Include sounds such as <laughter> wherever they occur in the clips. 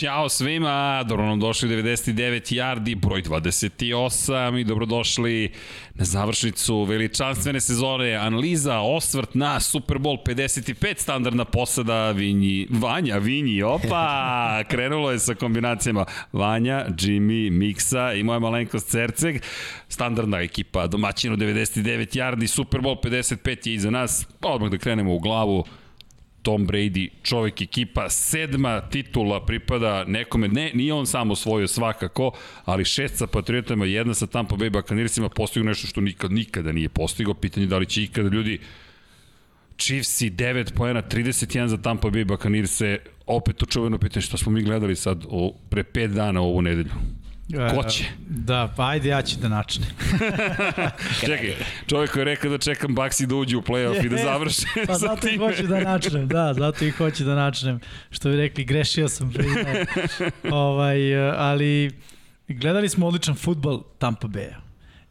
Ćao svima, dobro nam došli 99 yardi, broj 28 i dobrodošli na završnicu veličanstvene sezone. Analiza, osvrt na Super Bowl 55, standardna posada Vinji, Vanja, Vinji, opa, <laughs> krenulo je sa kombinacijama Vanja, Jimmy, Miksa i moja malenkost Cerceg. Standardna ekipa, domaćinu 99 yardi, Super Bowl 55 je iza nas. Odmah da krenemo u glavu. Tom Brady, čovek ekipa, sedma titula pripada nekome, ne, nije on samo osvojio svakako, ali šest sa Patriotama, jedna sa Tampa Bay Buccaneersima postigao nešto što nikad, nikada nije postigao, pitanje da li će ikada ljudi Chiefsi 9 poena, 31 za Tampa Bay Buccaneers opet to čuveno pitanje što smo mi gledali sad o, pre 5 dana ovu nedelju. Ko će? Da, pa ajde ja ću da načne. <laughs> Čekaj, čovjek koji je rekao da čekam Baxi da uđe u playoff i da završi pa <laughs> sa zato i hoću da načnem, da, zato i hoću da načnem. Što bi rekli, grešio sam, <laughs> ovaj, ali gledali smo odličan futbal Tampa Bay-a.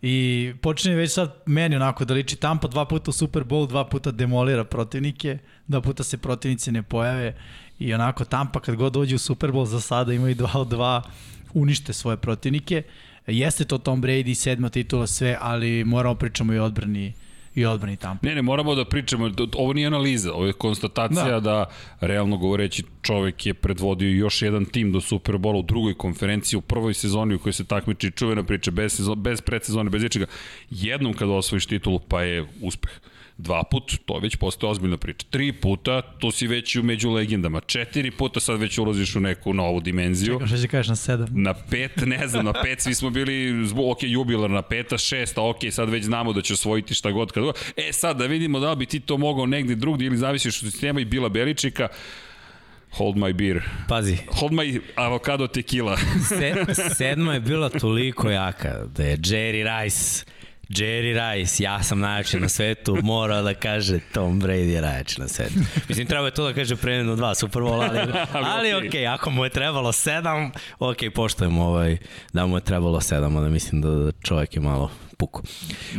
I počinje već sad meni onako da liči Tampa dva puta u Super Bowl, dva puta demolira protivnike, dva puta se protivnici ne pojave i onako Tampa kad god dođe u Super Bowl za sada imaju 2 od 2 unište svoje protivnike. Jeste to Tom Brady, sedma titula, sve, ali moramo pričamo i odbrani i odbrani Tampa. Ne, ne, moramo da pričamo, ovo nije analiza, ovo je konstatacija da, da realno govoreći čovek je predvodio još jedan tim do Superbola u drugoj konferenciji, u prvoj sezoni u kojoj se takmiči čuvena priča, bez, sezon, bez predsezone, bez ničega. Jednom kada osvojiš titulu, pa je uspeh. Dva put, to već postoje ozbiljna priča. Tri puta, tu si već u među legendama. Četiri puta sad već ulaziš u neku novu dimenziju. Čekam što će kažeš na sedam. Na pet, ne znam, na pet svi smo bili, ok, jubilar, na peta, šesta, ok, sad već znamo da će osvojiti šta god kad god. E sad da vidimo da bi ti to mogao negde drugdje ili zavisiš od sistema i Bila Beličika. Hold my beer. Pazi. Hold my avocado tequila. Se, sedma je bila toliko jaka da je Jerry Rice Jerry Rice, ja sam najjači na svetu, mora da kaže Tom Brady je najjači na svetu. Mislim, treba je to da kaže pre jedno dva Super Bowl, ali, <laughs> ali ok, okay, ako mu je trebalo sedam, ok, poštojem ovaj, da mu je trebalo sedam, onda mislim da čovjek je malo puku.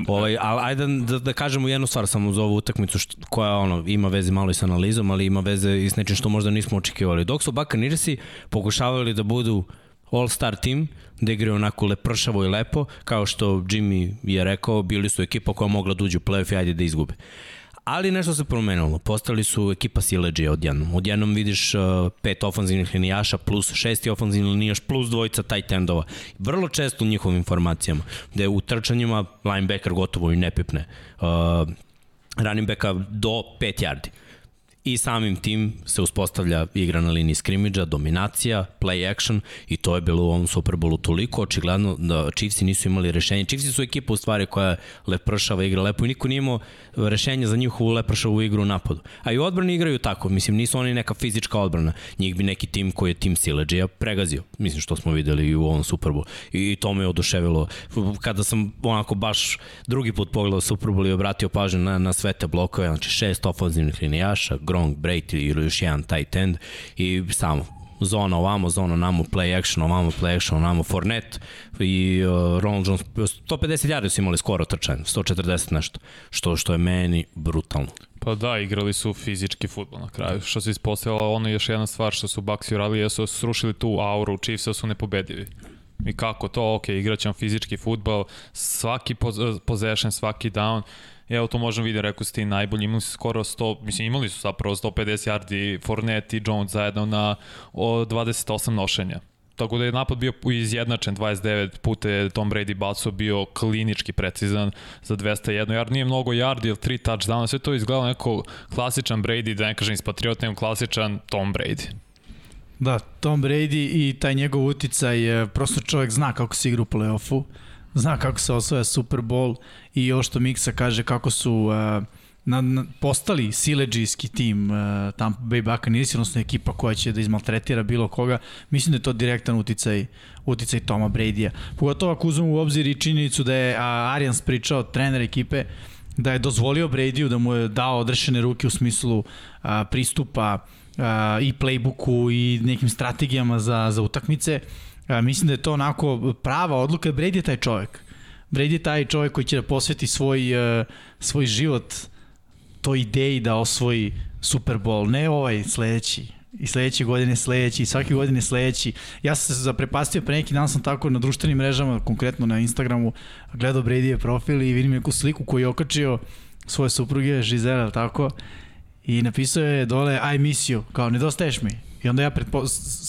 Ovaj, ali ajde da, da kažemo jednu stvar samo za ovu utakmicu što, koja ono, ima veze malo i sa analizom, ali ima veze i s nečim što možda nismo očekivali. Dok su Buccaneersi pokušavali da budu all-star tim, da igraju onako lepršavo i lepo, kao što Jimmy je rekao, bili su ekipa koja mogla da uđe u playoff i ajde da izgube. Ali nešto se promenilo. Postali su ekipa sileđe odjednom. Odjednom vidiš uh, pet ofanzivnih linijaša plus šesti ofanzivni linijaš plus dvojica tight endova. Vrlo često u njihovim informacijama. Je u trčanjima linebacker gotovo i ne pipne. Uh, running backa do 5 yardi. Uh, i samim tim se uspostavlja igra na liniji skrimidža, dominacija, play action i to je bilo u ovom Superbowlu toliko očigledno da Chiefsi nisu imali rešenje. Chiefsi su ekipa u stvari koja lepršava igra lepo i niko nije imao rešenje za njihovu lepršavu igru u napadu. A i odbrani igraju tako, mislim nisu oni neka fizička odbrana. Njih bi neki tim koji je tim Sileđija pregazio. Mislim što smo videli i u ovom Superbowlu. I to me oduševilo. Kada sam onako baš drugi put pogledao Superbowl i obratio pažnju na, na sve te blokove, znači šest ofenzivnih linijaša, Gronk, Brady ili još jedan tight end i samo zona ovamo, zona namo, play action, ovamo, play action, ovamo, Fournette i uh, Ronald Jones, 150 yardi su imali skoro trčanje, 140 nešto, što, što je meni brutalno. Pa da, igrali su fizički futbol na kraju. Što se ispostavila, ono je još jedna stvar što su Bucks uradili, jesu srušili tu auru, Chiefs su nepobedivi. I kako to, ok, igraćemo fizički futbol, svaki possession, svaki down, Evo to možemo vidjeti, rekao si ti najbolji, imali su skoro 100, mislim imali su zapravo 150 yardi Fournette i Jones zajedno na o, 28 nošenja. Tako da je napad bio izjednačen 29 puta je Tom Brady bacio bio klinički precizan za 201 yard. Nije mnogo yardi ili 3 touchdowna, sve to izgleda neko klasičan Brady, da ne kažem iz Patriota, nego klasičan Tom Brady. Da, Tom Brady i taj njegov uticaj, prosto čovjek zna kako se igra u play-offu zna kako se osvoja Super Bowl i ovo što Miksa kaže kako su uh, na, na, postali sileđijski tim uh, Tampa Bay Buccaneers, odnosno ekipa koja će da izmaltretira bilo koga, mislim da je to direktan uticaj, uticaj Toma Brady-a. Pogotovo ako uzmemo u obzir i činjenicu da je uh, Arians pričao, trener ekipe, da je dozvolio Brady-u da mu je dao odrešene ruke u smislu uh, pristupa uh, i playbooku i nekim strategijama za, za utakmice. Uh, Ja, mislim da je to onako prava odluka. Brady je taj čovjek. Brady je taj čovjek koji će da posveti svoj, uh, svoj život toj ideji da osvoji Super Bowl, ne ovaj sledeći. I sledeće godine sledeći, i svake godine sledeći. Ja sam se zaprepastio pre neki dan sam tako na društvenim mrežama, konkretno na Instagramu, gledao Bradyje profil i vidim neku sliku koju je okačio svoje supruge, Žizela, tako, i napisao je dole I miss you, kao nedostaješ mi. I onda ja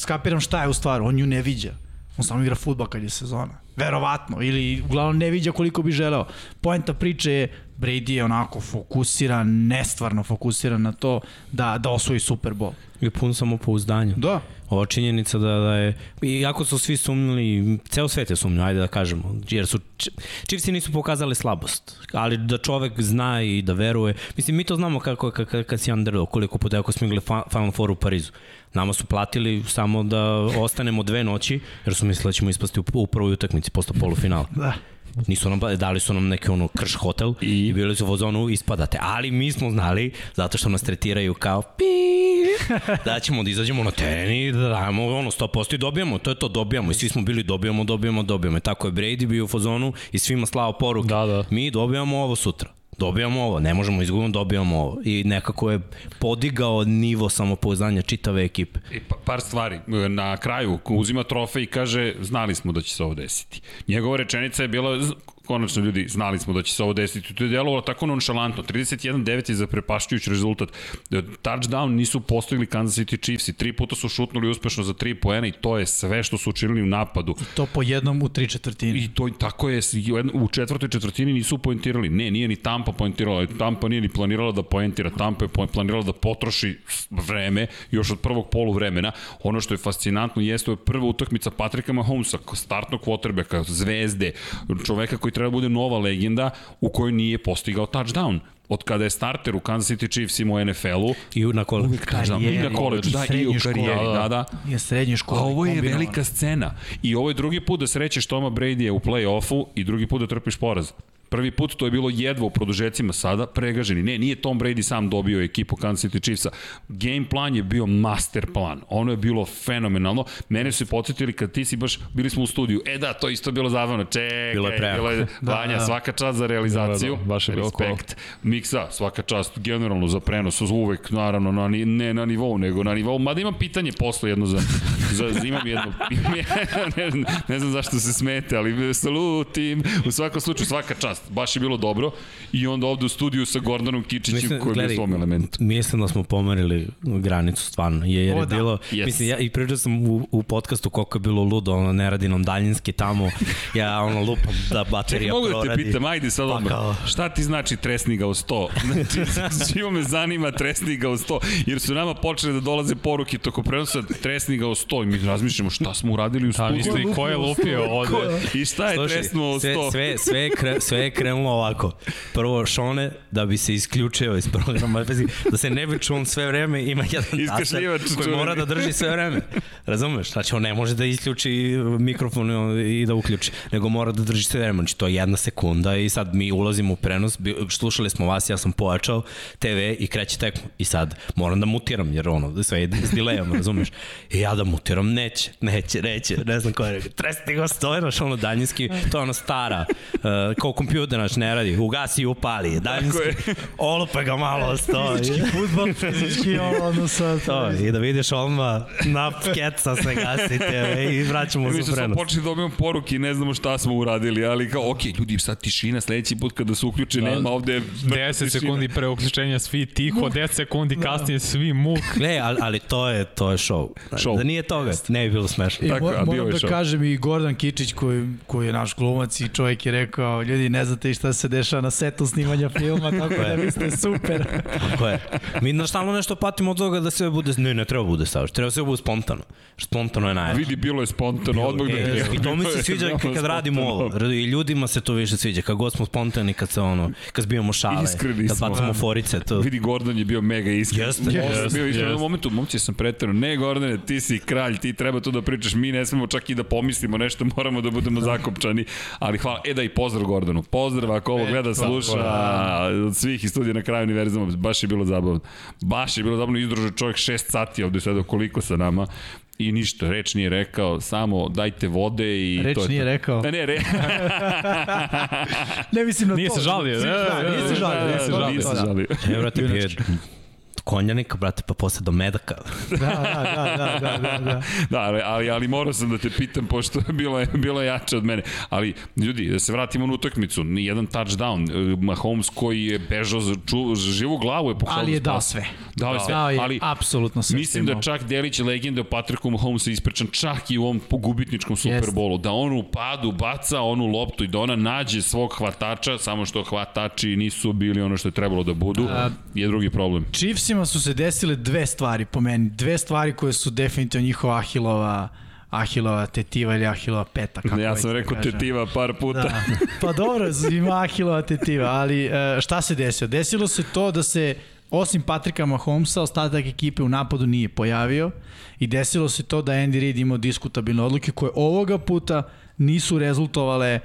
skapiram šta je u stvaru, on nju ne viđa. On samo igra futbol kad je sezona. Verovatno. Ili uglavnom ne viđa koliko bi želeo. Poenta priče je Brady je onako fokusiran, nestvarno fokusiran na to da, da osvoji Super Bowl. I pun samopouzdanja. Da. Ova činjenica da, da je, iako su svi sumnjali, ceo svet je sumnjao, ajde da kažemo, jer su, Chiefsi nisu pokazali slabost, ali da čovek zna i da veruje, mislim, mi to znamo kako, kako, kad si underdog, koliko puta ako smo igrali Final Four u Parizu. Nama su platili samo da ostanemo dve noći, jer su mislili da ćemo ispasti u, u prvoj utakmici posle polufinala. Da. Nisu nam, dali su nam neki ono krš hotel i, i bili su u zonu ispadate. Ali mi smo znali, zato što nas tretiraju kao pi, <laughs> da ćemo da izađemo na teren i da dajemo ono 100% i dobijamo. To je to, dobijamo. I svi smo bili dobijamo, dobijamo, dobijamo. I tako je Brady bio u fazonu i svima slao poruke. Da, da. Mi dobijamo ovo sutra dobijamo ovo, ne možemo izgubiti, dobijamo ovo. I nekako je podigao nivo samopouzdanja čitave ekipe. I pa, par stvari. Na kraju uzima trofej i kaže znali smo da će se ovo desiti. Njegova rečenica je bila konačno ljudi, znali smo da će se ovo desiti. To je delovalo tako nonšalantno. 31-9 je za prepašćujući rezultat. Touchdown nisu postigli Kansas City Chiefs i tri puta su šutnuli uspešno za tri poena i to je sve što su učinili u napadu. I to po jednom u tri četvrtine. I to tako je, u četvrtoj četvrtini nisu poentirali. Ne, nije ni Tampa poentirala. Tampa nije ni planirala da poentira. Tampa je planirala da potroši vreme još od prvog polu vremena. Ono što je fascinantno jeste je prva utakmica Patrika Mahomesa, startnog quarterbacka, zvezde, čoveka koji treba da bude nova legenda u kojoj nije postigao touchdown od kada je starter u Kansas City Chiefs u NFL-u. I na koleđu. Uvijek touchdown. I na koleđu, da, i u karijeri. Da, da. I u srednjoj školi. A ovo je velika scena. I ovo je drugi put da srećeš Toma Brady u play-offu i drugi put da trpiš poraz. Prvi put to je bilo jedva u produžecima sada, pregaženi. Ne, nije Tom Brady sam dobio ekipu Kansas City Chiefsa. Game plan je bio master plan. Ono je bilo fenomenalno. Mene su podsjetili kad ti si baš, bili smo u studiju. E da, to isto bilo zabavno. Čekaj, bilo je Bilo je, <laughs> da, Vanja, da. svaka čast za realizaciju. Da, da, baš je bilo Respekt. Miksa, svaka čast generalno za prenos. Uvek, naravno, na, ne na nivou, nego na nivou. Mada imam pitanje posle jedno za, za, imam jedno, <laughs> ne, ne, ne znam zašto se smete, ali salutim. U svakom slučaju, svaka čast čast, baš je bilo dobro. I onda ovde u studiju sa Gordonom Kičićem koji je bio u svom elementu. Mislim da smo pomerili granicu stvarno, jer o, je da. bilo, yes. mislim, ja i pričao sam u, u podcastu koliko je bilo ludo, ono, ne radi nam daljinski tamo, ja ono lupam da baterija Čekaj, mogu da te pitam, ajde sad pa odmah, kao... šta ti znači tresniga u 100? <laughs> Znači, živo me zanima tresniga u 100, jer su nama počeli da dolaze poruke toko prenosa tresniga u 100 i mi razmišljamo šta smo uradili u 100. Da, misli, ko je lupio ovde? I šta je Slušaj, tresnuo u 100? Sve, sve, sve, kre, sve je krenulo ovako. Prvo Šone, da bi se isključio iz programa, da se ne bi čuo sve vreme, ima jedan taster koji mora da drži sve vreme. Razumeš? Znači, on ne može da isključi mikrofon i da uključi, nego mora da drži sve vreme. Znači, to je jedna sekunda i sad mi ulazimo u prenos, slušali smo vas, ja sam pojačao TV i kreće tekmo. I sad moram da mutiram, jer ono, sve je s dilejom, razumeš? I ja da mutiram, neće, neće, neće, ne znam ko je rekao. Tresti ga stoji, znaš, ono daljinski, to je ono stara, uh, kao kompjuter da naš ne radi, ugasi i upali, daljinski, <laughs> olupe ga malo stoji. Fizički futbol, fizički <laughs> ono sad. To, i da vidiš odmah na keca se gasi TV i vraćamo se u prenos. Mi smo počeli da dobijemo poruke i ne znamo šta smo uradili, ali kao, ok, ljudi, sad tišina, sledeći put kada se uključi, da, nema ovde 10 sekundi pre uključenja svi tiho, 10 sekundi da. kasnije svi muk. <laughs> Gle, ali, ali to je, to je show. show. Da nije toga, ne bi bilo smešno. I Tako, mo, moram da show. kažem i Gordon Kičić koji, koji je naš glumac i čovjek je rekao, ljudi, ne znate šta se dešava na setu snimanja filma, tako da vi ste super. Tako je. Mi na stalno nešto patimo od toga da sve bude, ne, ne treba bude savrš, treba sve bude spontano. Spontano je najjače. Vidi, bilo je spontano, odmah da e, I to mi se <laughs> sviđa kad, kad radimo ovo. I ljudima se to više sviđa, kad god smo spontani, kad se ono, kad zbijamo šale, Iskreni kad bacamo forice. To... Vidi, Gordon je bio mega iskren. Jeste, jeste. Bio iskren u momentu, momci sam pretero, ne Gordone, ti si kralj, ti treba to da pričaš, mi ne smemo čak i da pomislimo nešto, moramo da budemo zakopčani, ali hvala, e da i pozdrav Gordonu, pozdrav ako ovo gleda, sluša od svih iz studija na kraju univerzuma, baš je bilo zabavno. Baš je bilo zabavno, izdružio čovjek 6 sati ovde sada koliko sa nama. I ništa, reč nije rekao, samo dajte vode i reč to je nije to. rekao. Ne, ne, re... <laughs> ne mislim na nije to. Se žalio, da, nije se žalio, nije se žalio. Nije se žalio. Nije se žalio. Ne, vrati, konjanika, brate, pa posle do medaka. Da, da, da, da, da, da, da. Da, ali, ali, ali morao sam da te pitam, pošto je bilo, je bilo jače od mene. Ali, ljudi, da se vratimo na utakmicu, ni jedan touchdown. Mahomes koji je bežao za, ču, za živu glavu je pokušao Ali je da dao sve. Dao je sve, Dao je ali apsolutno sve. Mislim da čak delić legende o Patricku Mahomesu ispričan čak i u ovom gubitničkom Superbolu, da on u padu baca onu loptu i da ona nađe svog hvatača, samo što hvatači nisu bili ono što je trebalo da budu, A- je drugi problem. Chiefsima su se desile dve stvari po meni. Dve stvari koje su definitivno njihova Ahilova Ahilova tetiva ili Ahilova peta. Kako ja sam da rekao kažem. tetiva par puta. Da. Pa dobro, ima Ahilova tetiva, ali e, šta se desilo? Desilo se to da se osim Patrika Mahomesa, ostatak ekipe u napadu nije pojavio i desilo se to da Andy Reid imao diskutabilne odluke koje ovoga puta nisu rezultovale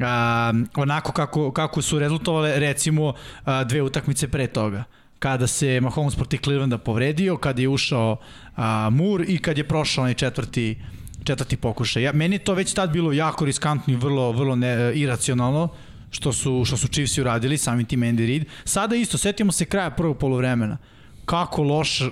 a, onako kako, kako su rezultovale recimo a, dve utakmice pre toga kada se Mahomes protiv Clevelanda povredio, kada je ušao a, Moore i kad je prošao onaj četvrti četvrti pokušaj. Ja, meni je to već tad bilo jako riskantno i vrlo, vrlo ne, iracionalno što su, što su Chiefs uradili, samim tim Andy Reid. Sada isto, setimo se kraja prvog polovremena. Kako loš uh,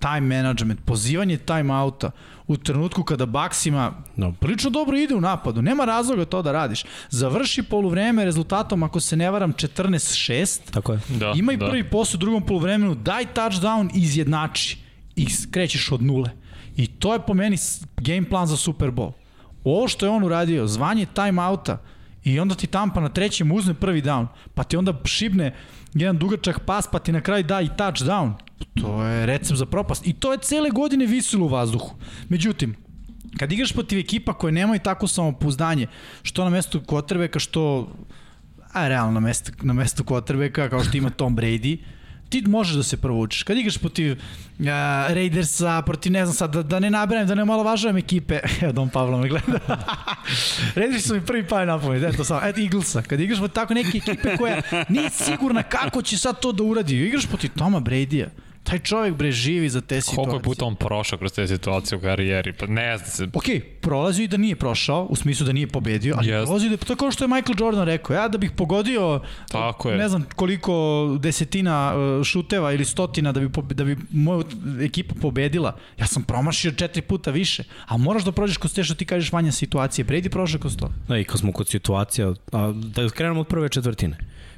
time management, pozivanje time-outa u trenutku kada Bucksima No. prilično dobro ide u napadu. Nema razloga to da radiš. Završi poluvreme rezultatom, ako se ne varam, 14-6. Tako je. Da, Ima i da. prvi post u drugom poluvremenu, daj touchdown i izjednači. I krećeš od nule. I to je po meni game plan za Super Bowl. Ovo što je on uradio, zvanje timeouta i onda ti tampa na trećem uzme prvi down, pa ti onda šibne jedan dugačak pas, pa ti na kraju da i touchdown. To je recept za propast. I to je cele godine visilo u vazduhu. Međutim, kad igraš protiv ekipa koje nemaju tako samopouzdanje, što na mestu kvotrbeka, što a realno na mestu, na mestu kvotrbeka, kao što ima Tom Brady, ti možeš da se provučeš. Kad igraš protiv uh, Raidersa, protiv ne znam sad, da, da ne nabrajem, da ne malo važujem ekipe, <laughs> evo Dom Pavlo me gleda. <laughs> Raidersi su mi prvi pali na eto samo, eto Eaglesa. Kad igraš protiv tako neke ekipe koja nije sigurna kako će sad to da uradi, igraš protiv Toma Brady-a, taj čovjek bre živi za te situacije. Koliko je puta on prošao kroz te situacije u karijeri? Pa ne zna se. Ok, prolazio i da nije prošao, u smislu da nije pobedio, ali Jest. prolazio da to je kao što je Michael Jordan rekao, ja da bih pogodio Tako je. ne znam koliko desetina uh, šuteva ili stotina da bi, da bi moja ekipa pobedila, ja sam promašio četiri puta više, a moraš da prođeš kroz te što ti kažeš vanja situacije, Brady prošao kroz to. Da, i kad smo kod situacija, a, da krenemo od prve četvrtine.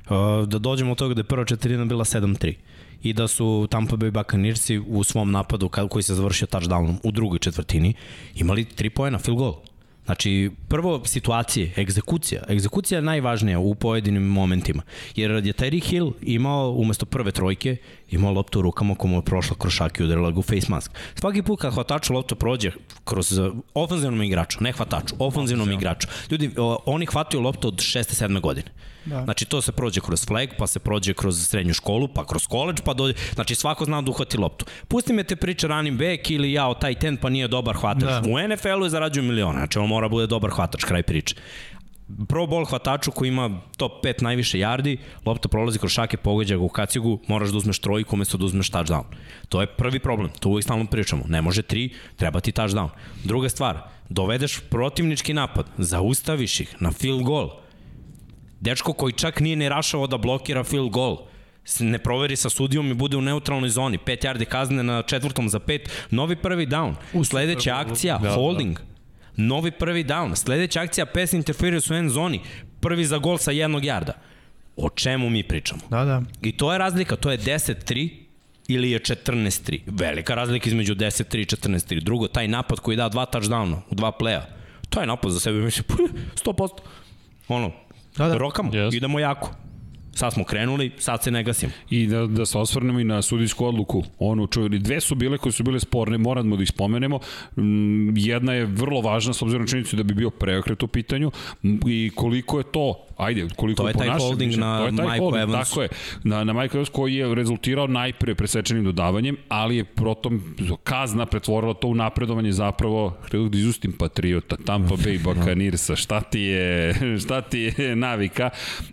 A, da dođemo od toga da je prva četvrtina bila 7-3 i da su Tampa Bay Buccaneersi u svom napadu koji se završio touchdownom u drugoj četvrtini imali 3 poena, field goal. Znači, prvo situacije, egzekucija. Egzekucija je najvažnija u pojedinim momentima. Jer je Terry Hill imao, umesto prve trojke, imao loptu u rukama komu je prošla kroz šak i udarila ga u face mask. Svaki put kad hvataču lopta prođe kroz uh, ofenzivnom igraču, ne hvataču, ofenzivnom igraču. Ljudi, oni hvataju loptu od 6. 7. godine. Da. Znači to se prođe kroz flag, pa se prođe kroz srednju školu, pa kroz college, pa dođe, znači svako zna da uhvati loptu. Pusti me te priče running back ili ja o taj ten pa nije dobar hvatač. Da. U NFL-u je zarađuju miliona, znači on mora bude dobar hvatač, kraj priče. Pro ball hvataču koji ima top 5 najviše yardi, lopta prolazi kroz šake, pogađa ga u kacigu, moraš da uzmeš trojku umesto da uzmeš touchdown. To je prvi problem, to uvijek stalno pričamo. Ne može tri, treba ti touchdown. Druga stvar, dovedeš protivnički napad, zaustaviš ih na field goal, Dečko koji čak nije ne rašao da blokira field goal ne proveri sa sudijom i bude u neutralnoj zoni. 5 yardi kazne na četvrtom za pet. Novi prvi down. Sledeća akcija, Da, da. Novi prvi down. Sledeća akcija, pass interference u end zoni. Prvi za gol sa jednog jarda. O čemu mi pričamo? Da, da. I to je razlika, to je 10-3 ili je 14-3. Velika razlika između 10-3 i 14-3. Drugo, taj napad koji da dva touchdowna u dva playa, to je napad za sebe, mislim, <laughs> 100%. Ono, Da, da, rokamo, yes. idemo jako. Sad smo krenuli, sad se ne gasimo. I da, da se osvrnemo i na sudijsku odluku. Onu čuveni, dve su bile koje su bile sporne, moramo da ih spomenemo. Mm, Jedna je vrlo važna s obzirom na činjenicu da bi bio preokret u pitanju mm, i koliko je to ajde, koliko To je po taj našem holding na to je taj Mikeu holding, Evansu. Tako je, na, na Michael Evans koji je rezultirao najpre presečenim dodavanjem, ali je protom kazna pretvorila to u napredovanje zapravo, htio da izustim Patriota, Tampa Bay <laughs> Buccaneersa, šta ti je, šta ti je navika,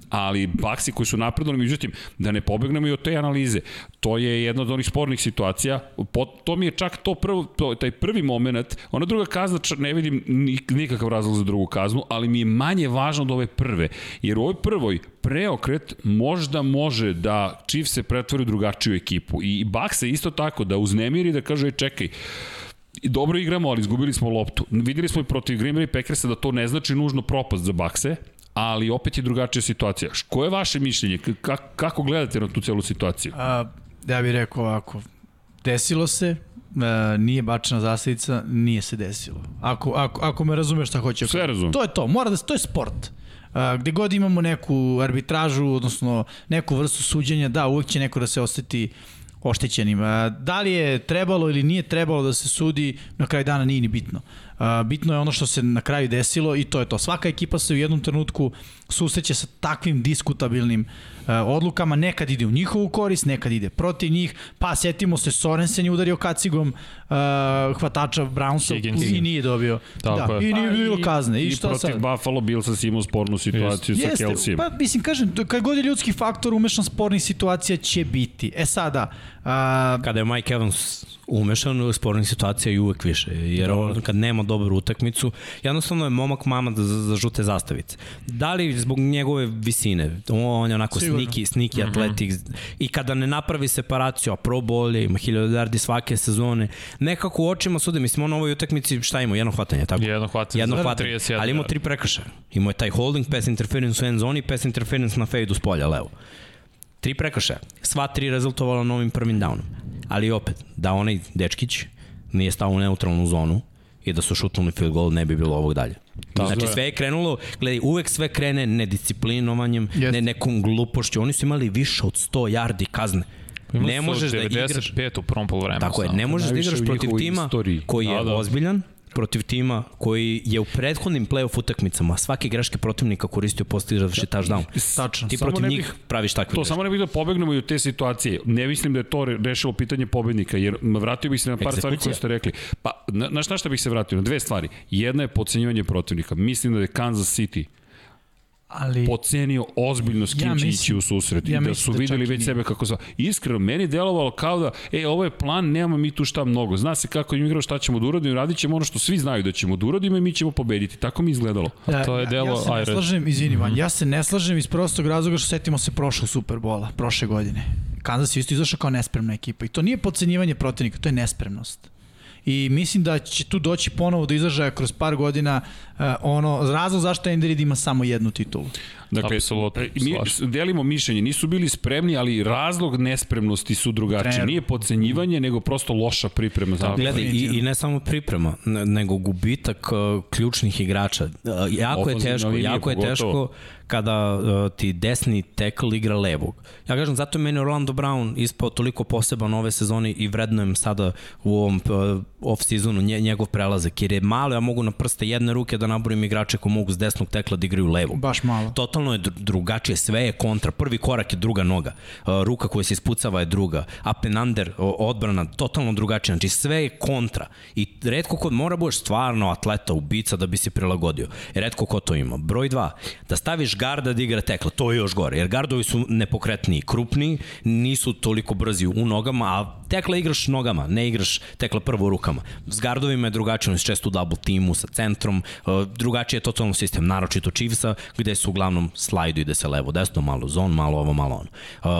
ali Baksi koji su napredovali, međutim, da ne pobegnemo i od te analize, to je jedna od onih spornih situacija, po, to mi je čak to prvo, to, taj prvi moment, ona druga kazna, ne vidim nik- nikakav razlog za drugu kaznu, ali mi je manje važno od ove prve, Jer u ovoj prvoj preokret možda može da Chiefs se pretvori u drugačiju ekipu. I se isto tako da uznemiri da kaže, "Ej, čekaj, dobro igramo, ali izgubili smo loptu. Videli smo i protiv Green Bay Packersa da to ne znači nužno propast za Bakse, ali opet je drugačija situacija. Koje je vaše mišljenje? Kako, gledate na tu celu situaciju? A, ja bih rekao ovako, desilo se, e, nije bačena zastavica, nije se desilo. Ako, ako, ako me razumeš šta hoće. Sve razumem. To je to, mora da se, to je sport. Gde god imamo neku arbitražu, odnosno neku vrstu suđenja, da, uvek će neko da se oseti oštećenim. Da li je trebalo ili nije trebalo da se sudi, na kraju dana nije ni bitno. Bitno je ono što se na kraju desilo i to je to. Svaka ekipa se u jednom trenutku susreće sa takvim diskutabilnim a, odlukama, nekad ide u njihovu korist, nekad ide protiv njih, pa setimo se Sorensen je udario kacigom a, hvatača Brownsa Higgins. i nije dobio. Tako da, je. I nije Pa bilo i- kazne. I, I šta protiv sad? Buffalo Billsa si imao spornu situaciju sa Jeste, Kelsijem. pa mislim, kažem, kad god je ljudski faktor umešan spornih situacija će biti. E sada, a, Kada je Mike Evans umešan u spornih situacija i uvek više, jer on kad nema dobru utakmicu, jednostavno je momak mama da za, za žute zastavice. Da li zbog njegove visine, on je onako Sigurno. sniki, sniki mm -hmm. atletik i kada ne napravi separaciju, a pro bolje, ima 1000 yardi svake sezone, nekako u očima sude, mislim on na ovoj utakmici šta ima, jedno hvatanje, tako? Jedno hvatanje Jedno hvatanje, 31 ali imao yardi. tri prekršaja. Imao je taj holding, pass interference u end zoni, pass interference na s polja levo. Tri prekršaja. Sva tri rezultovala novim prvim downom. Ali opet, da onaj dečkić nije stao u neutralnu zonu i da su šutnuli field goal, ne bi bilo ovog dalje. Tako znači sve je krenulo, gledaj, uvek sve krene nedisciplinovanjem, Jeste. ne nekom glupošću. Oni su imali više od 100 yardi kazne. Imali Ne možeš da igraš 95 u prvom polovremenu. Tako je, ne možeš da igraš protiv tima istoriji. koji je Da, da. ozbiljan, protiv tima koji je u prethodnim play-off utakmicama svake greške protivnika koristio postižavši touchdown. tačno. Ti Samo protiv bih- njih praviš takve To greške. samo ne bih da pobegnemo i od te situacije. Ne mislim da je to re- rešilo pitanje pobednika, jer vratio bih se na par stvari Egzekucija. koje ste rekli. Pa, na, na šta šta bih se vratio? Na dve stvari. Jedna je podcenjivanje protivnika. Mislim da je Kansas City ali... pocenio ozbiljno s kim Ja će ići u susret ja i da su da videli već nije. sebe kako se... Iskreno, meni delovalo kao da, e, ovo je plan, nemamo mi tu šta mnogo. Zna se kako je igrao šta ćemo da uradimo, radit ćemo ono što svi znaju da ćemo da uradimo i mi ćemo pobediti. Tako mi izgledalo. Da, to je ja, delo- ja se ne slažem, izvini Van, ja se ne slažem iz prostog razloga što setimo se prošlog Superbola, prošle godine. Kansas je isto izašao kao nespremna ekipa i to nije podcenjivanje protivnika, to je nespremnost. I mislim da će tu doći ponovo do izražaja kroz par godina uh, ono, razlog zašto Andy Reid ima samo jednu titulu. Dakle, Apsolutno, e, mi slažem. delimo mišljenje, nisu bili spremni, ali razlog nespremnosti su drugačiji. Trener. Nije podcenjivanje, nego prosto loša priprema. Za Gledaj, i, i ne samo priprema, ne- nego gubitak uh, ključnih igrača. Uh, jako je teško, linija jako je pogotovo. teško kada uh, ti desni tackle igra levog. Ja kažem, zato je meni Orlando Brown ispao toliko poseban ove sezone i vrednujem sada u ovom uh, off-seasonu nje, njegov prelazak, jer je malo, ja mogu na prste jedne ruke da naborim igrače ko mogu s desnog tekla da igraju levog. Baš malo. Totalno je dru- drugačije, sve je kontra. Prvi korak je druga noga, Uh, ruka koja se ispucava je druga, up and under, odbrana, totalno drugačije. Znači sve je kontra. I redko kod mora budeš stvarno atleta, ubica da bi se prilagodio. Redko ko to ima. Broj dva, da staviš garda da igra tekla, to je još gore. Jer gardovi su nepokretniji, krupniji, nisu toliko brzi u nogama, a tekla igraš nogama, ne igraš tekla prvo rukama. S gardovima je drugačije, oni su često u double timu sa centrom, uh, drugačije je totalno sistem, naročito Chiefsa, gde su uglavnom slajdu ide se levo, desno, malo zon, malo ovo, malo ono.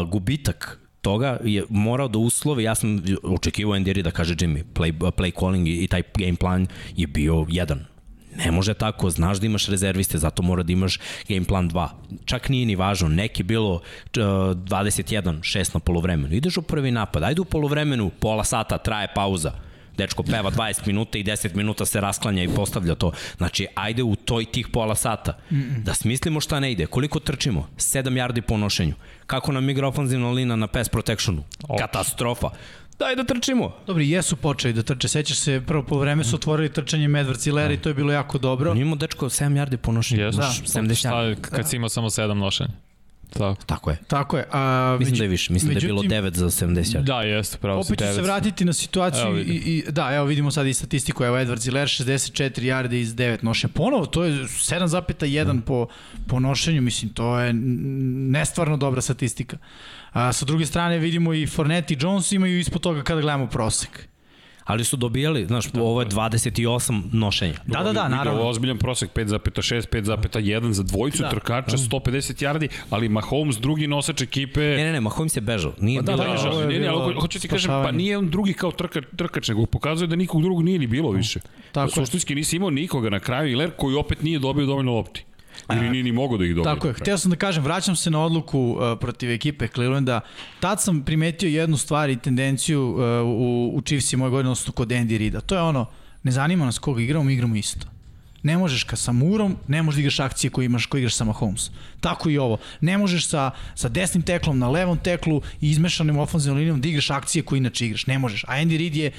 Uh, gubitak toga je morao da uslovi, ja sam očekivao Andy Reid da kaže Jimmy, play, play calling i taj game plan je bio jedan. Ne može tako, znaš da imaš rezerviste, zato mora da imaš game plan 2. Čak nije ni važno, neki bilo uh, 21-6 na polovremenu. Ideš u prvi napad, ajde u polovremenu, pola sata, traje pauza. Dečko peva 20 minuta i 10 minuta se rasklanja i postavlja to. Znači, ajde u toj tih pola sata. Da smislimo šta ne ide. Koliko trčimo? 7 yardi po nošenju. Kako nam igra ofanzivna lina na pass protectionu? Katastrofa. Daj da trčimo. Dobri, jesu počeli da trče. Sećaš se, prvo po vreme su otvorili trčanje Medvarci i Leri, to je bilo jako dobro. On ima dečko 7 yardi po nošenju. Jesu. Znaš, 70 yardi. Šta, kad si imao samo 7 nošenja. Tako. Tako je. Tako je. A, Mislim među- da je više, mislim da je bilo međutim, 9 za 70 yardi. Da, jeste, pravo Opet ću se 9. vratiti na situaciju Evo i, vidim. i, da, evo vidimo sad i statistiku, evo Edward Ziller 64 yarde iz 9 nošenja. Ponovo, to je 7,1 po, po nošenju, mislim, to je nestvarno dobra statistika. A, sa druge strane vidimo i Fournette i Jones imaju ispod toga kada gledamo prosek. Ali su dobijali, znaš, ovo je 28 nošenja. Da, da, da, Ovo je naravno. ozbiljan prosek, 5,6, 5,1 za dvojicu da, trkača, 150 yardi, ali Mahomes drugi nosač ekipe... Ne, ne, ne, Mahomes je bežao. Nije Da, bilo da, ovo je da, ne, ne, bilo ali hoću ti kažem, pa nije on drugi kao trka, trkač, nego pokazuje da nikog drugog nije ni bilo više. Tako je. Suštinski nisi imao nikoga na kraju i Ler koji opet nije dobio dovoljno lopti. Ili nije ni mogo da ih dobije. Tako je, htio sam da kažem, vraćam se na odluku uh, protiv ekipe Clevelanda. Tad sam primetio jednu stvar i tendenciju uh, u, u Chiefs i moje godine, odnosno kod Andy Rida. To je ono, ne zanima nas koga igramo, igramo isto. Ne možeš ka sa Murom, ne možeš da igraš akcije koje imaš, koje igraš sa Mahomes. Tako i ovo. Ne možeš sa, sa desnim teklom na levom teklu i izmešanim ofenzivnom linijom da igraš akcije koje inače igraš. Ne možeš. A Andy Reid je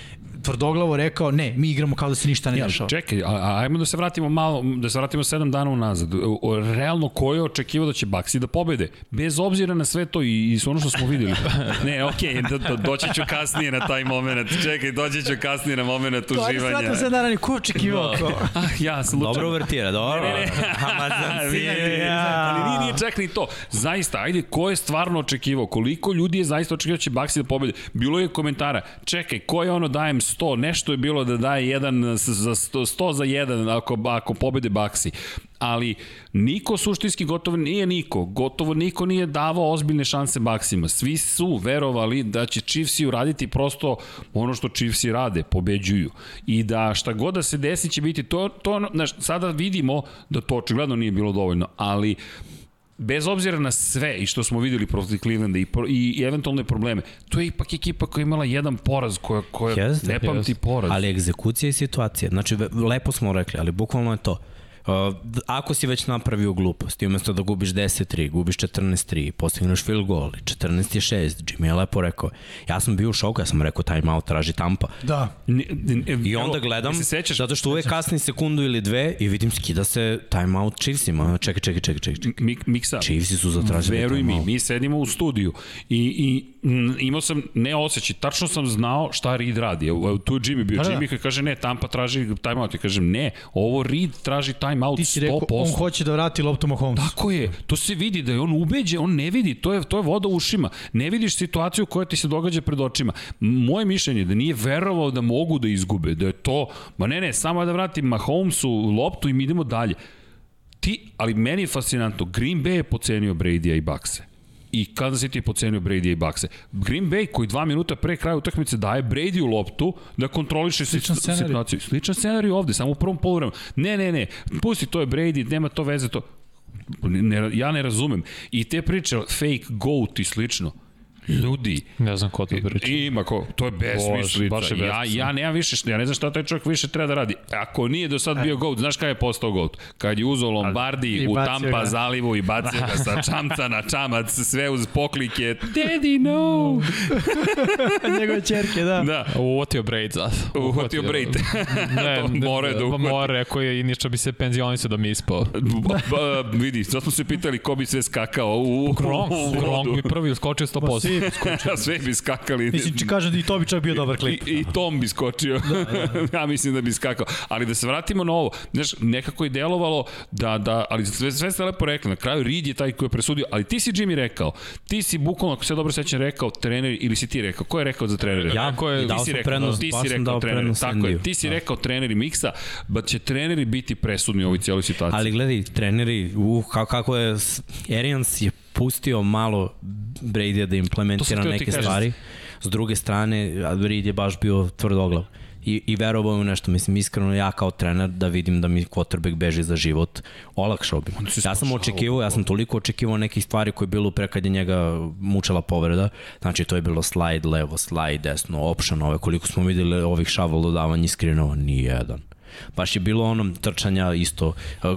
tvrdoglavo rekao, ne, mi igramo kao da se ništa ne Ja, dešava. čekaj, a, a, ajmo da se vratimo malo, da se vratimo sedam dana unazad. Realno ko je očekivao da će Baxi da pobede? Bez obzira na sve to i, i sve ono što smo videli. <laughs> Ne, okej, okay, do, do, doći ću kasnije na taj moment. Čekaj, doći ću kasnije na moment Ajde, se uživanja. vratimo sad naravno, ko je očekivao to? <laughs> Ah, ja, slučajno. Dobro uvertira, dobro. Ne, ne, ne. Amazon. Ali nije, nije čak ni to. Zaista, ajde, ko je stvarno očekivao? Koliko ljudi je zaista očekivao da će Baxi da pobede? Bilo je komentara, čekaj, ko je ono dajem 100? Nešto je bilo da daje jedan za 100, 100 za jedan ako, ako pobede Baxi. Ali niko suštinski gotovo nije niko, gotovo niko nije davao ozbiljne šanse Baxima. Svi su verovali da će Chiefsi uraditi prosto ono što Chiefsi rade, pobeđuju. I da šta god da se desi će biti to, to znaš, sada vidimo da to očigledno nije bilo dovoljno, ali bez obzira na sve i što smo videli protiv Clevelanda i, pro, i, i eventualne probleme, to je ipak ekipa koja je imala jedan poraz, koja, koja Jeste, ne pamti jeste. poraz. Ali egzekucija i situacija. Znači, lepo smo rekli, ali bukvalno je to. Uh, ako si već napravio glupost i umesto da gubiš 10-3, gubiš 14-3, postigneš field goal i 14-6, Jimmy je lepo rekao. Ja sam bio u šoku, ja sam rekao time out, traži tampa. Da. I onda gledam, se sećaš, zato što uvek kasni sekundu ili dve i vidim skida se time out Chiefsima. Čekaj, čekaj, čekaj, čekaj. Mik, Miksa, Chiefsi su zatražili Veruj mi, time out. mi sedimo u studiju i, i mm, imao sam, ne osjećaj, tačno sam znao šta Reed radi. Tu je Jimmy bio. Da, da. Jimmy koji kaže ne, Tampa traži timeout. Ja kažem ne, ovo Reed traži timeout Ti si rekao, 100%. on hoće da vrati loptu Mahomesu. Tako je, to se vidi da je on ubeđen, on ne vidi, to je, to je voda u ušima. Ne vidiš situaciju koja ti se događa pred očima. Moje mišljenje je da nije verovao da mogu da izgube, da je to, ma ne ne, samo da vratim Mahomesu loptu i mi idemo dalje. Ti, ali meni je fascinantno, Green Bay je pocenio Brady-a i Bakse. I Kansas City je pocenio Brady i Bakse. Green Bay koji dva minuta pre kraja utakmice daje Brady u loptu da kontroliše Sličan scenarij. situaciju. Sličan scenarij ovde, samo u prvom poluvremenu. Ne, ne, ne, pusti, to je Brady, nema to veze, to... Ne, ja ne razumem. I te priče, fake goat i slično, ljudi, Ne znam ko to priča. Ima ko, to je besmislica. baš je ja, ja nemam više, šta- ja ne znam šta taj čovjek više treba da radi. Ako nije do sad bio GOAT, znaš kada je postao GOAT? Kad je uzao Lombardi u Tampa ga. zalivu i bacio ga sa <laughs> čamca na čamac, sve uz poklike. Daddy, no! <laughs> Njegove čerke, da. Da. Uvatio Braid za. Uhvatio Braid. <laughs> Ne, more da pa uhvati. more, rekao je, inače bi se penzionisao da mi ispao. Ba, ba, vidi, sad smo se pitali ko bi sve skakao u, Gronk, Gronk vodu. bi prvi uskočio Pa 100%. Svi skočili. <laughs> Sve bi skakali. Mislim, či kažem da i to bi čak bio dobar I, klip. I Tom bi skočio. Da, da. <laughs> ja mislim da bi skakao. Ali da se vratimo na ovo. Znaš, nekako je delovalo da, da ali sve, sve ste lepo rekli. Na kraju Reed je taj koji je presudio. Ali ti si Jimmy rekao. Ti si bukvalno, ako se dobro sećam, rekao trener, ili si ti rekao. Ko je rekao za trenere? Ja, Ko je- dao ti si sam rekao, prednost, ti baš si rekao prednost Tako je, ti si Da. rekao treneri miksa, da će treneri biti presudni u ovoj cijeloj situaciji. Ali gledaj, treneri, uh, kako, kako je, Arians je pustio malo Brady da implementira neke stvari. S druge strane, Brady je baš bio tvrdoglav. I, i verovao u nešto, mislim, iskreno ja kao trener da vidim da mi quarterback beži za život, olakšao bi. Ja sam očekivao, ja sam toliko očekivao nekih stvari koje je bilo pre kad je njega mučila povreda. Znači, to je bilo slide levo, slide desno, option ove, koliko smo videli ovih shovel dodavanja i screenova, ni jedan. Baš je bilo ono trčanja isto.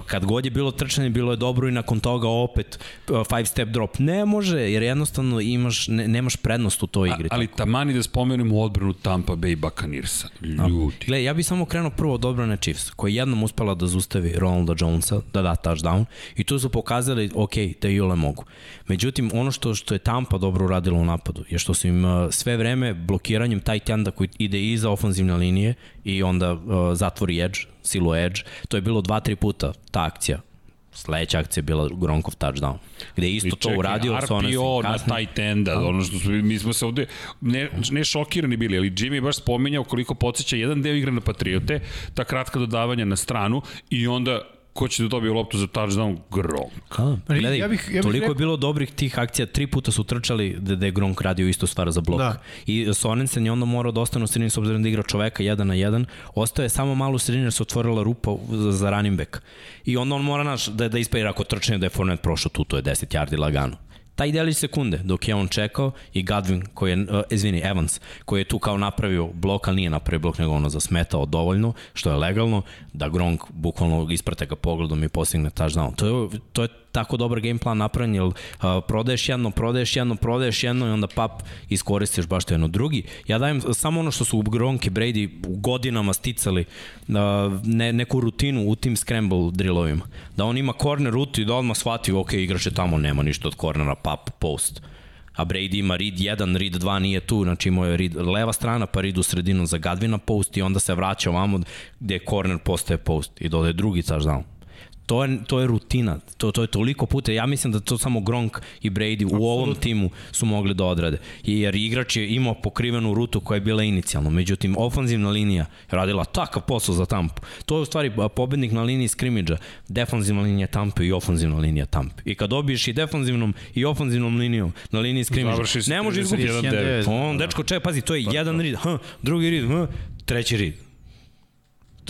Kad god je bilo trčanje, bilo je dobro i nakon toga opet uh, five step drop. Ne može, jer jednostavno imaš, ne, nemaš prednost u toj igri. A, ali tamani da spomenemo odbranu Tampa Bay Buccaneersa. Ljudi. Gle, ja bih samo krenuo prvo od odbrane Chiefs, koja je jednom uspela da zustavi Ronalda Jonesa, da da touchdown, i tu su pokazali, ok, da i ole mogu. Međutim, ono što, što je Tampa dobro uradila u napadu, je što su im uh, sve vreme blokiranjem tight enda koji ide iza ofenzivne linije i onda uh, zatvori edge, silu edge, to je bilo dva, tri puta ta akcija. Sledeća akcija je bila Gronkov touchdown, gde je isto I to čekaj, uradio sa one RPO na taj tenda, ono što smo, mi smo se ovde ne, ne šokirani bili, ali Jimmy je baš spominjao koliko podsjeća jedan deo igre na Patriote, ta kratka dodavanja na stranu i onda ko će da dobije loptu za touchdown? Gronk. A, Ali gledaj, ja bih- ja bih toliko rekao- je bilo dobrih tih akcija, tri puta su trčali da, da je Gronk radio istu stvar za blok. Da. I Sorensen je onda morao da ostane u sredini s obzirom da igra čoveka jedan na jedan. Ostao je samo malo u sredini jer se otvorila rupa za, za running back. I onda on mora naš, da, da ispaira ako trčanje da je Fournette prošao tu, to je 10 yardi lagano. Taj delić sekunde dok je on čekao i Godwin koji je, uh, izvini, Evans, koji je tu kao napravio blok, ali nije napravio blok, nego ono zasmetao dovoljno, što je legalno, da Gronk bukvalno isprate ga pogledom i postigne touchdown. To je, to je tako dobar game plan napravljen, jer uh, prodaješ jedno, prodaješ jedno, prodaješ jedno i onda pap iskoristiš baš to jedno. Drugi, ja dajem samo ono što su Gronk i Brady godinama sticali uh, ne, neku rutinu u tim scramble drillovima. Da on ima corner rutu i da odmah shvati, ok, igrač je tamo, nema ništa od cornera, pap, post a Brady ima read 1, read 2 nije tu, znači imao je read leva strana, pa read u sredinu za Gadvina post i onda se vraća ovamo gde corner postaje post i dodaje drugi touchdown. To je, to je rutina, to, to je toliko puta. Ja mislim da to samo Gronk i Brady u ovom timu su mogli da odrade. Jer igrač je imao pokrivenu rutu koja je bila inicijalno. Međutim, ofanzivna linija je radila takav posao za Tampu. To je u stvari pobednik na liniji skrimidža. Defanzivna linija Tampe i ofanzivna linija Tampe. I kad dobiješ i defanzivnom i ofanzivnom linijom na liniji skrimidža, ne može izgubiti. 31-9. On, dečko, čekaj, pazi, to je jedan read, hm, drugi read, hm, treći read.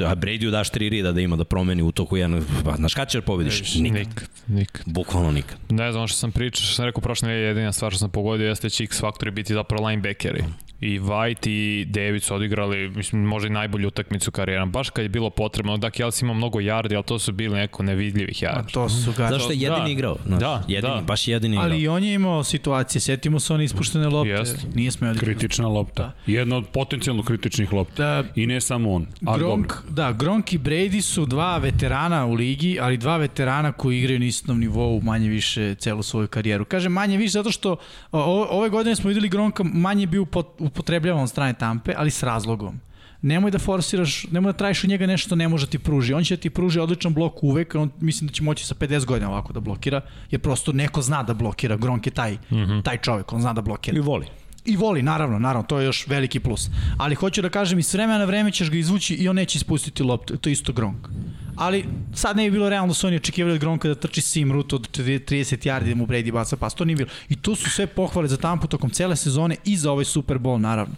A Brady daš tri rida da ima da promeni u toku jedan, pa znaš kada ćeš pobediš? Nikad. Nikad, nikad. Bukvalno nikad. Ne znam što sam pričao, što sam rekao prošle nedelje, jedina stvar što sam pogodio jeste da će X faktori biti zapravo linebackeri. I White i David su odigrali, mislim, možda i najbolju utakmicu karijera. Baš kad je bilo potrebno, da Kelsey ima mnogo yardi, ali to su bili neko nevidljivih A yardi. to su ga... Zašto je jedini da. igrao? Znaš, Da, jedini, da. baš jedini igrao. Ali i on je imao situacije, setimo se one ispuštene lopte. Jeste. Nije smeo da Kritična lopta. Jedna od potencijalno kritičnih lopta. Da, I ne samo on. Gronk, dobro. Da, Gronk i Brady su dva veterana u ligi, ali dva veterana koji igraju na istom nivou manje više celu svoju karijeru. Kažem manje više zato što o, ove godine smo videli Gronka manje bio upot- upotrebljavan od strane Tampe, ali s razlogom. Nemoj da forsiraš, nemoj da trajiš od njega nešto što ne može da ti pruži. On će da ti pruži odličan blok uvek, on mislim da će moći sa 50 godina ovako da blokira, jer prosto neko zna da blokira. Gronk je taj, mm -hmm. taj čovek, on zna da blokira. I voli. I voli, naravno, naravno, to je još veliki plus. Ali hoću da kažem, i s vremena na vreme ćeš ga izvući i on neće ispustiti loptu, to je isto Gronk. Ali sad ne bi bilo realno da su oni očekivali od Gronka da trči sim rutu od 30 yardi da mu Brady baca pas, to nije bilo. I tu su sve pohvale za Tampu tokom cele sezone i za ovaj Super Bowl, naravno.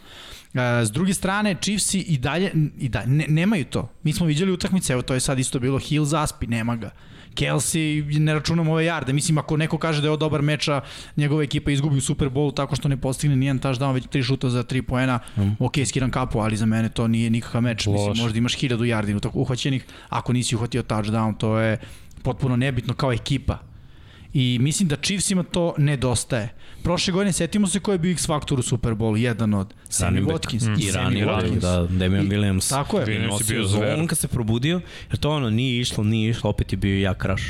E, s druge strane, Chiefsi i dalje, i da, ne, nemaju to. Mi smo viđali utakmice, evo to je sad isto bilo Hill zaspi, nema ga. Kelsey, ne računam ove jarde. Mislim, ako neko kaže da je ovo dobar meč, a njegova ekipa izgubi u Super Bowlu tako što ne postigne nijedan touchdown, već tri šuta za tri poena, mm. ok, skiram kapu, ali za mene to nije nikakav meč. Mislim, Loš. možda imaš hiljadu jardi u tako uhvaćenih, ako nisi uhvatio touchdown, to je potpuno nebitno kao ekipa. I mislim da Chiefsima to nedostaje. Prošle godine setimo se ko je bio X faktor u Super Bowlu, jedan od Sammy. Watkins. Mm. I back, Watkins. da, Damian I- Williams. Tako je. Williams je bio zver. kad se probudio, jer to ono nije išlo, nije išlo, opet je bio jak raš.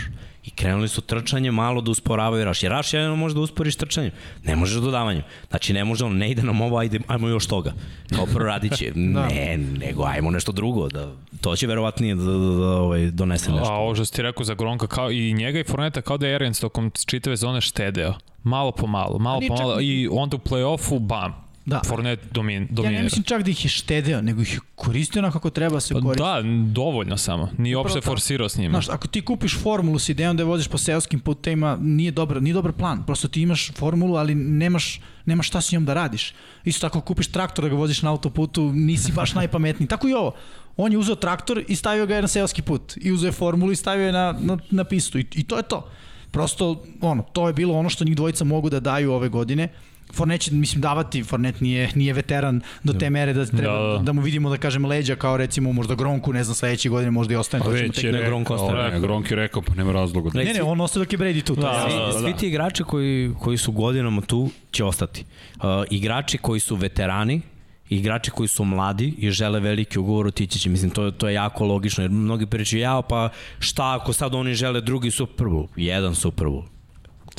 I krenuli su trčanje malo da usporavaju raš. Jer raš jedino može da usporiš trčanje. Ne možeš dodavanjem. Znači ne može on, ne ide nam ovo, ajde, ajmo još toga. Kao prvo radit će. <laughs> Da. Ne, nego ajmo nešto drugo. Da, to će verovatnije da, da, da, da ovaj, donese nešto. A ovo što ti rekao za Gronka, kao i njega i Fourneta, kao da je Arians tokom čitave zone štedeo. Malo po malo, malo po malo. I onda u play-offu, bam, Da. Fournette domin, Ja dominira. ne mislim čak da ih je štedeo, nego ih je koristio onako kako treba se Pa koristiti. da, dovoljno samo. Nije Upravo uopšte forsirao s njima. Znaš, ako ti kupiš formulu s idejom da je voziš po seoskim putevima, nije dobar, nije dobar plan. Prosto ti imaš formulu, ali nemaš, nemaš šta s njom da radiš. Isto tako kupiš traktor da ga voziš na autoputu, nisi baš <laughs> najpametniji. Tako i ovo. On je uzeo traktor i stavio ga je na seoski put. I uzeo je formulu i stavio je na, na, na pistu. I, I to je to. Prosto, ono, to je bilo ono što njih dvojica mogu da daju ove godine. Fornet će, mislim, davati, Fornet nije, nije veteran do te mere da treba Da, da, da. da mu vidimo, da kažem, leđa kao recimo možda Gronku, ne znam, sledeće godine možda i ostane. Pa već je ne, rekao, Gronk ostaje. ne, Gronk je rekao, pa nema razloga. Ne, Ne, on ostaje dok je Brady tu. To Da, jasno. da, da. svi ti igrači koji, koji su godinama tu će ostati. Uh, igrači koji su veterani, igrači koji su mladi i žele veliki ugovor otići će. Mislim, to, to je jako logično, jer mnogi pričaju, ja, pa šta ako sad oni žele drugi Super Bowl? Jedan Super Bowl.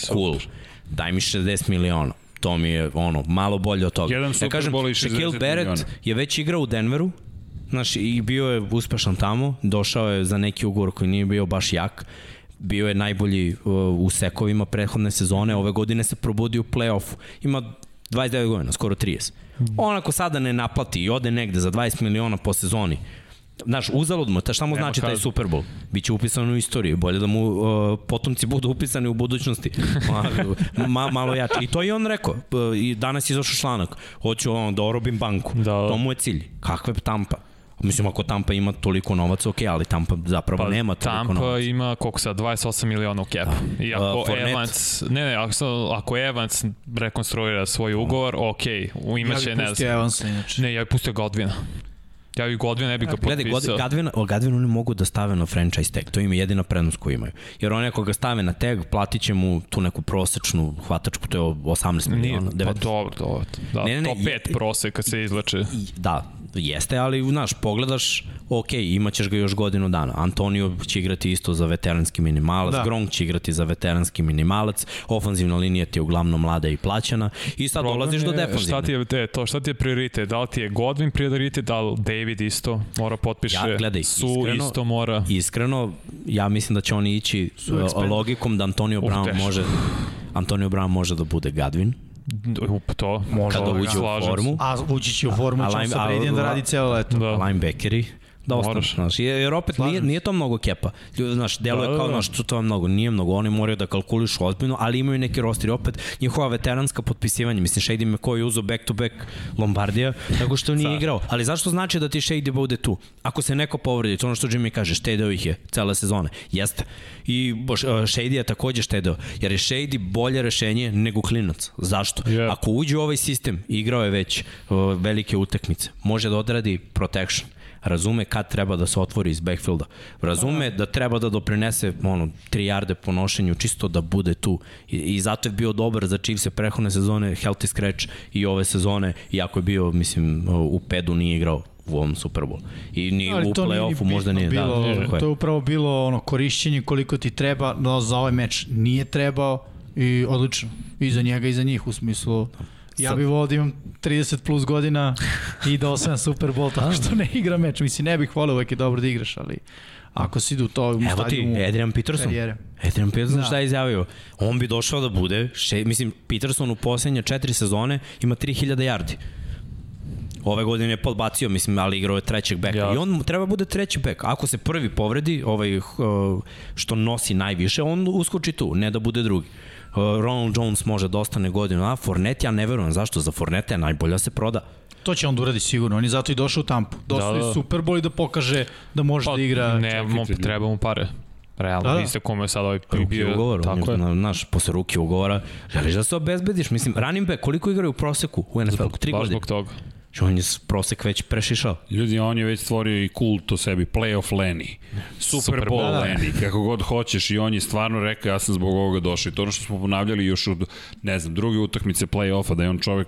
Cool. Daj mi 60 miliona. To mi je ono, malo bolje od toga. Jedan i 60 Shaquille Barrett miliona. je već igrao u Denveru, Znaš, i bio je uspešan tamo, došao je za neki ugovor koji nije bio baš jak, bio je najbolji uh, u sekovima prethodne sezone, ove godine se probudi u play-offu. Ima 29 godina, skoro 30. On ako sada ne naplati i ode negde za 20 miliona po sezoni, Znaš, uzalud mu, ta šta mu Nema znači taj. Super Bowl? Biće upisano u istoriju, bolje da mu uh, potomci budu upisani u budućnosti. <laughs> Ma, ma, malo jače. I to je on rekao. I danas je izašao članak. Hoću on, da orobim banku. Da, da. To mu je cilj. Kakva je Tampa? Mislim, ako Tampa ima toliko novaca, ok, ali Tampa zapravo Pa, nema toliko Tampa novaca. ima koliko sad, 28 miliona u cap. Da. I ako Uh. Evans, ne ne, ako, ako Evans rekonstruira svoj ugovor, ok, u Ja imaće, bih ne pustio znam. Evansa, inače. Ne, ja bih pustio Godvina. Ja bih Godvina, ne bih ga Gledaj, potpisao. Gadvin, o Gadvin oni mogu da stave na franchise tag, to im je jedina prednost koju imaju. Jer oni ako ga stave na tag, platit će mu tu neku prosečnu hvatačku, to je 18 Nije, miliona. pa 19. dobro, dobro. Da, Ne, ne, ne, top 5 je- prosek kad se izleče. I- Da, jeste, ali znaš, pogledaš, ok, imaćeš ga još godinu dana. Antonio će igrati isto za veteranski minimalac, da. Gronk će igrati za veteranski minimalac, ofanzivna linija ti je uglavnom mlada i plaćana i sad Problem dolaziš do je defanzivne. Šta ti je, te, to, šta ti je prioritet? Da li ti je Godwin prioritet, da li David isto mora potpiše, Ja, gledaj, Su iskreno- isto mora. Iskreno, ja mislim da će oni ići logikom da Antonio Brown teško. može Antonio Brown može da bude Gadvin Up, to, Može. kada da, uđe u se. formu. A ući će u formu, A- će on line- sa a- Bradyjem da radi celo leto. Da. linebackeri, da ostane, znaš, jer opet nije, nije to mnogo kepa. Ljudi, znaš, deluje Da, da, kao, da. znaš, to, to je mnogo, nije mnogo, oni moraju da kalkulišu ozbiljno, ali imaju neki roster i opet njihova veteranska potpisivanja, mislim, Shady McCoy je uzao back to back Lombardija, tako što nije igrao, ali zašto znači da ti Shady bude tu? Ako se neko povredi, to ono što Jimmy kaže, štedeo ih je cele sezone, jeste. I boš, uh, Shady je takođe štedeo, jer je Shady bolje rešenje nego klinac. Zašto? Je. Ako uđe u ovaj sistem, igrao je već uh, velike utakmice, može da odradi protection, razume kad treba da se otvori iz backfielda, razume da treba da doprinese ono, 3 jarde po nošenju, čisto da bude tu. I, i zato je bio dobar za Chiefs prehodne sezone, healthy scratch i ove sezone, iako je bio, mislim, u pedu nije igrao u ovom Super Bowl. I ni Ali u play-offu možda nije. bilo, da, je. to je upravo bilo ono korišćenje koliko ti treba, no za ovaj meč nije trebao i odlično. I za njega i za njih u smislu Ja bih volao da imam 30 plus godina i da osvajam Super Bowl tako što ne igra meč. Mislim, ne bih volio, uvek je dobro da igraš, ali ako si idu to u Evo ti, stadionu Adrian Peterson. karijere. Adrian Peterson Da. šta je izjavio? On bi došao da bude, še, mislim, Peterson u poslednje četiri sezone ima 3000 yardi. Ove godine je podbacio, mislim, ali igrao je trećeg beka. Ja. I on treba bude treći bek. Ako se prvi povredi, ovaj, što nosi najviše, on uskoči tu, ne da bude drugi. Uh, Ronald Jones može da ostane godinu, a Fournette ja ne verujem. Zašto? Za Fournette je najbolja se proda. To će on da uradi sigurno. On je zato i došao u Tampu. Došao Da, da, da. da. Super Bowl i da pokaže da može Pa, da igra. ne, mo, čekajte, treba mu pare. Realno, Da, da. Iste kome je sad ovaj Ruki bio. ugovor, Tako je. na, naš, posle ruki ugovora, želiš da se obezbediš. Mislim, running back, koliko igraju u proseku u NFL? Tri Baš godine. zbog toga. Znači, On je prosek već prešišao. Ljudi, on je već stvorio i kult o sebi, playoff Lenny, Super, Super Bowl Bowl, da. Lenny, kako god hoćeš i on je stvarno rekao ja sam zbog ovoga došao i to ono što smo ponavljali još od, ne znam, druge utakmice playoffa, da je on čovek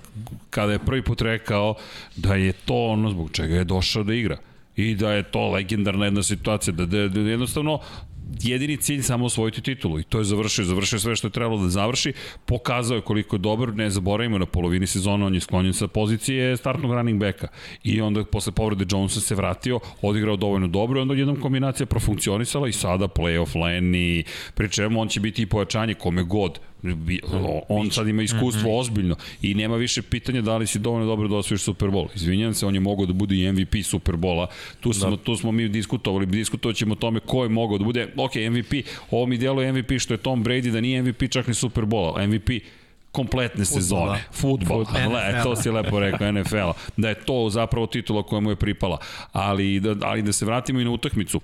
kada je prvi put rekao da je to ono zbog čega je došao da igra i da je to legendarna jedna situacija, da, da, da jednostavno jedini cilj samo osvojiti titulu. I to je završio, završio sve što je trebalo da završi, pokazao je koliko je dobar, ne zaboravimo na polovini sezona on je sklonjen sa pozicije startnog running backa. I onda posle povrede Jonesa se vratio, odigrao dovoljno dobro i onda jednom kombinacija profunkcionisala i sada playoff Lenny, pri čemu on će biti i pojačanje kome god on sad ima iskustvo ozbiljno i nema više pitanja da li si dovoljno dobro da osvojiš Super Bowl. Izvinjam se, on je mogao da bude i MVP Super Bola. Tu smo, da. tu smo mi diskutovali, diskutovat ćemo o tome ko je mogao da bude, ok, MVP, ovo mi djeluje MVP što je Tom Brady, da nije MVP čak ni Super Bola, MVP kompletne sezone, futbol, <laughs> le, to si lepo rekao, NFL-a, da je to zapravo titula koja mu je pripala, ali da, ali da se vratimo i na utakmicu,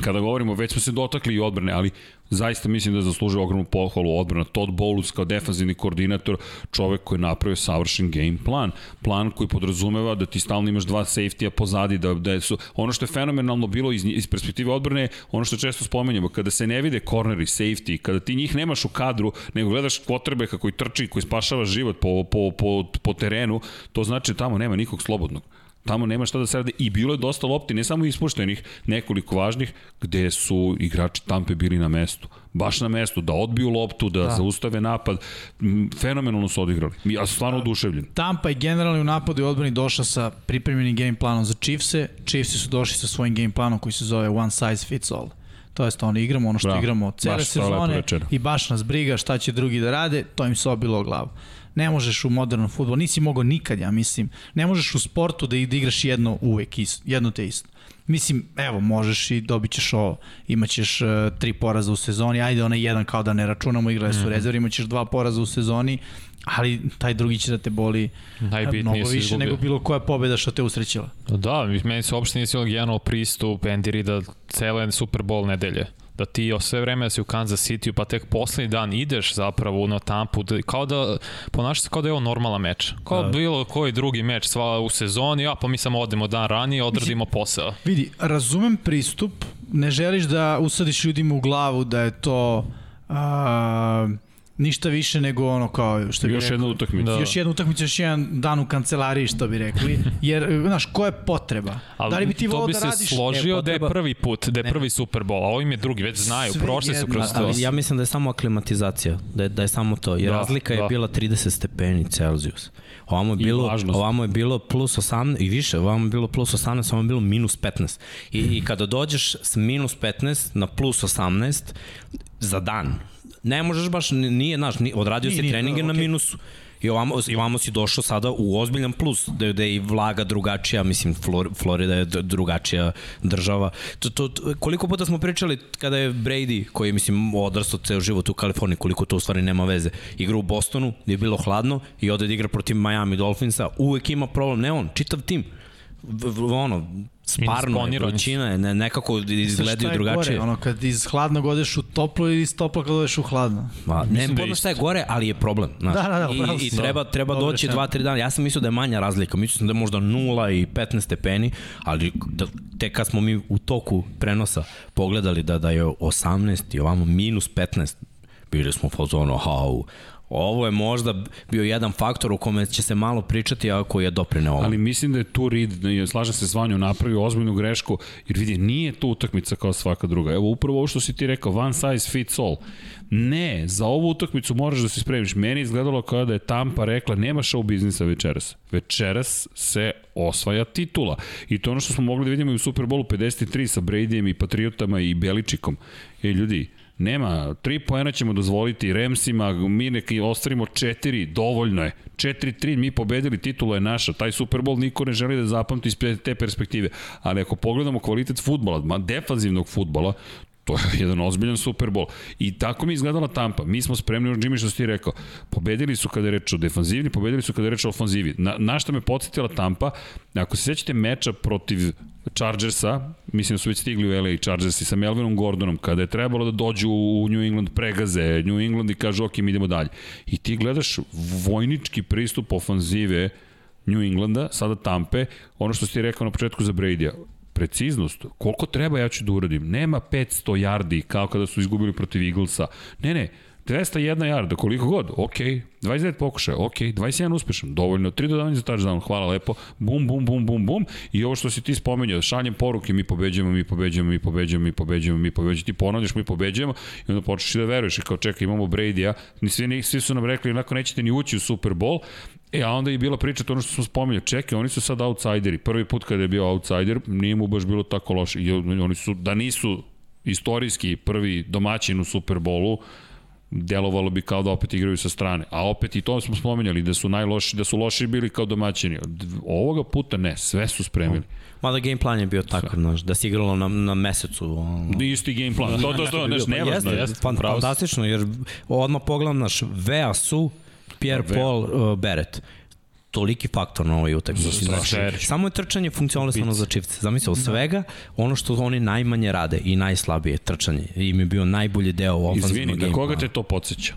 kada govorimo, već smo se dotakli i odbrane, ali zaista mislim da zaslužuje ogromnu pohvalu odbrana. Todd Bowles kao defanzivni koordinator, čovek koji je napravio savršen game plan. Plan koji podrazumeva da ti stalno imaš dva safety-a pozadi, da, da su, ono što je fenomenalno bilo iz, iz perspektive odbrane, ono što često spomenjamo, kada se ne vide corneri, safety, kada ti njih nemaš u kadru, nego gledaš kvotrbeka koji trči, koji spašava život po, po, po, po terenu, to znači da tamo nema nikog slobodnog. Tamo nema šta da se rade i bilo je dosta lopti, ne samo ispuštenih, nekoliko važnih, gde su igrači Tampe bili na mestu. Baš na mestu, da odbiju loptu, da, da. zaustave napad. Fenomenalno su odigrali. Ja sam stvarno oduševljen. Tampa je generalno u napadu i odbrani došla sa pripremljenim game planom za Chiefse. Chiefsi su došli sa svojim game planom koji se zove One Size Fits All. To jest ono, igramo ono što Bravo. igramo cele sezone i baš nas briga šta će drugi da rade, to im se obilo o glavu. Ne možeš u modernom futbolu, nisi mogao nikad, ja mislim. Ne možeš u sportu da, igraš jedno uvek, isto, jedno te isto. Mislim, evo, možeš i dobit ćeš ovo. Imaćeš uh, tri poraza u sezoni, ajde onaj jedan kao da ne računamo, igrali su mm rezervi, imaćeš dva poraza u sezoni, ali taj drugi će da te boli Najbitnije mnogo više nego bilo koja pobeda što te usrećila. Da, meni se uopšte nisi generalno pristup Andy Rida cele Super Bowl nedelje da ti sve vreme da si u Kansas City pa tek poslednji dan ideš zapravo na Tampu, da, kao da ponaša se kao da je ovo normalan meč. Kao da. bilo koji drugi meč sva u sezoni, a pa mi samo odemo dan ranije, odradimo posao. Vidi, razumem pristup, ne želiš da usadiš ljudima u glavu da je to a, ništa više nego ono kao što bi Još rekao, jedna utakmica. Da. Još jedna utakmica, još jedan dan u kancelariji što bi rekli, <laughs> jer znaš, ko je potreba? Ali da li bi ti to volao bi da se radiš? složio E, da je prvi put, da je prvi Super Bowl, a ovim je drugi, već znaju, Sve prošli su kroz to. Ali ja mislim da je samo aklimatizacija, da je, da je samo to. Jer Da, da, razlika je da. bila 30 stepeni Celsius. Ovamo je bilo, ovamo je bilo plus 18 i više, ovamo je bilo plus 18, ovamo je bilo minus 15. I, i kada dođeš s minus 15 na plus 18 za dan, ne možeš baš, nije, znaš, odradio si treninge da, na okej. minusu. I ovamo, I ovamo si došao sada u ozbiljan plus, da, da je i vlaga drugačija, mislim, Flor, Florida je drugačija država. To, to, to, koliko puta smo pričali kada je Brady, koji je, mislim, odrastao ceo život u Kaliforniji, koliko to u stvari nema veze, igra u Bostonu, gde je bilo hladno i ode da igra protiv Miami Dolphinsa, uvek ima problem, ne on, čitav tim. V, v, ono, sparno je, vrućina je, ne, nekako izgledaju drugačije. Gore, ono, kad iz hladnog odeš u toplo ili iz topla kad odeš u hladno. Ma, ne da šta je gore, ali je problem. Znaš. Da, da, da, I, i treba, treba Dobro doći rečeno. 2-3 dana. Ja sam mislio da je manja razlika. Mislio sam da je možda 0 i 15 stepeni, ali da, tek kad smo mi u toku prenosa pogledali da, da je 18 i ovamo minus 15, bili smo u fazonu, hau, ovo je možda bio jedan faktor u kome će se malo pričati ako je doprineo ovo. Ali mislim da je tu Reed, slažem se s Vanjom, napravio ozbiljnu grešku, jer vidi, nije to utakmica kao svaka druga. Evo, upravo ovo što si ti rekao, one size fits all. Ne, za ovu utakmicu moraš da se spremiš. Meni je izgledalo kao da je Tampa rekla, nema show biznisa večeras. Večeras se osvaja titula. I to ono što smo mogli da vidimo i u Superbowlu 53 sa Bradyjem i Patriotama i Beličikom. E, ljudi, Nema, tri poena ćemo dozvoliti Remsima, mi neki ostvarimo četiri, dovoljno je. 4-3, mi pobedili, titula je naša. Taj Super Bowl niko ne želi da zapamti iz te perspektive. Ali ako pogledamo kvalitet futbola, ma defanzivnog futbola, to je <laughs> jedan ozbiljan Super Bowl. I tako mi izgledala Tampa. Mi smo spremni, Jimmy što si rekao, pobedili su kada je reč o defanzivni, pobedili su kada je reč o ofanzivi. Na, na šta me podsjetila Tampa, ako se sećate meča protiv Chargersa, mislim da su već stigli u LA Chargersi sa Melvinom Gordonom, kada je trebalo da dođu u New England, pregaze New England i kažu ok, idemo dalje. I ti gledaš vojnički pristup ofanzive New Englanda, sada Tampe, ono što si rekao na početku za Brady-a, preciznost, koliko treba ja ću da uradim. Nema 500 yardi kao kada su izgubili protiv Eaglesa. Ne, ne, 201 yarda, koliko god, ok, 29 pokušaja, ok, 21 uspešan, dovoljno, 3 dodavanja za touchdown, hvala lepo, bum, bum, bum, bum, bum, i ovo što si ti spomenuo, šaljem poruke, mi pobeđujemo, mi pobeđujemo, mi pobeđujemo, mi pobeđujemo, mi pobeđujemo, ti ponavljaš, mi pobeđujemo, i onda počneš i da veruješ, kao čekaj, imamo Brady-a, svi, svi su nam rekli, onako nećete ni ući u Super Bowl, E, a onda je bila priča to ono što smo spominjali, čekaj, oni su sad outsideri. Prvi put kada je bio outsider, nije mu baš bilo tako loše. I oni su, da nisu istorijski prvi domaćin u Superbolu, delovalo bi kao da opet igraju sa strane. A opet i to smo spominjali, da su najloši, da su loši bili kao domaćini. Ovoga puta ne, sve su spremili. Mada game plan je bio takav, znaš, da se igralo na, na mesecu. Ono. Isti game plan. To, to, to, <laughs> znaš, nevažno. Jeste, fan, fantastično, jer odmah pogledam, naš, Vea su, Pierre. Paul, uh, Beret toliki faktor na ovoj utakmici. Znači, samo je trčanje funkcionalisano za čivce. Zamisli, od svega, ono što oni najmanje rade i najslabije trčanje. Im je bio najbolji deo ofenzivnog Izvini, na koga te to podsjeća?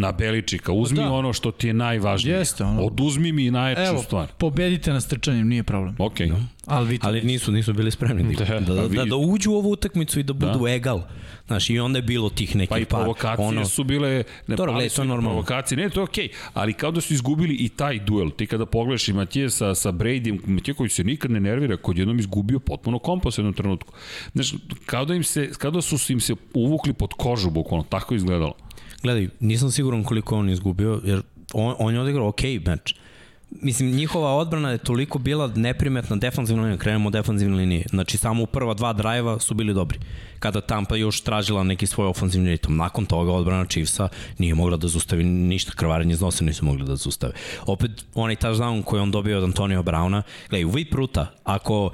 Na Beličika. Uzmi da. ono što ti je najvažnije. Jeste, ono. Oduzmi mi najjaču Evo, stvar. pobedite nas trčanjem, nije problem. Ok. Ali vi to Ali nisu, nisu bili spremni da, da, da, da, da uđu u ovu utakmicu i da budu da. egal. Znaš, i onda je bilo tih nekih Pa i provokacije ono... su bile... Ne, Dobro, gledaj, to je normalno. Provokacije, ne, to je okej, okay, ali kao da su izgubili i taj duel. Ti kada pogledaš i Matije sa, sa Brady, Matije koji se nikad ne nervira, kod jednom izgubio potpuno kompas u jednom trenutku. Znaš, kao da, im se, kao da su im se uvukli pod kožu, bukvalno, tako izgledalo. Gledaj, nisam siguran koliko on izgubio, jer on, on je odigrao ok meč. Mislim, njihova odbrana je toliko bila neprimetna defanzivna linija, krenemo od defanzivne linije. Znači, samo u prva dva drajeva su bili dobri. Kada Tampa još tražila neki svoj ofanzivni ritam. Nakon toga odbrana Chiefsa nije mogla da zustavi ništa, krvarenje iz nosa nisu mogli da zustave. Opet, onaj touchdown koji on dobio od Antonio Brauna, gledaj, u pruta, ako uh,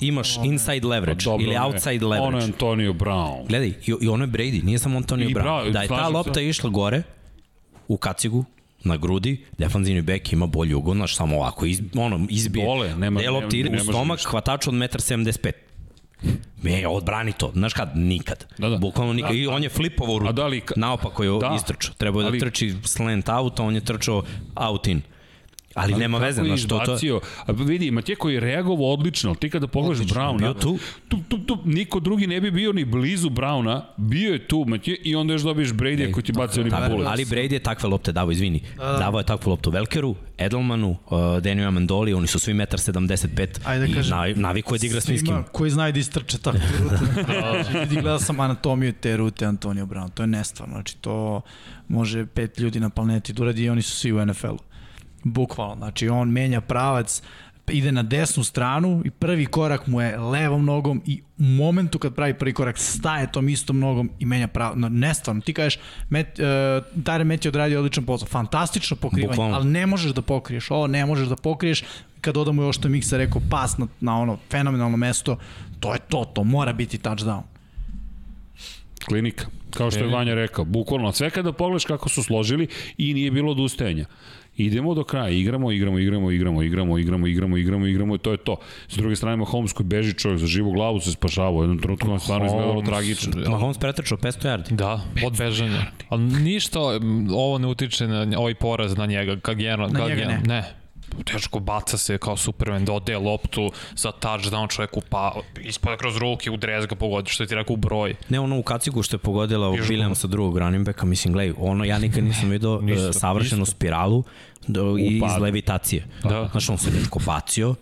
imaš inside leverage Pa Dobro, ili outside Ono je leverage, Antonio Brown. Gledaj, i, i ono je Brady, nije samo Antonio I Brown. Brown, da je ta slažem se. lopta išla gore, u kacigu, na grudi, defanzivni bek ima bolji ugon, znaš, samo ovako, iz, ono, izbije. Dole, nema- ide ne u stomak, ništa. hvatač od 1,75 m. Me, odbrani to. Znaš kad? Nikad. Da, da. Bukvalno nikad. I on je flipovo rutu. A da li Naopako je Da. da. istrčao. Trebao je Ali- da trči slant out, a on je trčao out in. Ali, nema veze, je znaš, to, to, izbacio, A vidi, Matije koji je reagovao odlično, ti kada pogledaš Brauna, bio tu. tu, tu, tu, niko drugi ne bi bio ni blizu Brauna, bio je tu Matije i onda još dobiješ Brady koji ti baci oni Tako, bullet. ali Brady je takve lopte davo, izvini. Davao je takvu loptu Velkeru, Edelmanu, uh, Daniju Amendoli, oni su svi 1,75 Ajde da i kažem, navi, je da igra s niskim. koji znaju da istrče takvu <laughs> rutu. Vidi, gledao sam anatomiju te rute Antonio Brown. To je nestvarno. Znači, to može pet ljudi na planeti da uradi i oni su svi u NFL-u. Bukvalno. Znači, on menja pravac, ide na desnu stranu i prvi korak mu je levom nogom i u momentu kad pravi prvi korak staje tom istom nogom i menja pravo. No, nestvarno. Ti kažeš, Met, uh, Tyre Met je odradio odličan posao. Fantastično pokrivanje, Bukvalno. ali ne možeš da pokriješ. Ovo ne možeš da pokriješ. Kad dodamo još što je Miksa rekao, pas na, na ono fenomenalno mesto, to je to, to mora biti touchdown. Klinika, kao što je Vanja rekao, bukvalno sve kada pogledaš kako su složili i nije bilo odustajanja. Idemo do kraja, igramo, igramo, igramo, igramo, igramo, igramo, igramo, igramo, igramo i to je to. S druge strane, Mahomes koji beži čovjek za živu glavu se spašava, u jednom trenutku on stvarno izgledalo Holmes, tragično. Mahomes pretrčao 500 yardi. Da, od bežanja. Ali ništa ovo ne utiče na ovaj poraz na njega. Kad general, Na kad ne. ne. Teško baca se kao Superman, dodaje loptu za touchdown čoveku, pa ispada kroz ruke, udrez ga pogodi, što je ti rekao u broj. Ne ono u kacigu što je pogodila u Williamsa drugog running backa, mislim, gledaj, ono ja nikad nisam vidio Ništa, uh, savršenu spiralu do, iz padu. levitacije. Da. Znaš, on se dečko bacio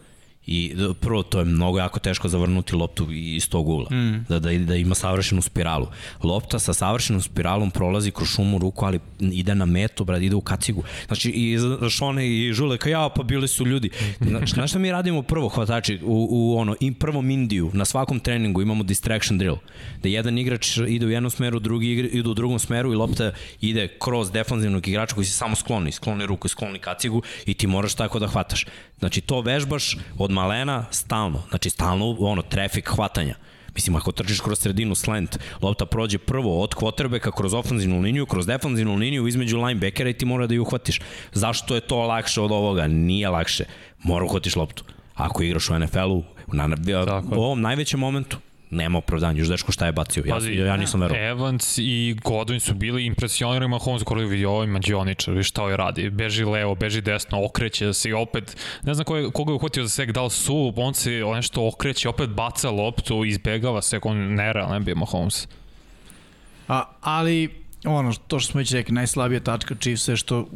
i d- prvo to je mnogo jako teško zavrnuti loptu iz tog ugla, mm. da, da, da ima savršenu spiralu. Lopta sa savršenom spiralom prolazi kroz šumu ruku, ali ide na metu, brad, ide u kacigu. Znači, i Šone i Žule, kao ja, pa bili su ljudi. Znaš, znaš šta mi radimo prvo, hvatači, u, u ono, i prvom Indiju, na svakom treningu imamo distraction drill, da jedan igrač ide u jednom smeru, drugi igra, ide u drugom smeru i lopta ide kroz defanzivnog igrača koji se samo skloni, skloni ruku skloni kacigu i ti moraš tako da hvataš. Znači, to vežbaš od malena stalno, znači stalno ono, trafik hvatanja. Mislim, ako trčiš kroz sredinu slant, lopta prođe prvo od quarterbacka kroz ofenzivnu liniju, kroz defanzivnu liniju između linebackera i ti mora da ju uhvatiš. Zašto je to lakše od ovoga? Nije lakše. Mora uhvatiš loptu. Ako igraš u NFL-u, na, na, u ovom najvećem momentu, nema opravdanja. Još dečko šta je bacio. Ja, Pazi, ja nisam verovao. Evans i Godwin su bili impresionirani Mahomes koji vidi ovaj mađioničar, vidi šta ovaj radi. Beži levo, beži desno, okreće se i opet, ne znam koga, koga je uhvatio za sek, da li su, on se nešto okreće, opet baca loptu, izbegava se, on nerealan bio Mahomes. A, ali, ono, to što smo već rekli, najslabija tačka Chiefsa je što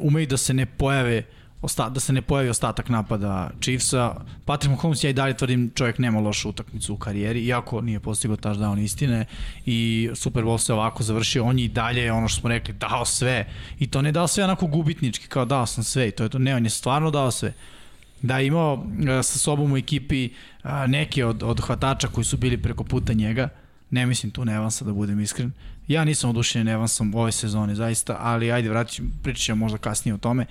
umeju, da se ne pojave osta, da se ne pojavi ostatak napada Chiefsa. Patrick Mahomes, ja i dalje tvrdim, čovjek nema lošu utakmicu u karijeri, iako nije postigao touchdown istine i Super Bowl se ovako završio, on je i dalje, ono što smo rekli, dao sve. I to ne dao sve onako gubitnički, kao dao sam sve i to je to. Ne, on je stvarno dao sve da je imao e, sa sobom u ekipi a, neke od, od hvatača koji su bili preko puta njega, ne mislim tu Nevansa da budem iskren. Ja nisam odušenjen Nevansom ove sezone zaista, ali ajde vratit ću, pričat ćemo možda kasnije o tome.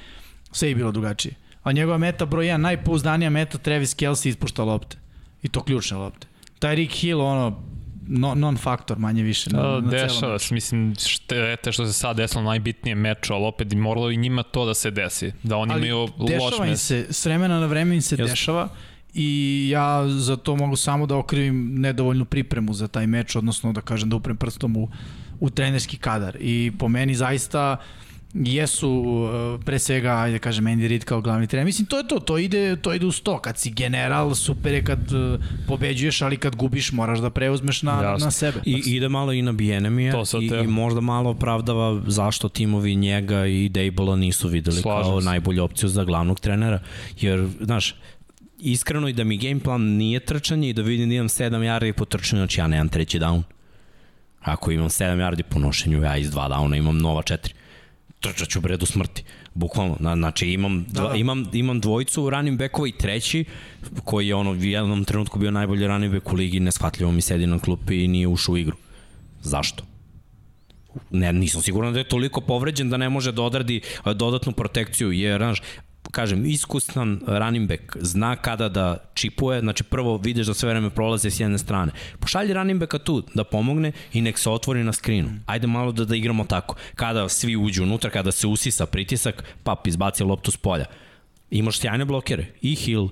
Sve je bilo drugačije. A njegova meta broj 1, najpouzdanija meta Travis Kelsey ispušta lopte. I to ključne lopte. Taj Rick Hill, ono, no, non-faktor manje više. Na, Da, na celom dešava se, mislim, štete što se sad desilo najbitnije meč, ali opet moralo i njima to da se desi, da oni ali imaju loš dešava im mes. se, s vremena na vreme im se Jasno. dešava i ja za to mogu samo da okrivim nedovoljnu pripremu za taj meč, odnosno da kažem da uprem prstom u, u trenerski kadar. I po meni zaista jesu uh, pre svega, ajde da kažem, Andy Reid kao glavni trener. Mislim, to je to, to ide, to ide uz to. Kad si general, super je kad uh, pobeđuješ, ali kad gubiš moraš da preuzmeš na, Jasno. na sebe. I ide malo i na sad i, te- i možda malo opravdava zašto timovi njega i Dejbola nisu videli Slažem kao se. najbolju opciju za glavnog trenera. Jer, znaš, iskreno i da mi game plan nije trčanje i da vidim da imam 7 yardi po trčanju, znači ja nemam treći down. Ako imam 7 yardi po nošenju, ja iz 2 downa imam nova 4. trčat ću bre do smrti. Bukvalno. Na, znači imam, dva, da. imam, imam dvojicu running backova i treći koji je ono u jednom trenutku bio najbolji running back u ligi, neshvatljivo mi sedi na klupi i nije ušao u igru. Zašto? ne, nisam siguran da je toliko povređen da ne može da odradi a, dodatnu protekciju, jer, znaš, kažem, iskustan running back zna kada da čipuje, znači prvo vidiš da sve vreme prolaze s jedne strane. Pošalji running backa tu da pomogne i nek se otvori na skrinu. Ajde malo da, da igramo tako. Kada svi uđu unutra, kada se usisa pritisak, pap izbaci loptu s polja. Imaš sjajne blokere. I Hill uh,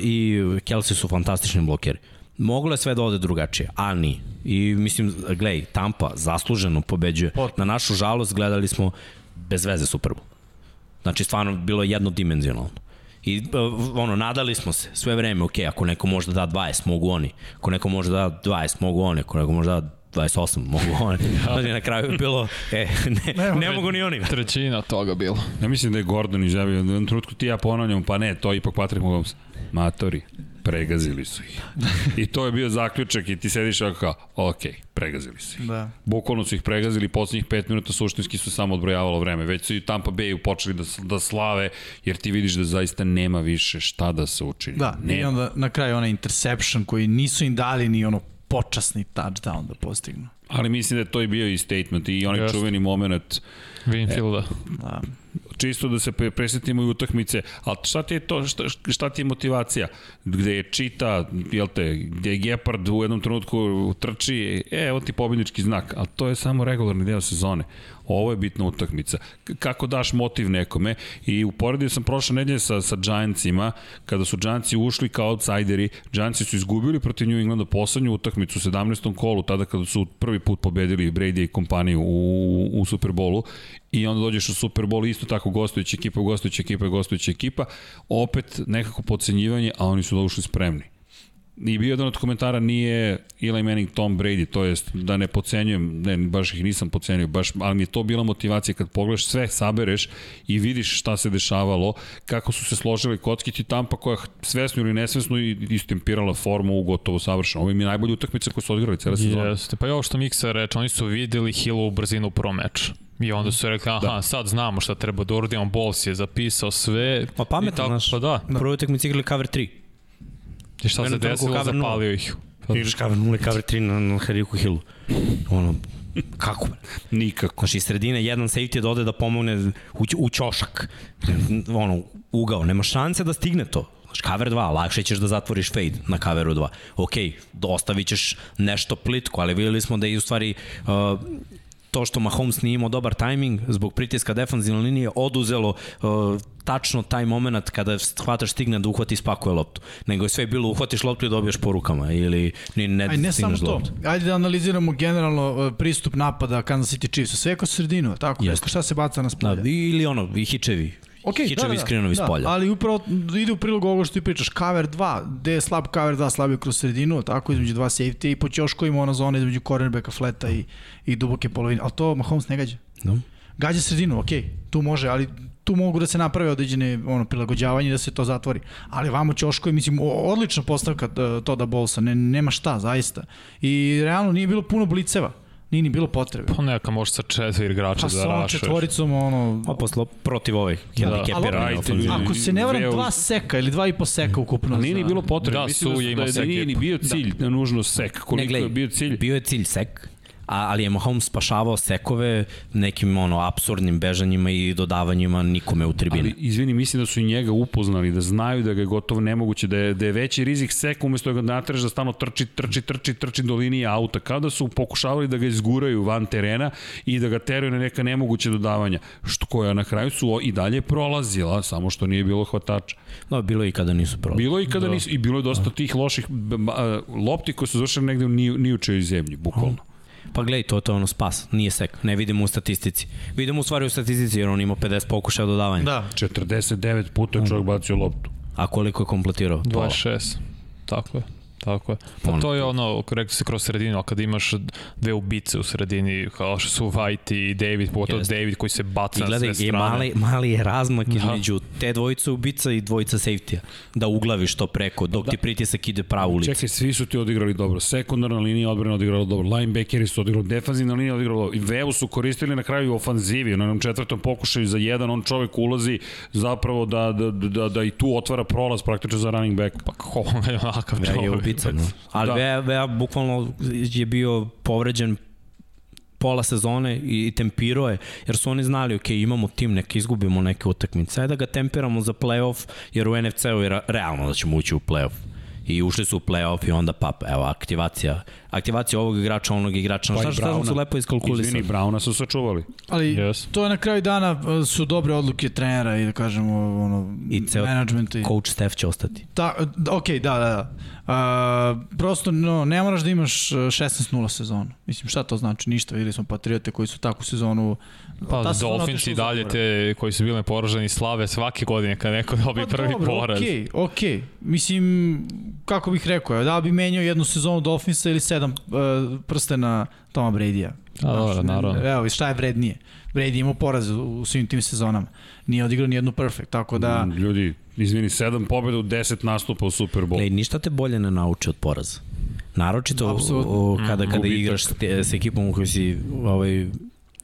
i Kelsey su fantastični blokeri. Moglo je sve da ode drugačije, a ni. I mislim, gledaj, Tampa zasluženo pobeđuje. Na našu žalost gledali smo bez veze Super Bowl. Znači, stvarno bilo je jednodimenzionalno. I uh, ono, nadali smo se sve vreme, ok, ako neko može da da 20, mogu oni. Ako neko može da da 20, mogu oni. Ako neko može da da 28, mogu oni. <laughs> Znači, na kraju je bilo, e, ne, ne mogu ni oni. Trećina toga bilo. Ja mislim da je Gordon izjavio, u jednom trenutku ti ja ponavljam, pa ne, to je ipak Patrick Mahomes. Matori, pregazili su ih. I to je bio zaključak i ti sediš ovako kao, ok, pregazili su ih. Da. Bukvalno su ih pregazili, poslednjih 5 minuta suštinski su samo odbrojavalo vreme. Već su i Tampa Bay počeli da, da slave, jer ti vidiš da zaista nema više šta da se učini. Da, nema. i onda na kraju onaj interception koji nisu im dali ni ono počasni touchdown da postignu. Ali mislim da je to i bio i statement i onaj Jeste. čuveni moment Winfielda. Da. Čisto da se pre- presetimo i utakmice, ali šta ti je to, šta, šta ti je motivacija? Gde je Čita, jel te, gde je Gepard u jednom trenutku trči, e, evo ti pobjednički znak, ali to je samo regularni deo sezone. Ovo je bitna utakmica. Kako daš motiv nekome i uporedio sam prošle nedelje sa, sa Giantsima, kada su Giantsi ušli kao outsideri, Giantsi su izgubili protiv New Englanda poslednju utakmicu u 17. kolu, tada kada su prvi put pobedili Brady i kompaniju u, u Superbolu i onda dođeš u Super Bowl isto tako gostujuća ekipa, gostujuća ekipa, gostujuća ekipa, opet nekako podcenjivanje, a oni su ušli spremni. I bio jedan od komentara nije Eli Manning Tom Brady, to jest da ne pocenjujem, ne, baš ih nisam pocenio, baš, ali mi je to bila motivacija kad pogledaš sve, sabereš i vidiš šta se dešavalo, kako su se složili kockići Tampa koja svesno ili nesvesno i istempirala formu u gotovo savršeno. Ovo im je najbolja utakmica koju su odigrali cijela sezona. Jeste, pa i ovo što Miksa reče, oni su videli Hillovu brzinu u prvom meču. I onda su rekli, aha, da. sad znamo šta treba da uradimo, Bols je zapisao sve. Pa pametno, znaš. Pa da. Da. Prvo utakmici igrali cover 3. I šta se desilo, zapalio ih. Pa, Igraš cover 0 cover 3 na, na Hariku Hillu. Ono, kako? Nikako. Znaš, iz sredine jedan safety da ode da pomogne u, u ćošak. Ono, ugao. Nema šanse da stigne to. Znaš, cover 2, lakše ćeš da zatvoriš fade na coveru 2. Ok, ostavit ćeš nešto plitko, ali videli smo da je u stvari uh, to što Mahomes nije imao dobar tajming zbog pritiska defanzivne linije oduzelo uh, tačno taj moment kada hvataš stigne da uhvati i spakuje loptu. Nego je sve bilo uhvatiš loptu i dobiješ po rukama ili ni ne, Aj, ne samo stigneš to. loptu. Ajde da analiziramo generalno uh, pristup napada Kansas City Chiefs. Sve kroz sredinu, tako? Jeste. Šta se baca na Da, spolje? ili ono, i hičevi. Ok, hičevi da, da, skrinovi da, s polja. ali upravo ide u prilog ovoga što ti pričaš, cover 2, gde je slab cover 2, slab je kroz sredinu, tako između dva safety i po ćošku ima ona zona između cornerbacka, fleta i, i duboke polovine, ali to Mahomes ne gađa. No. Gađa sredinu, ok, tu može, ali tu mogu da se naprave određene ono, prilagođavanje da se to zatvori. Ali vamo Ćoško je, mislim, odlična postavka to da bolsa, ne, nema šta, zaista. I realno nije bilo puno bliceva, nije ni bilo potrebe. pa neka može sa četiri igrača Pa da sa ovom rašeš. četvoricom, ono, A posle protiv ove hendikepirane ali- ofenzije. ali- Ako se ne varam, dva seka ili dva i po seka ukupno. Nije ni bilo potrebe. Da, Mislim Su da, je su, imao da, da sek nije ni bio cilj da. nužno sek. Koliko Ne, gledaj, je bio cilj? Bio je cilj sek, a, ali je Mahomes spašavao sekove nekim ono absurdnim bežanjima i dodavanjima nikome u tribine. Ali, izvini, mislim da su i njega upoznali, da znaju da ga je gotovo nemoguće, da je, da je veći rizik sek umesto da ga natreš da stano trči, trči, trči, trči do linije auta. Kada su pokušavali da ga izguraju van terena i da ga teraju na neka nemoguće dodavanja, što koja na kraju su i dalje prolazila, samo što nije bilo hvatača. No, bilo je i kada nisu prolazili. Bilo je i kada nisu, i bilo je dosta tih loših lopti koje su završene negde u ni, ni u čejoj zemlji, bukvalno. Pa gledaj, to, to je ono spas, nije sek, ne vidimo u statistici. Vidimo u stvari u statistici jer on ima 50 pokušaja dodavanja. Da, 49 puta je čovjek bacio loptu. A koliko je kompletirao? 26. Tako je. Tako je. Pa Ono- to je ono, rekao se kroz sredinu, a kad imaš dve ubice u sredini, kao što su White i David, pogotovo Jeste. David koji se baca I na gledaj, sve i strane. mali, mali je razmak Da. između te dvojice ubica i dvojica safety-a. Da uglaviš to preko, dok ti pritisak ide pravo u lice. Čekaj, svi su ti odigrali dobro. Sekundarna linija odbrane odigrala dobro. Linebackeri su odigrali, defanzivna linija odigrala dobro. I Vevu su koristili na kraju u ofanzivi. Na onom četvrtom pokušaju za jedan, on čovek ulazi zapravo da, da, da, da i tu otvara prolaz praktično za running back. Pa kako <laughs> on je onakav ubica, no. Ali Da. da. Vea, Vea bukvalno je bio povređen pola sezone i tempirao je, jer su oni znali, ok, imamo tim, neke izgubimo neke utakmice, ajde da ga tempiramo za playoff, jer u NFC-u je realno da ćemo ući u playoff. I ušli su u playoff i onda pap, evo, aktivacija, aktivacija ovog igrača, onog igrača, Pa šta, šta su lepo iskalkulisali. Izvini, Brauna su sačuvali. Ali Yes. to je na kraju dana e, su dobre odluke trenera i da kažemo ono, I ceo menadžmenta. I... Coach Steph će ostati. Da, ok, da, da, da. Uh, prosto no, ne moraš da imaš e, 16-0 sezonu. Mislim, šta to znači? Ništa, videli smo Patriote koji su takvu sezonu... Pa ta Dolphins i dalje te koji su bili poraženi slave svake godine kad neko prvi Pa dobro, poraz. okej, okej. Mislim, kako bih rekao, da bi menjao jednu sezonu Dolphinsa ili sedam uh, prstena Toma Brady-a? A, dobro, naravno. Evo, šta je vrednije? Brady imao poraz u, svim tim sezonama. Nije odigrao ni jednu perfect, tako da... Mm, Ljudi, izvini, sedam pobjeda u 10 nastupa u Super Bowl. Ej, ništa te bolje ne nauči od poraza. Naročito Apsolutno. o, kada, kada Gubitak. igraš s, te, s ekipom u kojoj si ovaj,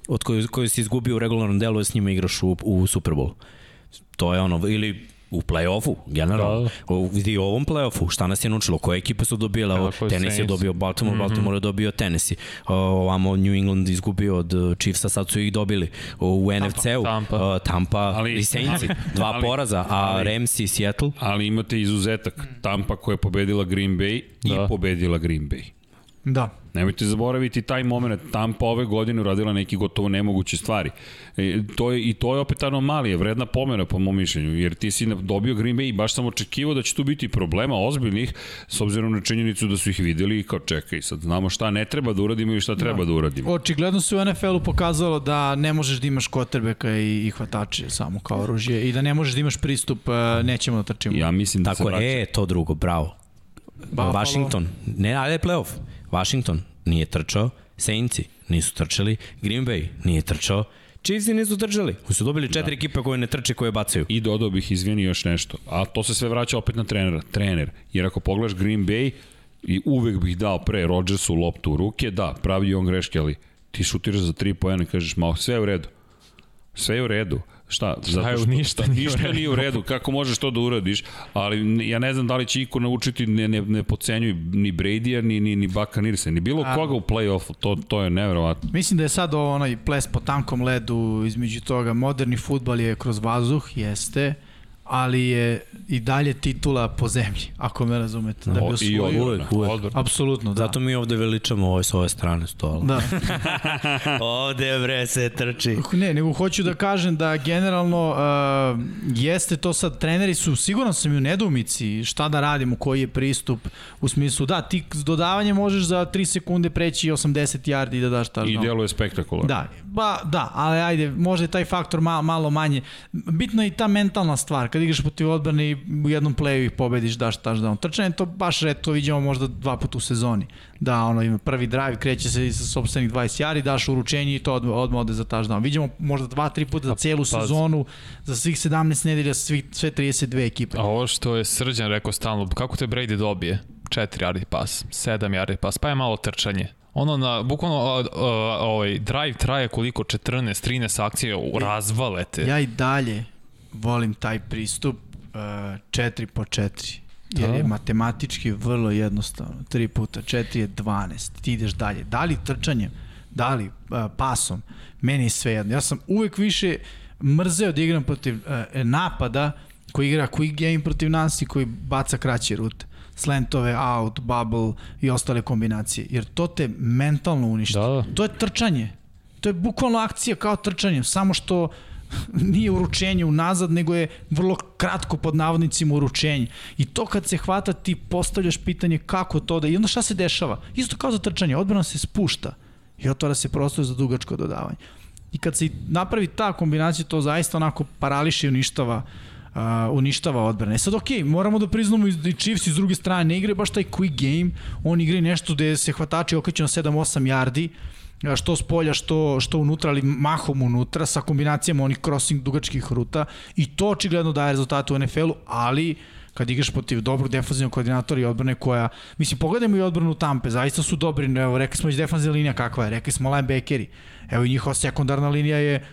od koju, koju si izgubio u regularnom delu, s njima igraš u, u Super Bowl. To je ono, ili u play-offu, generalno. Da. U, vidi u ovom play-offu, šta nas je naučilo, koje ekipe su dobile, ovo, Tennessee je dobio Baltimore, Mhm. Baltimore je dobio Tennessee. O, ovamo New England izgubio od uh, Chiefsa, sad su ih dobili. U NFC-u, Tampa. uh, Tampa Ali- i Saintsi, <laughs> dva ali- poraza, a ali- Ramsey i Seattle, Ali imate izuzetak. Tampa koja je pobedila Green Bay i Da. pobedila Green Bay. Da. Nemojte zaboraviti taj moment. Tampa ove godine uradila neki gotovo nemoguće stvari. E, to je, I to je opet anomalija, vredna pomena po mom mišljenju, jer ti si dobio Green Bay i baš sam očekivao da će tu biti problema ozbiljnih, s obzirom na činjenicu da su ih videli i kao čekaj, sad znamo šta ne treba da uradimo i šta treba da uradimo. Očigledno se u NFL-u pokazalo da ne možeš da imaš kotrbeka i, i hvatače samo kao oružje i da ne možeš da imaš pristup, uh, nećemo da trčimo. Ja mislim da Tako se vraća. je, e, to drugo, bravo. Buffalo. Washington, ne, ali je playoff. Washington nije trčao, Saintsi nisu trčali, Green Bay nije trčao, Chiefsi nisu trčali. Oni su dobili četiri da. ekipe koje ne trče, koje bacaju. I dodao bih, izvini još nešto, a to se sve vraća opet na trenera, trener, jer ako pogledaš Green Bay, i uvek bih dao pre Rodgersu loptu u ruke, da, pravi on greške, ali ti šutiraš za tri pojene i kažeš, ma sve je u redu. Sve je u redu. Šta? Zato je, što, ništa nije u ništa nije u redu. Kako možeš to da uradiš? Ali ja ne znam da li će iko naučiti, ne, ne, ne pocenjuj ni Brady-a, ni, ni, ni Buccaneersa, ni bilo A. koga u play-offu. To, to je neverovatno. Mislim da je sad ovo onaj ples po tankom ledu između toga. Moderni futbal je kroz vazduh, jeste, ali je i dalje titula po zemlji, ako me razumete. Da bi i osvojio. odbrana. Uvek, uvek. Apsolutno, da. Zato mi ovde veličamo ovo s ove strane stola. Da. <laughs> ovde bre se trči. Ne, nego hoću da kažem da generalno uh, jeste to sad, treneri su, sigurno sam i u nedoumici šta da radimo, koji je pristup u smislu, da, ti s dodavanjem možeš za 3 sekunde preći 80 yardi i da daš I touchdown. djeluje spektakularno. Da, ba, da, ali ajde, možda je taj faktor malo, malo manje. Bitno je i ta mentalna stvar, kad igraš protiv odbrane i u jednom playu ih pobediš, daš touchdown. Trčanje to baš redko vidimo možda dva puta u sezoni. Da, ono ima prvi drive, kreće se sa sobstvenih 20 jari, daš uručenje i to odmah, odmah ode za touchdown. Vidimo možda dva, tri puta za celu pa- sezonu, za svih 17 nedelja, svih, sve 32 ekipe. A ovo što je Srđan rekao stalno, kako te Brady dobije? 4 yardi pas, 7 yardi pas, pa je malo trčanje. Ono na, bukvalno, ovaj, drive traje koliko, 14, 13 akcije, u- razvale te. Ja i dalje volim taj pristup uh, 4 po 4. Jer je Da. matematički vrlo jednostavno. 3 puta 4 je 12. Ti ideš dalje. Da li trčanjem, da li uh, pasom, meni je sve jedno. Ja sam uvek više mrzeo da igram protiv uh, napada koji igra quick game protiv nas i koji baca kraće rute slantove, out, bubble i ostale kombinacije. Jer to te mentalno uništa. Da, da. To je trčanje. To je bukvalno akcija kao trčanje, samo što <laughs> nije uručenje unazad, nego je vrlo kratko pod navodnicima uručenje. I to kad se hvata ti postavljaš pitanje kako to da... I onda šta se dešava? Isto kao za trčanje, odbrana se spušta i otvara se prostor za dugačko dodavanje. I kad se napravi ta kombinacija, to zaista onako parališe i uništava uništava odbrane. E sad, okej, okay, moramo da priznamo i Chiefs iz druge strane ne igraju baš taj quick game, on igra nešto gde se hvatači okreću na 7-8 yardi, što s polja, što, što unutra, ali mahom unutra, sa kombinacijama onih crossing dugačkih ruta i to očigledno daje rezultate u NFL-u, ali kad igraš protiv dobrog defanzivnog koordinatora i odbrane koja, mislim, pogledajmo i odbranu Tampe, zaista su dobri, evo, rekli smo iz defanzivna linija kakva je, rekli smo linebackeri, evo i njihova sekundarna linija je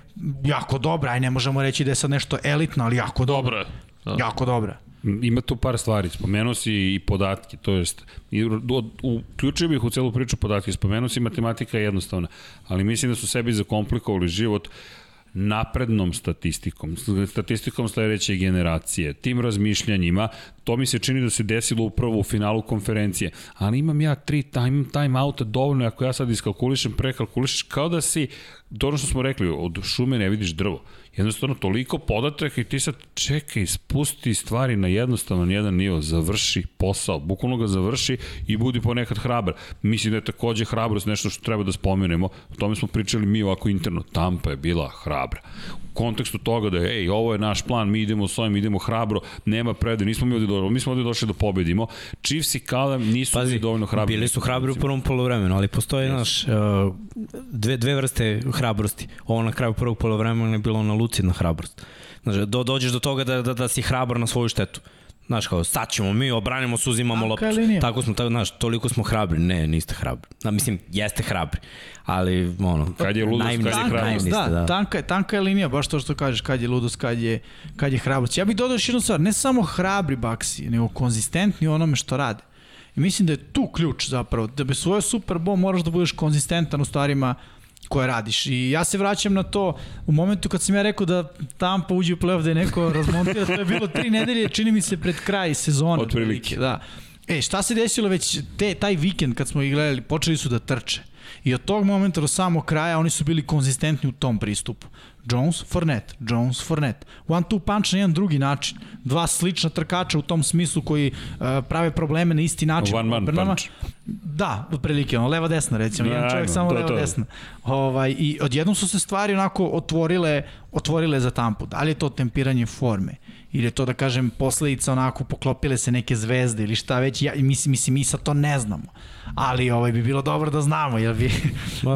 jako dobra, aj ne možemo reći da je sad nešto elitno, ali jako dobra. Dobra. Da. Jako dobra. Ima tu par stvari, spomenuo si i podatke, to jest, uključio bih u celu priču podatke, spomenuo si matematika je jednostavna, ali mislim da su sebi zakomplikovali život naprednom statistikom, statistikom sledeće generacije, tim razmišljanjima, to mi se čini da se desilo upravo u finalu konferencije, ali imam ja tri time, time outa dovoljno, ako ja sad iskalkulišem, prekalkulišeš, kao da si, to ono što smo rekli, od šume ne vidiš drvo jednostavno toliko podataka i ti sad čekaj, spusti stvari na jednostavan jedan nivo, završi posao, bukvalno ga završi i budi ponekad hrabar. Mislim da je takođe hrabrost nešto što treba da spomenemo, o tome smo pričali mi ovako interno, Tampa je bila hrabra kontekstu toga da je, ej, ovo je naš plan, mi idemo s ovim, idemo hrabro, nema prede, nismo mi ovde došli, mi smo ovde došli da pobedimo. Chiefs i Kalam nisu Pazi, bili dovoljno hrabri. Bili su hrabri u prvom polovremenu, ali postoje yes. naš, uh, dve, dve vrste hrabrosti. Ovo na kraju prvog polovremena je bilo ona lucidna hrabrost. Znači, do, dođeš do toga da, da, da si hrabar na svoju štetu. Znaš, kao, sad ćemo mi, obranimo se, uzimamo loptu. Tako smo, tako, znaš, toliko smo hrabri. Ne, niste hrabri. Na, mislim, jeste hrabri, ali, ono, kad je ludost, kad je hrabrost. Da, da, tanka, je, tanka je linija, baš to što kažeš, kad je ludost, kad je, kad je hrabrost. Ja bih dodao još jednu stvar, ne samo hrabri baksi, nego konzistentni u onome što rade. I mislim da je tu ključ zapravo, da bi svoje Super Bowl moraš da budeš konzistentan u stvarima koje radiš. I ja se vraćam na to, u momentu kad sam ja rekao da Tampa uđe u playoff da je neko <laughs> razmontira, to je bilo tri nedelje, čini mi se pred kraj sezona. Od prilike. Da. E, šta se desilo već te, taj vikend kad smo ih gledali, počeli su da trče. I od tog momenta do samog kraja oni su bili konzistentni u tom pristupu. Jones, Fournette, Jones, Fournette. One two punch na jedan drugi način. Dva slična trkača u tom smislu koji uh, prave probleme na isti način. One man Bernama. punch. Da, prilike, ono, leva desna recimo, jedan da, čovjek samo to, leva to. desna. Ovaj, I odjednom su se stvari onako otvorile, otvorile za tampu. Da li je to tempiranje forme? Ili je to da kažem posledica onako poklopile se neke zvezde ili šta već, ja, mislim, mislim mi sad to ne znamo, ali ovaj, bi bilo dobro da znamo, jer <laughs> bi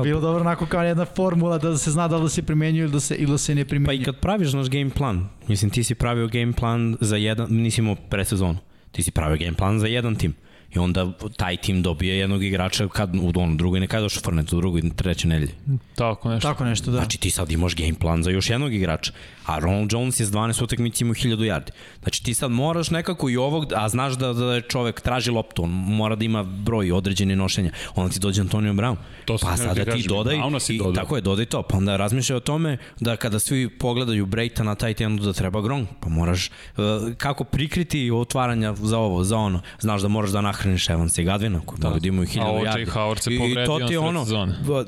bilo dobro onako kao jedna formula da se zna da li da se primenjuje ili da se, ili da se ne primenjuje. Pa i kad praviš naš game plan, mislim ti si pravio game plan za jedan, nisi imao predsezonu, ti si pravio game plan za jedan tim i onda taj tim dobije jednog igrača kad u ono drugoj ne kada došao Fornet u drugoj trećoj nedelji. Tako nešto. Tako nešto, da. Znači ti sad imaš game plan za još jednog igrača a Ronald Jones je s 12 utakmica imao 1000 yardi. Znači ti sad moraš nekako i ovog, a znaš da, da je čovek traži loptu, on mora da ima broj određene nošenja, onda ti dođe Antonio Brown. To pa sada ti dodaj, i, dodaj. tako je, dodaj to, pa onda razmišljaj o tome da kada svi pogledaju Brejta na taj tenu da treba Gronk, pa moraš uh, kako prikriti otvaranja za ovo, za ono, znaš da moraš da nahraniš Evans i Gadvina, koji da. da imaju 1000 yardi. A Howard se povredio I to ti ono,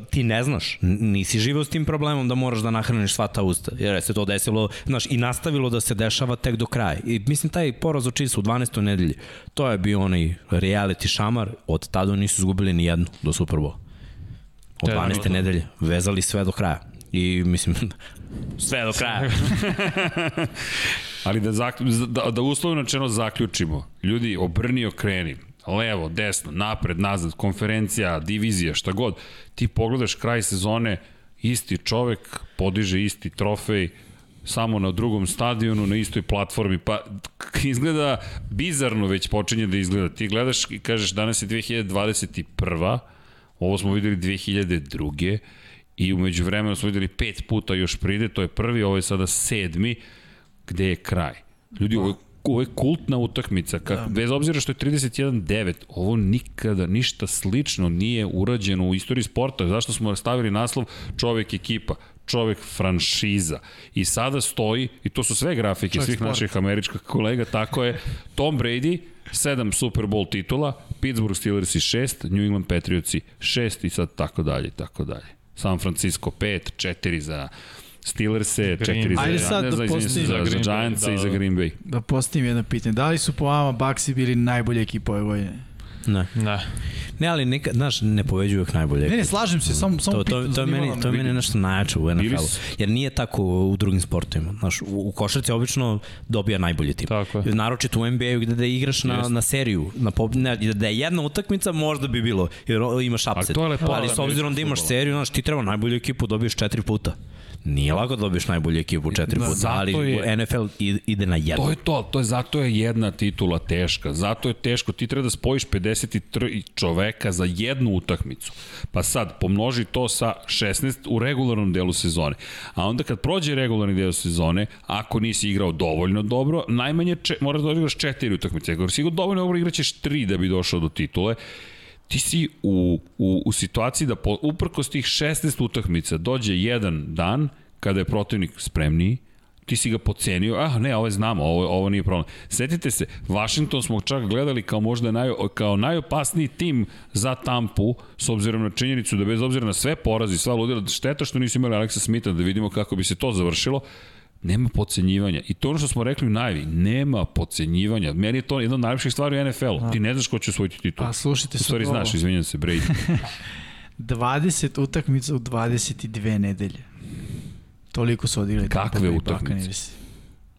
ti ne znaš, nisi živeo s tim problemom da moraš da nahraniš sva ta usta, jer se to desi desilo, znaš, i nastavilo da se dešava tek do kraja. I mislim, taj poraz u Chiefs u 12. nedelji, to je bio onaj reality šamar, od tada nisu izgubili ni jednu do Super Bowl. Od 12. Da, nedelje, vezali sve do kraja. I mislim, <laughs> sve do kraja. <laughs> Ali da, da, da uslovno načeno zaključimo. Ljudi, obrni okreni levo, desno, napred, nazad, konferencija, divizija, šta god, ti pogledaš kraj sezone, isti čovek podiže isti trofej, samo na drugom stadionu, na istoj platformi, pa izgleda bizarno već počinje da izgleda. Ti gledaš i kažeš danas je 2021. Ovo smo videli 2002. I umeđu vremena smo videli pet puta još pride, to je prvi, ovo je sada sedmi, gde je kraj. Ljudi, ovo je ovo je kultna utakmica, kak, da. bez obzira što je 31-9, ovo nikada, ništa slično nije urađeno u istoriji sporta. Zašto smo stavili naslov čovek ekipa? čovek franšiza. I sada stoji, i to su sve grafike čovjek svih sport. naših američkih kolega, tako je, Tom Brady, sedam Super Bowl titula, Pittsburgh Steelers i šest, New England Patriots i šest i sad tako dalje, tako dalje. San Francisco 5, 4 za Steelers-e, četiri za, Ajde sad da za, za, za, za Giants da, i za Green Bay. Da postavim jedno pitanje. Da li su po vama Baxi bili najbolja ekipa ove godine? Ne. Ne. Ne, ali nekad, znaš, ne poveđuju uvek najbolje. Ne, ne, slažem se, samo samo To, to, to, je meni, to je meni nešto najjače u NFL-u. Jer nije tako u drugim sportovima. Znaš, u, u košarci obično dobija najbolji tim. Tako je. Naročito u NBA-u gde da igraš na, na seriju, na pob... ne, da je jedna utakmica možda bi bilo, jer imaš upset. to je lepota Ali s obzirom da imaš seriju, znaš, ti treba najbolju ekipu dobiješ četiri puta. Nije lako da dobiješ najbolju ekipu četiri puta, zato ali je- NFL ide na jedno. To je to, to je zato je jedna titula teška. Zato je teško, ti treba da spojiš 53 čoveka za jednu utakmicu. Pa sad, pomnoži to sa 16 u regularnom delu sezone. A onda kad prođe regularni deo sezone, ako nisi igrao dovoljno dobro, najmanje če, moraš da odigraš četiri utakmice. Ako si igrao dovoljno dobro, igraćeš tri da bi došao do titule ti si u, u, u situaciji da po, uprkos tih 16 utakmica dođe jedan dan kada je protivnik spremniji, ti si ga pocenio, ah ne, ovo znamo, ovo, ovo nije problem. Setite se, Washington smo čak gledali kao možda naj, kao najopasniji tim za Tampu, s obzirom na činjenicu da bez obzira na sve porazi, sva ludila, šteta što nisu imali Aleksa Smitha da vidimo kako bi se to završilo, nema pocenjivanja. I to ono što smo rekli u najavi, nema pocenjivanja. Meni je to jedna od najlepših stvari u NFL-u. Ti ne znaš ko će osvojiti titul. Pa slušajte sad stvari ovo. znaš, izvinjam se, Brady. <laughs> 20 utakmica u 22 nedelje. Toliko su odigrali. Kakve utakmice?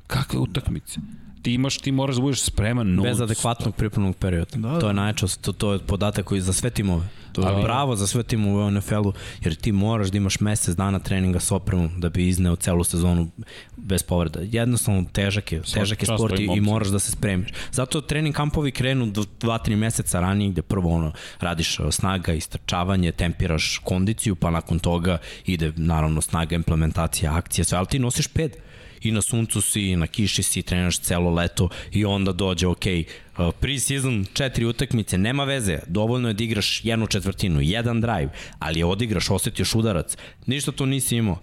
Kakve utakmice? Ti imaš, ti moraš da budeš spreman non Bez adekvatnog pripremnog perioda. Da, Da, da. To je najčešće, to, to je podatak koji za sve timove. To je Ali- bravo za sve timove u NFL-u, jer ti moraš da imaš mesec dana treninga s opremom da bi izneo celu sezonu bez povreda. Jednostavno težak je, težak je sport i, i moraš da se spremiš. Zato trening kampovi krenu 2-3 meseca ranije gde prvo ono, radiš uh, snaga, istrčavanje, tempiraš kondiciju, pa nakon toga ide naravno snaga, implementacija, akcija, sve, ali ti nosiš ped i na suncu si, i na kiši si, trenaš celo leto i onda dođe, ok, uh, pre-season, četiri utakmice, nema veze, dovoljno je da igraš jednu četvrtinu, jedan drive, ali je odigraš, osetiš udarac, ništa to nisi imao.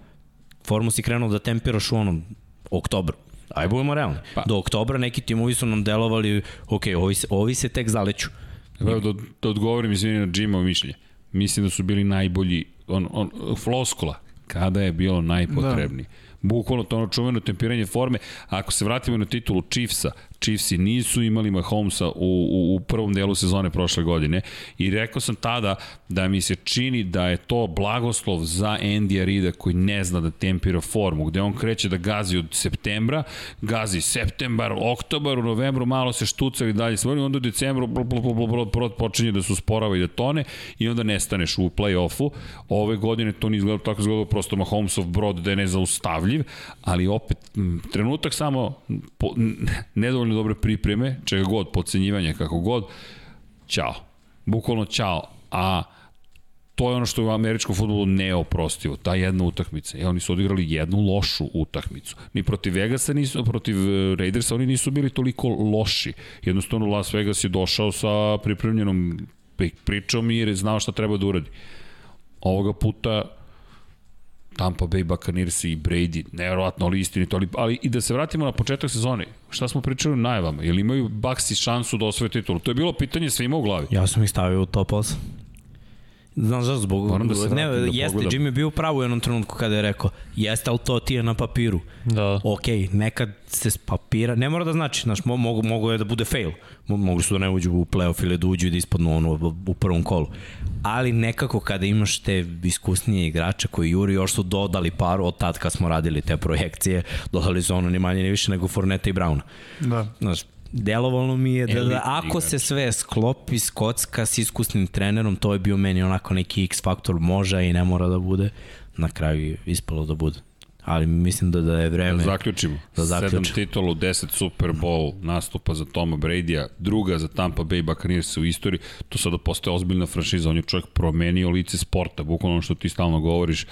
Formu si krenuo da tempiraš u onom oktobru. Aj budemo realni. Pa. Do oktobra neki timovi su nam delovali, ok, ovi se, ovi se tek zaleću. Evo da, da odgovorim izvini na Jimovo mišljenje. Mislim da su bili najbolji, on, on, floskula, kada je bilo najpotrebniji. Da. Bukvalno to ono čuveno tempiranje forme. Ako se vratimo na titulu Chiefsa, Chiefsi nisu imali Mahomesa u, u, u prvom delu sezone prošle godine i rekao sam tada da mi se čini da je to blagoslov za Andy Rida koji ne zna da tempira formu, gde on kreće da gazi od septembra, gazi septembar, oktobar, u novembru malo se štuca i dalje svoj, onda u decembru bl, bl, bl, bl, bl, počinje da se usporava i da tone i onda nestaneš u play-offu. Ove godine to nije izgledalo tako izgledalo prosto Mahomesov brod da je nezaustavljiv, ali opet trenutak samo po, n- nedovoljno dobre pripreme, čega god, pocenjivanja, kako god, ćao. Bukvalno ćao. A to je ono što je u američkom futbolu neoprostivo, ta jedna utakmica. I oni su odigrali jednu lošu utakmicu. Ni protiv Vegasa, nisu, protiv eh, Raidersa, oni nisu bili toliko loši. Jednostavno Las Vegas je došao sa pripremljenom pri- pričom i znao šta treba da uradi. Ovoga puta Tampa Bay Buccaneers i Brady, nevjerovatno, ali istinito, ali, ali i da se vratimo na početak sezone, šta smo pričali u najavama, jel imaju Bucksi šansu da osvoje titulu? To je bilo pitanje svima u glavi. Ja sam ih stavio u top 8. Znaš zašto? Zbog, Moram da se ne, da jeste, pogledam. Jimmy je bio u pravu u jednom trenutku kada je rekao, jeste, ali to ti je na papiru. Da. Ok, nekad se s papira, ne mora da znači, znaš, mo, mogu, mogu je da bude fail. Mo, mogli su da ne uđu u playoff ili da uđu i da ispadnu ono u prvom kolu. Ali nekako kada imaš te iskusnije igrače koji juri, još su dodali paru od tad kad smo radili te projekcije, dodali su ono ni manje ni više nego Forneta i Brauna. Da. Znaš, delovalo mi je da, da ako igrač. se sve sklopi, skocka s iskusnim trenerom, to je bio meni onako neki X faktor može i ne mora da bude. Na kraju je ispalo da bude. Ali mislim da, da je vreme... Da zaključimo. Da zaključimo. 7 titulu, 10 Super Bowl nastupa za Toma Brady-a, druga za Tampa Bay Buccaneers u istoriji. To sada postaje ozbiljna franšiza. On je čovjek promenio lice sporta, bukvalno ono što ti stalno govoriš.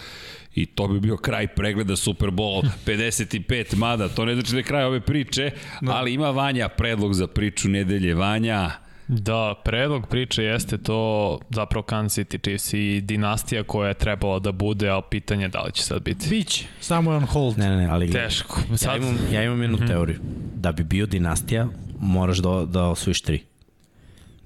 I to bi bio kraj pregleda Super Bowl 55, mada to ne znači da je kraj ove priče, ali ima Vanja predlog za priču nedelje. Vanja, Da, predlog priče jeste to zapravo Kansas City Chiefs i dinastija koja je trebala da bude, ali pitanje je da li će sad biti. Bić, samo je on hold. Ne, ne, ne, ali... Teško. Ja Sad, imam, ja imam jednu teoriju. Da bi bio dinastija, moraš da, da osvojiš tri.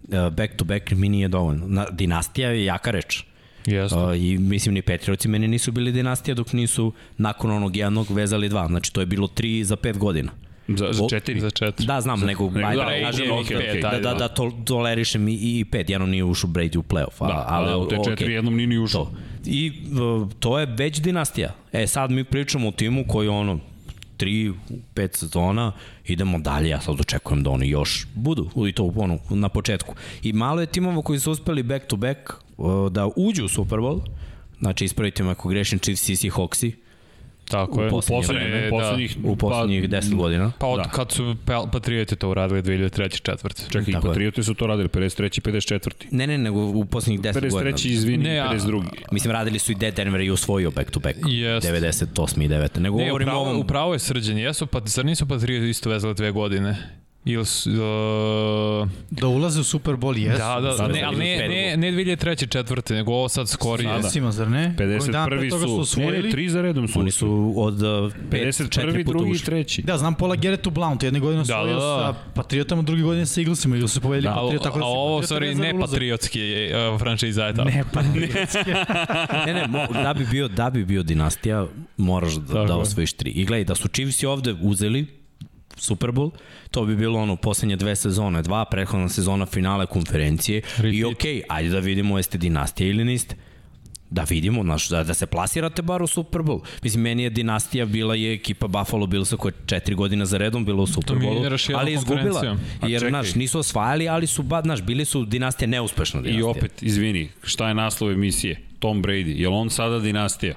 Uh, Back to back mi nije dovoljno. Na, dinastija je jaka reč. Jeste. Uh, I mislim ni Petrioci meni nisu bili dinastija dok nisu nakon onog jednog vezali dva. Znači to je bilo tri za pet godina. Za, za O- četiri? Za četiri. Da, znam, nego, nego ajde, da, da, kažem, je da, da, da, da. da to, tolerišem i, i pet, jedno nije ušao Brady u playoff, a, Da, ali, ali u te četiri okej. jednom nije ni ušao. To. I uh, to je već dinastija. E sad mi pričamo o timu koji ono, tri, pet sezona, idemo dalje, ja sad očekujem da oni još budu, i to ono, na početku. I malo je timova koji su uspeli back to back da uđu u Super Bowl, znači ispravite me ako grešim Chiefs i Seahawksi Tako je. u poslednje Poslednjih, poslednjih, u poslednjih 10 godina. Pa od Da. kad su Pa- Patrioti to uradili 2003. četvrte. Čekaj, i Tako je. Patrioti su to radili, 53. 54. Ne, ne, nego u poslednjih 10 godina. 53. izvini, Ne, a- 52. Mislim, radili su i De Denver i osvojio back to back. Jest. 98. i 9. Nego Ne, govorimo o upravo, ovom... upravo je srđan. Jesu, pa, zar nisu Patrioti isto vezali dve godine? Ili. Uh, Da ulaze u Super Bowl, jesu. da, da, Sada ne, ali ne, ne, ne 2003. četvrte, nego ovo sad skorije. Sada. Jesima, zar ne? Koji dan pre 51. toga su, su ne, ne, tri za redom su. Oni su od uh, 5, 51. 4 puta drugi i treći. Da, znam Paula Geretu Blount, jedne godine Da, osvojio da, da. sa Patriotama, druge godine sa Eaglesima, ili su pobedili Da, a, Patriot, tako da a su ovo, sorry, ne patriotski uh, franšiza je tako. <laughs> Ne, patriotski. <laughs> Ne, ne, mo, da bi bio da bi bio dinastija, moraš da, da osvojiš tri. I gledaj, da su Chiefsi ovde uzeli Super Bowl, to bi bilo ono poslednje dve sezone, dva prethodna sezona finale konferencije Repeat. i okej, ajde da vidimo jeste dinastija ili niste. Da vidimo, znaš, da, da se plasirate bar u Super Bowl. Mislim, meni je dinastija bila je ekipa Buffalo Billsa koja je četiri godina za redom bila u Super Bowlu, ali je izgubila. Jer, čekaj. znaš, nisu osvajali, ali su, ba, znaš, bili su dinastija neuspešna I dinastija. opet, izvini, šta je naslov emisije? Tom Brady. Je li on sada dinastija?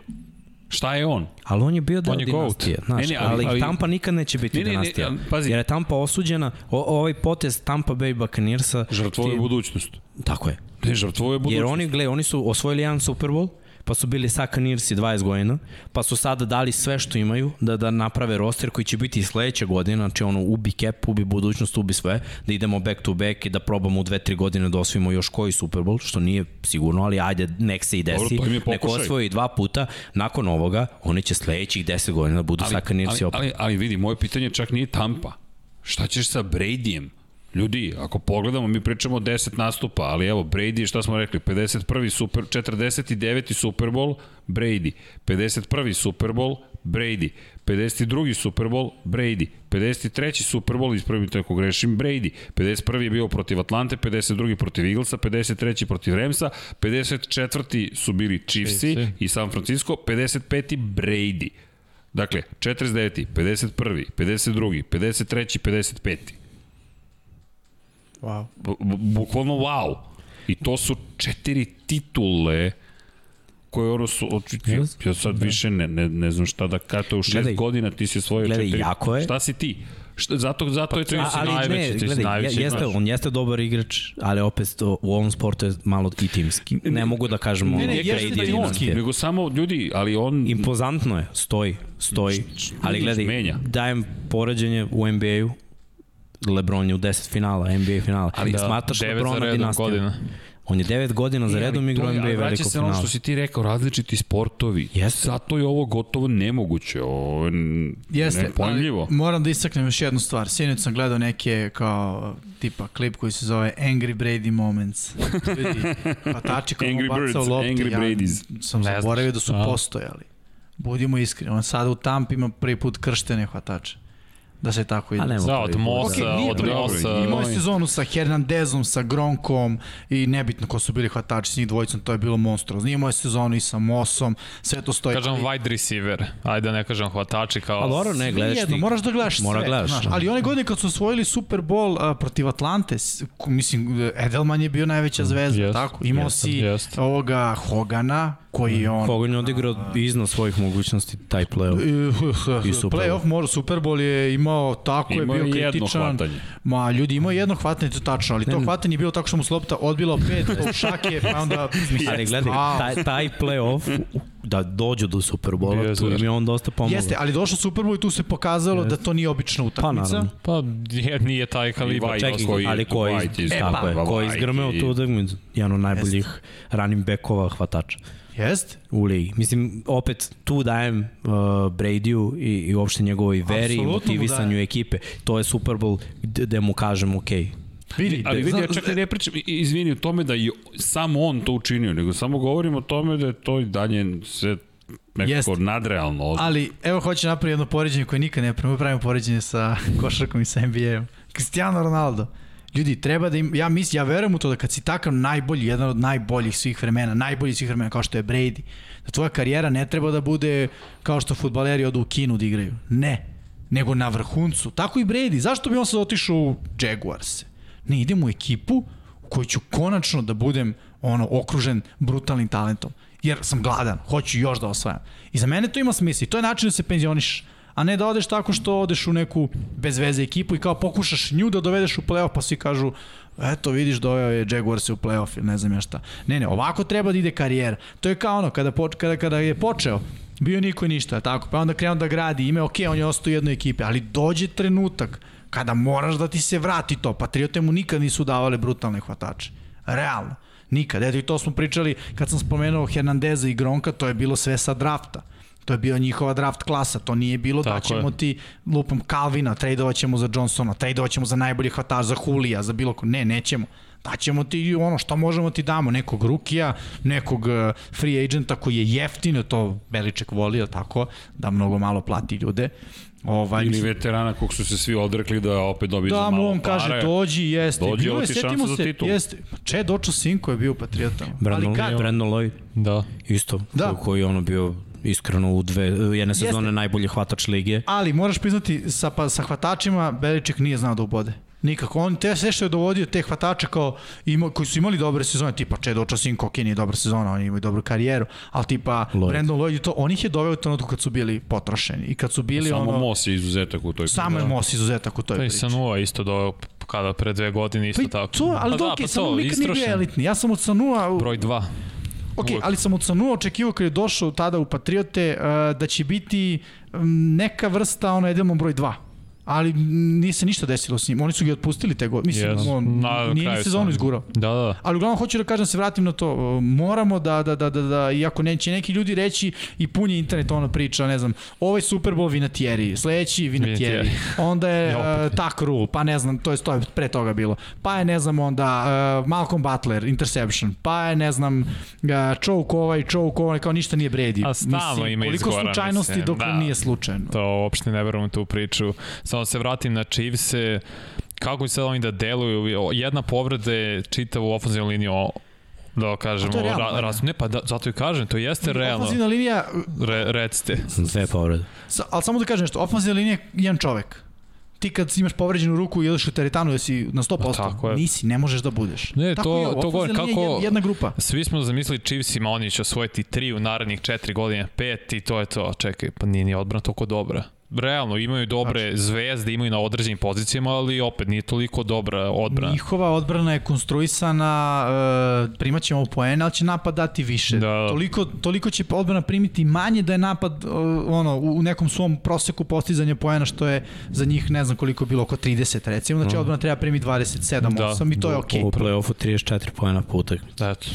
Šta je on? Ali on je bio deo GOAT. dinastije, znaš, Ne, ne, ali, ali- Tampa nikad neće biti Ne, ne, ne, dinastija. ali, pazi. Jer je Tampa osuđena, o, ovaj potez Tampa Bay Buccaneersa... Žrtvoje ti- budućnost. Tako je. Ne, žrtvoje budućnost. Jer oni, gle, oni su osvojili jedan Super Bowl, pa su bili Buccaneersi 20 godina, pa su sada dali sve što imaju da, da naprave roster koji će biti i sledeće godine, znači ono ubi cap, ubi budućnost, ubi sve, da idemo back to back i da probamo u 2-3 godine da osvojimo još koji Super Bowl, što nije sigurno, ali ajde, nek se i desi, Dobro, je neko osvoji dva puta, nakon ovoga, oni će sledećih 10 godina da budu ali, ali, opet. ali, ali vidi, moje pitanje čak nije Tampa. Šta ćeš sa Bradyjem? Ljudi, ako pogledamo, mi pričamo o 10 nastupa, ali evo, Brady, šta smo rekli, 51. Super, 49. Super Bowl, Brady. 51. Super Bowl, Brady. 52. Super Bowl, Brady. 53. Super Bowl, ispravite ako grešim, Brady. 51. je bio protiv Atlante, 52. protiv Eaglesa, 53. protiv Ramsa, 54. su bili Chiefsi. i San Francisco, 55. Brady. Dakle, 49. 51. 52. 53. 55. Wow. Bu- bu- Bukvalno wow. I to su četiri titule koje ono su, oči- ja, Yes. ja sad više ne, ne, ne znam šta da kada u šest Gledaj. godina ti si osvojio Gledaj, četiri. jako je. Šta si ti? Šta, zato, zato je to A, si ali najveći, ne, gledaj, najveći, jeste, znaš. on jeste dobar igrač, ali opet to, u ovom sportu je malo i timski. Ne mogu da kažemo Ne, ne, Brady jeste je timski, dinastija. Nego samo ljudi, ali on... Impozantno je, stoji, stoji. Ali gledaj, menja. dajem poređenje u NBA-u, Lebron je u 10 finala, NBA finala. Ali da, smatraš Lebrona redom dinastijom. godina. On je 9 godina za redom igrao NBA veliko se ono finala. što si ti rekao, različiti sportovi. Jeste. Zato je ovo gotovo nemoguće. Ovo je n- Jeste, nepojmljivo. ali moram da istaknem još jednu stvar. Sinoć sam gledao neke kao tipa klip koji se zove Angry Brady Moments. <laughs> Ljudi, hvatači kako Angry bacao Birds, lopti. Angry ja Bradys. sam Ne znaš. zaboravio da su A. postojali. Budimo iskreni. On sada u Tampi ima prvi put krštene hvatače. Da se tako ide. Da, od. Mosa, nije od. Mosa. Imao je sezonu sa Hernandezom, sa Gronkom i nebitno ko su bili hvatači s njih dvojicom, to je bilo monstruozno. Imao je sezonu i sa Mosom, sve to stoji. Kažem Ali- wide receiver. Ajde da ne kažem hvatači kao... A dobro, ne, gledaš Jedno, ti. moraš da gledaš Mora sve. gledaš, znaš, da. ali one godine kad su osvojili Super Bowl uh, protiv Atlante, mislim, Edelman je bio najveća zvezda, Jest, tako? Imao jest, si jest. ovoga Hogana, koji je on... Je odigrao iznad svojih mogućnosti taj play-off. I Super Bowl. Playoff, mora, Super Bowl je imao, tako Imao je bio jedno kritičan. hvatanje. Ma, ljudi, imao je jedno hvatanje, to tačno, ali to Ne, ne. hvatanje je bilo tako što mu se lopta odbila pet šake, pa onda... <laughs> Ali gledaj, taj, taj play-off, da dođu do Super Bio Bola, je tu im je on dosta pomogao. Jeste, ali došao Super Bowl i tu se pokazalo da to nije obična Pa utakmica. naravno. Pa nije, taj kalibar. Čekaj, koji- ali ko je, iz- E, tako pa, je, ko je izgrmeo i- tu utakmicu, jedan od najboljih running backova hvatača Jeste? u ligi. Mislim, opet tu dajem uh, Brady-u i, i uopšte njegovoj veri i motivisanju dajem. ekipe. To je Super Bowl gde, mu kažem, ok, Vidi, Ali vidi, ja čak i ne pričam, izvini, o tome da je samo on to učinio, nego samo govorim o tome da je to i dalje sve nekako Jeste. nadrealno. Od... Ali, evo hoće napraviti jedno poređenje koje nikad ne pravimo. Pravimo poređenje sa <laughs> košarkom i sa NBA-om. Cristiano Ronaldo. Ljudi, treba da im, ja mislim, ja verujem u to da kad si takav najbolji, jedan od najboljih svih vremena, najbolji svih vremena kao što je Brady, da tvoja karijera ne treba da bude kao što futbaleri odu u Kinu da igraju. Ne. Nego na vrhuncu. Tako i Brady. Zašto bi on sad otišao u Jaguars? Ne, idem u ekipu u kojoj ću konačno da budem ono okružen brutalnim talentom. Jer sam gladan, hoću još da osvajam. I za mene to ima smisla to je način da se penzioniš a ne da odeš tako što odeš u neku bez veze ekipu i kao pokušaš nju da dovedeš u play-off pa svi kažu eto vidiš doveo je Jaguars u play-off ili ne znam ja šta. Ne, ne, ovako treba da ide karijera. To je kao ono, kada, poč, kada, kada je počeo, bio niko i ništa, tako, pa onda krenuo da gradi ime, ok, on je ostao u jednoj ekipi, ali dođe trenutak kada moraš da ti se vrati to. Patriote mu nikad nisu davale brutalne hvatače. Realno. Nikad. Eto i to smo pričali kad sam spomenuo Hernandeza i Gronka, to je bilo sve sa drafta. To je bio njihova draft klasa, to nije bilo Tako da ćemo je. ti lupom Calvina, tradovat ćemo za Johnsona, tradovat ćemo za najbolji hvatač, za Hulija, za bilo ko. Ne, nećemo. Daćemo ti ono što možemo ti damo, nekog rukija, nekog uh, free agenta koji je jeftino, to Beliček volio tako, da mnogo malo plati ljude. Ovaj, Ili veterana kog su se svi odrekli da opet dobije da, za malo pare. Da, on kaže, dođi, jeste. Dođi, Bilo je, setimo se, titul. jeste. Če, Dočo Sinko je bio patriotama. Brandon, kad... Brandon Lloyd. Da. Isto, da. koji je ono bio iskreno u dve, jedne sezone Jeste. najbolji hvatač lige. Ali moraš priznati, sa, pa, sa hvatačima Beliček nije znao da ubode. Nikako. On te sve što je dovodio te hvatače kao ima, koji su imali dobre sezone, tipa Čedo Očasinko, ok, nije dobra sezona, oni imaju dobru karijeru, ali tipa Lloyd. Brandon Lloyd i to, on ih je doveo u trenutku kad su bili potrošeni i kad su bili Samo ono... Samo Moss je izuzetak u toj priči. Samo je Moss izuzetak u toj priči. Pa i Sanua isto doveo kada pre dve godine isto pa tako. To, ali pa da, okay, pa samo nikad nije bio elitni. Ja sam od Sanua... Broj 2. Ok, ali sam od Sanua očekivao kad je došao tada u Patriote uh, da će biti um, neka vrsta ono Edelman broj 2 ali nije se ništa desilo s njim. Oni su ga otpustili te godine. Mislim, yes. on Na, nije ni sezonu izgurao. Da, da. Ali uglavnom hoću da kažem, da se vratim na to. Moramo da, da, da, da, da iako neće neki ljudi reći i pun je internet ona priča, ne znam, ovaj Super Bowl Vinatieri, sledeći Vinatieri, <laughs> onda je uh, Tak Rule, pa ne znam, to je, to je pre toga bilo. Pa je, ne znam, onda uh, Malcolm Butler, interception, pa je, ne znam, uh, choke ovaj, choke ovaj, kao ništa nije Brady. A stalno ima koliko izgora, slučajnosti mislim. dok da. nije slučajno. To uopšte ne verujem tu priču. Samo se vratim na Chiefs, kako će sad oni da deluju, jedna povreda je čitavu ofenzivnu liniju da kažemo, ra, ras, ne pa da, zato i kažem, to jeste realno. Ofenzivna linija... Re, recite. Sve povrede. Sa, ali samo da kažem nešto, ofenzivna linija je jedan čovek ti kad imaš povređenu ruku i ideš u teretanu jesi na 100%, tako je. nisi, ne možeš da budeš. Ne, tako to, je, to govorim kako jedna grupa. Svi smo zamislili Chiefsima, oni će osvojiti tri u narednih četiri godine, pet i to je to. Čekaj, pa nije ni odbrana toliko dobra realno imaju dobre znači. zvezde, imaju na određenim pozicijama, ali opet nije toliko dobra odbrana. Njihova odbrana je konstruisana, uh, primaćemo poene, ali će napad dati više. Da. Toliko, toliko će odbrana primiti manje da je napad uh, ono, u nekom svom proseku postizanja poena, što je za njih ne znam koliko bilo, oko 30 recimo, znači mm. odbrana treba primiti 27, da. 8 i to je okej. Okay. U play-offu 34 poena po utakmici. Eto.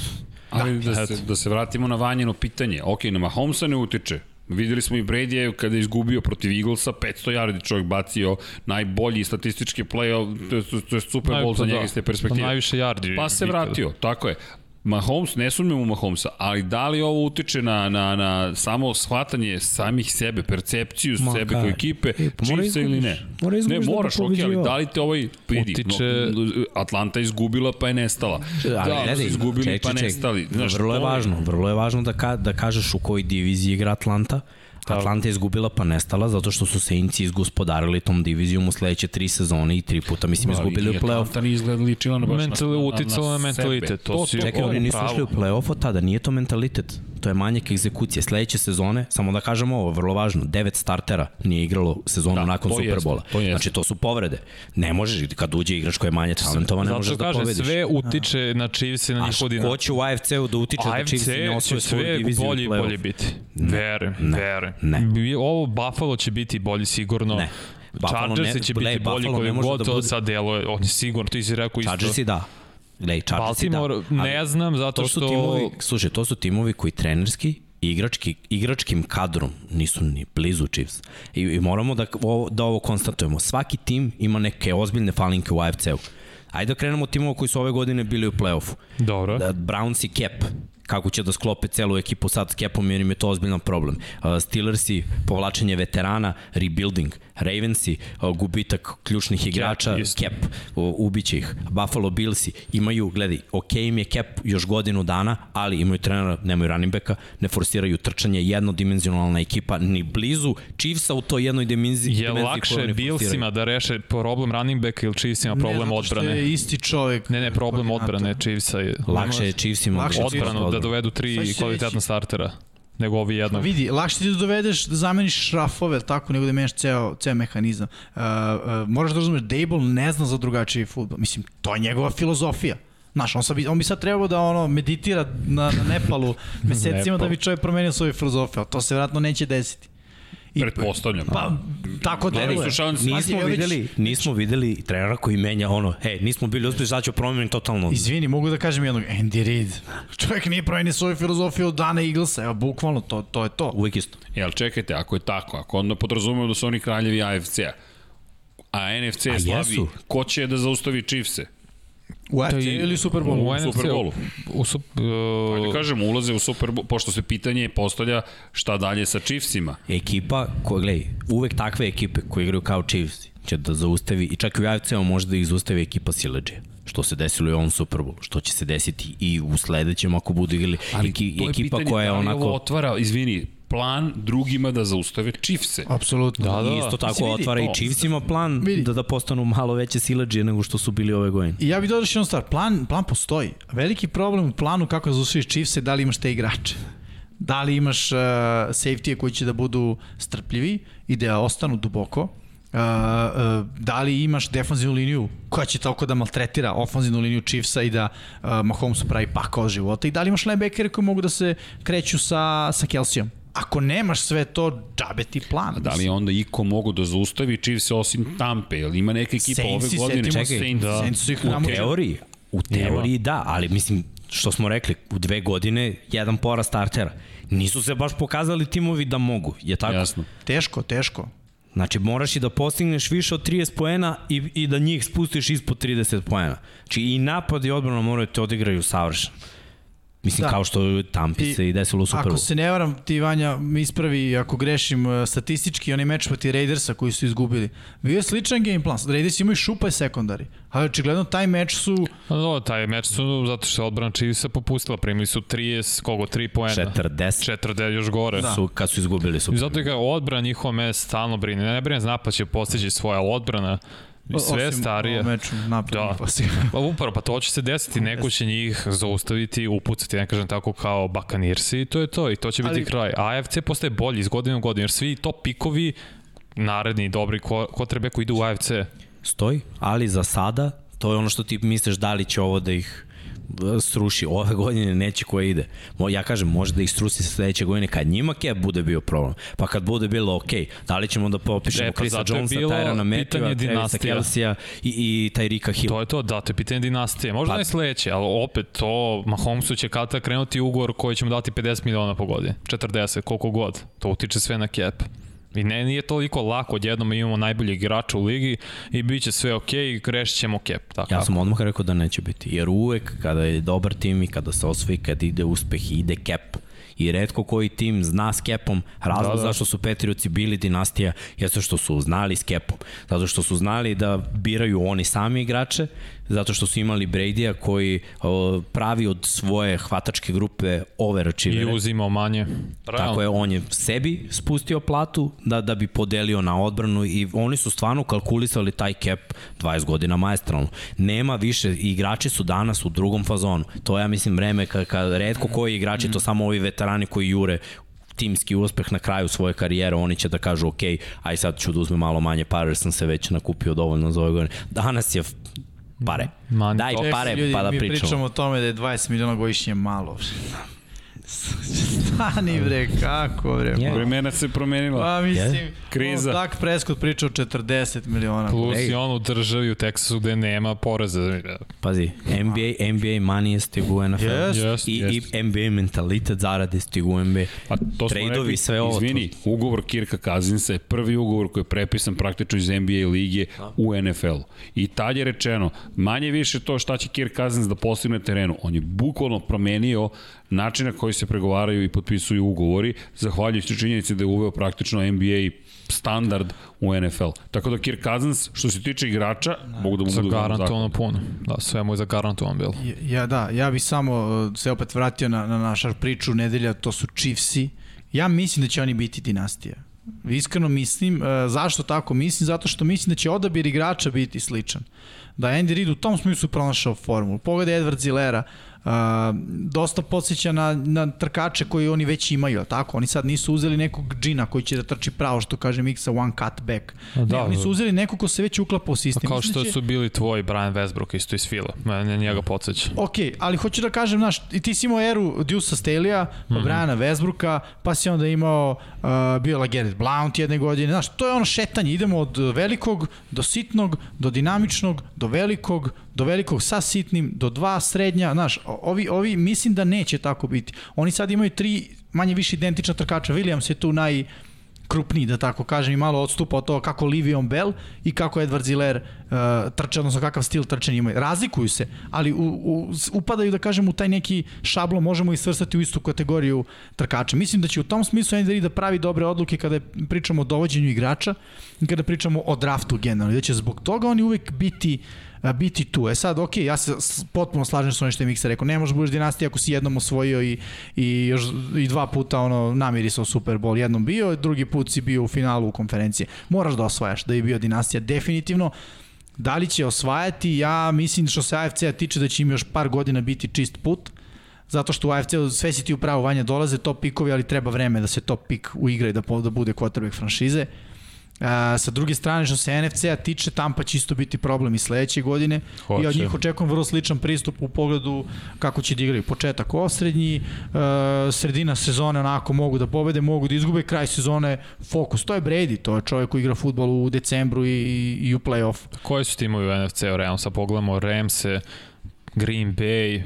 Ali da, da, se, da se vratimo na vanjeno pitanje. Ok, na Mahomesa ne utiče, Videli smo i Brady kada je izgubio protiv Eaglesa, 500 yardi čovjek bacio, najbolji statistički play, to je, to je Super Bowl za njega iz te perspektive. Pa najviše yardi. Pa se vratio, tako je. Mahomes, ne sumnjam u Mahomesa, ali da li ovo utiče na, na, na samo shvatanje samih sebe, percepciju Ma, sebe kao ekipe, e, pa Chiefs ili ne? Mora ne, da moraš, ok, ali da li te ovaj vidi, utiče... no, Atlanta izgubila pa je nestala. Ali, da, gledaj, izgubili ček, pa ček, nestali. Znaš, vrlo je važno, vrlo je važno da, ka, da kažeš u kojoj diviziji igra Atlanta, Da. Atlanta je izgubila pa nestala zato što su Saintsi izgospodarili tom divizijom u sledeće tri sezone i tri puta mislim da, izgubili u play-off. Atlanta nije izgledali ličila na baš Mental, na, na, uticalo na, mentalitet. To, to, to, čekaj, oni nisu ušli u play-off od tada, nije to mentalitet. To je manjak egzekucije. Sledeće sezone, samo da kažemo ovo, vrlo važno, devet startera nije igralo sezonu da, nakon Superbola. Znači to su povrede. Ne možeš, kad uđe igrač koji je manje talentova, ne možeš da pobediš. Zato sve utiče na Chiefs i na njihov dinar. A ko će u AFC-u da utiče da Chiefs ne osvoje svoju diviziju bolji, bolje biti. Verujem, verujem. Ne. Ovo Buffalo će biti bolji sigurno. Ne. Chargers će biti bolji koji god da to sad deluje. On je sigurno, ti si rekao isto. Chargersi da. Gledaj, Chargersi da. Baltimore ne znam, zato to su što... Timovi, slušaj, to su timovi koji trenerski i igrački, igračkim kadrom nisu ni blizu Chiefs. I, i moramo da ovo, da ovo konstatujemo. Svaki tim ima neke ozbiljne falinke u AFC-u. Ajde da krenemo od timova koji su ove godine bili u play-offu. Dobro. Da, Browns i Cap kako će da sklope celu ekipu sad s Capom jer im je to ozbiljan problem. Uh, Steelersi, povlačenje veterana, rebuilding. Ravensi, gubitak ključnih igrača. Cap, uh, ubiće ih. Buffalo Billsi imaju, gledaj, ok im je Cap još godinu dana, ali imaju trenera, nemaju running backa, ne forsiraju trčanje, jednodimenzionalna ekipa, ni blizu Chiefsa u toj jednoj dimenziji. Je dimenziji koju lakše Billsima da reše problem running backa ili Chiefsima problem ne, odbrane? je isti čovek. Ne, ne, problem odbrane Chiefsa je Lakše je Chiefsima Lakše da- odbranu da dovedu tri kvalitetna startera nego ovi jednog. vidi, lakše ti da dovedeš, da zameniš šrafove, tako, nego da menjaš ceo, ceo mehanizam. Uh, uh, moraš da razumeš, Dable ne zna za drugačiji futbol. Mislim, to je njegova filozofija. Znaš, on, sad on bi sad trebao da ono meditira na, na Nepalu <laughs> mesecima da bi čovjek promenio svoju filozofiju, to se vjerojatno neće desiti. I, Pretpostavljam. pa, tako slušavam se- Nismo videli, nismo videli trenera koji menja ono, e, nismo bili uspješni, sad ću promenim totalno. Izvini, mogu da kažem jednog, Andy Reid. <laughs> Čovjek nije promenio svoju filozofiju od dana Eaglesa, evo, bukvalno, to, to je to. Uvijek isto. Jel, čekajte, ako je tako, ako onda podrazumemo da su oni kraljevi AFC-a, a NFC je A slabi, jesu. ko će da zaustavi Chiefse? U AFC ili Super Bowl? U NFC-u. Super Bowlu. U sup, Ajde uh, kažem, ulaze u Super Bowl, pošto se pitanje postavlja šta dalje sa Chiefsima. Ekipa, koja, gledaj, uvek takve ekipe koje igraju kao Chiefs će da zaustavi, i čak i u AFC-u može da ih zaustavi ekipa Sileđe što se desilo i u ovom Super Bowl, što će se desiti i u sledećem ako budu igrali Eki, je ekipa koja je da li ovo onako otvara, izvini, plan drugima da zaustave Chiefse. Apsolutno. Da, da. i isto tako vidi, otvara i to- Chiefsima plan Vidi. da da postanu malo veće sileđe nego što su bili ove godine. I ja bih dodao još jednu stvar, plan, plan postoji. Veliki problem u planu kako da zaustaviš Chiefs je da li imaš te igrače. Da li imaš uh, safety koji će da budu strpljivi i da ostanu duboko. Uh, uh, da li imaš defanzivnu liniju koja će toliko da maltretira ofanzivnu liniju Chiefsa i da uh, Mahomesu pravi pakao života i da li imaš linebackere koji mogu da se kreću sa, sa Kelsijom. Ako nemaš sve to, džabe ti plan. Da li onda iko mogu da zaustavi Chiefse osim Tampe? Jel ima neka ekipa Saintsi, ove godine? se, Saints. Da. Saints ih U teoriji, u teoriji da, ali mislim, što smo rekli, u dve godine jedan porast startera. Nisu se baš pokazali timovi da mogu, je tako? Jasno. Teško, teško. Znači, moraš i da postigneš više od 30 poena i, i da njih spustiš ispod 30 poena. Znači, i napad i odbrana moraju te odigraju savršeno. Mislim, Da. da. kao što Tampi I se i desilo u Super Ako se ne varam, ti Vanja mi ispravi ako grešim uh, statistički, onaj meč proti Raidersa koji su izgubili. Bio je sličan game plan. Raiders imaju šupaj sekundari. Ali očigledno taj meč su No, no, taj meč su, zato što je odbrana Chiefsa popustila, primili su 30, kogo, 3 poena. 40 40 još gore. Da. su, kad su izgubili I Super zato je kao odbrana njihova me stalno brine. Ne brine znapa će postići svoja odbrana, sve osim starije. meču napred. Da. <laughs> Pa upravo, pa to će se desiti, neko će njih zaustaviti, upucati, ne kažem tako kao Bakanirsi i to je to, i to će biti Ali- kraj. AFC postaje bolji iz godine u godinu, jer svi top pikovi, naredni dobri ko, treba koji idu u AFC. Stoji, ali za sada, to je ono što ti misliš da li će ovo da ih sruši ove godine neće ko ide. Mo, ja kažem, može da ih sruši sledeće godine kad njima cap bude bio problem. Pa kad bude bilo ok, da li ćemo da popišemo E, e, pa Chrisa Jonesa, bilo Tyrana Matthewa, Travisa. Kelsija i, i Tyrika Hill. To je to, da, to je pitanje dinastije. Možda Pa- pa, ne sledeće, ali opet to, Mahomesu će kada krenuti ugovor koji će mu dati 50 miliona po godini. 40, koliko god. To utiče sve na cap. I ne, nije toliko lako, odjednom imamo najboljeg igrača u ligi i bit će sve ok i rešit ćemo cap. Tako. Ja sam odmah rekao da neće biti, jer uvek kada je dobar tim i kada se osvoji, kada ide uspeh i ide cap, i redko koji tim zna s kepom, razlog da, Da, da. da. zašto su Petrioci bili dinastija jeste što su znali s kepom, zato što su znali da biraju oni sami igrače, zato što su imali Brady-a koji o, pravi od svoje hvatačke grupe overačivere. I uzimao manje. Tako je, on je sebi spustio platu da, da bi podelio na odbranu i oni su stvarno kalkulisali taj cap 20 godina maestralno. Nema više, igrači su danas u drugom fazonu. To je, ja mislim, vreme kad, kad redko koji igrači, to samo ovi veterani koji jure timski uspeh na kraju svoje karijere, oni će da kažu ok, aj sad ću da uzmem malo manje pare jer sam se već nakupio dovoljno za ove godine. Danas je pare. Money Daj pare pa da mi pričamo. pričamo o tome da je 20 miliona godišnje malo. Stani bre, kako bre. Je. Vremena se promenila. Pa mislim, Kriza. ono, Dak Prescott pričao 40 miliona. Plus Ej. i on u državi u Teksasu gde nema poreza. Pazi, NBA, NBA money je stigu u NFL. Jest. Jest, I, jest. I NBA mentalitet zarade stigu u NBA. Pa to smo Tradeovi, rekli, sve ovo, Izvini, ugovor Kirka Kazinsa je prvi ugovor koji je prepisan praktično iz NBA lige u NFL. I tad je rečeno, manje više to šta će Kirk Kazins da postigne na terenu. On je bukvalno promenio način na koji se pregovaraju i potpisuju ugovori, zahvaljujući činjenici da je uveo praktično NBA standard u NFL. Tako da Kirk Cousins, što se tiče igrača, mogu da mu budu zahvalni. puno. Da, sve mu je zagarantovano bilo. Ja, da, ja bih samo uh, se opet vratio na, na našu priču nedelja, to su Chiefsi. Ja mislim da će oni biti dinastija. Iskreno mislim, uh, zašto tako mislim? Zato što mislim da će odabir igrača biti sličan. Da Andy Reid u tom smislu pronašao formulu. Pogledaj Edward Zilera, dosta podsjeća na, na trkače koji oni već imaju, tako? Oni sad nisu uzeli nekog džina koji će da trči pravo, što kaže Miksa, one cut back. Da, ne, oni su uzeli nekog ko se već uklapa u sistem. Kao Mislim što da će- su bili tvoji Brian Westbrook isto iz Fila. Mene njega podsjeća. Ok, ali hoću da kažem, znaš, i ti si imao eru Deusa Staley-a, pa mm -hmm. Briana Westbrooka, pa si onda imao, uh, bio LaGarrette Blount jedne godine, znaš, to je ono šetanje, idemo od velikog do sitnog, do dinamičnog, do velikog, do velikog sa sitnim, do dva srednja, znaš, ovi, ovi mislim da neće tako biti. Oni sad imaju tri manje više identična trkača, Williams je tu naj krupniji, da tako kažem, i malo odstupa od toga kako Livion Bell i kako Edward Ziller uh, trče, odnosno kakav stil trčanja imaju. Razlikuju se, ali u, u, upadaju, da kažem, u taj neki šablon, možemo ih svrstati u istu kategoriju trkača. Mislim da će u tom smislu Andy da pravi dobre odluke kada pričamo o dovođenju igrača i kada pričamo o draftu generalno. Da će zbog toga oni uvek biti a, biti tu. E sad, ok, ja se potpuno slažem s onim što je Miksa rekao. Ne možeš budeš dinastija ako si jednom osvojio i, i još i dva puta ono, namirisao Super Bowl. Jednom bio, drugi put si bio u finalu u konferencije. Moraš da osvajaš da bi bio dinastija. Definitivno, da li će osvajati, ja mislim što se AFC-a tiče da će im još par godina biti čist put zato što u AFC-u sve si ti u pravu vanja dolaze top pikovi, ali treba vreme da se top pik uigra i da, da bude quarterback franšize. A, sa druge strane, što se NFC-a tiče, Tampa će isto biti problem i sledeće godine. Hoće. I od njih očekujem vrlo sličan pristup u pogledu kako će da igraju. Početak osrednji, e, sredina sezone onako mogu da pobede, mogu da izgube, kraj sezone fokus. To je Brady, to je čovjek koji igra futbol u decembru i, i, i u play-offu. Koji su timovi u NFC-u? Realno sad pogledamo Ramse, Green Bay,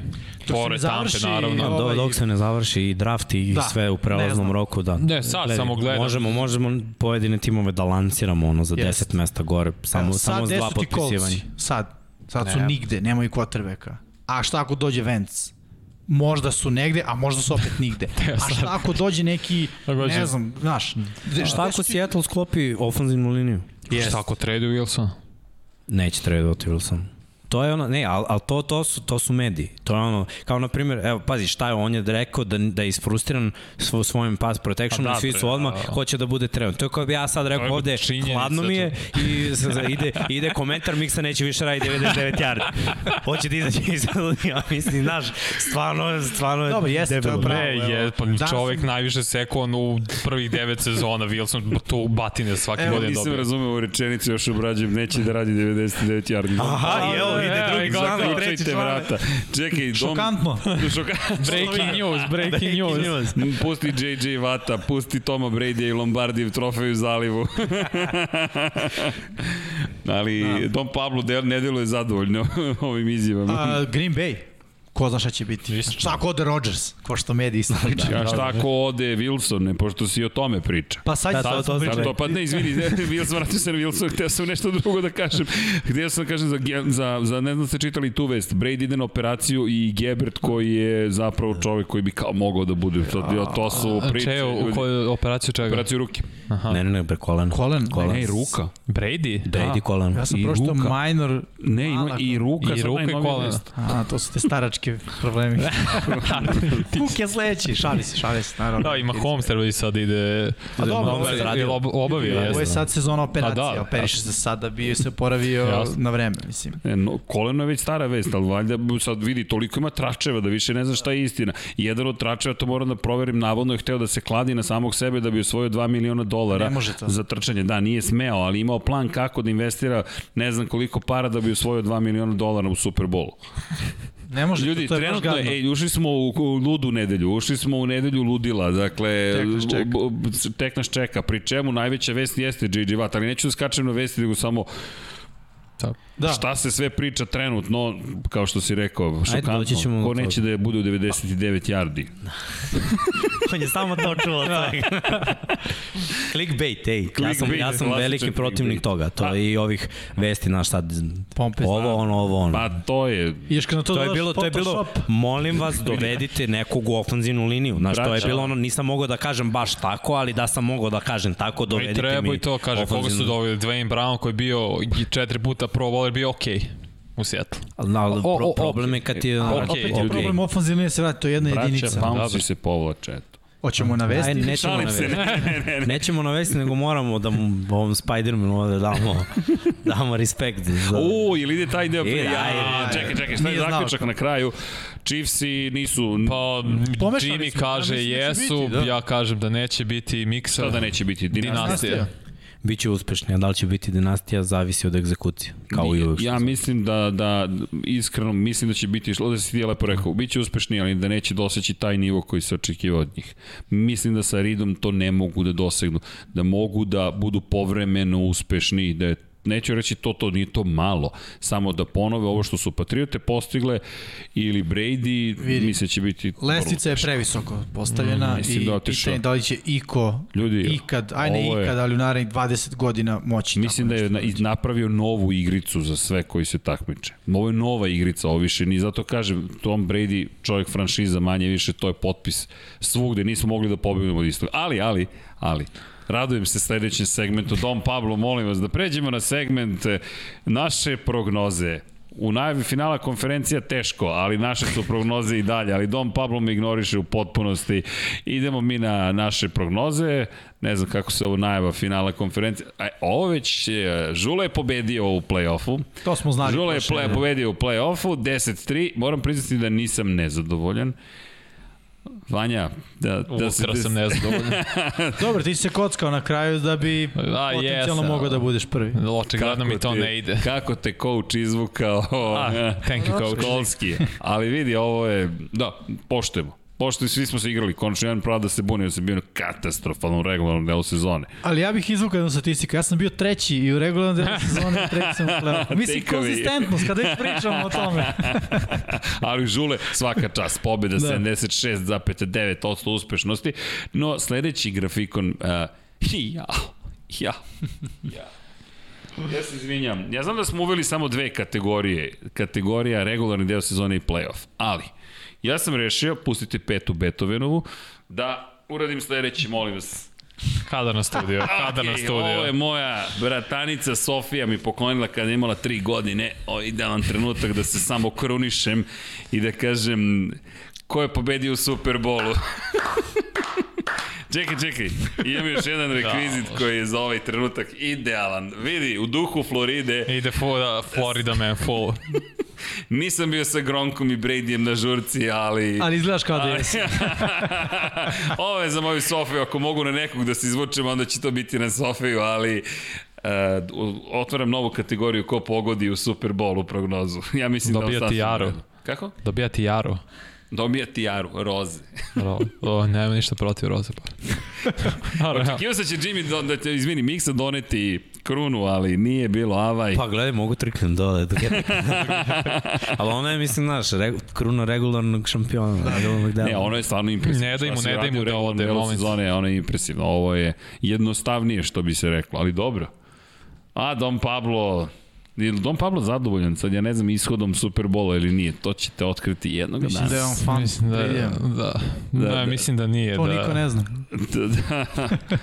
ne Tampe, naravno. ovaj- Do, dok se ne završi i draft i Da, sve u prelaznom roku, da. Ne, sad samo gledam. Možemo, možemo pojedine timove da lanciramo ono za Jest. 10 mesta gore, samo, Evo, samo s dva su potpisivanja. Sad. Sad su Ne. nigde, nemaju quarterbacka. A šta ako dođe Vance? Možda su negde, a možda su opet nigde. <laughs> A šta ako dođe neki, ne znam, znaš, Šta ako su ti- Seattle sklopi ofenzivnu liniju? Jest. Šta ako trade Wilson? Neće tradovati Wilson. To je ono, ne, ali al to, to, su, to su mediji. To je ono, kao na primjer, evo, pazi, šta je, on je rekao da, da je isfrustiran svo, svojim pass protection Pa da, svi su odmah, da, da. hoće da bude trener. To je kao bi ja sad rekao ovde, hladno mi je i ide, ide komentar, Miksa neće više raditi 99 yardi. Hoće da izađe iz ja mislim, znaš, stvarno, stvarno je Dobro, jeste, to je debelo. pravo. Ne, evo. je, pa Danas čovek sam- najviše sekon u prvih devet sezona, Wilson to batine svake Evo, godine nisam dobio. razumeo u rečenicu, još obrađujem, neće da radi 99 yardi. Aha, i evo, ide drugi član, treći član. vrata. Čekaj, dom... Šokantno. <laughs> Šokantno. Breaking news, breaking news. Pusti JJ Vata, pusti Toma Brady i Lombardi u trofeju zalivu. <laughs> Ali da. Dom Pablo del, ne deluje zadovoljno <laughs> ovim izjavama. A, Green Bay. Ko zna šta će biti. Isto. Šta ako ode Rodgers, ko što mediji ističu. A šta ako ode Wilson, ne, pošto si o tome priča? Pa sad, Da, sad to- pričali. Sad to, pa ne, izvini, ne, Wilson, vratio se na Wilson, htio sam nešto drugo da kažem. Htio sam da kažem za, za, za ne znam da ste čitali tu vest, Brady ide na operaciju i Gebert koji je zapravo čovek koji bi kao mogao da bude, to, to su priče. Če, u koju operaciju čega? Operaciju ruke. Ne, ne, ne, bre, kolen. Kolen. Kolen. Ne, i ruka. Brady? Brady kolen. Ja sam ruka. minor... Ne, ima i ruka. I sad ruka i vest. A, to su te staračke problemi. Kuk <laughs> je sledeći, šali se, šali se, naravno. Da, ima Holmes treba i sad ide... A dobro, ovo je radio. ob, obavio, Ovo je sad sezona operacija, Pa da, operiše se sad da bi se oporavio Jasno. na vreme, mislim. E, no, koleno je već stara vest, ali valjda sad vidi, toliko ima tračeva da više ne zna šta je istina. Jedan od tračeva, to moram da proverim, navodno je hteo da se kladi na samog sebe da bi osvojio 2 miliona dolara za trčanje. Da, nije smeo, ali imao plan kako da investira ne znam koliko para da bi osvojio 2 miliona dolara u Superbolu. Ne može, Ljudi, to je baš trenutno, gadno. ej, ušli smo u, u ludu nedelju, ušli smo u nedelju ludila, dakle, Tek nas čeka. tek nas čeka, pri čemu najveća vest jeste JJ Watt, ali neću da skačem na vesti, nego samo Da. šta se sve priča trenutno, kao što si rekao, šokantno, ćemo ko neće da je bude u 99 yardi. <laughs> On je samo to čuo. Da. <laughs> Clickbait, ej. Ja sam, ja sam veliki protivnik clickbait. toga. To Pa. je i ovih vesti, naš sad, Pompe, ovo, ono, ovo, ono. Pa to je, I kad na to, To je bilo, to je bilo, molim vas, dovedite nekog u ofenzivnu liniju. Znaš, to je Braća. bilo ono, nisam mogao da kažem baš tako, ali da sam mogao da kažem tako, I dovedite treba mi i to, kaže, koga su doveli, Dwayne Brown koji je bio i četiri puta pro bowler, bio okej okay u Seattle. Ali, ali O, o, pro, o, problem je kad je... okej, ono, opet je problem ofenzivne nije se vrati, to je jedna braća jedinica. Dobro. se povlače, eto. Hoćemo navesti. Ajde, nećemo navesti. ne, ne, ne, ne. Nećemo navesti, nego moramo da mu ovom Spider-manu ovde damo, damo respekt. Za... U, ili ide taj deo pre... Ide, Ja, čekaj, čekaj, šta je zaključak na kraju? Chiefsi nisu... Pa, Pomešali Jimmy kaže da jesu, biti, da. ja kažem da neće biti miksa. Šta da neće biti? Dinastija. Dinastija. Biće uspešni, a da li će biti dinastija, zavisi od egzekucije, kao i uvek. Ja mislim da, da, iskreno, mislim da će biti, da si ti lepo rekao, bit će uspešni, ali da neće doseći taj nivo koji se očekivao od njih. Mislim da sa Ridom to ne mogu da dosegnu, da mogu da budu povremeno uspešni, da je neću reći to, to nije to malo, samo da ponove ovo što su Patriote postigle ili Brady, Vidi. mislim da će biti Lestica je previsoko postavljena Mm, i da pitanje da li će iko Ljudi, ikad, aj ne je- ikad, ali u narednih 20 godina moći Mislim da je na, napravio novu igricu za sve koji se takmiče. Ovo je nova igrica, ovo više ni zato kažem, Tom Brady, čovjek franšiza manje više, to je potpis svugde, nismo mogli da pobedimo od istog. Ali, ali, ali, radujem se sledećem segmentu. Dom Pablo, molim vas da pređemo na segment eh, naše prognoze. U najavi finala konferencija teško, ali naše su prognoze i dalje, ali Dom Pablo me ignoriše u potpunosti. Idemo mi na naše prognoze, ne znam kako se ovo najava finala konferencije. A, ovo već, je, Žula je pobedio u play-offu. To smo znali. Žula je play, pobedio u play-offu, 10-3. Moram priznati da nisam nezadovoljan. Vanja, da, da se... Ultra sam nezadovoljan. <laughs> Dobro, ti si se kockao na kraju da bi A, potencijalno jesam. mogao da budeš prvi. Očigledno mi to te- ne ide. Kako te coach izvukao? A, thank you, <laughs> coach. Školski. Ali vidi, ovo je, da, poštujemo. Pošto svi smo se igrali, konačno jedan pravo da se bunio, da se bio katastrofalno u regularnom delu sezone. Ali ja bih izvukao jednu statistiku. Ja sam bio treći i u regularnom delu <laughs> sezone treći sam u play <laughs> Mislim, konzistentnost, kada već pričamo o tome. <laughs> Ali Žule, svaka čast, pobjeda Da. 76,9% uspešnosti. No, sledeći grafikon, uh, ja, ja, ja. Ja se izvinjam. Ja znam da smo uveli samo dve kategorije. Kategorija regularni deo sezone i playoff. Ali, ja sam rešio, pustite petu Beethovenovu, da uradim sledeći, molim vas. Kadar na studio, <laughs> kadar na Okej, studio. Ovo je moja bratanica Sofija mi poklonila kada je imala tri godine. O, idealan trenutak da se samo krunišem i da kažem ko je pobedio u Superbolu. <laughs> čekaj, čekaj, imam još jedan rekvizit koji je za ovaj trenutak idealan. Vidi, u duhu Floride Ide full, da, Florida man, full. <laughs> nisam bio sa Gronkom i Bradyjem na žurci, ali... Ali izgledaš kao da jesi. <laughs> Ovo je za moju Sofiju, ako mogu na nekog da se izvučem, onda će to biti na Sofiju, ali uh, otvaram novu kategoriju ko pogodi u Super Bowlu prognozu. <laughs> Ja mislim Dobija da ti Jaro. Kako? Dobija ti Jaro. Dobija ti Jaru, roze. <laughs> Ro, o, nema ništa protiv Roze. Pa. <laughs> Očekivao sam da će Jimmy, do, da će, izvini, Miksa doneti krunu, ali nije bilo avaj. Pa gledaj, mogu triknem dole. Dok <laughs> je... Ali ona je, mislim, naš, reg, kruna regularnog šampiona. Regularnog dela. Ne, ono je stvarno impresivno. Ne daj mu, Šta se ne da delu molim te. Sezone, ono je impresivno. Ovo je jednostavnije što bi se reklo, ali dobro. A, Dom Pablo, je li Dom Pablo zadovoljan? Sad ja ne znam ishodom Superbola ili nije. To ćete otkriti jednog Mislim dana. da je on fan. Mislim da, Bradya. da, Da, da, da. mislim da nije. To da, niko ne zna. <laughs> <laughs> Da, da.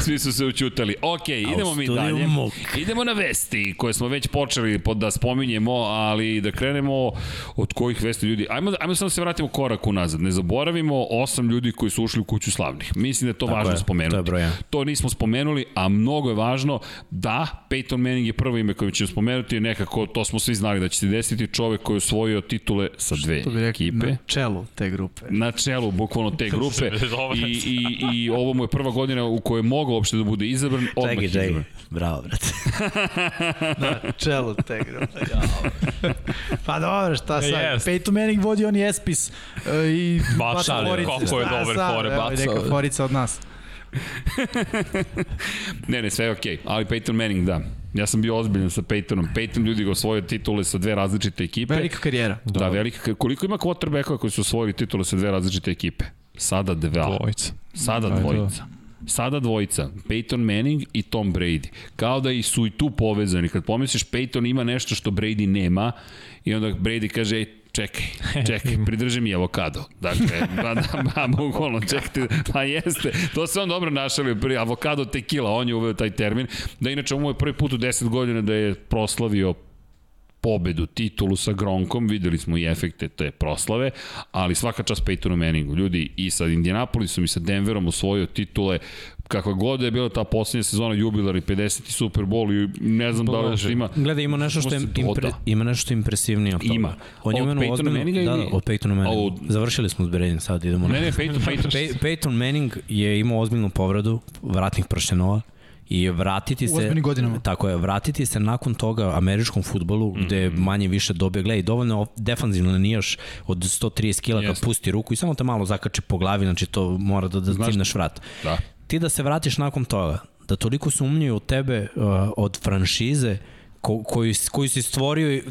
Svi su se učutali. Ok, idemo mi dalje. muk. Idemo na vesti koje smo već počeli pod da spominjemo, ali da krenemo od kojih vesti ljudi. Ajmo, ajmo samo da se vratimo korak unazad. Ne zaboravimo osam ljudi koji su ušli u kuću slavnih. Mislim da je to Tako važno je, spomenuti. to je broj jedan. To nismo spomenuli, a mnogo je važno da Peyton Manning je prvo ime koje ćemo spomenuti, nekako to smo svi znali da će se desiti čovek koji je osvojio titule sa dve bi rekli ekipe na čelu te grupe. na čelu bukvalno te <laughs> grupe i, i, i ovo mu je prva godina u kojoj je mogao uopšte da bude izabran, odmah Čekaj, čekaj. izabran. Bravo, brate. <laughs> Da, čelo te grupe. pa dobro, šta sad? Jest. Peyton Manning vodi on i Espis uh, i Baca, baca ali forice. koliko je sad, fore evo, bacao. Neka forica od nas. <laughs> Ne, ne, sve je okej, okay. ali Peyton Manning, da. Ja sam bio ozbiljan sa Peytonom. Peyton ljudi ga osvojio titule sa dve različite ekipe. Velika karijera. Da, da velika. Koliko ima quarterbackova koji su osvojili titule sa dve različite ekipe? Sada dva. Dvojica. Sada Da, dvojica. Sada dvojica, Peyton Manning i Tom Brady. Kao da su i tu povezani. Kad pomisliš Peyton ima nešto što Brady nema i onda Brady kaže, ej, čekaj, <laughs> čekaj, pridrži mi avokado. Dakle, ba, da, ba, <laughs> bukvalno, čekajte, pa jeste. To se on dobro našalio, pri avokado tequila, on je uveo taj termin. Da inače, ovo je prvi put u 10 godina da je proslavio pobedu, titulu sa Gronkom, videli smo i efekte te proslave, ali svaka čast Peytonu Manningu. Ljudi i sa Indianapolisom i sa Denverom osvojio titule, kakva god je bila ta poslednja sezona jubilarni 50. Super Bowl i ne znam da li Bože. što ima Gledaj, ima nešto što je, impre, ima nešto što je impresivnije od toga. Ima. On je Od imenu Peytona ozbiljno- Manninga Da, da, od Peytona Manninga. Od- Završili smo s sad idemo na... Ne, ne, Peyton, Peyton. Pey, Peyton Manning je imao ozbiljnu povredu vratnih pršenova i vratiti se godinama. tako je vratiti se nakon toga američkom futbolu mm -hmm. gde manje više dobije gledaj dovoljno defanzivno da nijaš od 130 kila kad pusti ruku i samo te malo zakači po glavi znači to mora da da cimneš vrat Da. ti da se vratiš nakon toga, da toliko sumnjaju u tebe uh, od franšize ko, koju, koju si stvorio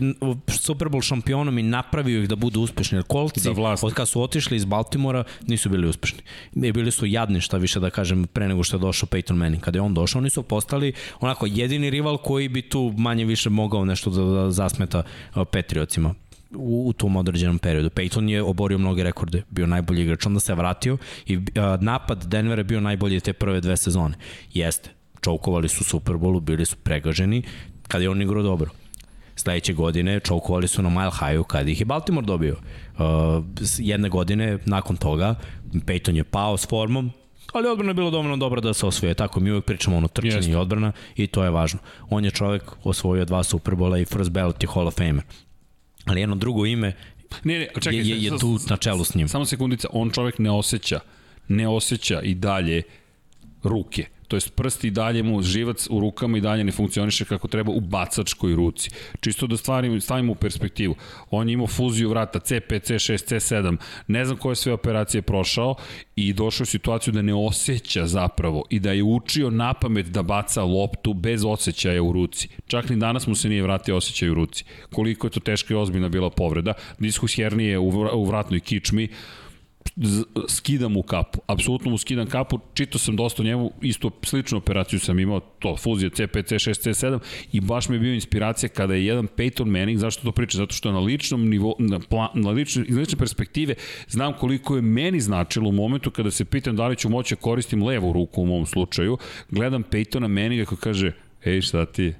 Super Bowl šampionom i napravio ih da budu uspešni. Jer kolci, vlast. od kad su otišli iz Baltimora, nisu bili uspešni. I bili su jadni, šta više da kažem, pre nego što je došao Peyton Manning. Kada je on došao, oni su postali onako jedini rival koji bi tu manje više mogao nešto da, da zasmeta Patriotsima u, u tom određenom periodu. Peyton je oborio mnoge rekorde, bio najbolji igrač, onda se vratio i uh, napad Denvera je bio najbolji te prve dve sezone. Jeste, čoukovali su Super Bowlu, bili su pregaženi, kada je on igrao dobro. Sledeće godine čoukovali su na Mile Highu kada ih je Baltimore dobio. Uh, jedne godine nakon toga Peyton je pao s formom, ali odbrana je bila dovoljno dobra da se osvoje. Tako mi uvek pričamo ono trčanje Jeste. i odbrana i to je važno. On je čovek osvojio dva Superbola i first ballot je Hall of Famer. Ali jedno drugo ime Ne, ne, čekaj. je, je, je tu na čelu s njim. Samo sekundica, on čovek ne osjeća, ne osjeća i dalje ruke. To jest prsti i dalje mu živac u rukama i dalje ne funkcioniše kako treba u bacačkoj ruci. Čisto da stvarimo, stavimo u perspektivu. On je imao fuziju vrata C5, C6, C7, ne znam koje sve operacije je prošao i došao u situaciju da ne osjeća zapravo i da je učio na pamet da baca loptu bez osjećaja u ruci. Čak ni danas mu se nije vratio osjećaj u ruci. Koliko je to teška i ozbiljna bila povreda. Diskus hernije u, vra, u vratnoj kičmi, skidam mu kapu. Apsolutno mu skidam kapu. Čitao sam dosta o njemu, isto sličnu operaciju sam imao, to fuzija C5, C6, C7 i baš mi je bio inspiracija kada je jedan Peyton Manning, zašto to pričam? Zato što na ličnom nivou, na, plan, na lične, iz lične perspektive znam koliko je meni značilo u momentu kada se pitam da li ću moći da koristim levu ruku u mom slučaju, gledam Peytona Manninga koji kaže, ej šta ti,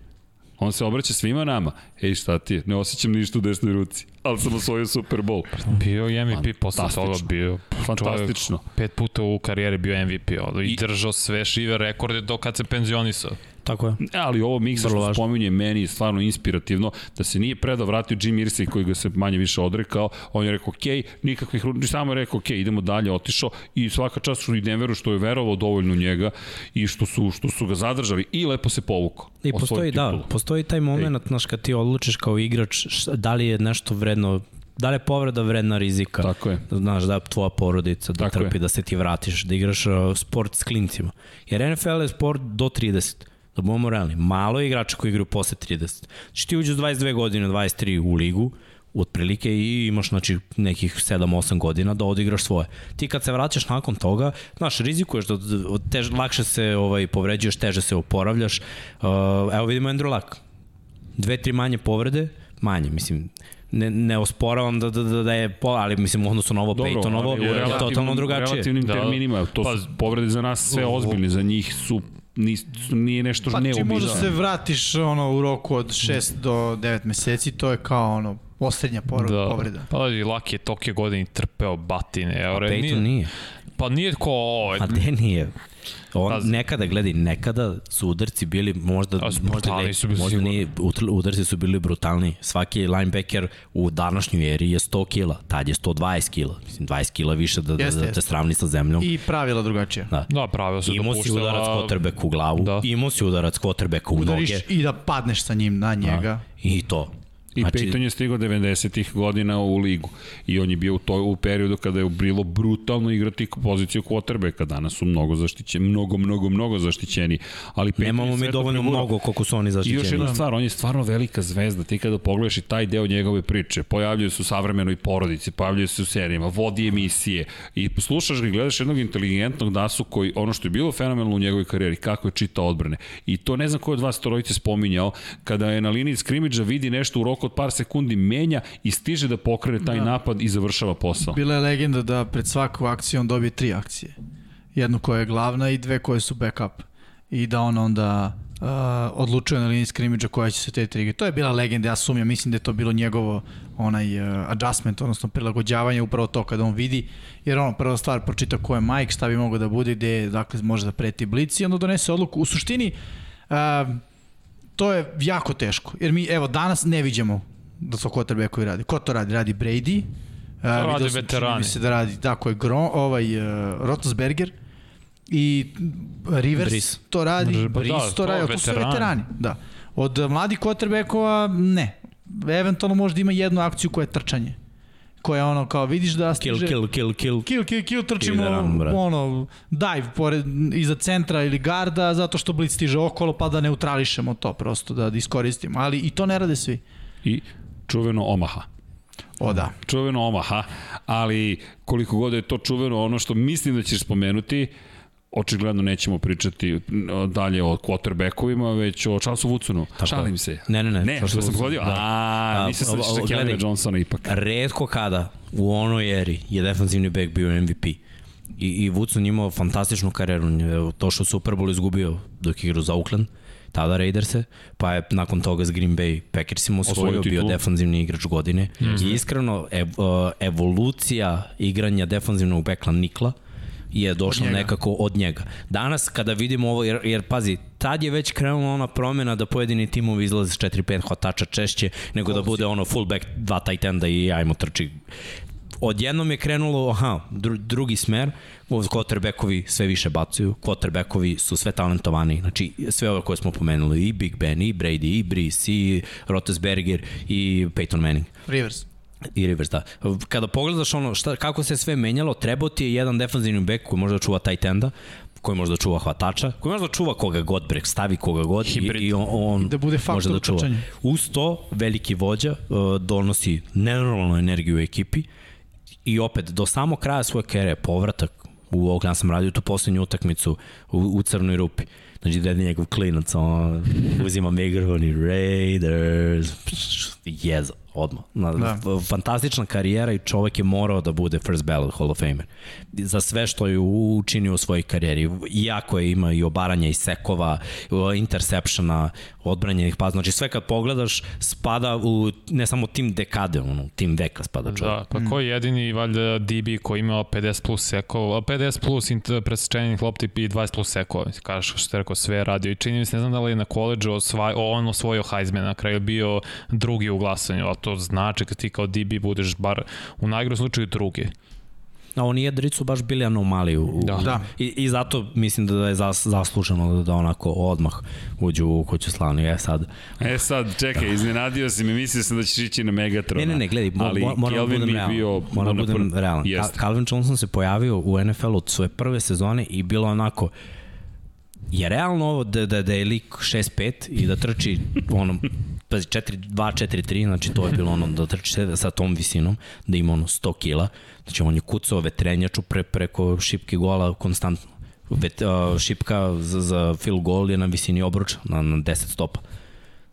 On se obraća svima nama. Ej, šta ti je? Ne osjećam ništa u desnoj ruci. Ali sam osvojio Super Bowl. Bio je MVP posle toga, bio Fantastično. pet puta u karijeri bio MVP i, I- držao sve žive rekorde do kad se penzionisao. Tako je. Ali ovo miksa što spominje meni je stvarno inspirativno da se nije predao vratio Jim Irsay koji ga se manje više odrekao on je rekao ok, nikakvih samo je rekao ok, idemo dalje, otišao i svaka čast što i Denveru što je verovao dovoljno njega i što su, što su ga zadržali i lepo se povukao I postoji, da, postoji taj moment, znaš, kad ti odlučiš kao igrač, šta- da li je nešto vredno, da li je povreda vredna rizika. Tako je. Znaš, da tvoja porodica, da Tako trpi, je. da se ti vratiš, da igraš uh, sport s klincima. Jer NFL je sport do 30. Da budemo realni. Malo je igrača koji igraju posle 30. Znači ti uđeš 22 godine, 23 u ligu, otprilike i imaš znači nekih 7-8 godina da odigraš svoje. Ti kad se vraćaš nakon toga, znaš, rizikuješ da tež, lakše se ovaj povređuješ, teže se oporavljaš. Uh, evo vidimo Andrew Luck. Dve, tri manje povrede, manje, mislim, ne, ne osporavam da, da, da, da je, po, ali mislim u odnosu na ovo Dobro, Peytonovo je totalno drugačije. relativnim Da. terminima, to Pa- su povrede za nas sve ozbiljne, za njih su nis, nije nešto Pa ti neobično. možda se vratiš ono u roku od 6 do 9 meseci, to je kao ono osrednja por, da. povreda. Pa da, Laki je toke godine trpeo batine. A Peyton nije. nije. Pa nije ko ovo. A gde nije? On, pa, nekada, gledaj, nekada su udarci bili možda, A, možda, ne, su bili možda nije, udarci su bili brutalni. Svaki linebacker u današnjoj eri je 100 kila, tad je 120 kila. Mislim, 20 kila više da, jeste, da, da te sravni sa zemljom. I pravila drugačije. Da, da pravila su Imao si udarac quarterback u glavu, da. imao si udarac quarterback u Udariš noge. i da padneš sa njim na njega. Da. I to. I znači... Peyton je stigao 90-ih godina u ligu i on je bio u, toj, u periodu kada je bilo brutalno igrati poziciju quarterbacka. Danas su mnogo zaštićeni, mnogo, mnogo, mnogo zaštićeni. Ali Peyton Nemamo mi dovoljno pregura. mnogo koliko su oni zaštićeni. I još jedna stvar, on je stvarno velika zvezda. Ti kada pogledaš i taj deo njegove priče, pojavljaju se u savremenoj porodici, pojavljaju se u serijama, vodi emisije i slušaš ga i gledaš jednog inteligentnog dasu koji, ono što je bilo fenomenalno u njegovoj karijeri, kako je čitao odbrane. I to ne znam ko od vas trojice spominjao, kada je na liniji skrimidža vidi nešto u roku od par sekundi menja i stiže da pokrene taj da. napad i završava posao. Bila je legenda da pred svaku akciju on dobije tri akcije. Jednu koja je glavna i dve koje su backup. I da on onda uh, odlučuje na liniji skrimidža koja će se te trige. To je bila legenda, ja sumnjam, mislim da je to bilo njegovo onaj uh, adjustment, odnosno prilagođavanje upravo to kada on vidi, jer ono prva stvar pročita ko je Mike, šta bi mogao da bude, gde dakle, može da preti blici i onda donese odluku. U suštini, uh, to je jako teško. Jer mi, evo, danas ne vidimo da to koji radi. Ko to radi? Radi Brady. To uh, radi veterani. se da radi, tako je, Gron, ovaj, uh, Rotosberger i Rivers Brice. to radi, Brice da, to, to radi, to su veterani. Da. Od mladih quarterbackova ne. Eventualno možda ima jednu akciju koja je trčanje koja ono kao vidiš da stiže kill kill kill kill. Kill kill kill trčimo kill ono dive pored iza centra ili garda zato što blic stiže okolo pa da neutrališemo to prosto da, da iskoristimo. Ali i to ne rade svi. I čuveno Omaha. O da. Čuveno Omaha, ali koliko god je to čuveno, ono što mislim da ćeš spomenuti, očigledno nećemo pričati dalje o quarterbackovima, već o Charlesu Woodsonu. Tako. Šalim se. Ne, ne, ne. Ne, što sam pogodio? Da. A, mislim se da ćeš Kelly Johnsona ipak. Redko kada u onoj eri je defensivni back bio MVP. I, i Woodson imao fantastičnu karijeru. To što Super Bowl izgubio dok igrao za Oakland, tada Raiderse, pa je nakon toga s Green Bay Packersima osvojio, bio defanzivni igrač godine. Mm -hmm. I iskreno, ev, evolucija igranja defanzivnog bekla Nikla, je došlo od nekako od njega. Danas kada vidimo ovo, jer, jer pazi, tad je već krenula ona promena da pojedini timovi izlaze s 4-5 hvatača češće, nego da bude ono fullback, dva tight enda i ajmo trči odjednom je krenulo, aha, dru, drugi smer, quarterbackovi sve više bacuju, quarterbackovi su sve talentovani, znači sve ove koje smo pomenuli, i Big Ben, i Brady, i Brees, i Rotesberger, i Peyton Manning. Rivers. I Rivers, da. Kada pogledaš ono šta, kako se sve menjalo, trebao ti je jedan defensivni bek koji može da čuva tight enda, koji može da čuva hvatača, koji može da čuva koga god brek, stavi koga god Hibrid. i, i on, on da bude može da čuva. Trčanje. Uz to, veliki vođa uh, donosi nenormalnu energiju u ekipi i opet, do samog kraja svoje kere, povratak u ovog, ja sam radio tu poslednju utakmicu u, u Crnoj rupi. Znači, da je njegov klinac, on uzima mikrofon i Raiders, jezo odmah. Na, da. Fantastična karijera i čovek je morao da bude first ballot Hall of Famer. Za sve što je učinio u svojoj karijeri. Iako je ima i obaranja i sekova, interceptiona, odbranjenih pa znači sve kad pogledaš spada u ne samo tim dekade, ono, tim veka spada čovjek. Da, pa mm. ko je jedini valjda DB koji imao 50 plus sekova, 50 plus presečenih lopti i 20 plus sekova, kažeš što je rekao sve radio i čini mi se, ne znam da li je na koleđu osvaj, on osvojio Heisman, na kraju bio drugi u glasanju, to znači kad ti kao DB budeš bar u najgrom slučaju drugi. A oni jedri su baš bili anomaliju. U, da. da. I, I zato mislim da je zas, zasluženo da, da onako odmah uđu u kuću slavnu. E sad... E sad, čekaj, iznenadio si mi, mislio sam da ćeš ići na Megatrona. Ne, ne, ne, gledaj, mo, ali moram da budem realan. Bio moram da budem realan. Jest. Calvin Johnson se pojavio u NFL od svoje prve sezone i bilo onako je realno ovo da, da, da je lik 6-5 i da trči ono, pazi, 2-4-3, znači to je bilo ono da trči sa tom visinom, da ima ono 100 kila, znači on je kucao vetrenjaču pre, preko šipke gola konstantno. Vet, šipka za, za field goal je na visini obruča, na, na 10 stopa.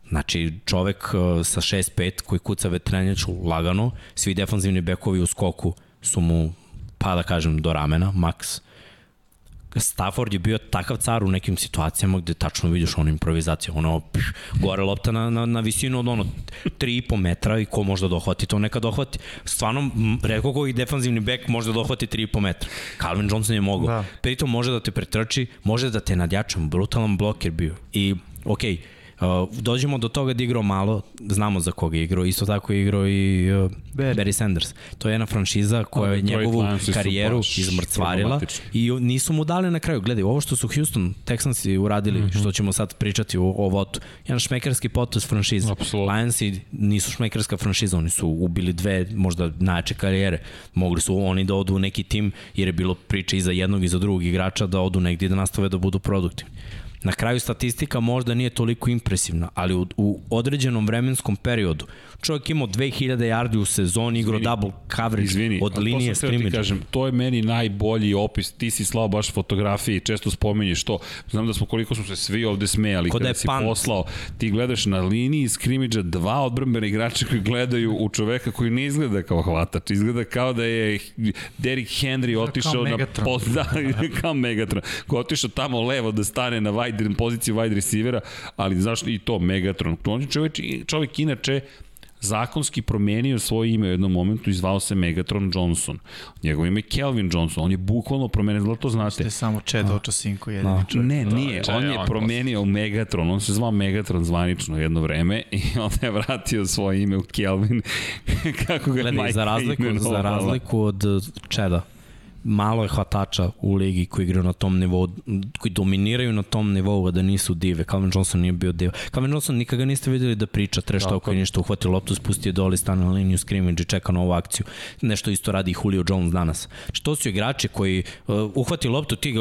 Znači, čovek sa 6-5 koji kuca vetrenjaču lagano, svi defanzivni bekovi u skoku su mu, pa da kažem, do ramena, maks Stafford je bio takav car u nekim situacijama gde tačno vidiš onu improvizaciju, ono, pš, gore lopta na, na, na visinu od ono 3,5 metra i ko može da dohvati, to neka dohvati. Stvarno, redko koji defanzivni bek može da dohvati 3,5 metra. Calvin Johnson je mogao. Da. Pritom može da te pretrči, može da te nadjača, brutalan bloker bio. I, okej, okay, dođemo do toga da je igrao malo, znamo za koga je igrao, isto tako je igrao i uh, Barry. Barry Sanders. To je jedna franšiza koja je njegovu karijeru izmrcvarila i nisu mu dali na kraju. Gledaj, ovo što su Houston Texansi uradili, mm -hmm. što ćemo sad pričati o, o votu, jedan šmekerski potez franšize. Apsolutno. Lionsi nisu šmekerska franšiza, oni su ubili dve možda najjače karijere. Mogli su oni da odu u neki tim jer je bilo priče i za jednog i za drugog igrača da odu negdje da nastave da budu produktivni. Na kraju statistika možda nije toliko impresivna, ali u, u određenom vremenskom periodu čovjek imao 2000 yardi u sezoni, igrao double coverage Izvini, od linije scrimmage. kažem, to je meni najbolji opis, ti si slao baš fotografije i često spominješ to, znam da smo koliko smo se svi ovde smejali Ko da kada si pant. poslao, ti gledaš na liniji skrimidža dva odbrambena igrača koji gledaju u čoveka koji ne izgleda kao hvatač, izgleda kao da je Derrick Henry otišao na post, <laughs> da, kao Megatron, koji otišao tamo levo da stane na wide, poziciju wide receivera, ali zašto i to Megatron, on je čovjek, čovjek inače zakonski promenio svoje ime u jednom momentu i zvao se Megatron Johnson. Njegovo ime je Kelvin Johnson. On je bukvalno promenio, da li to znate? Te samo Chad Ochocinco jedini Da. čovjek. Ne, nije. čaj, On je on promenio u Megatron. On se zvao Megatron zvanično jedno vreme i <laughs> onda je vratio svoje ime u Kelvin. <laughs> Kako ga Gledaj, majka za razliku, za imenovala. razliku od Čeda, malo je hvatača u ligi koji igraju na tom nivou, koji dominiraju na tom nivou, a da nisu dive. Calvin Johnson nije bio diva. Calvin Johnson nikada niste videli da priča, treš Tako. tako je ništa, uhvati loptu, spusti je dole, stane na liniju scrimmage i čeka novu akciju. Nešto isto radi i Julio Jones danas. Što su igrači koji uh, uhvati loptu, ti ga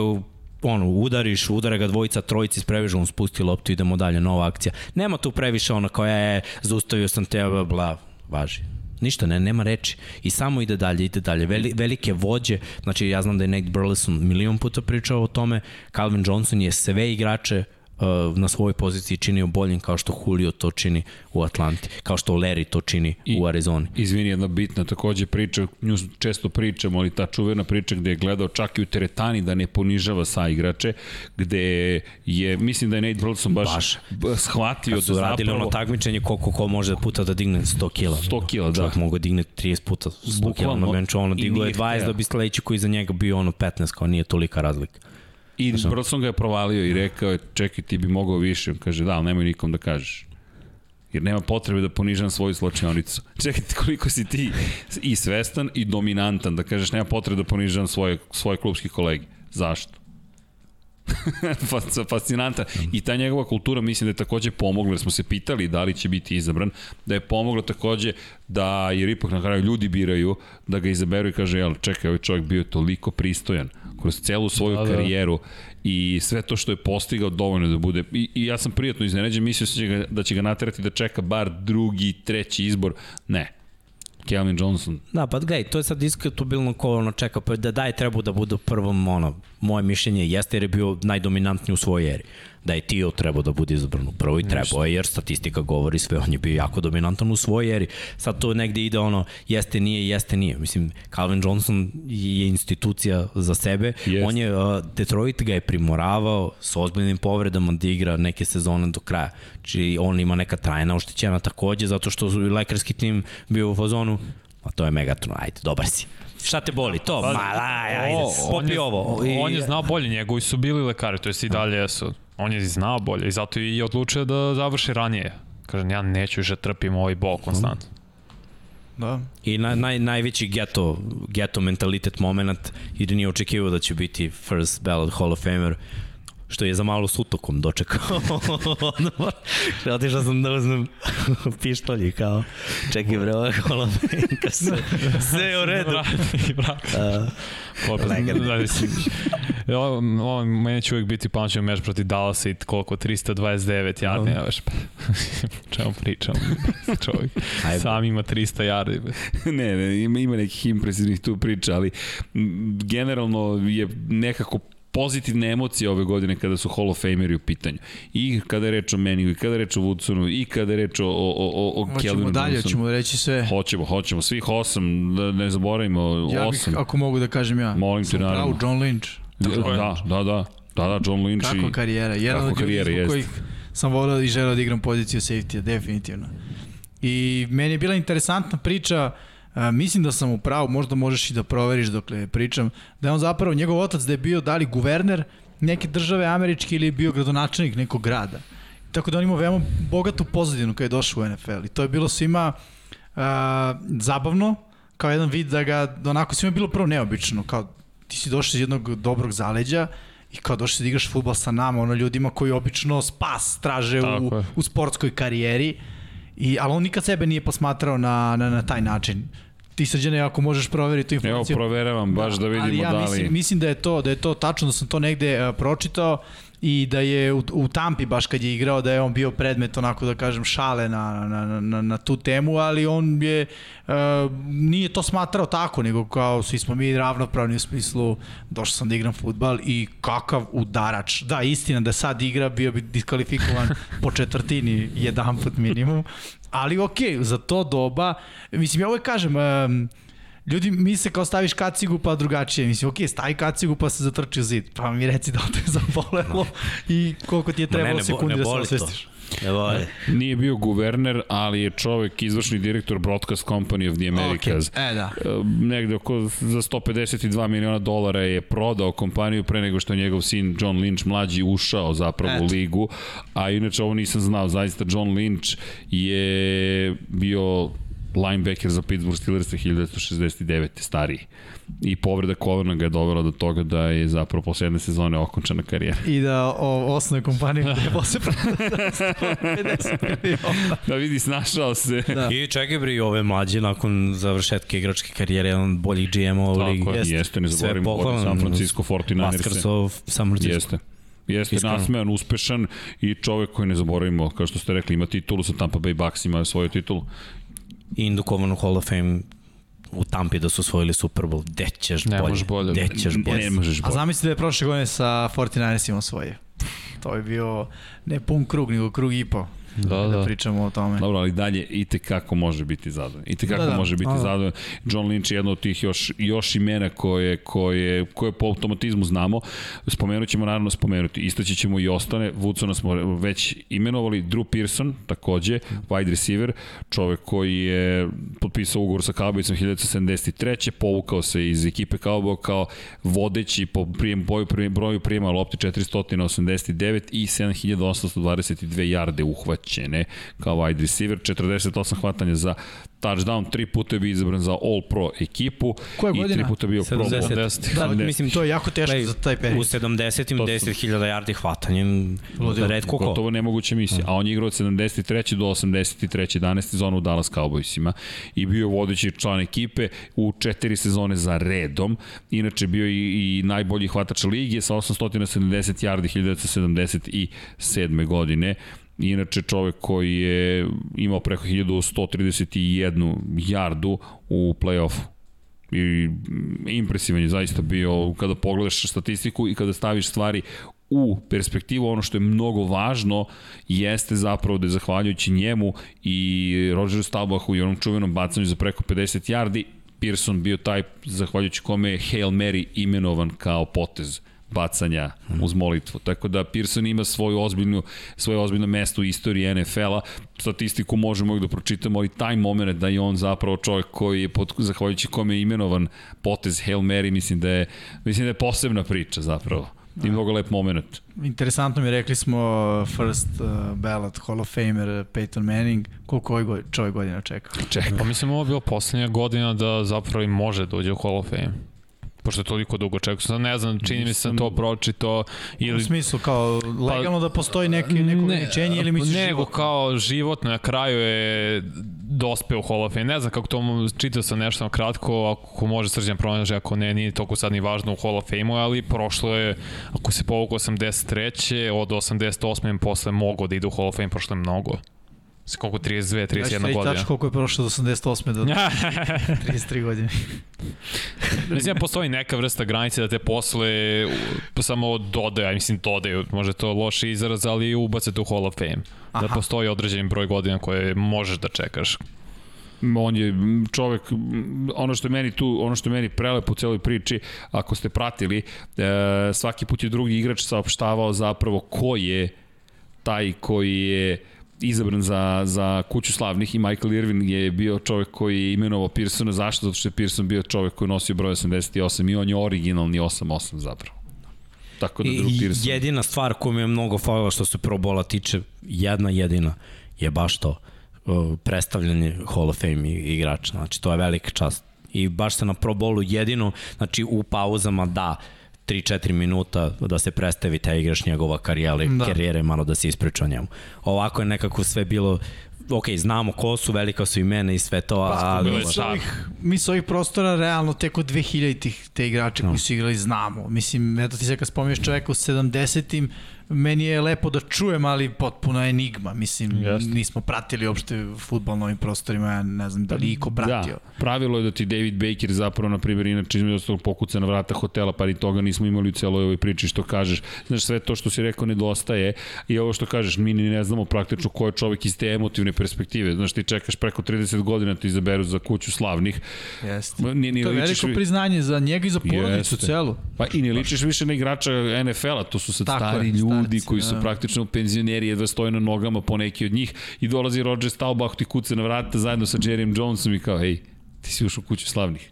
ono, udariš, udara ga dvojica, trojici, sprevežu, on spusti loptu, idemo dalje, nova akcija. Nema tu previše ono koja je, zaustavio sam te, bla, bla, važi. Ništa, ne, nema reči. I samo ide dalje, ide dalje. Veli, velike vođe, znači ja znam da je Nate Burleson milion puta pričao o tome, Calvin Johnson je sve igrače na svojoj poziciji činio boljim kao što Julio to čini u Atlanti, kao što Larry to čini I- u Arizoni. Izvini, jedna bitna takođe priča, nju često pričamo, ali ta čuvena priča gde je gledao čak i u teretani da ne ponižava sa igrače, gde je, mislim da je Nate Burleson baš, Baš. shvatio da radili zapravo... ono takmičenje koliko ko može puta da digne 100 kila. 100 kila, da. Čovjek mogu da digne 30 puta 100 kila Bukvalno. na benču, ono I digo je nije 20 hteo. da bi sledeći koji za njega bio ono 15, kao nije tolika razlika. I Burleson ga je provalio i rekao je, čekaj, ti bi mogao više. On kaže, da, ali nemoj nikom da kažeš. Jer nema potrebe da ponižam svoju slučajnicu. <laughs> Čekaj, koliko si ti i svestan i dominantan, da kažeš, nema potrebe da ponižam svoje, svoje klubske kolege. Zašto? <laughs> Fas- fascinantan. I ta njegova kultura mislim da je takođe pomogla, jer smo se pitali da li će biti izabran, da je pomogla takođe da, jer ipak na kraju ljudi biraju, da ga izaberu i kaže, jel, čekaj, ovaj čovjek bio toliko pristojan kroz celu svoju da, Da, karijeru i sve to što je postigao dovoljno da bude i, i ja sam prijatno iznenađen, mislio sam da će ga, da će ga naterati da čeka bar drugi, treći izbor. Ne. Kelvin Johnson, Da, pa gledaj, to je sad diskutabilno ko ono čeka, pa da daj treba da bude u prvom, ono, moje mišljenje jeste jer je bio najdominantniji u svojoj eri. Da je Tio trebao da bude izabran u prvoj, trebao je jer statistika govori sve, on je bio jako dominantan u svojoj eri. Sad to negde ide ono, jeste, nije, jeste, nije. Mislim, Calvin Johnson je institucija za sebe. Jeste. On je, uh, Detroit ga je primoravao s ozbiljnim povredama da igra neke sezone do kraja. Znači, on ima neka trajna oštećena takođe, zato što su lekarski tim bio u fazonu, a to je Megatron, ajde, dobar si. Šta te boli? To, ma, daj, ajde, on popi je, ovo. I- On je znao bolje, njegovi su bili lekari, to jest i dalje jesu. On je znao bolje i zato je i odlučio da završi ranije. Kaže, ja neću više trpim ovaj bol konstantno. Da. I na, naj, najveći geto, geto mentalitet moment, jer nije očekivao da će biti first ballot Hall of Famer, što je za malo s utokom dočekao. <laughs> Odmah. Otišao sam da uzmem pištolj i kao, čekaj bre, ovo je Hall of Fame, kad sve, sve je u redu. Vrati, vrati. Uh, Legendarno. Da, mislim, ovo, ovo, meni će uvijek biti pamćen meč protiv Dallasa i koliko, 329 jardi, ja veš, pa, <laughs> čemu pričam, čovjek, Ajde. sam ima 300 jardi. ne, ne, ima, ima nekih impresivnih tu priča, ali m, generalno je nekako pozitivne emocije ove godine kada su Hall of Fameri u pitanju. I kada je reč o Manningu, i kada je reč o Woodsonu, i kada je reč o, o, o, o Hoćemo Kelvinu dalje, Johnsonu. hoćemo reći sve. Hoćemo, hoćemo. Svih osam, da ne zaboravimo, Ja bih, osam. ako mogu da kažem ja, Molim te, sam naravno. pravo, John Lynch. Da, da, da. Da, da, John Lynch Kako i... karijera. Jedan Kako od ljudi karijera, zbog kojih sam volio i želeo da igram poziciju safety definitivno. I meni je bila interesantna priča, a, mislim da sam u pravu, možda možeš i da proveriš dokle pričam, da je on zapravo, njegov otac da je bio da li guverner neke države američke ili je bio gradonačelnik nekog grada. Tako da on ima veoma bogatu pozadinu kada je došao u NFL i to je bilo svima a, zabavno, kao jedan vid da ga, da onako svima je bilo prvo neobično, kao ti si došao iz jednog dobrog zaleđa i kao došao si da igraš futbol sa nama, ono ljudima koji obično spas traže u, je. u sportskoj karijeri, i, ali on nikad sebe nije posmatrao na, na, na taj način. Ti srđane, ako možeš proveriti tu Evo, informaciju. proveravam baš da vidimo ali ja da li... Mislim, mislim da je to da je to tačno da sam to negde uh, pročitao i da je u, u Tampi baš kad je igrao da je on bio predmet onako da kažem šale na, na, na, na, tu temu, ali on je uh, nije to smatrao tako, nego kao svi smo mi ravnopravni u smislu došao sam da igram futbal i kakav udarač. Da, istina da sad igra bio bi diskvalifikovan po četvrtini jedan put minimum, ali okej, za to doba, mislim ja uvek kažem, um, Ljudi misle kao staviš kacigu pa drugačije. Mislim, okej, stavi kacigu pa se zatrči u zid. Pa mi reci da li te je <laughs> zabolelo i koliko ti je ne, trebalo ne, bo- sekundi ne da se osvestiš. Ne voli. Nije bio guverner, ali je čovek izvršni direktor Broadcast Company of the Americas. Okay. E, da. E, negde oko za 152 miliona dolara je prodao kompaniju pre nego što je njegov sin John Lynch mlađi ušao zapravo Eto. u ligu, a inače ovo nisam znao, zaista John Lynch je bio linebacker za Pittsburgh Steelers 1969. stariji. I povreda kolena ga je dovela do toga da je zapravo posle jedne sezone okončana karijera. I da o, osnoje kompaniju gde je posle prodao 150 miliona. Da vidi, snašao se. Da. I čekaj bre, i ove mlađe nakon završetka igračke karijere, jedan od boljih GM-ova u Tako ligi. je. Jeste, jeste ne zaboravimo pohvalno. San Francisco 49ers. Vaskersov San Francisco. Jeste. Jeste Iskreno. nasmejan, uspešan i čovek koji ne zaboravimo, kao što ste rekli, ima titulu sa Tampa Bay Bucks, ima svoju titulu. I indukovan u Hall of Fame u Tampi da su osvojili Super Bowl. Gde ćeš Ne bolje? može bolje. Gde ćeš bolje? Ne možeš A bolje. zamisli da je prošle godine sa 49ersima osvojio. To je bio ne pun krug, nego krug i po. Da, da da. pričamo o tome. Dobro, ali dalje i te kako može biti zadovoljan. I te kako Da, da, može biti Da, da. zadovoljan. John Lynch je jedno od tih još, još imena koje, koje, koje po automatizmu znamo. Spomenut ćemo naravno spomenuti. Istaći ćemo i ostane. Woodsona smo već imenovali. Drew Pearson, takođe, wide receiver, čovek koji je potpisao ugovor sa Cowboysom 1973. Povukao se iz ekipe Cowboy kao vodeći po prijem, boju, prijem, broju prijema lopti 489 i 7822 jarde uhvaćene kao wide receiver, 48 hvatanja za touchdown, tri puta je bio izabran za All Pro ekipu Koje i tri godina? puta je bio Pro Bowl. 70. Da, 70. mislim, To je jako teško Gledaj, za taj period. U 70-im To su- 10.000 yardi hvatanjem Ludilo. redko ko. Gotovo nemoguća misija. A on je igrao od 73. do 83. 11. sezonu u Dallas Cowboysima i bio je vodeći član ekipe u četiri sezone za redom. Inače bio i, i najbolji hvatač lige sa 870 yardi 1977. godine. Inače čovek koji je imao preko 1131 jardu u play-offu. I impresivan je zaista bio kada pogledaš statistiku i kada staviš stvari u perspektivu. Ono što je mnogo važno jeste zapravo da je zahvaljujući njemu i Rogeru Stalbachu i onom čuvenom bacanju za preko 50 yardi Pearson bio taj zahvaljujući kome je Hail Mary imenovan kao potez bacanja uz molitvu. Tako da Pearson ima svoju ozbiljnu, svoje ozbiljno mesto u istoriji NFL-a. Statistiku možemo da pročitamo, ali taj moment da je on zapravo čovjek koji je, pod, zahvaljujući kome je imenovan potez Hail Mary, mislim da je, mislim da je posebna priča zapravo. I mnogo lep moment. Interesantno mi rekli smo first uh, ballot Hall of Famer uh, Peyton Manning. Koliko ovaj go, čovjek godina čeka? Čekaj. Pa mislim ovo je bilo poslednja godina da zapravo i može da uđe u Hall of Fame. Pošto je toliko dugo čekao. Sad ne znam, čini mi se sam to pročito U ili smislu kao legalno da postoji neki, neko ograničenje ili misliš nego životno? kao životno na kraju je dospe u Hall of Fame. Ne znam kako to, čitao sam nešto kratko, ako može srđan pronaže, ako ne, nije toliko sad ni važno u Hall of Fame-u, ali prošlo je, ako se povuku 83. od 88. posle mogo da ide u Hall of Fame, prošlo je mnogo. Koliko 32, Ja ću 31 reći godina. tačno koliko je prošlo od 88. do <laughs> 33 godine. Mislim da postoji neka vrsta granice da te posle u- samo dodaje, mislim dodaju, može to loš izraz, ali ubace tu Hall of Fame. Da Aha. postoji određen broj godina koje možeš da čekaš. on je čovek, ono što je meni tu, ono što je meni prelepo u celoj priči, ako ste pratili, e, svaki put je drugi igrač saopštavao zapravo ko je taj koji je izabran za, za kuću slavnih i Michael Irvin je bio čovek koji je imenovao Pearsona. Zašto? Zato što je Pearson bio čovek koji nosio broj 88 i on je originalni 8-8 zapravo. Tako da Drew Pearson... Jedina stvar koja mi je mnogo falila što se Pro Bola tiče, jedna jedina, je baš to predstavljanje Hall of Fame igrača. Znači, to je velika čast. I baš se na Pro Bowlu jedino, znači u pauzama da, 3-4 minuta da se predstavi taj igrač njegova karijera, da. karijere, malo da se ispriča o njemu. Ovako je nekako sve bilo ok, znamo ko su, velika su imena i sve to, pa, ali... Mi s, ovih, mi s ovih prostora realno tek od 2000-ih te igrače no. koji su igrali znamo. Mislim, eto ti se kad spominješ čoveka u 70-im, meni je lepo da čujem, ali potpuno enigma. Mislim, Jeste. nismo pratili uopšte futbol na ovim prostorima, ja ne znam da li iko pratio. Da, pravilo je da ti David Baker zapravo, na primjer, inače između ostalog pokuca na vrata hotela, pa i toga nismo imali u celoj ovoj priči što kažeš. Znaš, sve to što si rekao nedostaje i ovo što kažeš, mi ni ne znamo praktično ko je čovek iz te emotivne perspektive. Znaš, ti čekaš preko 30 godina ti izaberu za kuću slavnih. Jeste. Ni, ni to je veliko priznanje za njega i za porodicu Jeste. celu. Pa i ne ličiš više na igrača NFL-a, to su sad Tako stari je, ljudi ljudi koji su da. praktično penzioneri, jedva stoje na nogama po neki od njih i dolazi Roger Staubach ti kuca na vrata zajedno sa Jerrym Jonesom i kao, hej, ti si ušao u kuću slavnih.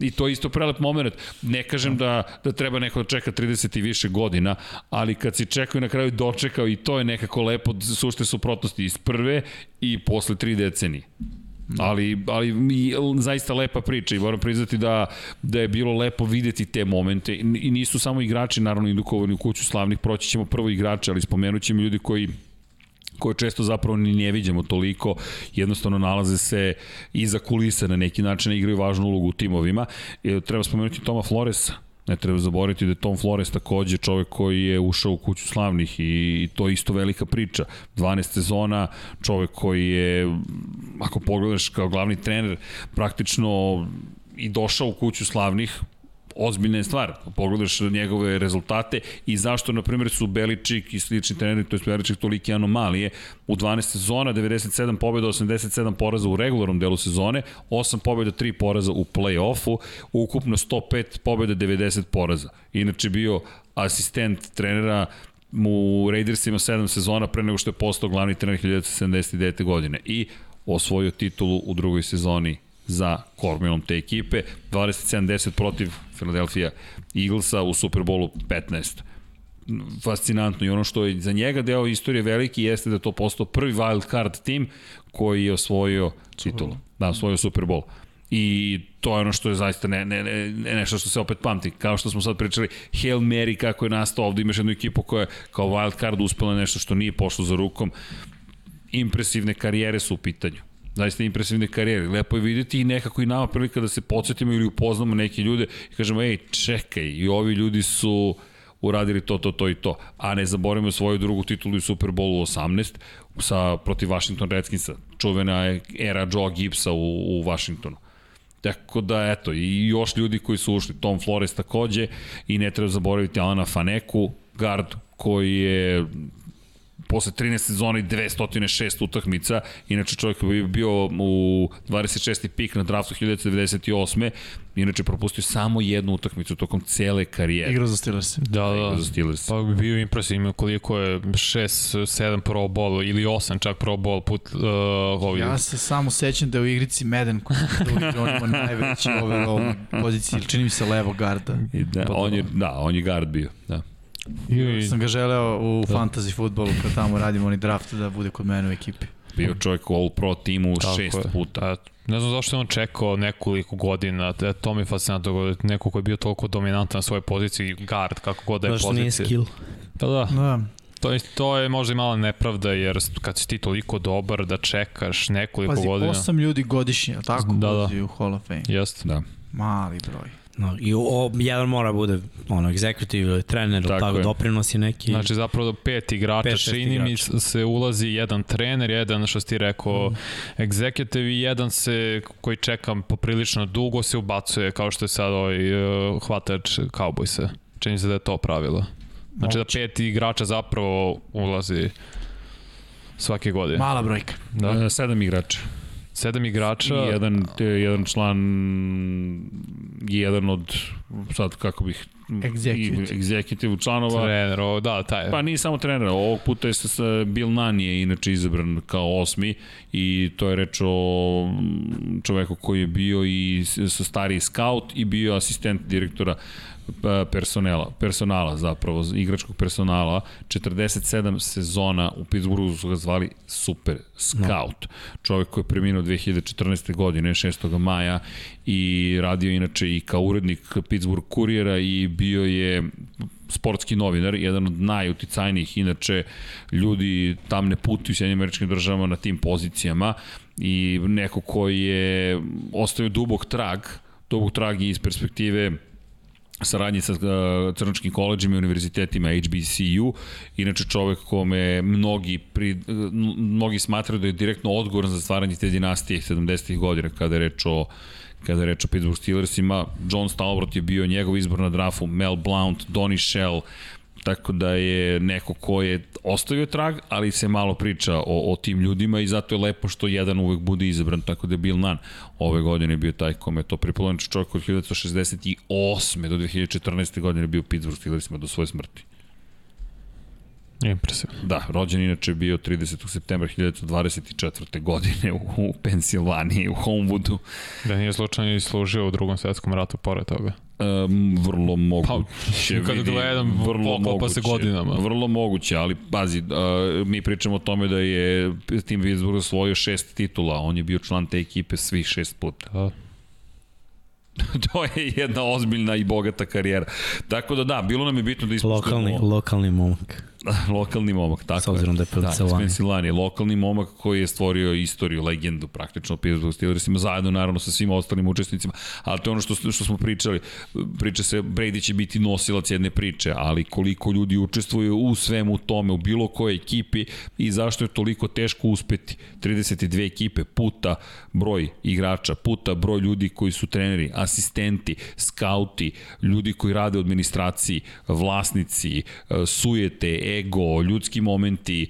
I to je isto prelep moment. Ne kažem da, da treba neko da čeka 30 i više godina, ali kad si čekao i na kraju dočekao i to je nekako lepo sušte suprotnosti iz prve i posle tri decenije. Ali, ali mi, zaista lepa priča i moram priznati da, da je bilo lepo videti te momente. I nisu samo igrači naravno indukovani u kuću slavnih, proći ćemo prvo igrače, ali spomenut ćemo ljudi koji koje često zapravo ni ne vidimo toliko, jednostavno nalaze se iza kulisa na neki način, igraju važnu ulogu u timovima. E, treba spomenuti Toma Floresa, Ne treba zaboraviti da je Tom Flores takođe čovek koji je ušao u kuću slavnih i to je isto velika priča. 12 sezona, čovek koji je, ako pogledaš kao glavni trener, praktično i došao u kuću slavnih, ozbiljna je stvar. Pogledaš njegove rezultate i zašto, na primjer, su Beličik i slični treneri, to je Beličik toliki anomalije. U 12 sezona, 97 pobjeda, 87 poraza u regularnom delu sezone, 8 pobjeda, 3 poraza u play-offu, ukupno 105 pobjeda, 90 poraza. Inače bio asistent trenera u Raidersima 7 sezona pre nego što je postao glavni trener 1979. godine i osvojio titulu u drugoj sezoni za kormilom te ekipe. 27-10 protiv Philadelphia Eaglesa u Superbowlu 15 fascinantno i ono što je za njega deo istorije veliki jeste da to postao prvi wild card tim koji je osvojio titulu. Da, osvojio Super Bowl. I to je ono što je zaista ne, ne, ne, nešto što se opet pamti. Kao što smo sad pričali, Hail Mary kako je nastao, ovde imaš jednu ekipu koja je kao wild card uspela nešto što nije pošlo za rukom. Impresivne karijere su u pitanju zaista impresivne karijere. Lepo je videti i nekako i nama prilika da se podsjetimo ili upoznamo neke ljude i kažemo, ej, čekaj, i ovi ljudi su uradili to, to, to i to. A ne zaboravimo svoju drugu titulu u Super Bowlu 18 sa, protiv Washington Redskinsa. Čuvena je era Joe Gibbsa u, u Washingtonu. Tako da, eto, i još ljudi koji su ušli, Tom Flores takođe, i ne treba zaboraviti Alana Faneku, guard koji je posle 13 sezona i 206 utakmica, inače čovjek bi bio u 26. pik na draftu 1998. Inače propustio samo jednu utakmicu tokom cele karijere. Igra za Steelers. Da, da. Igra za Steelers. Pa bi bio impresivan koliko je 6, 7 Pro Bowl ili 8 čak Pro Bowl put uh, ovdje. Ja se samo sećam da je u igrici Madden koji je on ima najveći ove poziciji, čini mi se levo garda. I da, on je, da, on je gard bio, da. I, sam ga želeo u da. fantasy futbolu kad tamo radimo oni draft da bude kod mene u ekipi. Bio čovjek u All Pro timu Tako šest je. puta. Ne znam zašto je on čekao nekoliko godina, to mi je fascinantno, neko ko je bio toliko dominantan na svojoj poziciji, guard, kako god da je pozicija. Zašto nije skill? Pa da, da. da. To je, to je možda i mala nepravda, jer kad si ti toliko dobar da čekaš nekoliko Pazi, godina... Pazi, osam ljudi godišnje, tako, da, da. u Hall of Fame. Jeste. Da. Mali broj. No, I o, jedan mora bude ono, executive ili trener, tako, tako doprinosi neki. Znači zapravo do pet igrača, pet, čini mi se ulazi jedan trener, jedan što si ti rekao mm. executive i jedan se koji čeka poprilično dugo se ubacuje kao što je sad ovaj uh, hvatač Cowboysa. Čini se da je to pravilo. Znači Moguće. da pet igrača zapravo ulazi svake godine. Mala brojka. Da. E, sedam igrača. Sedam igrača. I jedan, te, jedan član, jedan od, sad kako bih, Executive. executive članova. Trener, o, da, taj. Pa nije samo trener, ovog puta je s, Bill Nunn je inače izabran kao osmi i to je reč o čoveku koji je bio i sa stariji scout i bio asistent direktora pa, personela, personala zapravo, igračkog personala, 47 sezona u Pittsburghu su ga zvali Super Scout. Čovek koji je preminuo 2014. godine, 6. maja i radio inače i kao urednik Pittsburgh kurijera i bio je sportski novinar, jedan od najuticajnijih inače ljudi tamne puti u Sjednjim američkim državama na tim pozicijama i neko koji je ostavio dubog trag, dubog trag iz perspektive saradnji sa uh, crnočkim koleđima i univerzitetima HBCU, inače čovek kome mnogi, pri, mnogi smatraju da je direktno odgovoran za stvaranje te dinastije 70. godina kada je reč o kada je reč o Pittsburgh Steelersima. John Stalbrot je bio njegov izbor na drafu, Mel Blount, Donny Shell, tako da je neko ko je ostavio trag, ali se malo priča o, o tim ljudima i zato je lepo što jedan uvek bude izabran, tako da je Bill Nunn ove godine bio taj kome to pripolo, čovjek od 1968. do 2014. godine bio u Pittsburgh Steelersima do svoje smrti. Impresivno. Da, rođen inače bio 30. septembra 1924. godine u, u Pensilvaniji, u Homewoodu. Da nije slučajno i služio u drugom svetskom ratu pored toga. Um, vrlo moguće. Pa, kada gledam, vrlo pokopa se godinama. Vrlo moguće, ali pazi, uh, mi pričamo o tome da je Tim Pittsburgh osvojio šest titula, on je bio član te ekipe svih šest puta. Da. <laughs> to je jedna ozbiljna i bogata karijera. Tako da da, bilo nam je bitno da ispoštujemo... Lokalni, lokalni momak. <laughs> lokalni momak, tako S obzirom da je Pensilvanija. Da, Pensilvanija. Lokalni momak koji je stvorio istoriju, legendu praktično Pittsburgh Steelersima, zajedno naravno sa svim ostalim učesnicima, ali to je ono što, što smo pričali. Priča se, Brady će biti nosilac jedne priče, ali koliko ljudi učestvuju u svemu tome, u bilo kojoj ekipi i zašto je toliko teško uspeti. 32 ekipe puta broj igrača, puta broj ljudi koji su treneri, asistenti, skauti, ljudi koji rade u administraciji, vlasnici, sujete, ego, ljudski momenti,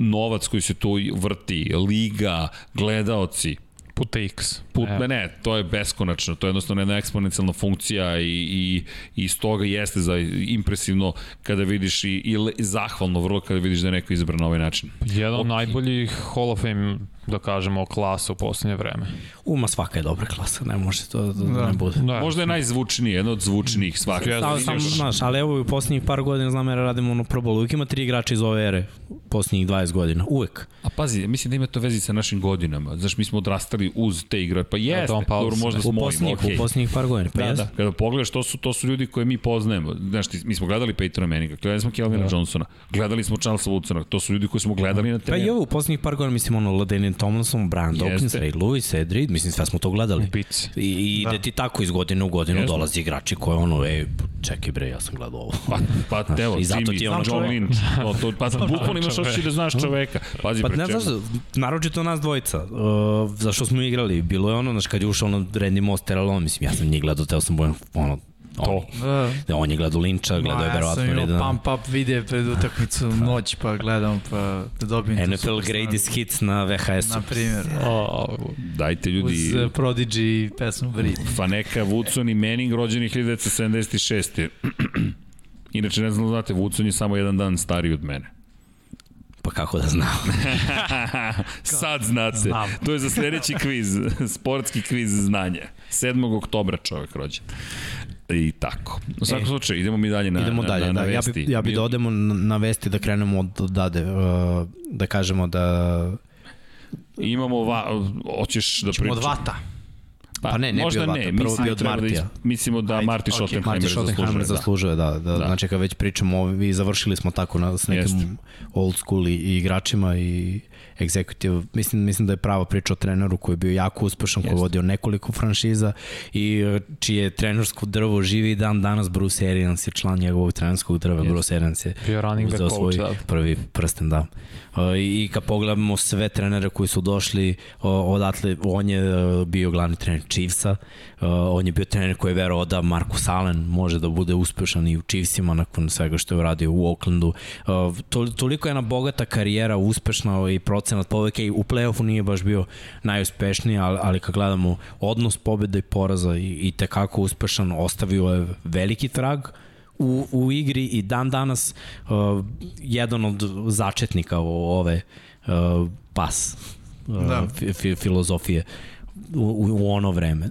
novac koji se tu vrti, liga, gledaoci, puta x. Put, ne, ne, to je beskonačno, to je jednostavno jedna eksponencijalna funkcija i, i, i iz toga jeste za impresivno kada vidiš i, i zahvalno vrlo kada vidiš da je neko izabran na ovaj način. Jedan od okay. najboljih Hall of Fame da kažemo, klasa u poslednje vreme. Uma svaka je dobra klasa, ne može to da, da. ne bude. Da. Možda je najzvučniji, jedno od zvučnijih svaka. Ja, sam, sam, znaš, ali evo u poslednjih par godina znam jer radimo ono Pro Bowl, uvijek ima tri igrača iz ove ere, poslednjih 20 godina, uvek. A pazi, mislim da ima to vezi sa našim godinama, znaš, mi smo odrastali uz te igre, pa jeste, ja, dobro, možda smo mojim, okay. U poslednjih par godina, pa da, jeste. Da, kada pogledaš, to su, to su ljudi koje mi poznajemo, znaš, ti, mi smo gledali Peytona Manninga, gledali smo Kelvina da. Johnsona, gledali smo Charlesa Woodsona, to su ljudi koji smo gledali na terenu. Pa i ovo u poslednjih par godina, mislim, ono, Ladenian Tomlinson, Brian Dawkins, Ray Lewis, Ed Reed, mislim sve smo to gledali. Bici. I, i ide da. ti tako iz godine u godinu Jeste. dolazi igrači koji ono, ej, čekaj bre, ja sam gledao ovo. Pa, pa Znaš, evo, I zato ti ono John Lynch. No, to, pa <laughs> bukvalno imaš oči da znaš čoveka. Pazi, pa ne znaš, naročito nas dvojica, uh, zašto smo igrali, bilo je ono, znaš, kad je ušao na Randy Moss, Terrell mislim, ja sam njih gledao, teo sam bojan, ono, To. Da. On je gledao Linča, gledao je verovatno. Ja sam imao pump-up videa pred utakmicu <laughs> noć, pa gledam, pa da dobijem NFL Greatest Hits na VHS-u. Na primjer. Oh, dajte ljudi... Uz uh, Prodigy pesmu Breed. Faneka, Woodson i Manning rođeni 1976. <clears throat> Inače, ne znam da znate, Woodson je samo jedan dan stariji od mene. Pa kako da znam? <laughs> Sad znate. Znam. To je za sledeći kviz, <laughs> sportski kviz znanja. 7. oktobra čovek rođen. I tako. U svakom e, slučaju, idemo mi dalje na, idemo dalje, na, na, na da, vesti. Ja bi, ja bi da odemo na vesti da krenemo od dade, uh, da kažemo da... Imamo, va, hoćeš da pričaš? Od vata. Pa, pa ne, ne možda bio ne, prvo bio od da Martija. Da, mislimo da Ajde, Marti okay. Marti Schottenheimer zaslužuje, da. da, da, da. Znači kad već pričamo, vi završili smo tako na, s nekim Jest. old school i, i igračima i executive, mislim, mislim da je prava priča o treneru koji je bio jako uspešan, koji je vodio nekoliko franšiza i e, čije trenersko drvo živi dan danas Bruce Arians je član njegovog trenerskog drva, Jest. Bruce Arians je uzeo svoj da. prvi prsten, da. E, I kad pogledamo sve trenere koji su došli odatle, on je bio glavni trener Chiefsa. On je bio trener koji je verovao da Marcus Allen može da bude uspešan i u Chiefsima nakon svega što je uradio u Oaklandu. To, toliko je jedna bogata karijera, uspešna i procenat pobedaka i u play-offu nije baš bio najuspešniji, ali, ali kad gledamo odnos pobeda i poraza i, i tekako uspešan, ostavio je veliki trag u, u igri i dan danas uh, jedan od začetnika ove uh, pas uh, da. fi, filozofije u, u ono vreme.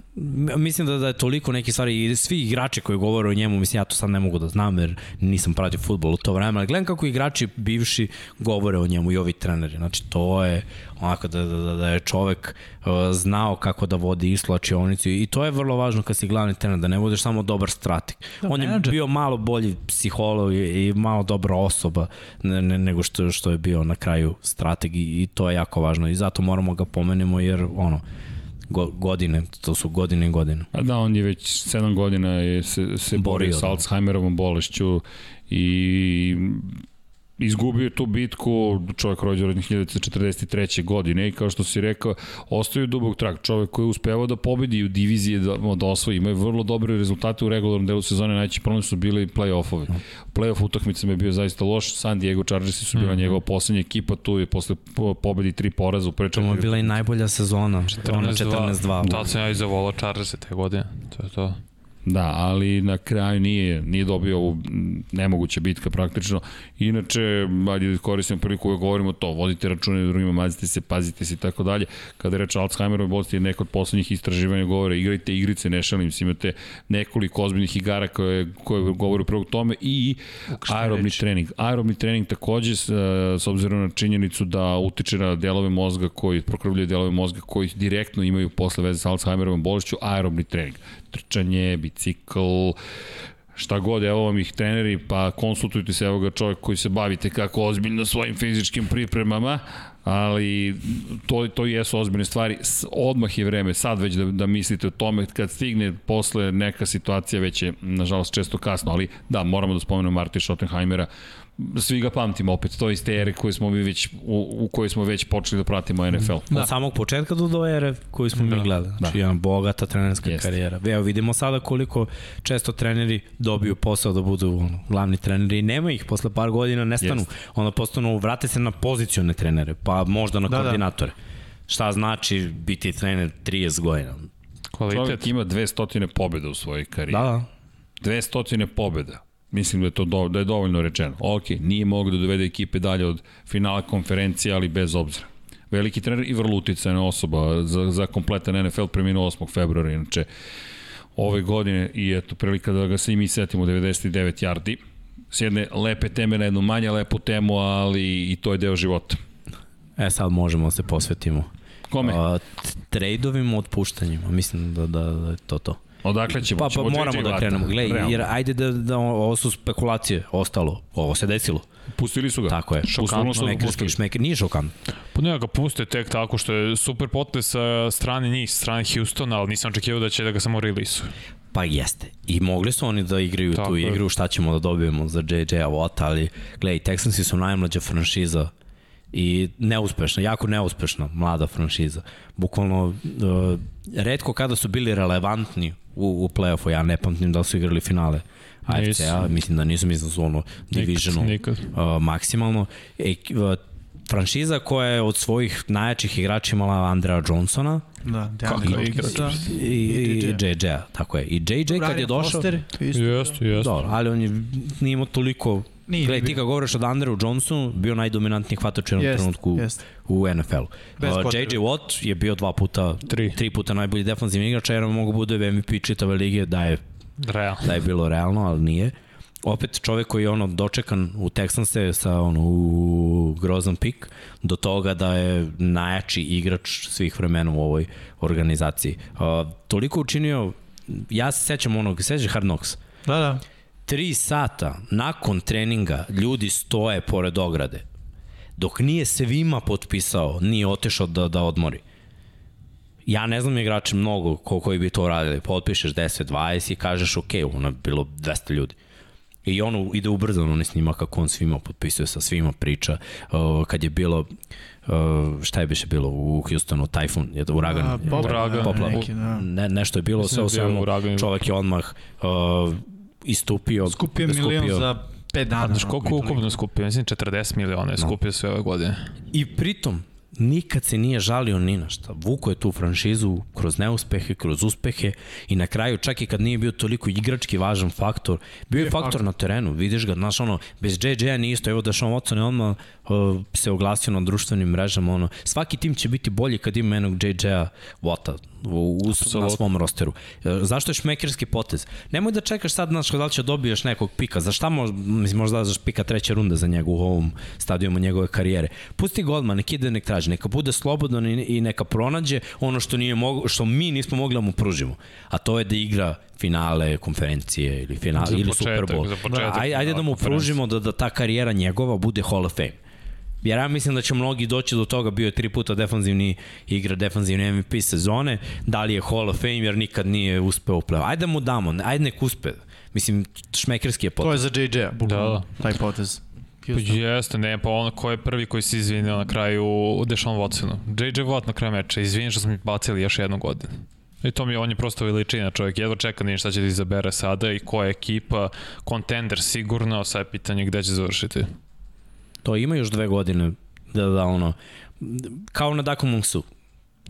Mislim da, da je toliko neke stvari i svi igrači koji govore o njemu, mislim ja to sad ne mogu da znam jer nisam pratio futbol u to vreme, ali gledam kako igrači bivši govore o njemu i ovi treneri. Znači to je onako da, da, da, da je čovek uh, znao kako da vodi islačionicu i to je vrlo važno kad si glavni trener, da ne budeš samo dobar strateg. Da, On je bio malo bolji psiholog i, i malo dobra osoba ne, ne, nego što, što je bio na kraju strateg i, i to je jako važno i zato moramo ga pomenemo jer ono, godine, to su godine i godine. A da, on je već 7 godina je se, se borio sa da. Alzheimerovom bolešću i izgubio tu bitku, čovjek rođen od 1943. godine i kao što si rekao, ostaju dubog trak. Čovjek koji je uspevao da pobedi u diviziji da, da osvoji. Imaju vrlo dobre rezultate u regularnom delu sezone, najveći problem su bili play-offovi. Play-off utakmicama je bio zaista loš, San Diego Chargersi su bila mm -hmm. njegova poslednja ekipa, tu je posle pobedi tri poraza u prečemu. To je bila i najbolja sezona, 14-2. Da, sam ja i zavolao Chargersi te godine, to je to. Da, ali na kraju nije, nije dobio ovu nemoguća bitka praktično. Inače, ajde da koristim priliku da govorimo to, vodite račune drugima, mazite se, pazite se i tako dalje. Kada je reč Alzheimerovoj bolesti, je neko od poslednjih istraživanja govore, igrajte igrice, ne šalim se, imate nekoliko ozbiljnih igara koje, koje govore upravo tome i aerobni trening. Aerobni trening takođe, s, s obzirom na činjenicu da utiče na delove mozga koji prokrvljaju delove mozga koji direktno imaju posle veze sa Alzheimerovom bolešću, aerobni trening trčanje, bicikl, šta god, evo vam ih treneri, pa konsultujte se, evo ga čovjek koji se bavite kako ozbiljno svojim fizičkim pripremama, ali to, to jesu ozbiljne stvari. Odmah je vreme, sad već da, da mislite o tome, kad stigne posle neka situacija, već je, nažalost, često kasno, ali da, moramo da spomenemo Marti Schottenheimera, svi ga pamtimo opet, to iz te ere koje smo mi već, u, u kojoj smo već počeli da pratimo NFL. Da. Od samog početka do do ere koju smo da. mi gledali. Znači, da. jedan bogata trenerska Jest. karijera. Evo, vidimo sada koliko često treneri dobiju posao da budu ono, glavni treneri i nema ih, posle par godina nestanu. Jest. Onda postanu, vrate se na pozicione trenere, pa možda na da, da. koordinatore. Da. Šta znači biti trener 30 godina? Kvalitet. Čovjek ima 200 pobjeda u svojoj karijeri. Da, da. 200 pobjeda Mislim da je to do, da je dovoljno rečeno. Ok, nije mogao da dovede ekipe dalje od finala konferencije, ali bez obzira. Veliki trener i vrlo uticajna osoba za, za kompletan NFL preminuo 8. februara, inače ove godine i eto prilika da ga se i mi setimo 99 yardi. S jedne lepe teme na jednu manje lepu temu, ali i to je deo života. E sad možemo da se posvetimo. Kome? Uh, trejdovima, otpuštanjima. Mislim da, da, da je to to. Odakle ćemo? Pa, pa moramo da krenemo. Gledaj, jer ajde da, da ovo su spekulacije, ostalo. Ovo se desilo. Pustili su ga. Tako je. Šokantno. Šmekerski šmeker. Nije šokantno. Pa ne, ga puste tek tako što je super potez sa strane njih, strane Houstona, ali nisam očekivao da će da ga samo release Pa jeste. I mogli su oni da igraju Tako tu je. igru, šta ćemo da dobijemo za JJ-a Watt, ali gledaj, Texansi su najmlađa franšiza i neuspešna, jako neuspešna mlada franšiza. Bukvalno, uh, redko kada su bili relevantni u, u play-offu, ja ne pamtim da su igrali finale AFC-a, mislim da nisu, mislim da su ono divisionu uh, maksimalno. E, uh, franšiza koja je od svojih najjačih igrača imala Andrea Johnsona, Da, Deandre Hopkinsa i, i, i JJ-a, tako je. I JJ kad je došao... Jeste, jeste. Dobro, ali on je, nije imao toliko Nije, Gledaj, ti kad govoriš od Andrew Johnsonu, bio najdominantniji hvatač u jednom trenutku jest. u NFL-u. Uh, JJ Watt je bio dva puta, tri, tri puta najbolji defanzivni igrač, jer mogu bude MVP čitave lige da je, Real. da je bilo realno, ali nije. Opet čovek koji je ono dočekan u Texanse sa ono u grozan pik do toga da je najjači igrač svih vremena u ovoj organizaciji. Uh, toliko učinio, ja se sećam onog, sećaš Hard Knocks? Da, da tri sata nakon treninga ljudi stoje pored ograde. Dok nije svima potpisao, nije otešao da, da odmori. Ja ne znam igrače mnogo ko, koji bi to radili. Potpišeš 10, 20 i kažeš ok, ono je bilo 200 ljudi. I ono ide ubrzano, ne snima kako on svima potpisuje, sa svima priča. Uh, kad je bilo, uh, šta je biše bilo u Houstonu, tajfun, je to uragan? A, poplava, Uragan, poplava. neki, da. Ne, nešto je bilo, sve u da svemu, čovek je odmah uh, istupio. Skupio milion za 5 dana. Znaš koliko je ukupno skupio? Mislim 40 miliona je skupio sve ove godine. I pritom, nikad se nije žalio ni na šta. Vuko je tu franšizu kroz neuspehe, kroz uspehe i na kraju, čak i kad nije bio toliko igrački važan faktor, bio je faktor na terenu, vidiš ga, znaš ono, bez JJ-a nije isto, evo da Sean Watson je odmah se oglasio na društvenim mrežama, ono, svaki tim će biti bolji kad ima jednog JJ-a Wata u, u, na svom rosteru. E, Zašto je šmekerski potez? Nemoj da čekaš sad, znaš, da li će dobiješ nekog pika, za šta mož, mislim, možda daš pika treće runde za njega u ovom stadijumu njegove karijere. Pusti ga odmah, nek ide, nek traži, neka bude slobodan i, i neka pronađe ono što, nije mogo, što mi nismo mogli da mu pružimo. A to je da igra finale konferencije ili finale Za ili početak, Super Bowl. početak ajde, ajde da mu finala konferencije. pružimo da, da ta karijera njegova bude Hall of Fame. Jer ja mislim da će mnogi doći do toga, bio je tri puta defanzivni igra, defanzivni MVP sezone, da li je Hall of Fame jer nikad nije uspeo u play Ajde da mu damo, ajde nek uspe. Mislim, šmekerski je To potez. je za JJ-a, bukvalno, Da, taj potez. Pa jeste, ne, pa ono ko je prvi koji se izvinio na kraju Deshaun Watsonu. JJ Watt na kraju meča, izvini što smo mi bacili još jednu godinu. I to mi je, on je prosto veličina čovjek, jedva čeka da vidim šta će da izabere sada i koja je ekipa, kontender sigurno, sad je pitanje gde će završiti. To ima još dve godine da, da ono, kao na Dakomong Su.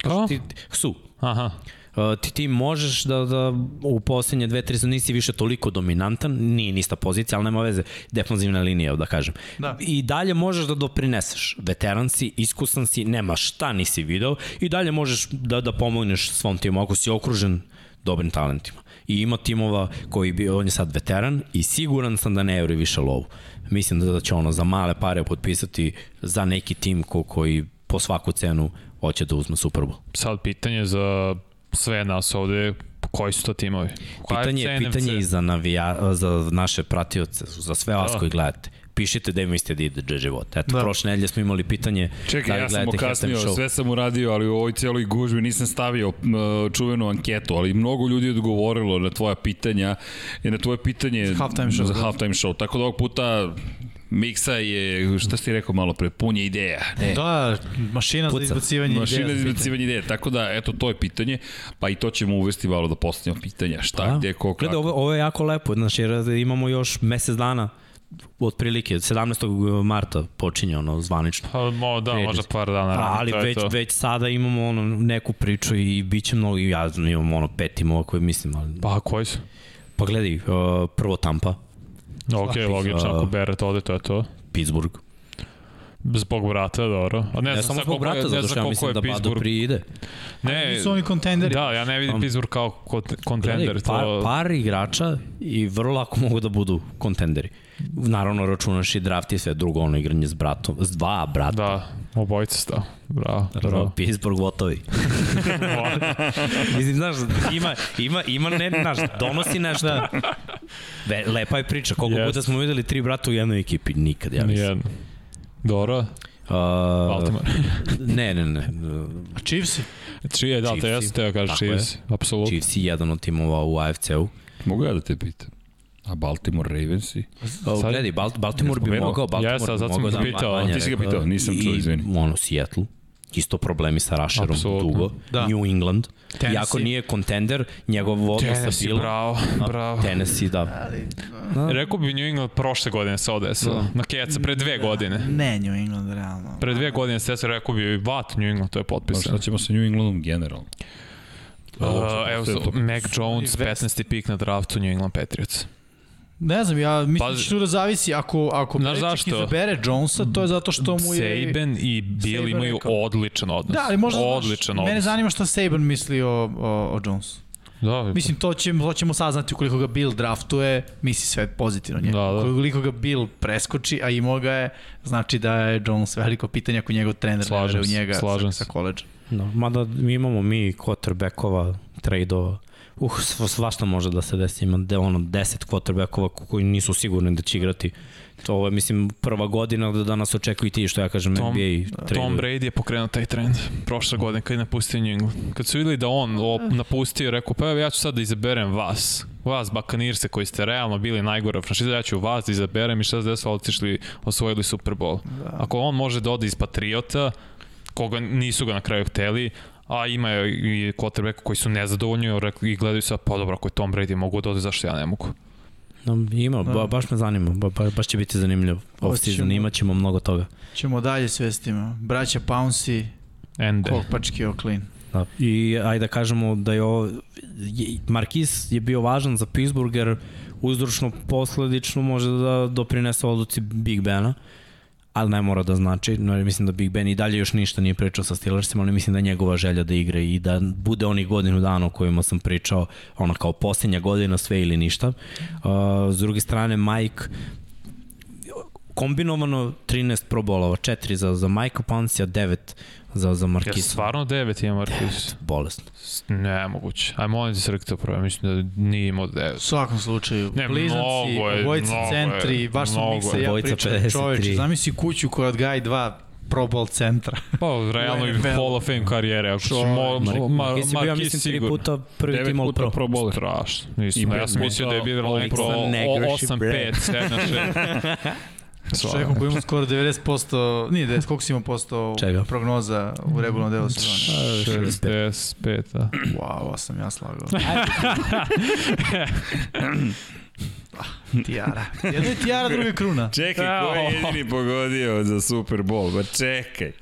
Kao? Ti, su. Aha, Uh, ti, ti možeš da, da u poslednje dve, tri sezone nisi više toliko dominantan, nije nista pozicija, ali nema veze, defanzivna linija, da kažem. Da. I dalje možeš da doprineseš. Veteran si, iskusan si, nema šta nisi video i dalje možeš da, da pomogneš svom timu ako si okružen dobrim talentima. I ima timova koji bi, on je sad veteran i siguran sam da ne evri više lovu. Mislim da će ono za male pare potpisati za neki tim ko, koji po svaku cenu hoće da uzme Super Bowl. sad pitanje za sve nas ovde, koji su to timovi? Koja Pitanje je pitanje i za, navija, za naše pratioce, za sve vas Da. koji gledate. Pišite da mislite da ide Watt. Eto, Da. prošle nedelje smo imali pitanje Čekaj, da li ja sam okasnio, sve sam uradio, ali u ovoj cijeloj gužbi nisam stavio čuvenu anketu, ali mnogo ljudi je odgovorilo na tvoja pitanja i na tvoje pitanje Halftime show, za da. halftime show. Tako da ovog puta Miksa je, šta si rekao malo pre, pun je ideja. E, Da, mašina Puca. za izbacivanje Mašina za ideja. izbacivanje ideje, tako da, eto, to je pitanje, pa i to ćemo uvesti malo da postavljamo pitanja, šta, Da. gde, ko, kako. Gledaj, ovo, ovo je jako lepo, znači imamo još mesec dana otprilike, 17. marta počinje ono zvanično. Pa, mo, da, Free možda par dana. Pa, ranije, ali već, to. već sada imamo ono neku priču i bit će mnogo, ja imam ono pet timova koje mislim, ali... Pa, koji su? Pa gledaj, uh, prvo Tampa, Ok, logično, ako Beret ode, to je to. Pittsburgh. Zbog brata, dobro. A ne, Ne, znam samo zbog brata, zato znam što ja mislim da Bado pride. Ne, Nisu oni kontenderi. Da, ja ne vidim Um, Pittsburgh kao kont- kontender. Gledaj, par, to... par igrača i vrlo lako mogu da budu kontenderi. Naravno, računaš i draft i sve drugo, ono igranje s bratom, s dva brata. Da, obojica sta. Bravo, Da. bravo. Pittsburgh votovi. <laughs> Mislim, znaš, ima, ima, ima ne, znaš, donosi nešto. Da. Ve, lepa je priča. Koliko Jest. puta smo videli tri brata u jednoj ekipi? Nikad, ja mislim. Nijedno. Dobro, Uh, Baltimore. <laughs> ne, ne, ne. A Chiefsi? Čije, da, to jeste teo kaže Tako je. Chiefs, apsolutno. Chiefs je jedan od timova u AFC-u. Mogu ja da te pitam? A Baltimore Ravensi? Uh, Sad- gledaj, Bal Baltimore bi mogao, Baltimore Jeste, a bi sad sam mogao ga da pitao. Ti si ga pitao, nisam čuo, I, izvini. Ono, Seattle, isto problemi sa Rusherom Apsolutno. dugo. Da. New England, Tennessee. iako nije kontender, njegov odnos sa Tennessee, Billom. bravo, bravo. Tennessee, da. Rekao bi New England prošle godine se odesilo. Na keca, pre dve godine. Ne, New England, realno. Pre dve godine se desilo, rekao bi Vat New England, to je potpisano. šta ćemo sa New Englandom generalno? Uh, evo, je. Mac Jones, 15. pik na draftu New England Patriots. Ne znam, ja mislim Pa- da će tu da zavisi ako, ako Znaš zašto? izabere Jonesa, to je zato što mu je... Saban i Bill Saban imaju rekao. odličan odnos. Da, ali možda odličan znaš, odnos. mene zanima šta Saban misli o, o, o Jonesu. Da, Mislim, to ćemo, to ćemo saznati ukoliko ga Bill draftuje, misli sve pozitivno njega. Da, da. Ukoliko ga Bill preskoči, a imao ga je, znači da je Jones veliko pitanje ako njegov trener Slažem ne u njega slažem sa, sa koleđa. No, mada mi imamo mi quarterbackova, trade-ova, uh, sva- svašta može da se desi, ima de, ono 10 quarterbackova ko- koji nisu sigurni da će igrati. To je, mislim, prva godina da danas očekuju ti, što ja kažem, Tom- NBA Tom trade. Brady je pokrenuo taj trend prošle godine kad je napustio New England. Kad su videli da on o, napustio, rekao pa evo ja ću sad da izaberem vas vas Bakanirse koji ste realno bili najgora franšiza, ja ću vas da izaberem i šta se desilo, otišli, osvojili Super Bowl. Da. Ako on može da ode iz Patriota, koga nisu ga na kraju hteli, a ima i quarterbacka koji su nezadovoljni i gledaju se, pa dobro, ako je Tom Brady mogu da ode, zašto ja ne mogu? No, ima, ba, baš me zanima, ba, ba, baš će biti zanimljivo. Off-season imat ćemo mnogo toga. Ćemo dalje s vestima. Braća Pouncy, Ende. Kolpački Oklin. Da. I ajde da kažemo da je ovo, Marquis je bio važan za Pittsburgh jer uzročno posledično može da doprinese odluci Big Bena ali ne mora da znači, no, mislim da Big Ben i dalje još ništa nije pričao sa Steelersima, ali mislim da je njegova želja da igra i da bude onih godinu dana o kojima sam pričao, ona kao posljednja godina sve ili ništa. Uh, s druge strane, Mike kombinovano 13 probolova, 4 za, za Mike Pansija, 9 za, za Markisa. Ja stvarno 9 ima Markis? Bolesno. Nemoguće. Aj, molim ti se rekao prvo, mislim da nije imao 9. U svakom slučaju, ne, blizanci, obojica centri, baš sam miksa, ja pričam čoveče, zamisli kuću koja odgaji dva Pro Bowl centra. <laughs> Pa, realno i Hall of Fame karijere. Ako što mo, Mar Mar Marquis bio, mislim, tri puta prvi tim All Pro. Pro Bowl. Strašno. Nisam, ja sam mislio da je bilo Pro 8-5, 7-6. <laughs> Čovjekom koji ima skoro 90%, nije 90, koliko si ima posto Čega? prognoza u regularnom delu sezone? 65, da. Wow, ovo sam ja slagao. <laughs> <laughs> Tijara. Jedno je tijara, druga je kruna. Čekaj, ko je jedini pogodio za Super Bowl? Pa čekaj.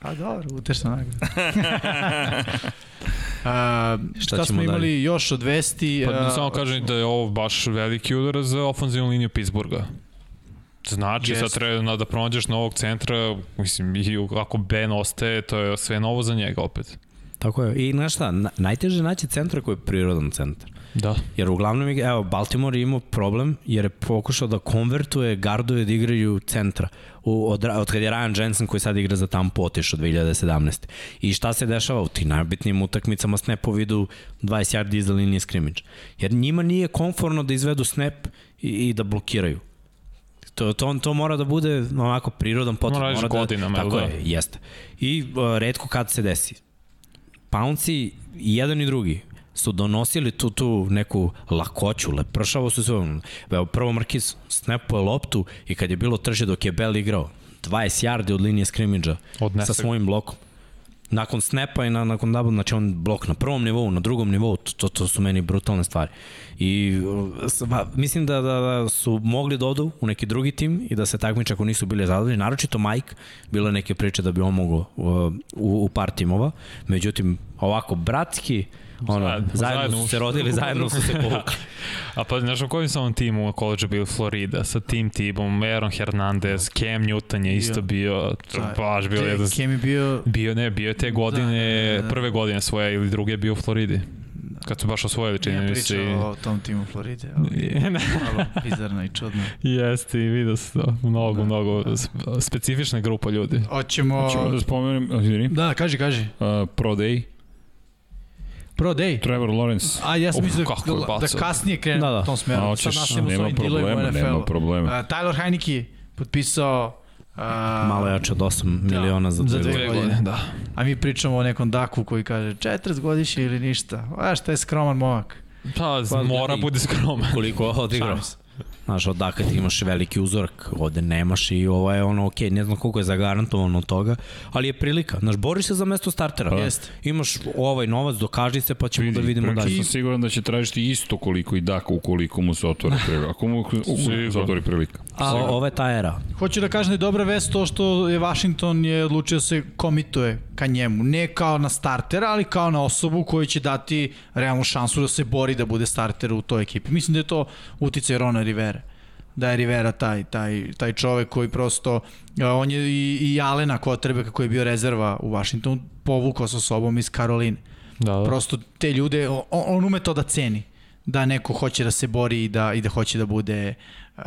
A dobro, utešna nagrada. <laughs> A, šta, šta smo imali dalje? još od vesti? Pa da samo kažem da je ovo baš veliki udar za ofenzivnu liniju Pittsburgha. Znači, yes. sad treba da pronađeš novog centra, mislim, i ako Ben ostaje, to je sve novo za njega opet. Tako je. I znaš šta, na, najteže naći centra koji je prirodan centar. Da. Jer uglavnom, evo, Baltimore je imao problem jer je pokušao da konvertuje gardove da igraju centra. U, od, od kad je Ryan Jensen koji sad igra za Tampa otišao 2017. I šta se dešava u tim najbitnijim utakmicama snapovi idu 20 yardi iza linije scrimmage. Jer njima nije konforno da izvedu snap i, i da blokiraju. To, to, to mora da bude onako prirodan potrebno. Mora, mora da, godinama, tako da? je, jeste. I uh, redko kad se desi. Pounci, i jedan i drugi, su donosili tu, tu neku lakoću, lepršavo su se, evo prvo Marquis snapuje loptu i kad je bilo trže dok je Bell igrao, 20 yardi od linije skrimidža sa svojim blokom nakon snapa i na, nakon double, znači on blok na prvom nivou, na drugom nivou, to, to su meni brutalne stvari. I ba, mislim da, da, da su mogli da odu u neki drugi tim i da se takmiče ako nisu bili zadovoljni, naročito Mike, bilo neke priče da bi on mogo u, u, u par timova, međutim ovako bratski, Ono, zajedno, zajedno su se rodili, zajedno su se povukli. <laughs> A pa, znaš u kojem sam timu u koleđu bio Florida, sa tim timom, Aaron Hernandez, Cam Newton je isto bio, to baš bio jedan... Cam je bio... Bio, ne, bio je te godine, da, da, da. prve godine svoje ili druge bio u Floridi. Kad su baš osvojili, čini mi se. Nije pričao o tom timu Floride, ali <laughs> malo bizarno i čudno. Jeste, i vidio se to. Mnogo, da, mnogo da. specifična grupa ljudi. Hoćemo... Hoćemo da spomenem, Da, kaži, kaži. Uh, Pro Day Pro Day. Trevor Lawrence. A ja sam mislio da, da kasnije krenu da, da. u tom smeru. A, hoćeš, Sad nema problema, nema problema. Uh, Tyler Heineke potpisao Uh, Malo jače od 8 da, miliona za dve, dve godine. Da. A mi pričamo o nekom Daku koji kaže 40 godišnje ili ništa. A šta je skroman momak. Pa, pa mora bude skroman. Koliko odigrao. Znaš, odakle ti imaš veliki uzorak, ovde nemaš i ovo je ono, ok, ne znam koliko je zagarantovano od toga, ali je prilika. Znaš, boriš se za mesto startera. Pa. Jeste. Imaš ovaj novac, dokaži se, pa ćemo Vidi, da vidimo dalje. Sam siguran da će tražiti isto koliko i Daka ukoliko mu se otvori prilika. Ako mu se <laughs> otvori prilika. A, ova je ta era. Hoću da kažem da je dobra vest to što je Washington je odlučio da se komituje ka njemu. Ne kao na startera, ali kao na osobu koju će dati realnu šansu da se bori da bude starter u toj ekipi. Mislim da je to uticaj Rona Rivera da je Rivera taj, taj, taj čovek koji prosto, on je i, i Alena Kotrebe kako je bio rezerva u Washingtonu, povukao sa sobom iz Karoline. Da, da. Prosto te ljude, on, on ume to da ceni da neko hoće da se bori i da, i da hoće da bude uh,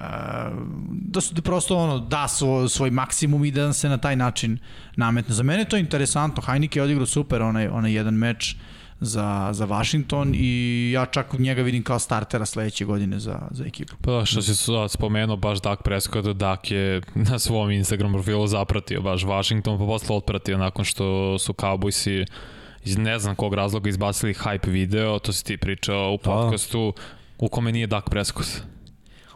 da su da prosto ono da svoj, svoj maksimum i da se na taj način nametne. Za mene to je interesantno. Heineke je odigrao super onaj, onaj jedan meč uh, za, za Washington i ja čak njega vidim kao startera sledeće godine za, za ekipu. Pa da, što si sad spomenuo, baš Dak Prescott, Dak je <laughs> na svom Instagram profilu zapratio baš Washington, pa posle otpratio nakon što su Cowboysi iz ne znam kog razloga izbacili hype video, to si ti pričao u da. podcastu, u kome nije Dak Prescott.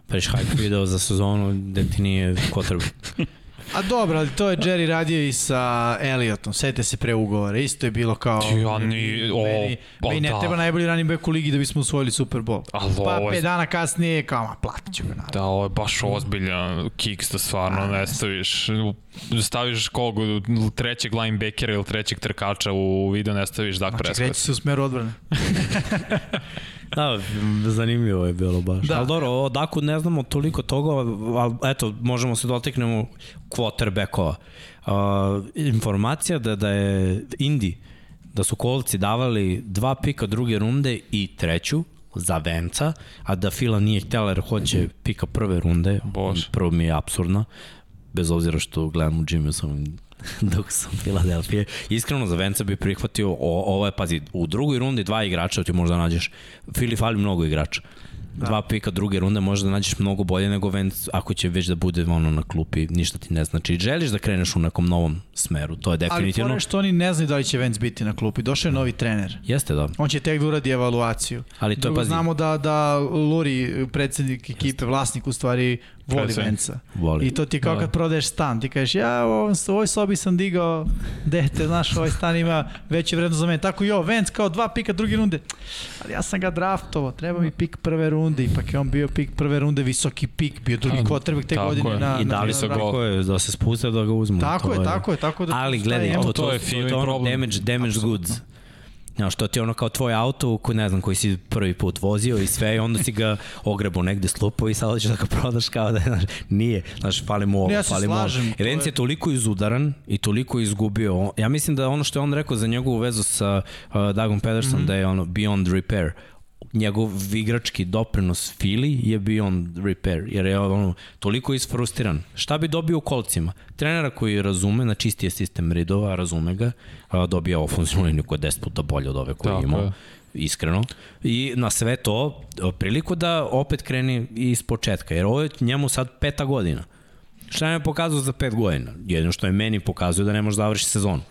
Preš hype video za sezonu gde ti nije quarterback. <laughs> A dobro, ali to je Jerry radio i sa Elliotom. Sete se pre ugovora. Isto je bilo kao... Ja ni- o, meni, pa meni ne da. treba najbolji running back u ligi da bismo osvojili Super Bowl. Ali Pa ovo je- pet dana kasnije, kao, ma, platit ću ga naravno. Da, ovo je baš ozbiljan kiks da stvarno ne staviš. Staviš kog, trećeg linebackera ili trećeg trkača u video, ne staviš Dak Znači, Prescott. kreće se u smeru odbrane. <laughs> Da, zanimljivo je bilo baš. Da. Da. Ali dobro, o Daku ne znamo toliko toga, ali eto, možemo se doteknemo quarterbackova. Uh, informacija da, da je Indi, da su kolci davali dva pika druge runde i treću za Venca, a da Fila nije htjela jer hoće pika prve runde. Bože. Prvo mi je absurdno, bez obzira što gledam u Jimmy sam <laughs> dok sam Filadelfije. Iskreno za Venca bi prihvatio o, ovo je, pazi, u drugoj rundi dva igrača ti možda nađeš. Fili fali mnogo igrača. Da. Dva pika druge runde možda nađeš mnogo bolje nego Vence ako će već da bude ono na klupi, ništa ti ne znači. Želiš da kreneš u nekom novom smeru, to je Ali definitivno. fora je što oni ne znaju da li će Vance biti na klupi. Došao je novi trener. Jeste da. On će tek da uradi evaluaciju. Ali to je, pazi- znamo da, da Luri, predsednik ekipe, vlasnik, u stvari voli. Venca. Voli. I to ti je kao Da. kad prodaješ stan. Ti kažeš, ja u ovom, u ovoj sobi sam digao dete, znaš, ovaj stan ima veće vrednost za mene. Tako i ovo, Vance kao dva pika druge runde. Ali ja sam ga draftovao, treba mi pik prve runde. Ipak je on bio pik prve runde, visoki pik, bio drugi quarterback te tako godine. je. Na, I da li su draftu. tako je, da se spuste da ga uzmu. Tako to je, tako je, tako da... Ali gledaj, je to, emo- to, to je to, feeling to je ono problem. damage, damage goods. Znaš, to ti je ono kao tvoj auto, koji ne znam, koji si prvi put vozio i sve, i onda si ga <laughs> ogrebo negde slupo i sad hoćeš da ga prodaš kao da, znaš, nije, znaš, fali mu ovo, Ja fali mu ovo. Evenci je- toliko izudaran i toliko izgubio. Ja mislim da ono što je on rekao za njegovu vezu sa uh, Dagom Pedersen, mm. -hmm. da je ono beyond repair njegov igrački doprinos Fili je beyond repair, jer je ono toliko isfrustiran. Šta bi dobio u kolcima? Trenera koji razume, na čistije sistem ridova, razume ga, a, dobija ofenzivnu liniju koja je 10 puta bolja od ove koje Tako je imao. je. Iskreno. I na sve to, priliku da opet kreni iz početka, jer ovo je njemu sad peta godina. Šta nam je pokazao za pet godina? Jedino što je meni pokazuje da ne može završiti sezonu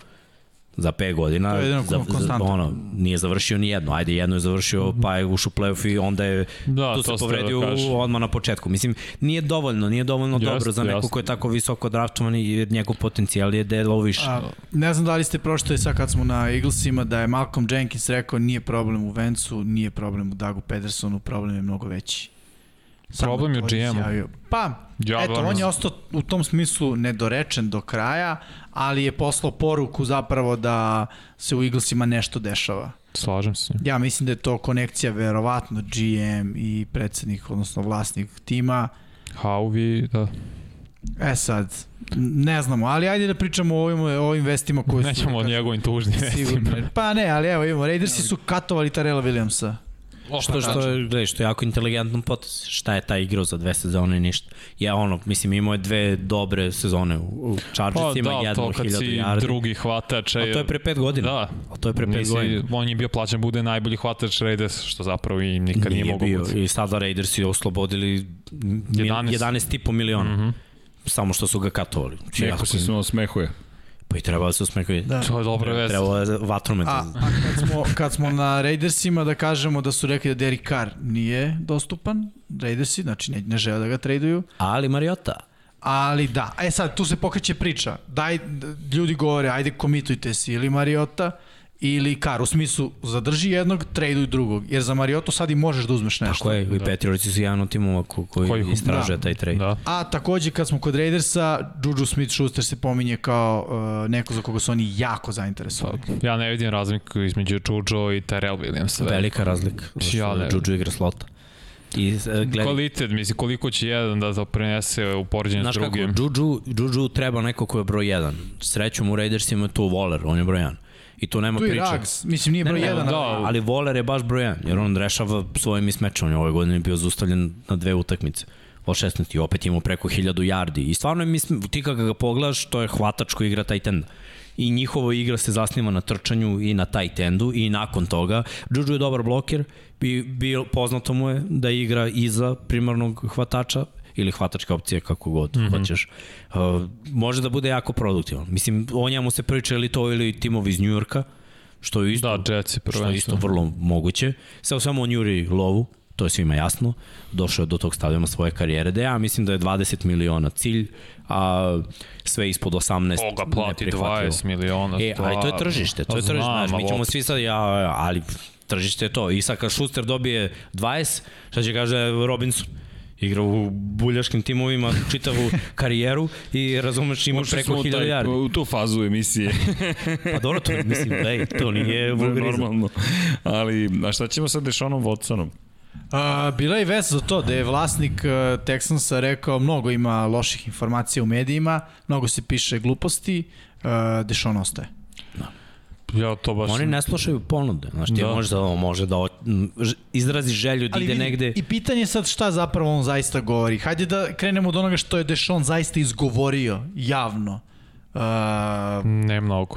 za 5 godina. Je za, za, ono, nije završio ni jedno. Ajde, jedno je završio, pa je ušao u play-off i onda je Da, tu to se povredio da odmah na početku. Mislim, nije dovoljno, nije dovoljno Jeste, dobro za neko ko je tako visoko draftovan jer njegov potencijal je delo više. A, ne znam da li ste pročitali sad kad smo na Eaglesima da je Malcolm Jenkins rekao nije problem u Vencu, nije problem u Dagu Pedersonu, problem je mnogo veći. Samo Problem je u GM-u. izjavio. Pa, Ja eto, on je ostao u tom smislu nedorečen do kraja, ali je poslao poruku zapravo da se u Eaglesima nešto dešava. Slažem se. Ja mislim da je to konekcija verovatno GM i predsednik, odnosno vlasnik tima. Hauvi, da. E sad, ne znamo, ali ajde da pričamo o ovim, o ovim vestima koje su... Nećemo o njegovim tužnim vestima. Pa ne, ali evo imamo, Raidersi su katovali Tarela Williamsa. Što, što, je, gledaj, što je jako inteligentno potez. Šta je taj igrao za dve sezone i ništa. Ja ono, mislim, imao je dve dobre sezone u, u Pa Chargersima, da, jednu to kad hiljadu si yardi. drugi hvatač. A to je pre pet godina. Da. A to je pre pet Nisi, godina. on je bio plaćan bude najbolji hvatač Raiders, što zapravo i nikad nije, Nije mogao bio. biti. I sada Raiders je oslobodili 11. 11 11,5 miliona. Mm. -hmm. Samo što su ga katovali. Znači, Neko se im- smo smehuje. Pa i treba da se usmekuje. Da. To je dobra vest. Trebalo je vatromet. A, a kad, smo, kad smo na Raidersima da kažemo da su rekli da Derek Carr nije dostupan, Raidersi, znači ne, ne žele da ga traduju, Ali Mariota. ali da, e sad tu se pokreće priča, daj, ljudi govore, ajde komitujte se ili Mariota ili Carr, u smislu zadrži jednog, traduj drugog, jer za Mariotu sad i možeš da uzmeš nešto. Tako je, i Petriovci su jedan od timova ko, koji, Koji- istražuje taj trade. Da. A takođe kad smo kod Raidersa, Juju Smith-Schuster se pominje kao uh, neko za koga su oni jako zainteresovani. Ja ne vidim razliku između Jujo i Terrell Williamsa. Velika razlika. Ja ne- Juju igra slota. I uh, gledaj, Kvalitet, mislim, koliko će jedan da to prenese u poređenju s Znaš kako, drugim. Juju, Juju treba neko ko je broj 1. Srećom u Raidersima je tu Waller, on je broj 1. I tu nema Tu i priče. Rags, mislim nije broj Ne, ne, jedan, da, ali- Ali Waller je baš broj 1, jer on rešava svojim ismečom. Je ove godine bio zustavljen na dve utakmice. Od 16 i opet imao preko 1000 yardi. I stvarno mislim, ti kada ga pogledaš, to je hvatač koji igra tight end. I njihova igra se zasniva na trčanju i na tight endu i nakon toga Juju je dobar bloker i bio, poznato mu je da igra iza primarnog hvatača ili hvatačka opcija kako god mm -hmm. hoćeš. Uh, može da bude jako produktivan. Mislim, o njemu se priča ili to ili timovi iz Njujorka, što je isto Da, Jetsi što je isto vrlo moguće. Sve svemu on juri lovu, to je svima jasno, došao je do tog stadiona svoje karijere, da ja mislim da je 20 miliona cilj, a sve ispod 18 Koga plati neprihvatljivo. 20 miliona? E, ali to je tržište, to je Pa tržište, znam, znaš, mi ćemo svi sad, ja, ali tržište je to. I sad kad Schuster dobije 20, šta će kaže Robinson? Igra u buljaškim timovima čitavu <laughs> karijeru i razumeš ima Ušli preko smo u 1000 taj- yardi. U tu fazu emisije. <laughs> Pa dobro, to, mislim, daj, to nije <laughs> vulgarizam. Normalno. Ali, a šta ćemo sa Dešonom Watsonom? A, bila je vest za to da je vlasnik uh, Texansa rekao mnogo ima loših informacija u medijima, mnogo se piše gluposti, uh, Dešon ostaje. Ja to baš... Oni ne slušaju ponude, znaš, ti Da. da. možeš da, može da izrazi želju da Ali ide vidi, negde. I pitanje je sad šta zapravo on zaista govori. Hajde da krenemo od onoga što je Dešon zaista izgovorio javno. Uh, Ne mnogo.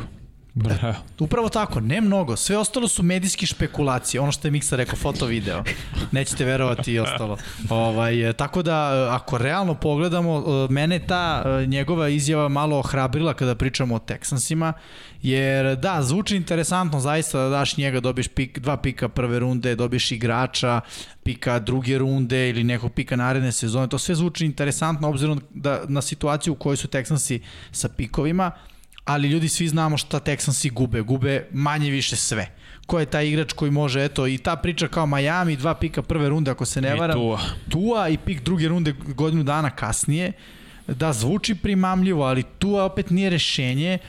Bra. Upravo tako, ne mnogo. Sve ostalo su medijski špekulacije. Ono što je Miksa rekao, foto video. Nećete verovati i ostalo. Ovaj, e, tako da, e, ako realno pogledamo, e, mene ta e, njegova izjava malo ohrabrila kada pričamo o Texansima, jer da, zvuči interesantno zaista da daš njega, dobiješ pik, dva pika prve runde, dobiješ igrača, pika druge runde ili nekog pika naredne sezone. To sve zvuči interesantno obzirom da, na situaciju u kojoj su Texansi sa pikovima, ali ljudi svi znamo šta Texansi gube, gube manje više sve. Ko je taj igrač koji može, eto, i ta priča kao Miami, dva pika prve runde, ako se ne varam, Tua. Tua i pik druge runde godinu dana kasnije, da zvuči primamljivo, ali Tua opet nije rešenje. E,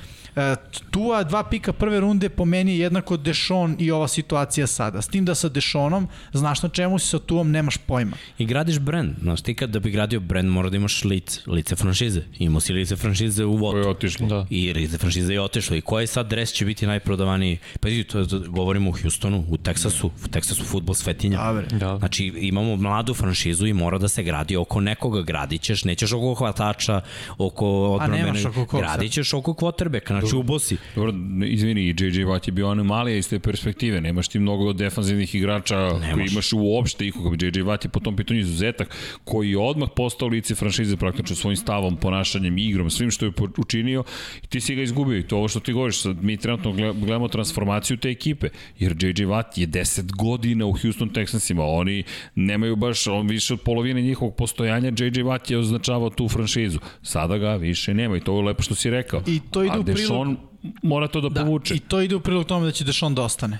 Tua dva pika prve runde po meni je jednako Dešon i ova situacija sada. S tim da sa Dešonom, znaš na čemu si sa Tuom, nemaš pojma. I gradiš brand, znaš, ti kad da bi gradio brand mora da imaš lice, lice franšize. Imao si lice franšize u Ko je Votu. otišlo? Da. I lice franšize je otišlo. I koji sad dres će biti najprodavaniji? Pa vidi, to, to govorimo u Houstonu, u Teksasu, u Teksasu futbol svetinja. Dobre. Da. Znači, imamo mladu franšizu i mora da se gradi oko nekoga, gradit ćeš, nećeš oko hvatača, oko odbrambene, nemaš oko kog sad? gradit ćeš oko kvotrbeka, znači ubosi. Dobro, izvini, JJ Watt je bio anomalija iz te perspektive. Nemaš ti mnogo defanzivnih igrača Nemaš. koji imaš uopšte ikoga. JJ Watt je po tom pitanju izuzetak koji je odmah postao lice franšize praktično svojim stavom, ponašanjem, igrom, svim što je učinio i ti si ga izgubio. I to ovo što ti govoriš, sad mi trenutno gle- gledamo transformaciju te ekipe, jer JJ Watt je 10 godina u Houston Texansima. Oni nemaju baš, on više od polovine njihovog postojanja, JJ Watt je označavao tu franšizu. Sada ga više nema i to je lepo što si rekao. I to ide u prilog- Deshaun mora to da, da povuče. I to ide u prilog tome da će Dešon da ostane.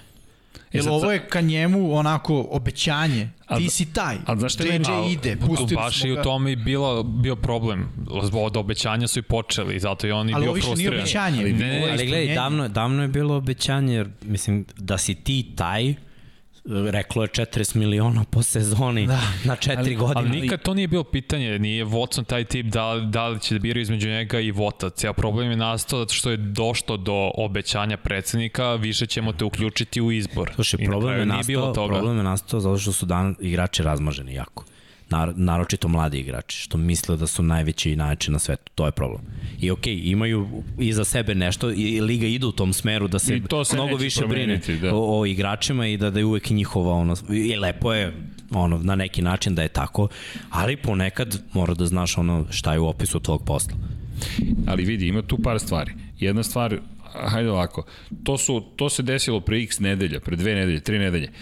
Jer sad- ovo je ka njemu onako obećanje. A Ti si taj. a znaš šta JJ meni- ide, pustili Baš smo i u tome i bilo, bio problem. Od obećanja su i počeli, zato je on i Ali bio ovo više nije frustriran. obećanje. Ali- Ne, Ali gledaj, davno, davno je bilo obećanje, jer mislim da si ti taj, reklo je 40 miliona po sezoni da. na 4 Ali, godine. ali nikad to nije bilo pitanje, nije Watson taj tip da, da li će da biraju između njega i Vota. Cijel problem je nastao zato što je došlo do obećanja predsednika, više ćemo te uključiti u izbor. Slušaj, problem je, nastao, problem je nastao zato što su dan igrači razmaženi jako. Nar, naročito mladi igrači, što misle da su najveći i najjači na svetu. To je problem. I okej, okay, imaju iza sebe nešto i liga ide u tom smeru da se, I to se mnogo više brine da. o, o igračima i da, da je uvek njihova ono, i lepo je ono, na neki način da je tako, ali ponekad mora da znaš ono šta je u opisu tvog posla. Ali vidi, ima tu par stvari. Jedna stvar, hajde ovako, to, su, to se desilo pre x nedelja, pre dve nedelje, tri nedelje.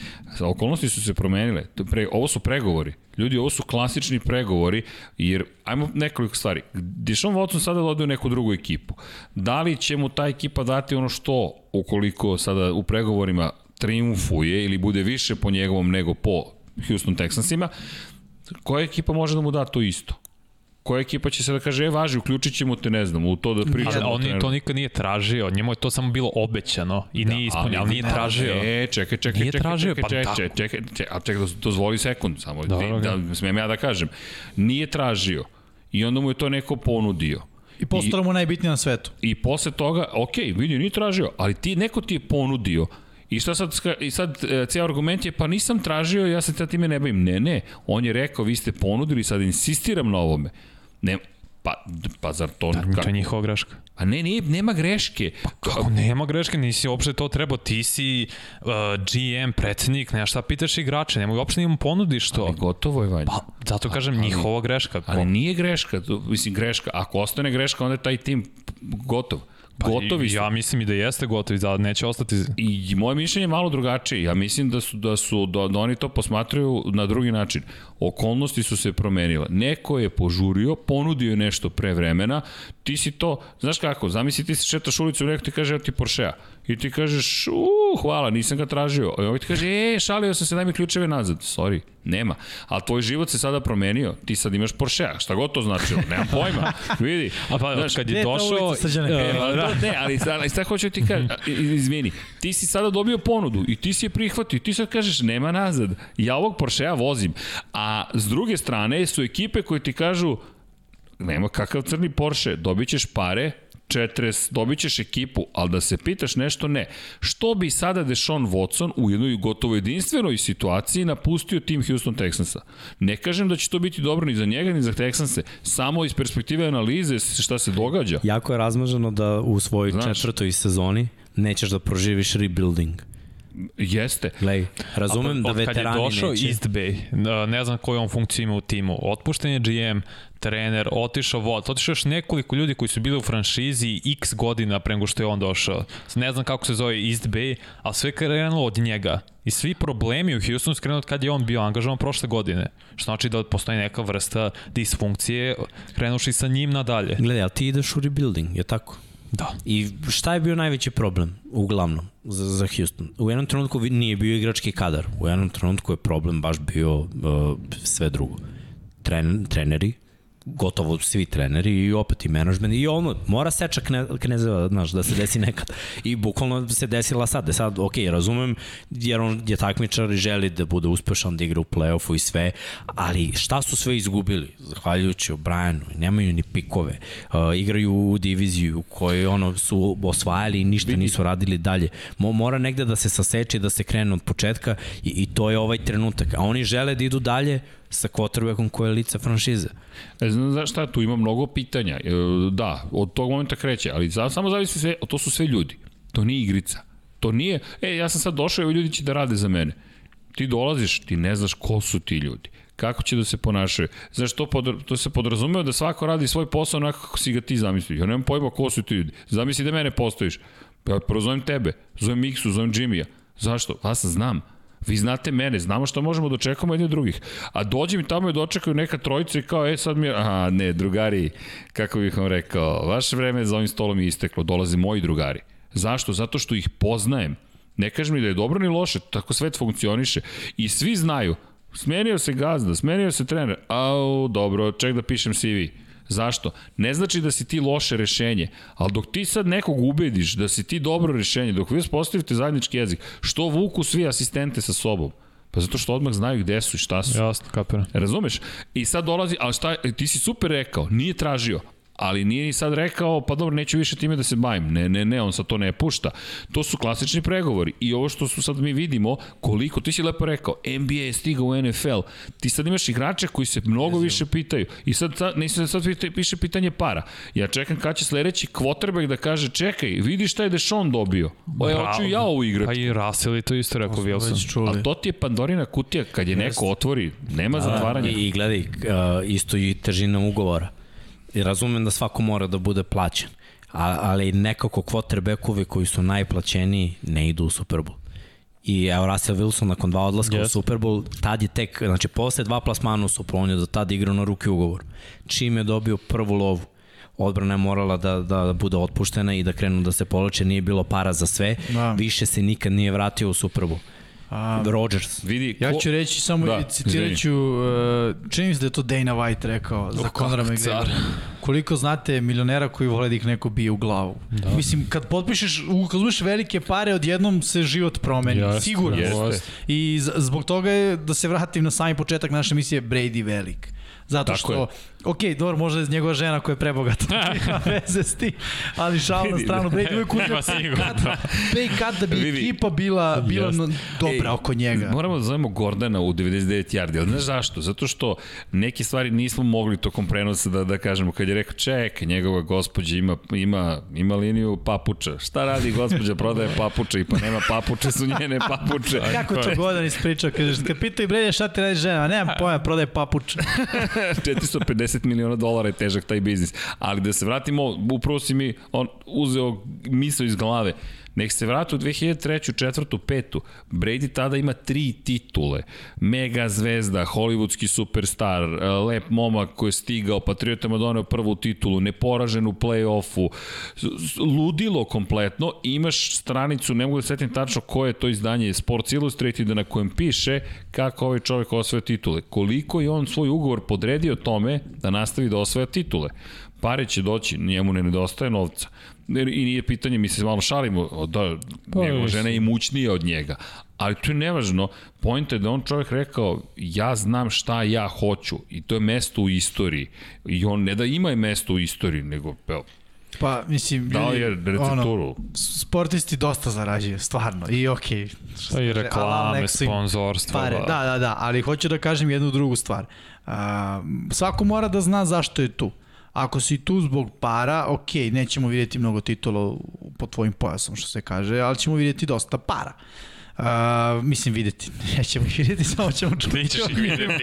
Okolnosti su se promenile. Pre, ovo su pregovori. Ljudi, ovo su klasični pregovori, jer, ajmo nekoliko stvari. Deshaun Watson sada ode u neku drugu ekipu. Da li će mu ta ekipa dati ono što, ukoliko sada u pregovorima triumfuje ili bude više po njegovom nego po Houston Texansima, koja ekipa može da mu da to isto? Koja ekipa će se da kaže, e, važi, uključit ćemo te, ne znam, u to da pričamo. Ali on to nikad nije tražio, njemu je to samo bilo obećano i nije ispunjeno, ali nije tražio. E, čekaj, čekaj, Nije čekaj, tražio, čekaj, pa čekaj, čekaj, čekaj, čekaj, a čekaj, doz- dozvoli sekund, samo Dobro, da, da, smem ja da kažem. Nije tražio i onda mu je to neko ponudio. I postalo mu najbitnije na svetu. I posle toga, ok, vidi, nije tražio, ali ti, neko ti je ponudio I šta sad, i sad e, cijel argument je, pa nisam tražio, ja se tad time ne bavim. Ne, ne, on je rekao, vi ste ponudili, sad insistiram na ovome. Ne, pa, pa zar to... Da, to je njihova greška. A ne, ne, nema greške. Kako nema greške, nisi uopšte to trebao, ti si uh, GM, predsednik, nema šta pitaš igrače, nemoj uopšte im ponudiš to. Ali gotovo je, Vanja. Pa, zato kažem, njihova greška. Ali nije greška, to- mislim greška. Ako ostane greška, onda je taj tim gotov. Gotovi su. Ja mislim i da jeste gotovi, da neće ostati... I moje mišljenje je malo drugačije. Ja mislim da su da su da, da oni to posmatraju na drugi način. Okolnosti su se promenile. Neko je požurio, ponudio je nešto pre vremena, ti si to, znaš kako, zamisli ti se šetaš ulicu i neko ti kaže, evo ti Porschea. I ti kažeš, u, hvala, nisam ga tražio. I ovaj ti kaže, e, šalio sam se, daj mi ključeve nazad. Sorry, nema. Ali tvoj život se sada promenio. Ti sad imaš Porschea, šta god to značilo, nemam pojma. Vidi. A pa, Znaš, kad je došao... ulica, Srđane? e, E, ali da. ne, ali, ali sad hoću ti kažem, a, izvini, ti si sada dobio ponudu i ti si je prihvatio i ti sad kažeš nema nazad, ja ovog Porschea vozim, a s druge strane su ekipe koje ti kažu nema kakav crni Porsche, dobit ćeš pare, 40, dobit ćeš ekipu, ali da se pitaš nešto, ne. Što bi sada Deshaun Watson u jednoj gotovo jedinstvenoj situaciji napustio tim Houston Texansa? Ne kažem da će to biti dobro ni za njega, ni za Texanse, samo iz perspektive analize šta se događa. Jako je razmaženo da u svojoj Znaš. Četvrtoj sezoni nećeš da proživiš rebuilding. Jeste. Glej, razumem da Od kad je veterani došao neće. East Bay, ne znam koju on funkciju ima u timu, otpušten je GM, trener, otišao vod, otišao još nekoliko ljudi koji su bili u franšizi x godina pre nego što je on došao. Ne znam kako se zove East Bay, ali sve krenulo od njega. I svi problemi u Houstonu su krenuli od kad je on bio angažovan prošle godine. Što znači da postoji neka vrsta disfunkcije krenuši sa njim nadalje. Gledaj, ali ti ideš u rebuilding, je tako? Da. I šta je bio najveći problem, uglavnom, za, za Houston? U jednom trenutku nije bio igrački kadar, u jednom trenutku je problem baš bio uh, sve drugo. Tren, treneri, gotovo svi treneri i opet i menadžment i ono, mora seča kne, knezeva, znaš, da se desi nekad. I bukvalno se desila sad, da sad, ok, razumem, jer on je takmičar i želi da bude uspešan, da igra u play-offu i sve, ali šta su sve izgubili? Zahvaljujući O'Brienu, nemaju ni pikove, uh, igraju u diviziju u kojoj ono su osvajali i ništa nisu radili dalje. Mo, mora negde da se saseče i da se krene od početka i, i to je ovaj trenutak. A oni žele da idu dalje sa quarterbackom koje je lice franšize. E, znam znaš šta, tu ima mnogo pitanja. E, Da, od tog momenta kreće, ali za, samo zavisi sve, to su sve ljudi. To nije igrica. To nije, e, ja sam sad došao i ovi ljudi će da rade za mene. Ti dolaziš, ti ne znaš ko su ti ljudi kako će da se ponašaju. Znaš, to, pod, to se podrazumeva da svako radi svoj posao onako kako si ga ti zamislio. Ja nemam pojma ko su ti ljudi. Zamisli da mene postojiš. Ja prozovem tebe, zovem Miksu, zovem Jimmya. Zašto? Vas znam. Vi znate mene, znamo šta možemo da očekamo jedni od drugih. A dođe mi tamo i dočekaju neka trojica i kao, e sad mi je, aha, ne, drugari, kako bih vam rekao, vaše vreme za ovim stolom je isteklo, dolaze moji drugari. Zašto? Zato što ih poznajem. Ne kažem ni da je dobro ni loše, tako svet funkcioniše. I svi znaju, smenio se gazda, smenio se trener, au, dobro, ček da pišem CV. Zašto? Ne znači da si ti loše rešenje, ali dok ti sad nekog ubediš da si ti dobro rešenje, dok vi uspostavite zajednički jezik, što vuku svi asistente sa sobom? Pa zato što odmah znaju gde su i šta su. Jasno, kapiram. Razumeš? I sad dolazi, ali šta, ti si super rekao, nije tražio, ali nije ni sad rekao, pa dobro, neću više time da se bavim. Ne, ne, ne, on sad to ne pušta. To su klasični pregovori i ovo što su sad mi vidimo, koliko, ti si lepo rekao, NBA je stigao u NFL, ti sad imaš igrače koji se mnogo više pitaju i sad, sad nisi sad pita- piše pitanje para. Ja čekam kad će sledeći quarterback da kaže, čekaj, vidi šta je Deshaun dobio. O, ja, hoću ja ovo igrati. Pa i Russell je to isto rekao Wilson. čuli. Ali to ti je Pandorina kutija, kad je neko otvori, nema zatvaranja. I, i gledaj, uh, isto i težina ugovora. I razumem da svako mora da bude plaćen, a, ali nekako quarterbackovi koji su najplaćeniji ne idu u Super Bowl. I evo Russell Wilson nakon dva odlaska yes. u. Super Bowl, tad je tek, znači posle dva plasmana u Super on je do tada igrao na ruki ugovor. Čim je dobio prvu lovu, odbrana je morala da, da bude otpuštena i da krenu da se polače, nije bilo para za sve, Da. više se nikad nije vratio u Super Bowl. A, Rodgers. Vidi, Ja ko- ću reći samo, Da, citirat ću, uh, čini mi se da je to Dana White rekao za Conora McGregora. Koliko znate milionera koji vole da ih neko bije u glavu. Da. Mislim, kad potpišeš, kad uzmeš velike pare, odjednom se život promeni. Jeste, Sigurno. jeste. I zbog toga je, da se vratim na sami početak naše emisije, Brady velik. Zato Tako što, je. Ok, dobro, možda je njegova žena koja je prebogata, <laughs> nema veze s tim, ali šal na stranu, Brady Nema pay sigurno. cut, pay cut da bi Vidi. ekipa bila, bila no- dobra oko njega. Moramo da zovemo Gordana u 99 yardi, ali znaš zašto? Zato što neke stvari nismo mogli tokom prenosa da, da kažemo. Kad je rekao, ček, njegova gospođa ima, ima, ima liniju papuča. Šta radi gospođa? Prodaje papuče i pa nema papuče, su njene papuče. <laughs> Kako to Godan ispričao, kažeš, kad pitaju Brede šta ti radi žena, nemam pojma, prodaje papuče. <laughs> 450 miliona dolara je težak taj biznis. Ali da se vratimo, upravo si mi on, uzeo misao iz glave. Nek se vrati u 2003. četvrtu, petu. Brady tada ima tri titule. Mega zvezda, hollywoodski superstar, lep momak koji je stigao, Patriotama doneo prvu titulu, neporažen u play-offu, ludilo kompletno. Imaš stranicu, ne mogu da setim tačno koje je to izdanje, Sports Illustrated, na kojem piše kako ovaj čovjek osvoja titule. Koliko je on svoj ugovor podredio tome da nastavi da osvaja titule. Pare će doći, njemu ne nedostaje novca i nije pitanje, mi se malo šalimo, da, pa, njegova žena je imućnija od njega, ali to je nevažno, point je da on čovjek rekao, ja znam šta ja hoću i to je mesto u istoriji i on ne da ima je mesto u istoriji, nego, evo, Pa, mislim, da je recepturu. Ono, sportisti dosta zarađuju, stvarno, i okej. Okay, pa i reklame, sponzorstvo. Pare, da. da, da, da, ali hoću da kažem jednu drugu stvar. Uh, svako mora da zna zašto je tu. Ako si tu zbog para, ok, nećemo vidjeti mnogo titula pod tvojim pojasom, što se kaže, ali ćemo vidjeti dosta para. Uh, mislim videti, <laughs> nećemo ih vidjeti, samo ćemo čuti. Ti ćeš ih vidjeti,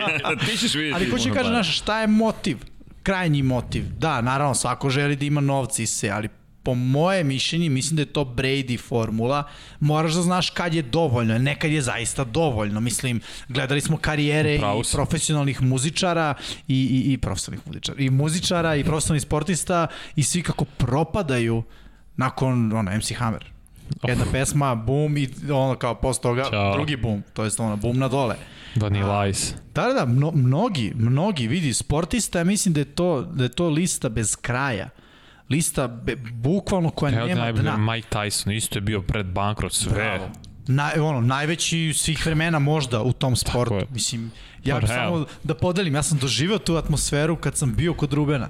ti ćeš vidjeti. Ali hoću kažem, znaš, šta je motiv? Krajnji motiv. Da, naravno, svako želi da ima novci i se, ali po moje mišljenje, mislim da je to Brady formula, moraš da znaš kad je dovoljno, nekad je zaista dovoljno. Mislim, gledali smo karijere i profesionalnih muzičara i, i, i profesionalnih muzičara, i muzičara i profesionalnih sportista i svi kako propadaju nakon ono, MC Hammer. Jedna oh. pesma, boom i ono kao posle toga Ćao. drugi boom, to jest ono boom na dole. Vanilla Ice. Da, da, da, mno, mnogi, mnogi, vidi, sportista, mislim da je to, da je to lista bez kraja lista be, bukvalno koja Evo nema dna. Mike Tyson isto je bio pred bankrot, sve. Bravo. Na, ono, najveći svih vremena možda u tom sportu. Mislim, ja bih samo da podelim, ja sam doživeo tu atmosferu kad sam bio kod Rubena.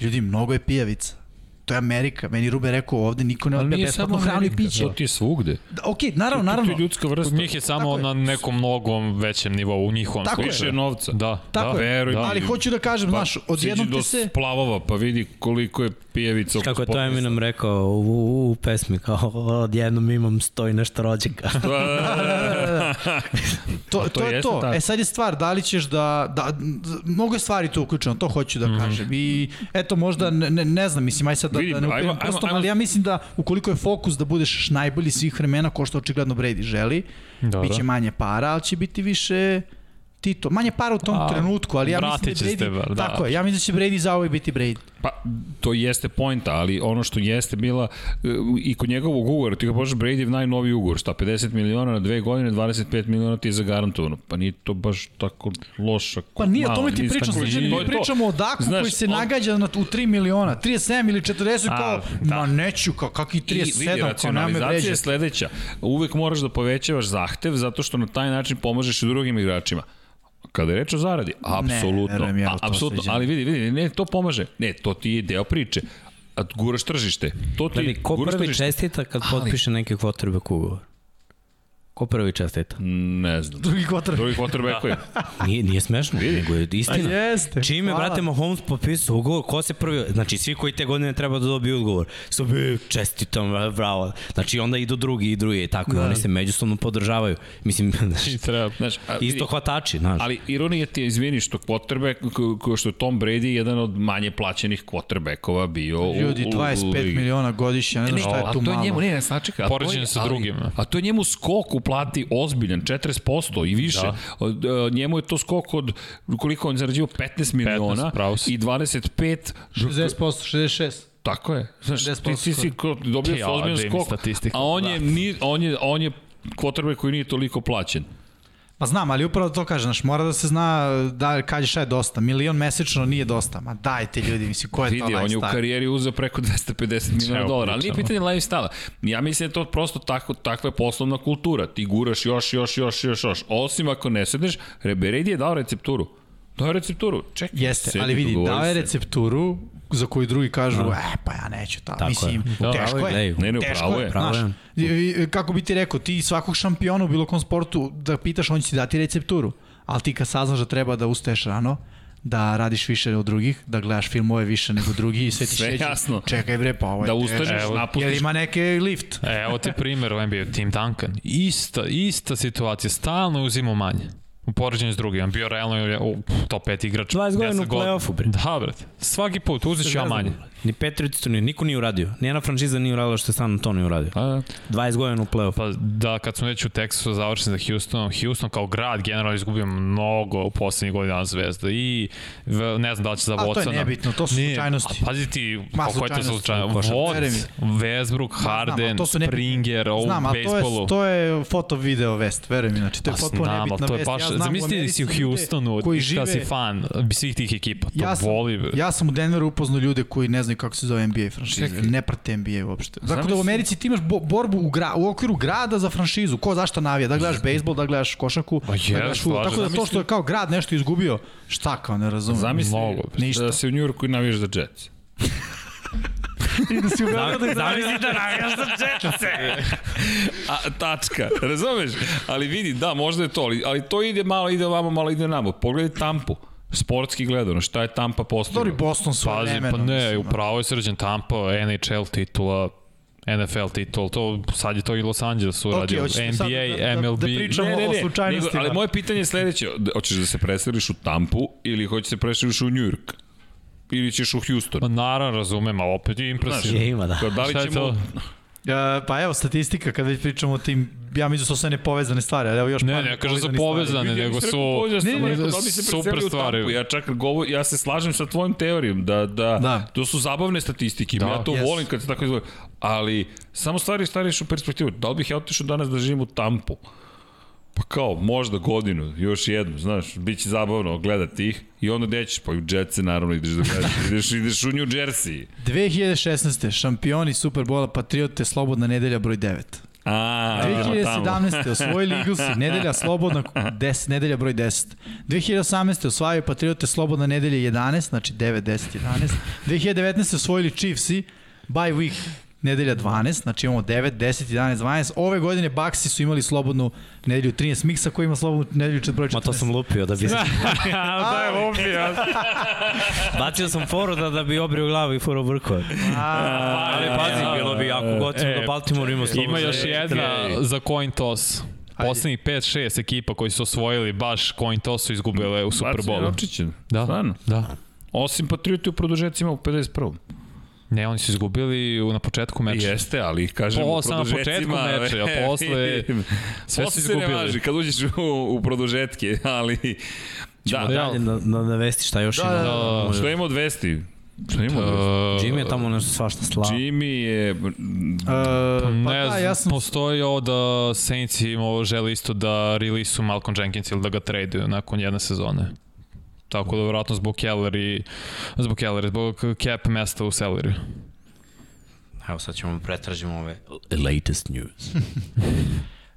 Ljudi, mnogo je pijavica to je Amerika. Meni Rube rekao ovde niko ne odbija besplatno hranu i piće. To ti je svugde. Da, ok, naravno, naravno. To je ljudska vrsta. Njih je samo je. na nekom mnogom većem nivou, u njihovom Tako Više novca. Da, Tako da. Je. Veruj, da. Ali hoću da kažem, pa, znaš, odjednom ti se... splavova, pa vidi koliko je pijevica. Kako je to Eminem rekao u, u, u pesmi, kao odjednom imam sto i nešto rođaka. <laughs> Da, da, da, <laughs> to, to, to je to. Tako. E sad je stvar, da li ćeš da, da mnogo je stvari tu uključeno, to hoću da mm. kažem. I eto možda, ne, ne znam, mislim, aj sad da, Vidim, da ne upijem prostom, ali ja mislim da ukoliko je fokus da budeš najbolji svih vremena, ko što očigledno Brady želi, da, biće manje para, ali će biti više Tito. Manje para u tom A, trenutku, ali ja mislim da Brady... Da. Tako je, ja mislim da će Brady za ovo biti Brady. Pa, to jeste pojnta, ali ono što jeste bila e, i kod njegovog ugovora, ti ga možeš Brady najnoviji ugovor, šta 50 miliona na dve godine, 25 miliona ti je zagarantovano. Pa nije to baš tako loša. Pa nije, o tome ti pričam, znači, mi pričamo o Daku Znaš, koji se on... nagađa na, u 3 miliona, 37 ili 40, A, kao, da. ma neću, kao, kakvi 37, I, vidi, kao vređe. je sledeća, uvek moraš da povećavaš zahtev zato što na taj način pomažeš i drugim igračima. Kada je reč o zaradi, apsolutno, ne, ja apsolutno, ali vidi, vidi, ne, to pomaže. Ne, to ti je deo priče. A guraš tržište. To ti, Gledaj, ko prvi tržište. čestita kad ali... potpiše neki quarterback ugovor? Ko prvi čestita? Ne znam. Drugi quarterback. Drugi quarterback je. nije, nije smešno, Vidi. nego je istina. A jeste. Čime, Hvala. brate, Mahomes potpisao ugovor, ko se prvi... Znači, svi koji te godine treba da dobiju ugovor. Su bi čestitom, bravo. Znači, onda idu drugi i drugi i tako. Da. I oni se međusobno podržavaju. Mislim, <laughs> znači, treba, znači, a, isto hvatači, znaš. Ali ironija ti je, izvini, što quarterback, ko što je Tom Brady, jedan od manje plaćenih quarterbackova bio Ljudi, 25 u, miliona godišnja, ne znam šta je tu malo. A to je njemu, ne, ne, sačekaj. Poređenje sa drugim. A to je njemu skok u plati ozbiljan, 40% i više. Da. Njemu je to skok od, koliko on zarađivo, 15 miliona 15, i 25... 60%, 66. Tako je. Znaš, ti, ti si dobio ja, ozbiljan skok, a on je, da. ni, on je, on je quarterback koji nije toliko plaćen. Pa znam, ali upravo to kaže, znaš, mora da se zna da kaže šta je dosta. Milion mesečno nije dosta. Ma dajte ljudi, mislim, ko je Vidi, to lifestyle? on je u karijeri uzeo preko 250 miliona dolara, ali nije pitanje lifestyle. Ja mislim da je to prosto tako, takva poslovna kultura. Ti guraš još, još, još, još, još. Osim ako ne sedneš, Reberedi je dao recepturu. Dao je recepturu. Čekaj, Jeste, ali vidi, dao je recepturu za koju drugi kažu, no. Da. e, pa ja neću ta. Tako Mislim, je. Da, teško je. Ne, ne, teško je. Pravo je. kako bi ti rekao, ti svakog šampiona u bilo kom sportu da pitaš, on će ti dati recepturu. Ali ti kad saznaš da treba da ustaješ rano, da radiš više od drugih, da gledaš filmove više nego drugi i sve ti sve šeće. jasno. Čekaj bre, pa ovo Da ustaneš, napustiš. Jer ima neke lift. E, evo ti primjer u NBA, Tim Duncan. Ista, ista situacija, stalno uzimo manje. U poređenju s drugim, on bio realno u top 5 igrač. 20 godina 10 u play-offu, bre. Da, brate. Svaki put, uzet ću ja manje. Ni Patriots to nije, niko nije uradio. Nijedna franšiza nije uradila što je San Antonio uradio. Pa, da. 20 godina u play-offu. Pa da, kad smo već u Texasu završeni za Houstonom, Houston kao grad generalno izgubio mnogo u poslednjih godina zvezda i ne znam da li će za A to je Watsona. nebitno, to su Nije. slučajnosti. A pazi ti, Ma, kako je to slučajnosti. Vod, Westbrook, Harden, ali to su Springer, ovo u Znam, ali to je, to je foto video vest, veruj mi, znači to je Pa potpuno znam, nebitna to je vest. baš, ja znam zamisli da si u Houstonu koji žive- si fan svih tih ekipa, to ja sam, boli. ja sam u Denveru upoznao ljude koji ne znaju kako se zove NBA franšiza, ne prate NBA uopšte. Tako da u Zamisli- Americi ti imaš bo, borbu u, gra, u okviru grada za franšizu, ko zašto navija, da gledaš bejsbol, da gledaš košarku, Pa da jes, gledaš slažem. Tako da to što je kao grad nešto izgubio, šta kao ne razumem. Zamisli Mnogo, ništa. da se u Njurku navijaš za Jets. <laughs> I da si u Beogradu da Zamisli da navijaš za Jetsa. A, tačka, razumeš? Ali vidi, da, možda je to, ali, ali to ide malo, ide vamo, malo ide namo. Pogledaj Tampu, sportski gledano, šta je Tampa postigla? Dobri Boston svoje Pazi, vremeno. pa ne, mislim, upravo je srđan Tampa, NHL titula, NFL titul, to sad je to i Los Angeles uradio. hoćete NBA, da- da- MLB. da pričamo Ne, ne, o ne, slučajnostima. nego, ali moje pitanje je sledeće, Da- hoćeš da se preseliš u Tampu ili hoćeš da se preseliš u Njujork? Ili ćeš u Houston? Ma naravno razumem, ali opet je impresivno. Je, ima, da. Kao, Da li Šta je ćemo... to? E, pa evo, statistika, kad već pričamo o tim, ja mislim da su sve nepovezane stvari, ali evo još Ne, par ne, kaže da su stvari. povezane, ja nego su... ne, bi se super stvari. Ja čak govor, ja se slažem sa tvojom teorijom da, da, Da. to su zabavne statistike. Da. ja to Yes. volim kad se tako izgleda. Ali samo stvari stariš u perspektivu. Da li bih ja otišao danas da živim u Tampu? Pa kao, možda godinu, još jednu, znaš, bit će zabavno gledati ih i onda gde ćeš, pa u Jetse naravno ideš da gledaš, <laughs> ideš, ideš u New Jersey. 2016. šampioni Superbola Patriote, slobodna nedelja broj 9. A, idemo tamo. 2017. osvojili Eaglesi, nedelja slobodna, 10, nedelja broj 10. 2018. osvajaju Patriote slobodna nedelja 11, znači 9, 10, 11. 2019. osvojili Chiefsi, bye week nedelja 12, znači imamo 9, 10, 11, 12. Ove godine Baxi su imali slobodnu nedelju 13, Miksa koji ima slobodnu nedelju čet- broj 14. Ma to sam lupio da bi... <laughs> da je lupio. <laughs> Bacio sam foru da, da bi obrio glavu i furo brko. Ali pazi, bilo bi jako E, da Baltimore ima slobodno. Ima još jedna za coin toss. Poslednjih 5-6 ekipa koji su osvojili baš coin toss su izgubile u Bacanje Superbolu. novčiće. Da, Stvarno. da. Osim Patrioti u produžecima u 51. Ne, oni su izgubili u- na početku meča. Jeste, ali kažem Po- u samo na početku produžecima, meča, a <laughs> posle sve posle su se ne izgubili. važi kad uđeš u, u produžetke, ali da, Da, dalje na, na, navesti šta još Da, ima. da, da. što ima od vesti? Što ima od vesti? Uh, Jimmy je tamo nešto svašta slava. Jimmy je... Uh, Pa ne da, ja sam... postoji ovo da Saints imao žele isto da release Malcolm Jenkins ili da ga traduju nakon jedne sezone. Tako da vjerojatno zbog Keller i zbog Keller, zbog cap mesta u salary. Evo sad ćemo pretražimo ove latest news. <laughs>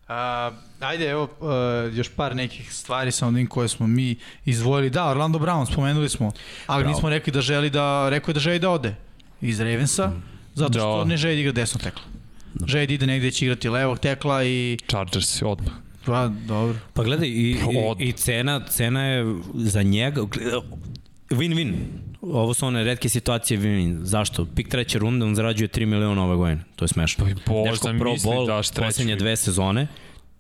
A, ajde, evo, uh, još par nekih stvari sa onim koje smo mi izvojili. Da, Orlando Brown, spomenuli smo, ali Bravo. nismo rekli da želi da, rekao je da želi da ode iz Ravensa, zato što Da. ne želi da igra desno tekla. Želi da ide negde će igrati levog tekla i... Chargers odmah. Pa, dobro. Pa gledaj, i, Od- i, cena, cena je za njega, win-win. Ovo su one redke situacije win-win. Zašto? Pik treće runde, on zarađuje 3 miliona ove godine. To je smešno. Pa Bože, Dečko Pro daš treći. poslednje dve sezone,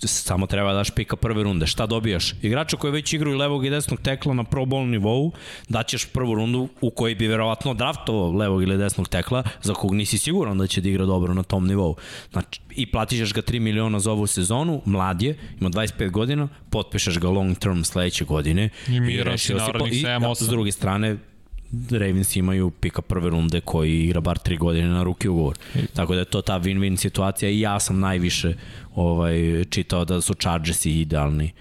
samo treba da daš pika prve runde. Šta dobijaš? Igrača koji već igraju levog i desnog tekla na Pro Bowl nivou, daćeš prvu rundu u kojoj bi verovatno draftovao levog ili desnog tekla, za kog nisi siguran da će da igra dobro na tom nivou. Znači, i platiš ga 3 miliona za ovu sezonu, mlad je, ima 25 godina, potpišeš ga long term sledeće godine I si po- narednih i, 7, da, 8. S druge strane, Ravens imaju pika prve runde koji igra bar 3 godine na ruki ugovor. Tako da je to ta win-win situacija i ja sam najviše ovaj, čitao da su Chargersi idealni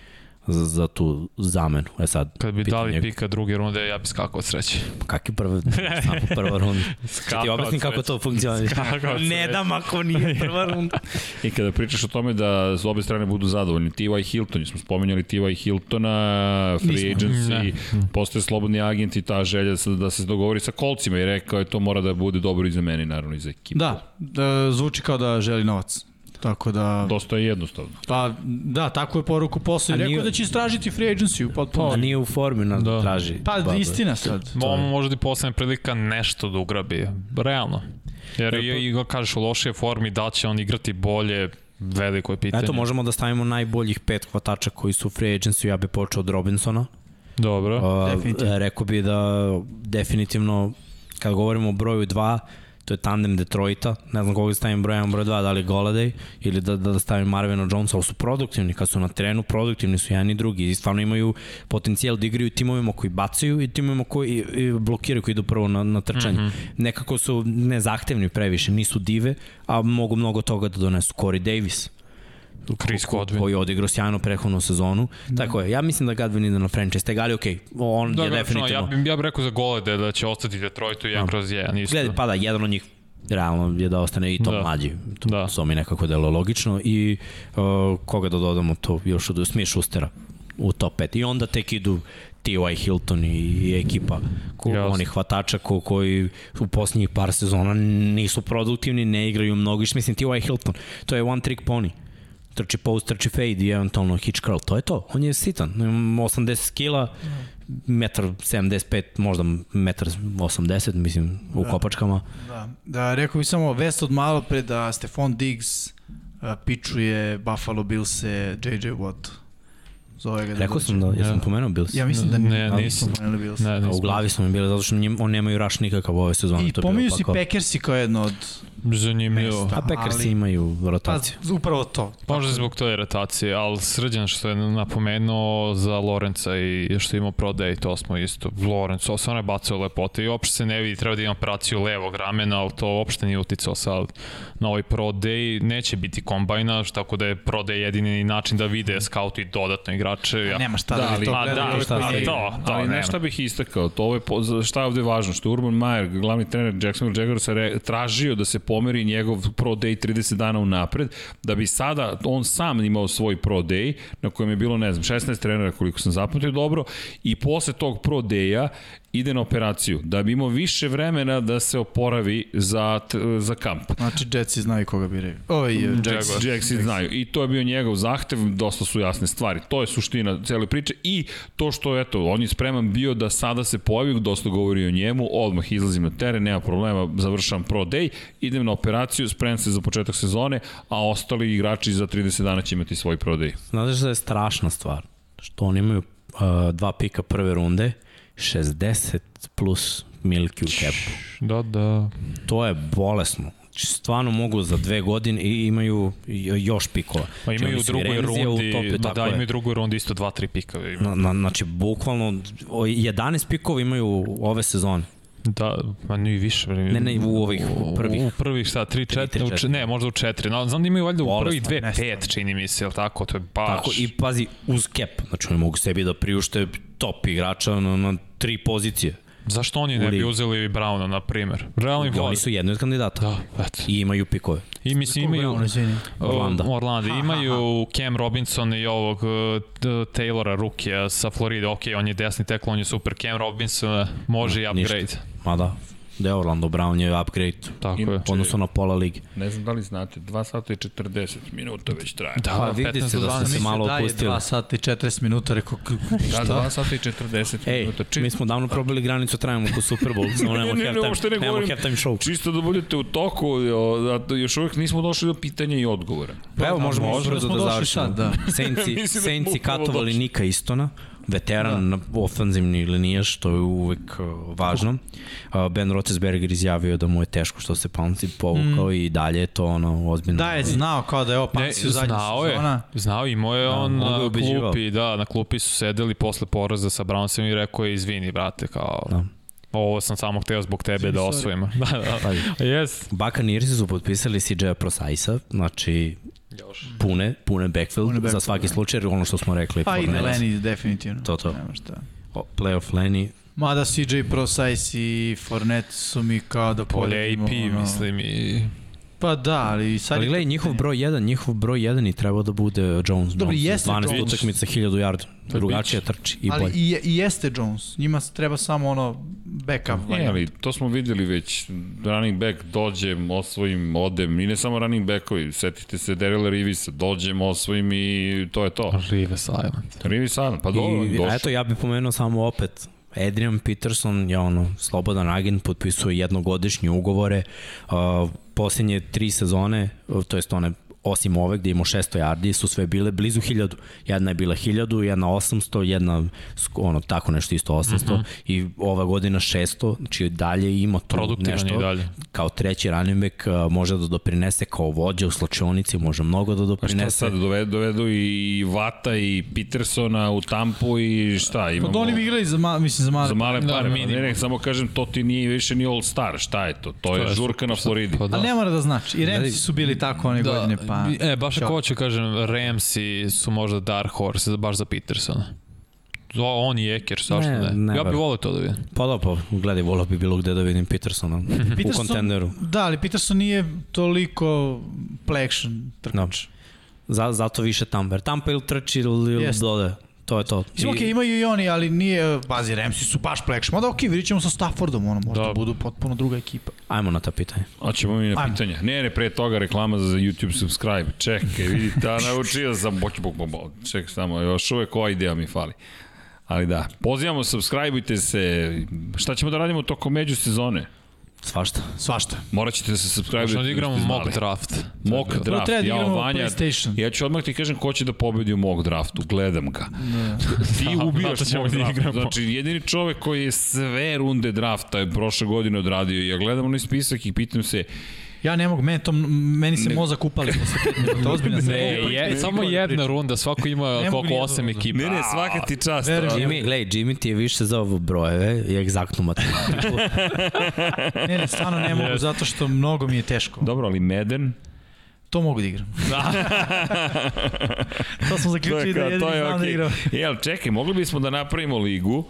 za, za tu zamenu. E sad, Kad bi dali je, pika druge runde, ja bi skakao od sreće. Kakvi prve, samo prva runda? <laughs> Kad ti Skakao objasnim kako to. <laughs> Skakao od Ne dam ako nije prva <laughs> runda. I kada pričaš o tome da s obe strane budu zadovoljni, T.Y. Hilton, smo spomenjali T.Y. Hiltona, free Nismo. agency, postoje slobodni agent i ta želja da se, da se dogovori sa kolcima i rekao je to mora da bude dobro i za mene, naravno i za ekipu. Da, da, zvuči kao da želi novac. Tako da, Dosta je jednostavno. pa, da, tako je poruku posle. A Rekao nije- da će istražiti free agency potpuno. A nije u formi na Da. da. traži. Pa, Baba. istina sad. Ovo možda i poslednja prilika nešto da ugrabi. Realno. Jer E, i, pa- i ga kažeš u lošije formi da će on igrati bolje, Veliko je pitanje. Eto, možemo da stavimo najboljih pet hvatača koji su u free agency, ja bih počeo od Robinsona. Dobro. Uh, Definitivno. rekao bi da definitivno, kad govorimo o broju 2, to je tandem Detroita, ne znam koga da stavim broj 1, broj 2, da li Goladay ili da, da, da stavim Marvina Jonesa, ali su produktivni, kad su na terenu produktivni su jedan i drugi i stvarno imaju potencijal da igraju timovima koji bacaju i timovima koji i, i blokiraju koji idu prvo na, na trčanje. Mm -hmm. Nekako su nezahtevni previše, nisu dive, a mogu mnogo toga da donesu. Corey Davis, Chris Godwin. koji je odigrao sjajno prethodnu sezonu. Da. Tako je, ja mislim da Godwin ide na franchise tag, ali okej, on Da, je da, definitivno... ja bih ja bi rekao za Golede da će ostati Detroitu jedan Da. kroz jedan isto. Gledaj, pa da, jedan od njih realno je da ostane i to Da. da. mlađi. To, Da. da. to mi nekako delo logično. I uh, koga da dodamo to još od Smith Schustera u top 5. I onda tek idu T.Y. Hilton i, i ekipa ko, Jasno. onih hvatača ko, koji u posljednjih par sezona nisu produktivni, ne igraju mnogo. Mislim, T.Y. Hilton, to je one trick pony trči post, trči fade i eventualno hitch curl. To je to. On je sitan. Ima 80 kila, metar 75, možda metar 80, mislim, u Da. kopačkama. Da, da rekao bih samo vest od malo pre da Stefan Diggs uh, pičuje Buffalo Bills-e JJ Watt. Zove ga da Rekao sam da, Ja. pomenuo Bills. Ja mislim da Ne, ne, nisam. pomenuli Bills. Ne, nisam. u glavi su mi bili zato što njim, on nemaju raš nikakav ove sezone. I je pominju si pa kao- Packersi kao jedno od Zanimljivo. Mesta. A Packers ali- imaju Pa, rotaciju. upravo to. Možda zbog toj rotacije, ali srđan što je napomenuo za Lorenca i što ima prodaj, to smo isto. Lorenz, on stvarno je bacao lepote i uopšte se ne vidi, treba da ima operaciju levog ramena, ali to uopšte nije uticao sad na ovaj pro day. Neće biti kombajna, tako da je pro day jedini način da vide scouti dodatno igrače. Ja, Nema šta Da, da, ali- to a, da, ove šta ne- to, to ali nešto bih istakao, to je, šta je ovde važno, što je Urban Meyer, glavni trener Jacksonville Jaguarsa, re- tražio da se pomeri njegov pro day 30 dana unapred, da bi sada on sam imao svoj pro day, na kojem je bilo, ne znam, 16 trenera koliko sam zapamtio dobro, i posle tog pro day-a ide na operaciju, da bi imao više vremena da se oporavi za, za kamp. Znači, Jetsi znaju koga biraju. Ovaj, uh, Jets. Jaguars. Jacksi znaju. I to je bio njegov zahtev, dosta su jasne stvari. To je suština cele priče i to što, eto, on je spreman bio da sada se pojavi, dosta govori o njemu, odmah izlazim na teren, nema problema, završam pro day, idem na operaciju, spremam se za početak sezone, a ostali igrači za 30 dana će imati svoj pro day. Znaš da je strašna stvar? Što oni imaju uh, dva pika prve runde, 60 plus milki u kepu. Da, da. To je bolesno. Znači, Stvarno mogu za dve godine i imaju i- još pikova. Pa Znači, imaju u i drugoj rundi, topu, da, da, imaju u drugoj rundi isto 2-3 pika. Na, na, znači, bukvalno o, 11 pikova imaju ove sezone. Da, ma nije više. bre. Ne, ne, u ovih prvih. U prvih, šta, 3, Tri, 4, tri, u, č- četiri. ne, možda u 4. No, znam da imaju valjda u prvih dve, nestvarno. 5, čini mi se, jel tako? To je baš... Tako, i pazi, uz cap. Znači, oni mogu sebi da priušte top igrača na, na tri pozicije. Zašto oni ne bi uzeli Browna, na primer? Realni vod. oni su jedni od kandidata. Da, eto. I imaju pikove. I mislim imaju... Orlanda. Orlando. Ha, Imaju Cam Robinson i ovog uh, t- Taylora Rukija sa Floride. Ok, on je desni tekl, on je super. Cam Robinson uh, može i Ništa. upgrade. Ma da, da je Orlando Brown je upgrade Tako je. u odnosu na pola ligi. Ne znam da li znate, 2 sata i 40 minuta već traje. Da, Pa vidi 15 se da ste 12. se malo da je opustili. 2 sata i 40 minuta, rekao, Da, šta? 2 sata i 40 Ej, minuta. Či- mi smo davno probali granicu, trajamo ko Super Bowl, samo nemamo <laughs> Ne, ne, halftime, ne nemamo halftime show. Čisto da budete u toku, da, da još uvijek nismo došli do pitanja i odgovora. Pa evo, možemo možda brzo smo da došli završimo. sad, da. <laughs> Mislim da upravo katovali. Nika Istona, veteran da. ofanzivni linijaš, što je uvek uh, važno. Uh, ben Roethlisberger izjavio da mu je teško što se Pouncy povukao mm. i dalje je to ono ozbiljno. Da je znao kao da je ovo Paxi u zadnjih znao je, sezona. znao je, imao je Da, on on je na ubeđivao. klupi, da, na klupi su sedeli posle poraza sa Brownsom i rekao je izvini, brate, kao... Da. Ovo sam samo hteo zbog tebe da osvojim. <laughs> da, da. Yes. Buccaneers su potpisali CJ Prosaisa, znači Još. pune, pune backfield, Pune za backfield, svaki da. slučaj, ono što smo rekli. Pa i Lenny, definitivno. To, to. Nema šta. o, Playoff Lenny, Mada CJ Prosajs i Fournette su mi kao da Polje AP, poredimo, ono- mislim, i... Pa da, ali sad... Ali gledaj, njihov broj 1, njihov broj 1 i trebao da bude Jones. Dobro, Jones, jeste 12 Jones. utakmica, 1000 yardi. To je Drugačije trči i ali bolje. i, i jeste Jones. Njima treba samo ono backup. Ne, ali to smo videli već. Running back dođem, osvojim, odem. I ne samo running backovi. Setite se Darrella Rivisa. Dođem, osvojim i to je to. Rive Silent. Rivis Island, pa dobro, I, došao. eto, ja bih pomenuo samo opet Adrian Peterson je ono slobodan agent, potpisuje jednogodišnje ugovore. Uh, posljednje tri sezone, to jest one osim ove gde imamo 600 yardi, su sve bile blizu 1000. Jedna je bila 1000, jedna 800, jedna ono tako nešto isto 800 mm -hmm. i ova godina 600, znači dalje ima Produktivan nešto. dalje. Kao treći running back a, može da doprinese kao vođa u slačionici, može mnogo da Pa šta doprinese. sad, dovedu, dovedu i Vata i Petersona u Tampu i šta imamo? Pa da oni bi igrali za, ma, mislim, za male. Za male Da, pare, da, minimum. ne, ne, samo kažem, to ti nije više ni All Star, šta je to? To je je žurka na Floridi. Pa da. Ali ne mora da znači. I Ramsi su bili tako one godine, pa... E, baš ako hoću kažem, Ramsey su možda Dark Horse, baš za Petersona. O, on i Ekers, zašto Ne, ne? ne ja bih volio to da vidim. Pa da, pa gledaj, volao bi bilo gde da vidim Petersona u <laughs> kontenderu. Da, ali Peterson nije toliko play action trkač. Za, zato više Tampa. Jer Tampa ili trči ili, ili Jest. To je to. Mislim, okej, imaju i oni, ali nije, bazi, Ramsi su baš action. Mada okej, vidit ćemo sa Staffordom, ono, možda Da. budu potpuno druga ekipa. Ajmo na ta pitanja. Hoćemo mi na Ajmo. pitanja. Ne, ne, pre toga reklama za YouTube subscribe. Čekaj, vidi, ta naučio sam, boć, bok, bok, bok. Čekaj samo, još uvek ova ideja mi fali. Ali da, pozivamo, subscribeujte se. Šta ćemo da radimo tokom međusezone? Svašta. Svašta. Morat ćete da se subscribe. Možemo da igramo mock draft. Mock Prvo draft. treba da ja, igramo Vanja, PlayStation. ja ću odmah ti kažem ko će da pobedi u mock draftu. Gledam ga. Ti <laughs> ubijaš ćemo mock da draft. igramo. Znači, jedini čovek koji je sve runde drafta je prošle godine odradio. Ja gledam onaj spisak i pitam se, Ja ne mogu, meni, to, meni se mozak upali posle 5 minuta, ozbiljno sam. Ne, je, samo jedna runda, svako ima mogu koliko nijednu osam rundu. ekipa. ne, ne, svaka ti čast. Verujem. ali- Jimmy, gledaj, Jimmy ti je više za ovo brojeve i egzaktnu matematiku. <laughs> Ne, ne, stvarno ne mogu, zato što mnogo mi je teško. Dobro, ali Meden, To mogu da igram. <laughs> to smo zaključili da jedini znam da igram. Ali čekaj, mogli bismo da napravimo ligu,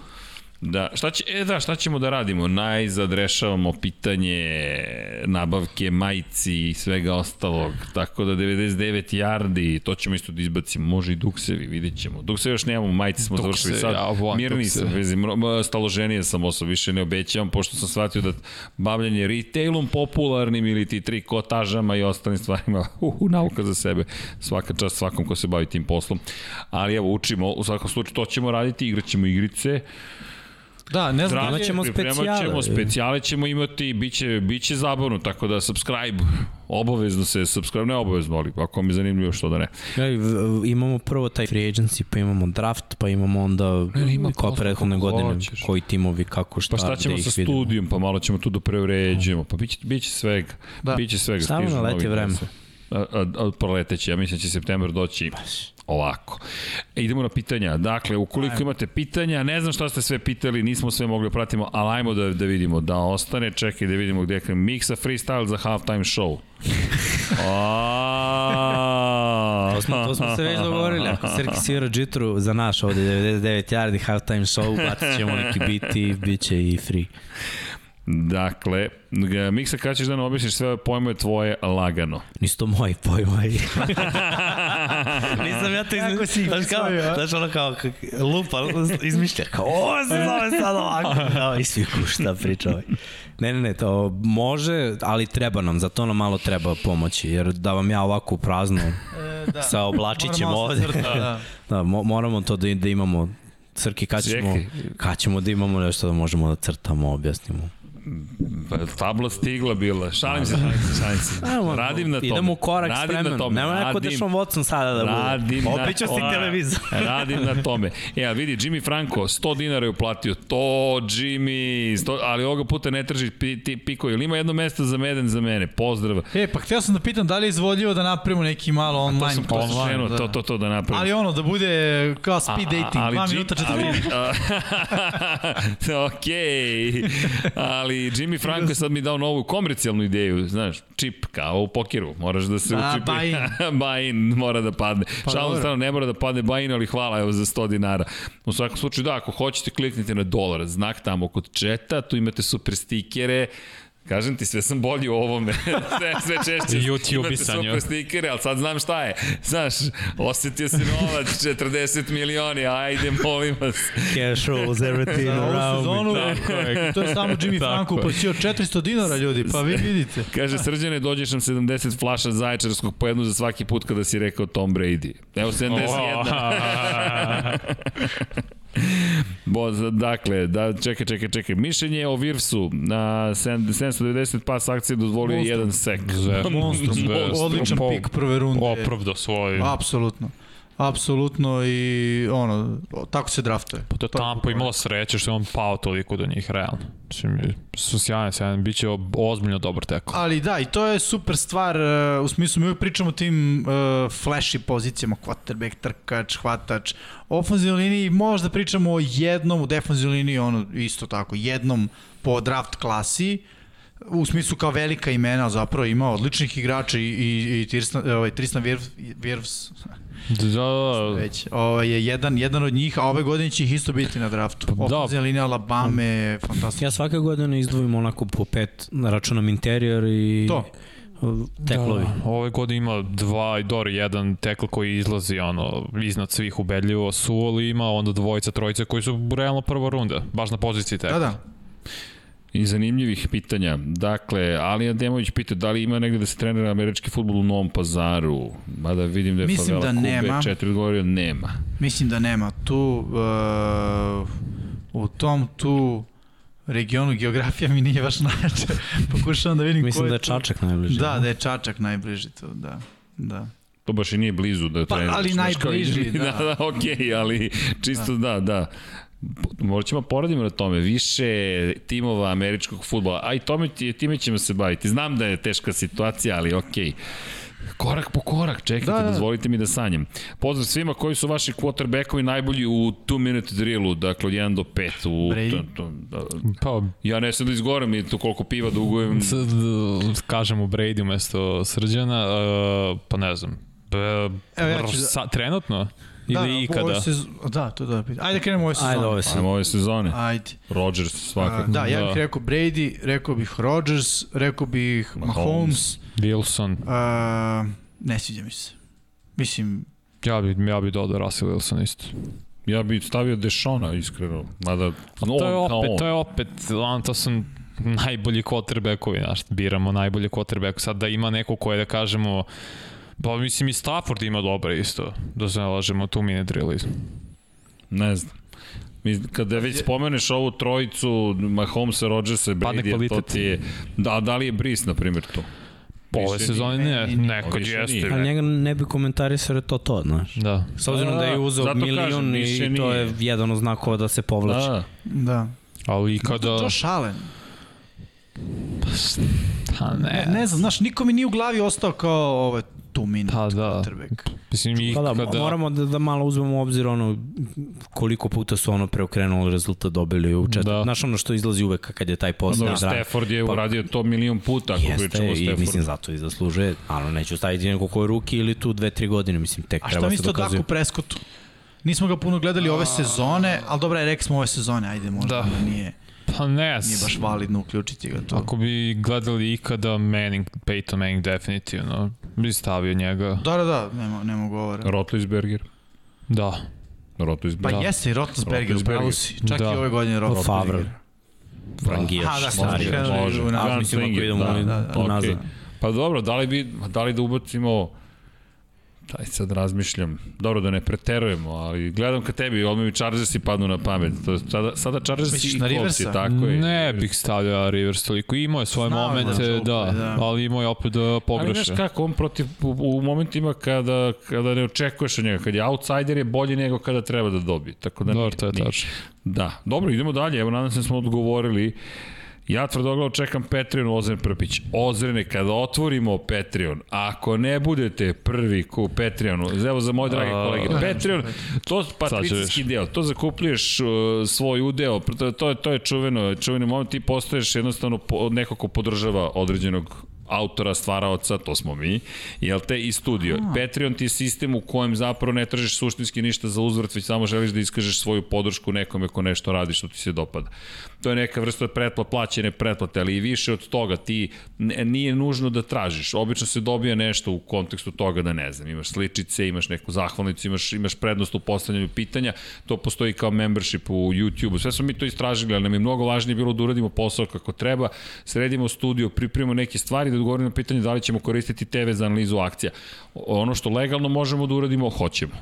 Da, šta će, e da, šta ćemo da radimo? Najzad rešavamo pitanje nabavke majici i svega ostalog, tako da 99 yardi, to ćemo isto da izbacimo, može i duksevi, vidjet ćemo. Duksevi još nemamo, majice smo Duksevi, završili sad, ja volim mirni duksevi. sam, vezi, mro- staloženije sam osob, više ne obećavam, pošto sam shvatio da bavljanje retailom popularnim ili ti trikotažama i ostalim stvarima, <laughs> uhu, nauka za sebe, svaka čast svakom ko se bavi tim poslom, ali evo, učimo, u svakom slučaju to ćemo raditi, igraćemo igrice, Da, ne znam. Imat ćemo specijale. ćemo, specijale ćemo imati, biće, biće zabavno, tako da subscribe, obavezno se subscribe, ne obavezno, ali ako vam je zanimljivo što da ne. V- imamo prvo taj free agency, pa imamo draft, pa imamo onda Ne, ima kao prethodne godine, hoćeš. koji timovi, kako šta, Pa šta ćemo gde sa vidimo. studijom, pa malo ćemo tu da preuređujemo, pa biće, biće svega, Da. biće svega. Samo na leti vreme. A, a, a proleteće, ja mislim da će september doći ovako. Idemo na pitanja. Dakle, ukoliko imate pitanja, ne znam šta ste sve pitali, nismo sve mogli da pratimo, ali ajmo da, da vidimo, da ostane, čekaj da vidimo gde je miksa freestyle za halftime show. <laughs> A, To smo, to smo se već dogovorili. Ako Srki svira džitru za naš ovde 99 yardi halftime show, bacit ćemo neki beat i bit će i free. Dakle, Miksa, kada ćeš da nam objasniš sve ove pojmove tvoje lagano? Nisu to moji pojmovi. <laughs> Nisam ja to si ih Znaš kao, znaš ono kao lupa, izmišlja, kao ovo se zove sad ovako. <laughs> Kao, I svi ku šta priča ovaj. Ne, ne, ne, to može, ali treba nam, za to nam malo treba pomoći, jer da vam ja ovako u prazno E, da. sa oblačićem Moramo ovde, crta, da. <laughs> da, mo, moramo to da, da imamo Crki, kad ćemo, kad ćemo da imamo nešto da možemo da crtamo, objasnimo. Tabla stigla bila. Šalim se, šalim se, šalim se. Radim na tome. Idemo u korak s Radim na vremenom. tome. Nema neko Radim- Dešon Watson sada da bude. Radim na si tome. televizor. <laughs> Radim na tome. E, a vidi, Jimmy Franco, 100 dinara je uplatio. To, Jimmy, 100, ali ovoga puta ne traži piko. Ili ima jedno mesto za meden za mene? Pozdrav. E, pa htio sam da pitam da li je izvodljivo da napravimo neki malo online. To sam to online, da. to, to, to da napravim. Ali ono, da bude kao speed dating, 2 Jim- minuta 40 ali, <laughs> Okej. Ali Jimmy Franco je sad mi dao novu komercijalnu ideju, znaš, čip kao u pokeru, moraš da se A, učipi. buy-in. <laughs> buy-in mora da padne. Pa, Šalom strano, ne mora da padne buy-in, ali hvala evo za 100 dinara. U svakom slučaju, da, ako hoćete, kliknite na dolar, znak tamo kod četa, tu imate super stikere, Kažem ti, sve sam bolji u ovome. <laughs> sve, sve češće YouTube imate super stikere, ali sad znam šta je. Znaš, osetio si novac, <laughs> 40 milioni, ajde, molim vas. Cash rolls <laughs> everything around sezonu, Tako je. to je samo Jimmy Franco je. uplaćio 400 dinara ljudi, pa vi vidite. Kaže, srđane, dođeš nam 70 flaša zaječarskog po jednu za svaki put kada si rekao Tom Brady. Evo 71. Bo, dakle, da, čekaj, čekaj, čekaj. Mišljenje o Virfsu na 790 pas akcije dozvolio Monstrum. jedan sek. <laughs> Monstrum, Bez- odličan po- pik prve runde. Opravdo svoj. Apsolutno. Apsolutno i ono, tako se draftuje. Pa to je Tampa imala sreće što je on pao toliko do njih, realno. Mislim, su sjajni, sjajni, bit će ozbiljno dobar teko. Ali da, i to je super stvar, uh, u smislu mi uvijek pričamo o tim uh, flashy pozicijama, quarterback, trkač, hvatač. Ofenzivnoj liniji možda pričamo o jednom, u defenzivnoj liniji ono isto tako, jednom po draft klasi, u smislu kao velika imena zapravo ima odličnih igrača i, i, i Tristan, ovaj, Tristan Wirfs, Wirfs Da, da, već, ovaj, je jedan, jedan od njih, a ove godine će ih isto biti na draftu. Pa da. Linija Alabama, fantastično. Ja svake godine izdvojim onako po pet, računam interior i To. teklovi. Da, ove godine ima dva i Dor, jedan tekl koji izlazi ono, iznad svih ubedljivo, Suoli ima, onda dvojica, trojica koji su realno prva runda, baš na poziciji tekla. Da, da. I zanimljivih pitanja. Dakle, Alija Demović pita da li ima negde da se trenira američki futbol u Novom pazaru. Mada vidim da je Mislim Favela da Kube nema. četiri odgovorio nema. Mislim da nema. Tu, uh, u tom tu regionu geografija mi nije baš <laughs> najjače. Pokušavam da vidim Mislim ko da je tu. Čačak najbliži. Da, da je Čačak najbliži tu, da. Da. To baš i nije blizu da Pa, treniraš. ali znaš, kao najbliži, <laughs> da. da, da, okej, okay, ali čisto da, da. Možda ćemo poradimo na tome, više timova američkog futbola, a i tome, time ćemo se baviti. Znam da je teška situacija, ali okej. Okay. Korak po korak, čekajte, da, Da, da. dozvolite mi da sanjem. Pozdrav svima koji su vaši quarterbackovi najbolji u 2 minute drillu, dakle od 1 do 5. U, Brady. to, to, da, Pa, ja ne sam da izgovorim i to koliko piva dugujem. s- d- kažemo Brady umesto Srđana, uh, pa ne znam. P, Evo, ja ću da- sa, trenutno? Ili da, ikada? Ovo sez... Da, to da. Ajde krenemo ove sezone. Ajde, ove se. Ajmo ove sezone. Ajde. Rodgers A, svakako. da, ja Da. bih rekao Brady, rekao bih Rodgers, rekao bih Mahomes. Mahomes. Wilson. Uh, ne sviđa mi se. Mislim, Ja bi, ja bi dodao Russell Wilson isto. Ja bih stavio Dešona, iskreno. Mada, no, to je opet, to je opet, on, to su najbolji quarterbackovi, znaš, biramo najbolje quarterbackovi. Sad da ima neko koje da kažemo, Pa mislim i Stafford ima dobro isto, da se nalažemo tu minute realizmu. Ne znam. Kada već spomeneš ovu trojicu, Mahomesa, Rodgersa, Brady, to ti je... Da, da li je Brees, na primjer, tu? Pa ove sezone ne, neko jeste. Ali njega ne bi komentarisao to to, znaš. Da. S obzirom da, da je uzao milion kažem, i to je jedan od znakova da se povlači. Da. da. Ali i kada... Da, to šalen. Pa, pa, ne. ne. Ne znam, znaš, niko mi nije u glavi ostao kao, ovaj, 100 minut pa, da. Mislim, pa i pa da, kada... Moramo da, da malo uzmemo u obzir ono koliko puta su ono preokrenuli rezultat dobili u četvrtu. Da. Znaš ono što izlazi uvek kad je taj posao. Da, da. Stafford je pa, uradio to milion puta ako jeste, pričamo o Staffordu. I mislim zato i zaslužuje. Ano, neću staviti neko koje ruke ili tu dve, tri godine. Mislim, tek A treba se dokazuju. A šta mislite o Daku Preskotu? Nismo ga puno gledali ove sezone, ali dobra je, rekli smo ove sezone, ajde možda da. da nije. Pa ne, nije baš validno uključiti ga to. Ako bi gledali ikada Manning, Peyton Manning definitivno, bi stavio njega. Da, da, da, nema, nema govora. Rotlisberger. Da. Pa Rotlisberger. jeste i Roethlisberger, Roethlisberger. pravo si. Čak Da. i ove godine Favre. Roethlisberger. Frangijaš, Aha, da, stari. može, već. može. može. unazad. A mislim ako Gunslinger, idemo da, da, da, da, da, unazad. okej. Pa dobro, da li, bi, da li da ubacimo Taj sad razmišljam. Dobro da ne preterujemo, ali gledam ka tebi, odmah mi Chargersi padnu na pamet. To je sada, sada Chargersi i na Coltsi, Riversa? tako je. Ne bih stavljao Rivers toliko. Imao je svoje Znao je momente, da da, da, ali imao je opet da Ali pogreše. znaš kako, on protiv, u, u momentima kada, kada ne očekuješ od njega, kad je outsider je bolji nego kada treba da dobije. Tako da Dobro, nije- to je tačno. Da, dobro, idemo dalje. Evo, nadam se da smo odgovorili. Ja tvrdoglav čekam Patreon Ozren Prpić. Ozrene, kada otvorimo Patreon, ako ne budete prvi ku Patreonu, evo za moje drage kolege, Patreon, to je patricijski deo, to zakupljuješ uh, svoj udeo, to, je, to je čuveno, čuveni moment, ti postaješ jednostavno neko ko podržava određenog autora, stvaraoca, to smo mi, jel te, i studio. Patreon ti je sistem u kojem zapravo ne tražiš suštinski ništa za uzvrat, već samo želiš da iskažeš svoju podršku nekome ko nešto radi što ti se dopada. To je neka vrsta pretplate, plaćene pretplate, ali i više od toga ti nije nužno da tražiš. Obično se dobija nešto u kontekstu toga da ne znam, imaš sličice, imaš neku zahvalnicu, imaš, imaš prednost u postavljanju pitanja, to postoji kao membership u YouTube-u. Sve smo mi to istražili, ali nam je mnogo važnije bilo da uradimo posao kako treba, sredimo studio, pripremimo neke stvari, da da odgovorim na pitanje da li ćemo koristiti TV za analizu akcija. Ono što legalno možemo da uradimo, hoćemo.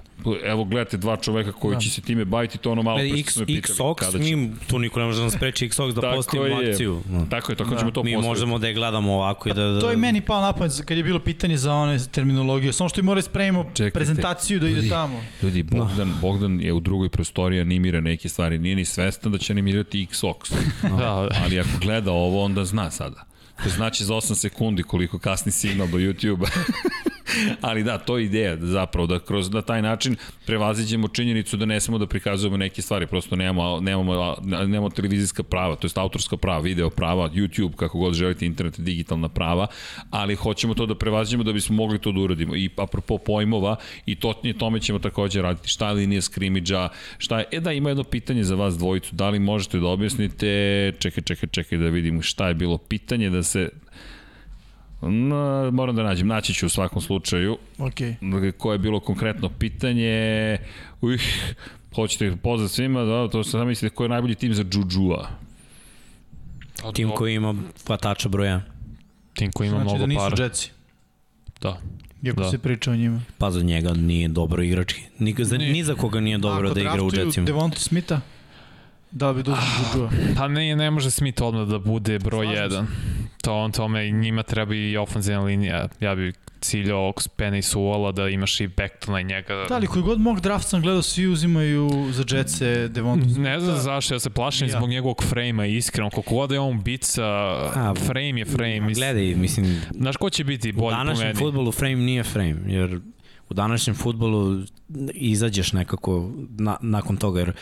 Evo, gledate dva čoveka koji da. će se time baviti, to ono malo pre X, me pitali. XOX, mi, tu niko ne može da nas preči XOX da postavimo akciju. Tako je, tako da. ćemo to Mi postaviti. možemo da je gledamo ovako i da... da... To je meni pao napad kad je bilo pitanje za one terminologije. Samo što i mora da spremimo Čekajte, prezentaciju da ide ljudi, tamo. Ljudi, Bogdan, no. Bogdan je u drugoj prostoriji animira neke stvari. Nije ni svestan da će animirati XOX. <laughs> da. Ali ako gleda ovo, onda zna sada. To znači za 8 sekundi koliko kasni signal do YouTube-a. <laughs> Ali da, to je ideja zapravo da kroz na taj način prevaziđemo činjenicu da ne smemo da prikazujemo neke stvari, prosto nemamo, nemamo, nemamo televizijska prava, to je autorska prava, video prava, YouTube, kako god želite, internet, digitalna prava, ali hoćemo to da prevaziđemo da bismo mogli to da uradimo. I apropo pojmova, i to, tome ćemo takođe raditi. Šta je linija skrimidža, šta je... E da, ima jedno pitanje za vas dvojicu, da li možete da objasnite, čekaj, čekaj, čekaj da vidim šta je bilo pitanje, da se No, moram da nađem, naći ću u svakom slučaju. Ok. Koje je bilo konkretno pitanje. Ujh, hoćete pozdrav svima, da, to sam mislite ko je najbolji tim za Džudžua. Tim koji ima hvatača broja. Tim koji ima znači mnogo para. Znači da nisu Jetsi. Da. Iako da. se priča o njima. Pa za njega nije dobro igrački. Ni, za, ni za koga nije dobro da igra u Jetsima. Devonta Smitha? Da bi ah, Pa ne, ne može Smith odmah da bude broj 1. To on tome, njima treba i ofenzivna linija. Ja bih ciljao Penny Suola da imaš i Bektona i njega. Da, ali koji god mog draft sam gledao, svi uzimaju za Jetse Devonta Ne znam da. zašto, ja se plašim ja. zbog njegovog frejma, iskreno. Koliko god je on bica, A, frame je frame. Gledaj, mislim... Znaš ko će biti bolji po meni? U današnjem futbolu frame nije frame, jer u današnjem futbolu izađeš nekako na, nakon toga, jer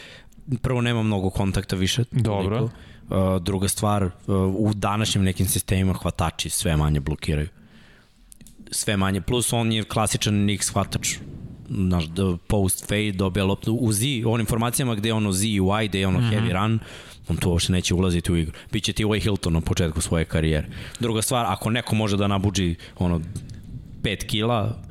prvo nema mnogo kontakta više. Dobro. Toliko. Uh, druga stvar, uh, u današnjim nekim sistemima hvatači sve manje blokiraju. Sve manje, plus on je klasičan Nix hvatač naš post fade dobija loptu u Z, onim informacijama gde je ono Z i Y, gde je ono mm -hmm. heavy run, on tu uopšte neće ulaziti u igru. Biće ti ovaj Hilton na početku svoje karijere. Druga stvar, ako neko može da nabuđi ono 5 kila,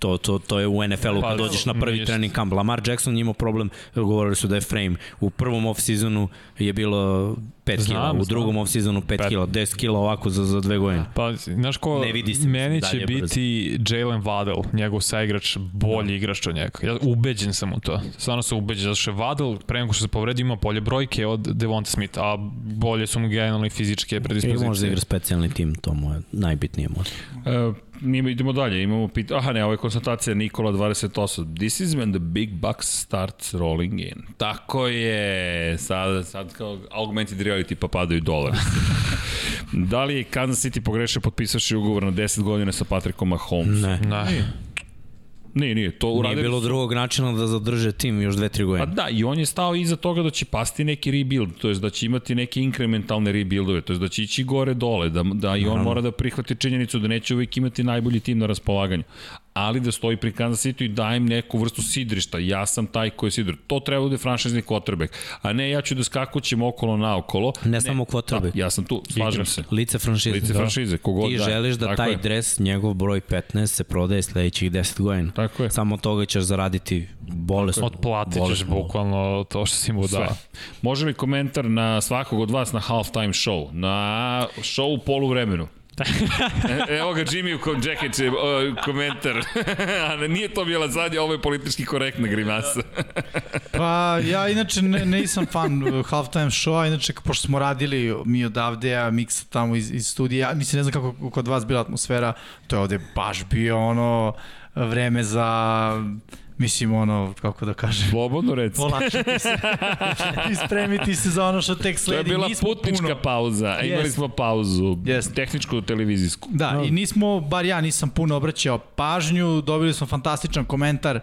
To, to, to je u NFL-u pa, kad dođeš na prvi trening kamp. Lamar Jackson imao problem, govorili su da je frame. U prvom off-seasonu je bilo 5 kila, u drugom off-seasonu 5 kila, 10 kila ovako za, za dve godine. Pa, znaš ko, ne vidi se, meni će biti Jalen Waddell, njegov saigrač, bolji da. igrač od njega. Ja ubeđen sam u to. Stvarno sam ubeđen, zato što je Waddell, pre nego što se povredio, ima bolje brojke od Devonta Smith, a bolje su mu generalno i fizičke predispozicije. I može da igra specijalni tim, to mu je najbitnije možda. Uh, mi idemo dalje, imamo pit... Aha, ne, ovo je konstatacija Nikola 28. This is when the big bucks starts rolling in. Tako je, sad, sad kao augmented reality pa padaju dolari. <laughs> da li je Kansas City pogrešio potpisaši ugovor na 10 godina sa Patrickom Mahomesom? Ne. ne. Nije, nije, to uradili Nije bilo su... drugog načina da zadrže tim još dve, tri godine. Pa da, i on je stao iza toga da će pasti neki rebuild, to je da će imati neke inkrementalne rebuildove, to je da će ići gore dole, da, da i on mora da prihvati činjenicu da neće uvijek imati najbolji tim na raspolaganju ali da stoji pri Kansas City i da im neku vrstu sidrišta. Ja sam taj koji je sidr. To treba da bude franšizni quarterback, a ne ja ću da skakućem okolo na okolo. Ne, ne samo quarterback. Da, ja sam tu, slažem se. Lice franšize. Lice da. franšize, kogod Ti da. želiš da taj je. dres, njegov broj 15, se prodaje sledećih 10 godina. Tako je. Samo toga ćeš zaraditi bolesno. Otplatit ćeš bukvalno to što si mu dao. Može li komentar na svakog od vas na halftime show? Na show u poluvremenu? E, evo ga Jimmy u Jackeće, komentar. <laughs> A nije to bila zadnja, ovo je politički korektna grimasa. <laughs> pa ja inače ne, nisam fan halftime show, inače pošto smo radili mi odavde, a Miksa tamo iz, iz studija, mislim ne znam kako kod vas bila atmosfera, to je ovde baš bio ono vreme za Mislim, ono, kako da kažem... Slobodno reci. Polakšiti se. <laughs> Ispremiti se za ono što tek sledi. To je bila nismo putnička puno. pauza. Yes. Imali smo pauzu. Yes. Tehničku televizijsku. Da, no. i nismo, bar ja nisam puno obraćao pažnju. Dobili smo fantastičan komentar uh,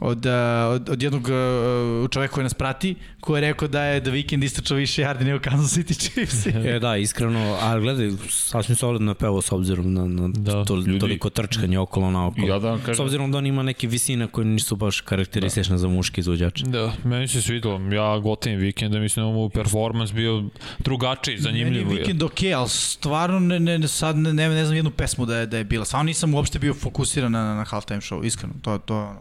od, od, od jednog uh, čoveka koji nas prati, koji je rekao da je The Weeknd istračao više yardi nego Kansas City Chiefs. <laughs> e, da, iskreno, ali gledaj, sasvim solidno je peo s obzirom na, na da, to, ljudi, toliko trčkanje okolo na okolo. Ja da kažem, s obzirom da on ima neke visine koje nisu baš karakteristične da. za muški izvođače. Da, meni se svidilo. Ja gotivim vikenda, mislim da mu performans bio drugačiji, zanimljiv. Meni je vikend ok, ali stvarno ne, ne, sad ne, ne, ne znam jednu pesmu da je, da je bila. Samo nisam uopšte bio fokusiran na, na halftime show, iskreno. To, to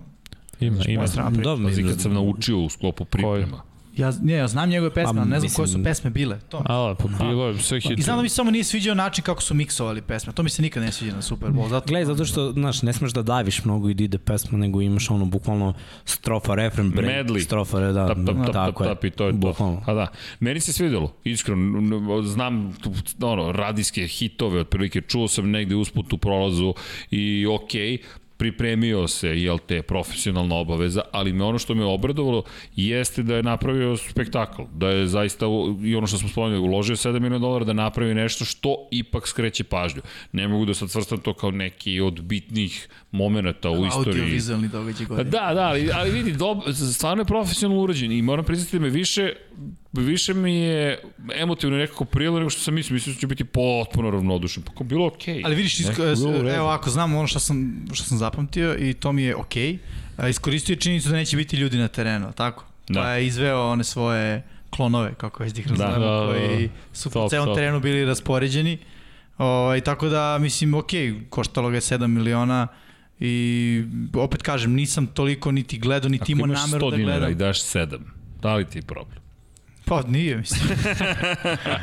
Ima, ima. Strana, da, Pazi, kad sam naučio u sklopu priprema. Ja, ne, ja znam njegove pesme, Pa, ali ne znam mislim- koje su pesme bile. To. A, pa bilo je sve hit. I znam da mi se samo nije sviđao način kako su miksovali pesme. To mi se nikad ne sviđa na Super Bowl. Zato... Gledaj, zato što, znaš, ne smeš da daviš mnogo i da ide pesma, nego imaš ono, bukvalno strofa, refren, break, Medley. strofa, da, tap, tap, tap, tap, tako je, tap, i to je to. bukvalno. Pa da. Meni se svidelo, iskreno, znam ono, radijske hitove, otprilike čuo sam negde usput u prolazu i okej, pripremio se, jel te, profesionalna obaveza, ali me ono što me obradovalo jeste da je napravio spektakl, da je zaista, i ono što smo spomenuli, uložio 7 miliona dolara da napravi nešto što ipak skreće pažnju. Ne mogu da sad svrstam to kao neki od bitnih momenta u istoriji. Audio-vizualni događaj Pa godine. da, da, ali, ali vidi, dob, stvarno je profesionalno urađen i moram priznati da me više, više mi je emotivno nekako prijelo nego što sam mislio. Mislio da će biti potpuno ravnodušan. Pa kao bilo okej. Okay. Ali vidiš, isko, evo ako znam ono što sam, što sam zapamtio i to mi je okej. Okay. Iskoristio je činjenicu da neće biti ljudi na terenu, tako? Da. Pa je izveo one svoje klonove, kako već ih nazovemo, da, da, da. koji su po celom top. terenu bili raspoređeni. Ovaj, tako da, mislim, okej, okay, koštalo ga je 7 miliona i opet kažem, nisam toliko niti gledao, niti Ako imao imaš nameru 100 da dinara gledam. i daš 7, da li ti je problem? Pa nije, mislim.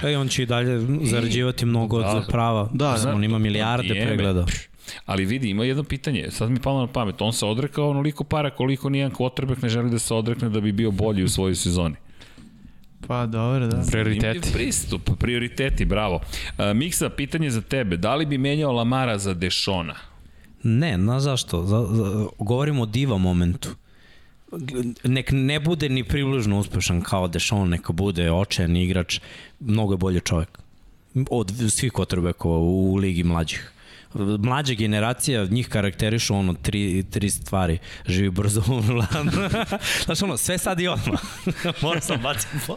<laughs> E, on će i dalje zarađivati mnogo Da. od prava. Da, Mislim, da. On ima milijarde Jebe. pregleda. Ali vidi, ima jedno pitanje, sad mi je palo na pamet, on se odrekao onoliko para koliko nijedan quarterback ne želi da se odrekne da bi bio bolji u svojoj sezoni. Pa dobro, da. Prioriteti. Pristup, prioriteti, bravo. Uh, Miksa, pitanje za tebe, da li bi menjao Lamara za Dešona? Ne, znaš zašto? Za, za, govorimo o diva momentu. Nek ne bude ni približno uspešan kao Dešon, neka bude očajan igrač, mnogo je bolji čovjek. Od svih kotrbekova u ligi mlađih. Mlađa generacija, njih karakterišu ono tri, tri stvari. Živi brzo, <laughs> mlad. Znaš ono, sve sad i odmah. <laughs> Moram sam baciti po.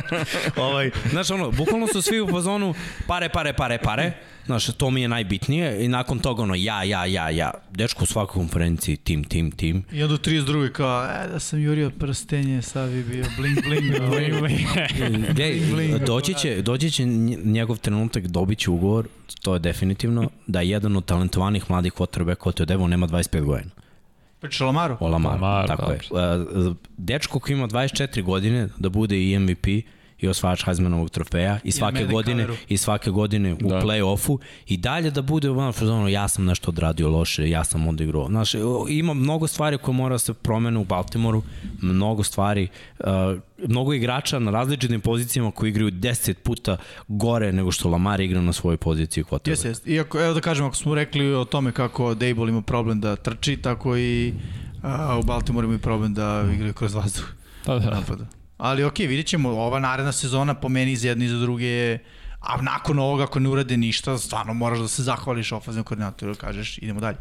<laughs> ovaj, znaš ono, bukvalno su svi u fazonu pare, pare, pare, pare. Znaš, to mi je najbitnije i nakon toga ono ja, ja, ja, ja. Dečko u svakoj konferenciji tim, tim, tim. I onda u 32. kao, e, da sam jurio prstenje, sad bi bio bling bling. bling, bling. Gej, bling. doći će, doći će nj- njegov trenutak, dobit će ugovor, to je definitivno, da je jedan od talentovanih mladih quarterbacka od Devo nema 25 godina. Priča o Lamaru? O Lamar, Lamar, tako je. dobro. Uh, Dečko koji ima 24 godine da bude i MVP i osvajač Heismanovog trofeja i svake Madden godine coveru. i svake godine u Da. da. play-offu i dalje da bude u ono, ja sam nešto odradio loše, ja sam odigrao. Znaš, o, ima mnogo stvari koje mora da se promene u Baltimoru, mnogo stvari, uh, mnogo igrača na različitim pozicijama koji igraju 10 puta gore nego što Lamar igra na svojoj poziciji quarterback. Jeste, jeste. Iako, evo da kažem, ako smo rekli o tome kako Dable ima problem da trči, tako i a, u Baltimore imaju problem da igraju kroz vazduh Pa da. napada. Ali okej, vidjet ćemo, ova naredna sezona po meni iz jedne i za druge je A nakon ovoga, ako ne urade ništa, stvarno moraš da se zahvališ ofaznom koordinatoru kažeš idemo dalje.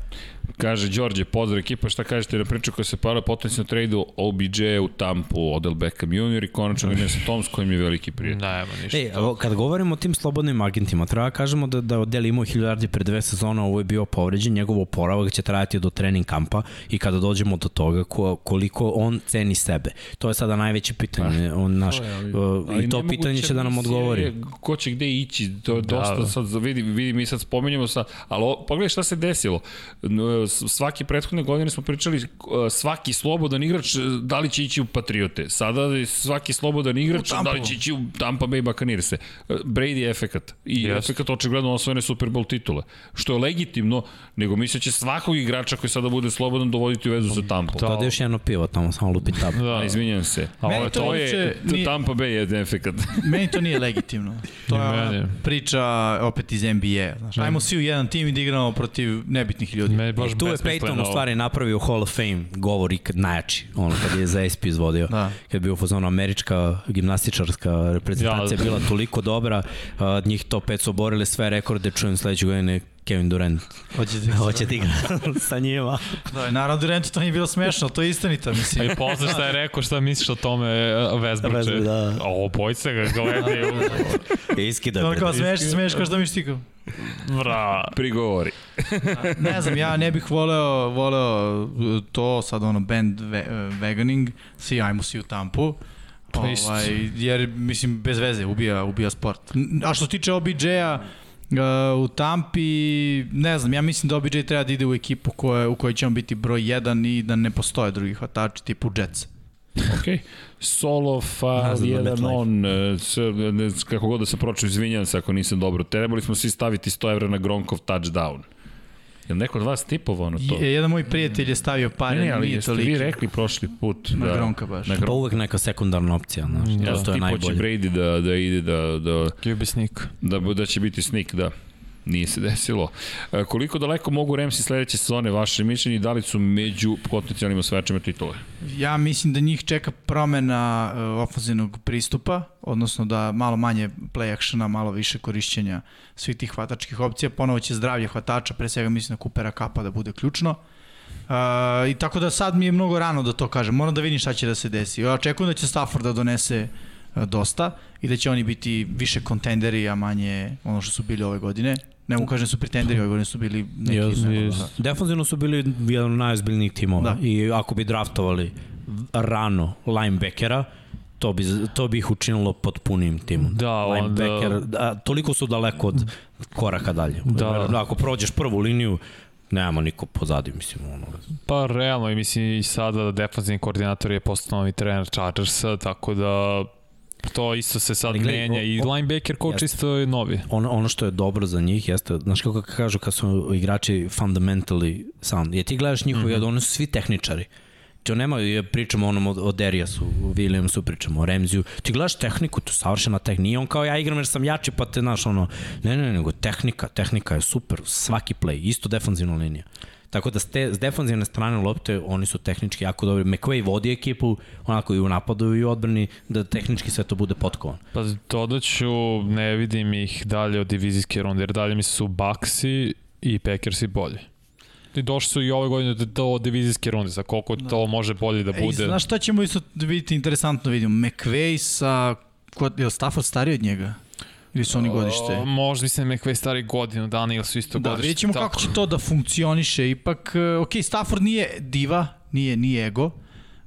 Kaže Đorđe, pozdrav ekipa, šta kažete na priču koja se pala potencijalno tradu OBJ u Tampu, Odell Beckham Jr. i konačno Vinessa <laughs> Tom s kojim je veliki prijatelj. Nema ništa. E, evo, kad govorimo o tim slobodnim agentima, treba da kažemo da, da Odell imao 1000 yardi pre dve sezone, ovo je bio povređen, njegov oporavak će trajati do trening kampa i kada dođemo do toga ko, koliko on ceni sebe. To je sada najveće pitanje. On, naš, Ali I to pitanje će da nam odgovori. je Ko će gde ići, to je Da, dosta da. sad, vidi, vidi, mi sad spomenjamo sa, ali o, pogledaj šta se desilo. N- s- Svake prethodne godine smo pričali uh, svaki slobodan igrač, uh, da li će ići u Patriote. Sada svaki slobodan igrač, da li će ići u Tampa Bay Buccaneers. Brady je efekat. I Jeste. efekat očigledno osvojene Super Bowl titule. Što je legitimno, nego misle će svakog igrača koji sada bude slobodan dovoditi u vezu sa Tampom. Da. Tada još jedno pivo tamo, samo lupi tab. Da. A, izvinjam se. A ovo to, to je, nije- Tampa Bay je efekat. <laughs> Meni to nije legitimno. To je meni. priča opet iz NBA. Znaš, ajmo svi u jedan tim i da igramo protiv nebitnih ljudi. Me je baš I tu je Peyton u stvari napravio Hall of Fame govor ikad najjači, ono kad je za SP izvodio. Da. Kad je bio u fazonu američka gimnastičarska reprezentacija Ja. bila toliko dobra, a, njih to pet su oborili sve rekorde, čujem sledeće godine Kevin Durant Hoće da hoće da igra <laughs> sa njima. Da, i naravno Durantu to nije bilo smešno, to je istinita, mislim. I posle šta je rekao, šta misliš o tome Westbrook? Westbrook, da. Ovo, bojice ga gledaju. <laughs> Iskida. Ono kao smeš, smeš kao što mi štikao. Bra. Prigovori. Ne znam, ja ne bih voleo, voleo to, sad ono, band ve, veganing, svi ajmo svi u tampu. Pa. Ovaj, jer, mislim, bez veze, ubija, ubija sport. A što se tiče OBJ-a, Uh, u Tampi, ne znam, ja mislim da OBJ treba da ide u ekipu koje, u kojoj će on biti broj 1 i da ne postoje drugi hvatači tipu Jets. Ok. Solo, fa, Nazad na jedan on, e, s, ne, s- kako god da se proču, izvinjam se ako nisam dobro. Trebali smo svi staviti 100 evra na Gronkov touchdown. Je li neko od vas tipovao na to? Je, jedan moj prijatelj je stavio pare, Ne, ne, ali nije toliki. vi rekli prošli put. Na da, Gronka baš. Na Pa Gronka. uvek neka sekundarna opcija, znaš, Da. da, to je Tipo će najbolje. Brady da, da ide da, da, QB sneak. da, da će biti snik, da. Nije se desilo. E, koliko daleko mogu Remsi sledeće sezone, vaše mišljenje, da li su među potencijalnim osvajačima titule? Ja mislim da njih čeka promena uh, ofenzivnog pristupa, odnosno da malo manje play actiona, malo više korišćenja svih tih hvatačkih opcija. Ponovo će zdravlje hvatača, pre svega mislim na Coopera Kapa da bude ključno. Uh, I tako da sad mi je mnogo rano da to kažem. Moram da vidim šta će da se desi. Ja očekujem da će Stafford da donese uh, dosta i da će oni biti više kontenderi, a manje ono što su bili ove godine. Ne mogu kažem da su pretenderi, ove godine su bili neki... Jesu, ne, jesu. Defanzivno su bili jedan od najozbiljnijih timova Da. i ako bi draftovali rano linebackera, to bi, to bi ih učinilo potpunim timom. Da, onda- Linebacker, da, toliko su daleko od koraka dalje. Da. Ako prođeš prvu liniju, nema niko pozadi, mislim, ono. Pa realno, i mislim i sada defanzivni koordinator je postao novi trener Chargersa, tako da to isto se sad gledaj, menja i o- o- linebacker coach Jeste. isto je novi. Ono, ono što je dobro za njih jeste, znaš kako kažu kad su igrači fundamentally sound, je ti gledaš njihovi, mm -hmm. oni su svi tehničari. To nema, je, pričamo onom o, o Deriasu, o Williamsu, pričamo o Remziju. Ti gledaš tehniku, to je savršena tehnika. Nije on kao ja igram jer sam jači pa te, znaš, ono, ne, ne, ne, nego tehnika, tehnika je super, svaki play, isto defanzivna linija. Tako da s, te, s defanzivne strane lopte oni su tehnički jako dobri. McVay vodi ekipu, onako i u napadu i u odbrani, da tehnički sve to bude potkovan. Pa dodat ću, ne vidim ih dalje od divizijske runde, jer dalje mi su Baxi i Packersi bolji. I došli su i ove godine do, do divizijske runde, za koliko da. to može bolje da E, i bude. znaš šta ćemo isto vidjeti interesantno vidimo? McVay sa... Ko, je li Stafford stariji od njega? Ili su oni godište? O, možda mislim da McVay stari godinu dana ili su isto Da, godište. vidjet ćemo kako će to da funkcioniše. Ipak, e, ok, Stafford nije diva, nije, nije ego,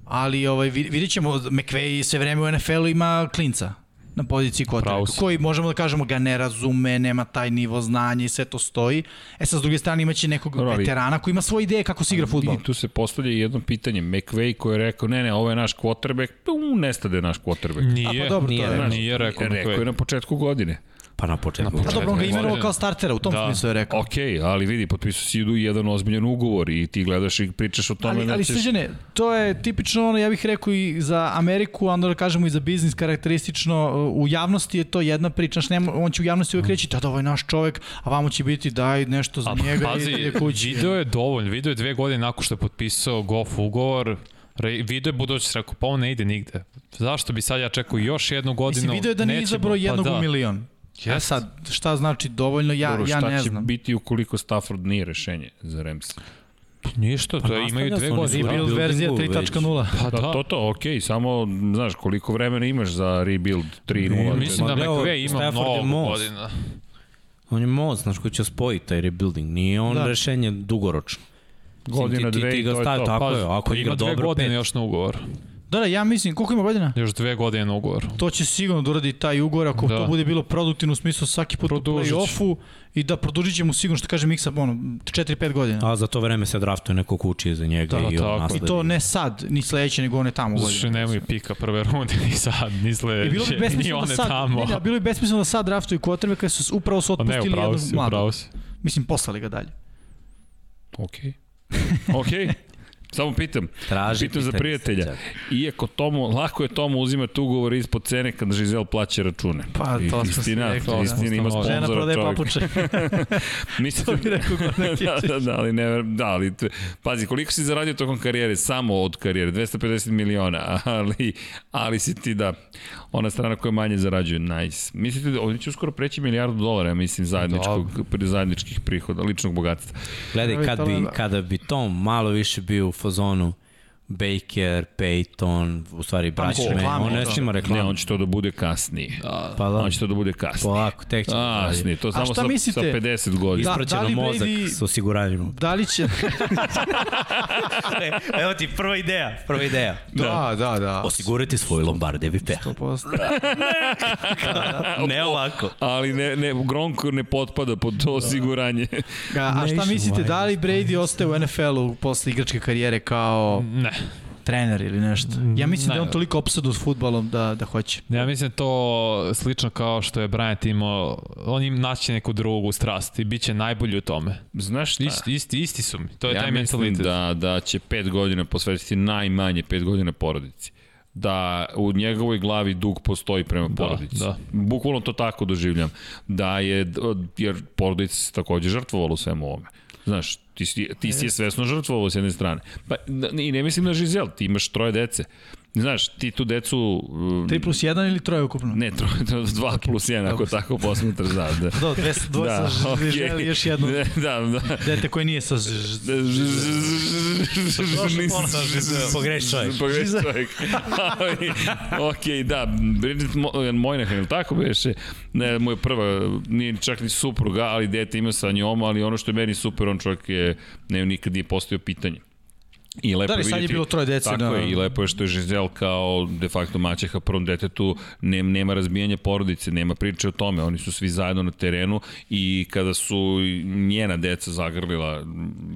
ali ovaj, vid- vidjet ćemo, McVay sve vreme u NFL-u ima klinca na poziciji si. koji možemo da kažemo ga ne razume, nema taj nivo znanja i sve to stoji. E sad, s druge strane, imaće nekog ali- veterana koji ima svoje ideje kako se igra futbol. I tu se postavlja jedno pitanje. McVay koji je rekao, ne, ne, ovo je naš quarterback, pum, nestade naš quarterback. Nije, A, pa dobro, to nije, je- nije rekao Rekao je na početku godine. Pa na početku. Na Pa dobro, on ga imenovao kao startera, u tom Da. smislu je rekao. Ok, ali vidi, potpisao si idu jedan ozbiljan ugovor i ti gledaš i pričaš o tome Ali, da ali ćeš... srđane, to je tipično ono, ja bih rekao i za Ameriku, a onda da kažemo i za biznis karakteristično, u javnosti je to jedna priča, znaš, nema, on će u javnosti uvek reći, da, da, ovo je naš čovek, a vamo će biti daj nešto za A njega pazi, i ide kući. video je dovoljno, video je dve godine nakon što je potpisao Goff ugovor, Re, video je budućnost, rekao, pa on ne ide nigde. Zašto bi sad ja čekao još jednu godinu? Mislim, video je da nije izabrao jednog pa da. u milion. Ja Jest. sad, šta znači dovoljno, ja, Dobro, ja šta ne će znam. biti ukoliko Stafford nije rešenje za Rams? Ništa, to je, imaju dve se, oni su godine. Rebuild verzija buildingu već. 3.0. Pa Da, da, to to, ok, samo, znaš, koliko vremena imaš za rebuild 3.0? mislim da McVay ima mnogo godina. On je most, znaš, koji će spojiti taj rebuilding. Nije on Da. rešenje dugoročno. Godina, dve ti i ga to je to. Tako Pa, je, ako igra ima dve dobro, godine pet. još na ugovor. Da, da, ja mislim, koliko ima godina? Još dve godine na ugovor. To će sigurno da uradi taj ugovor ako Da. to bude bilo produktivno u smislu svaki put u Produžit play-offu i da produžit će mu sigurno što kaže Miksa, ono, 4-5 godina. A za to vreme se draftuje neko kući za njega Da, i tako. on I nasledi. to ne sad, ni sledeće, nego one tamo godine. nemaju pika prve runde <laughs> ni sad, ni I sledeće, bilo bi ni besmisleno da one sad, tamo. ne, ne, bilo bi besmisleno da sad draftuju quarterbacka, kad su upravo su Pa ne, otpustili upravo jednog si, mladog. upravo si. Mislim, poslali ga dalje. Ok. Ok. <laughs> Samo pitam. Traži Pitam za prijatelja. Iako tomu, lako je tomu uzimati ugovor ispod cene kada Žizel plaća račune. Pa, to istina, rekli, to da. istina ima Žena Žena sponzora prodaje čovjek. papuče. <laughs> Mislim, to bi rekao Gordon <laughs> da, da, da, ali ne, da, ali, t- pazi, koliko si zaradio tokom karijere, samo od karijere, 250 miliona, <laughs> ali, ali si ti, da, ona strana koja manje zarađuje, nice. Mislite da oni će uskoro preći milijardu dolara, mislim, zajedničkog, pri zajedničkih prihoda, ličnog bogatstva. Gledaj, kad bi, Da. kada bi Tom malo više bio u fazonu Baker, Peyton, u stvari braća reklame, on ne da. snima Ne, reklamu. on će to da bude kasnije. Pa da, On će to da bude kasnije. polako, tek će da. Kasnije, to samo sa, mislite? sa 50 godina. Da, Ispraćeno da mozak Brady- s osiguranjem. Da li će... <laughs> Evo ti prva ideja, prva ideja. da, da, da. Osigurati svoj Lombardevi peh. 100%. Ne ovako. Ali ne, ne, Gronko ne potpada pod to osiguranje. A, a šta mislite, da li Brady ostaje u NFL-u posle igračke karijere kao... Ne. Trener ili nešto. Ja mislim da je on Ne. toliko opsadut futbalom da, da hoće. Ja mislim to slično kao što je Bryant imao, on im naći neku drugu strast i bit će najbolji u tome. Znaš šta? Isti, isti, isti su mi, to je ja taj mislim mentalitet. da, da će pet godina posvetiti najmanje pet godina porodici da u njegovoj glavi dug postoji prema Da, porodici. da. Bukvalno to tako doživljam. Da je, jer porodica se takođe žrtvovala u svemu ovome. Znaš, ti si, ti si je svesno žrtvovao s jedne strane. Pa, i ne mislim na Žizel, ti imaš troje dece. Znaš, ti tu decu... um, 3 plus 1 ili troje ukupno? Ne, troje, 2 plus 1, ako tako posmetraš, da. da. Do, dve, dvoje da, sa okay. još jedno. Da, da. Dete koje nije sa... ž- Pogreš čovjek. Pogreš čovjek. Ok, da, Bridget Mo- Moynihan, ili tako beše? Ne, moja prva, nije čak ni supruga, ali dete ima sa njom, ali ono što je meni super, on čovjek je, ne, nikad nije postavio pitanje. I lepo Da li, sad je bilo troje dece, Tako da. je, i lepo je što je Žizel kao de facto maćeha prvom detetu, ne, nema razbijanja porodice, nema priče o tome, oni su svi zajedno na terenu i kada su njena deca zagrlila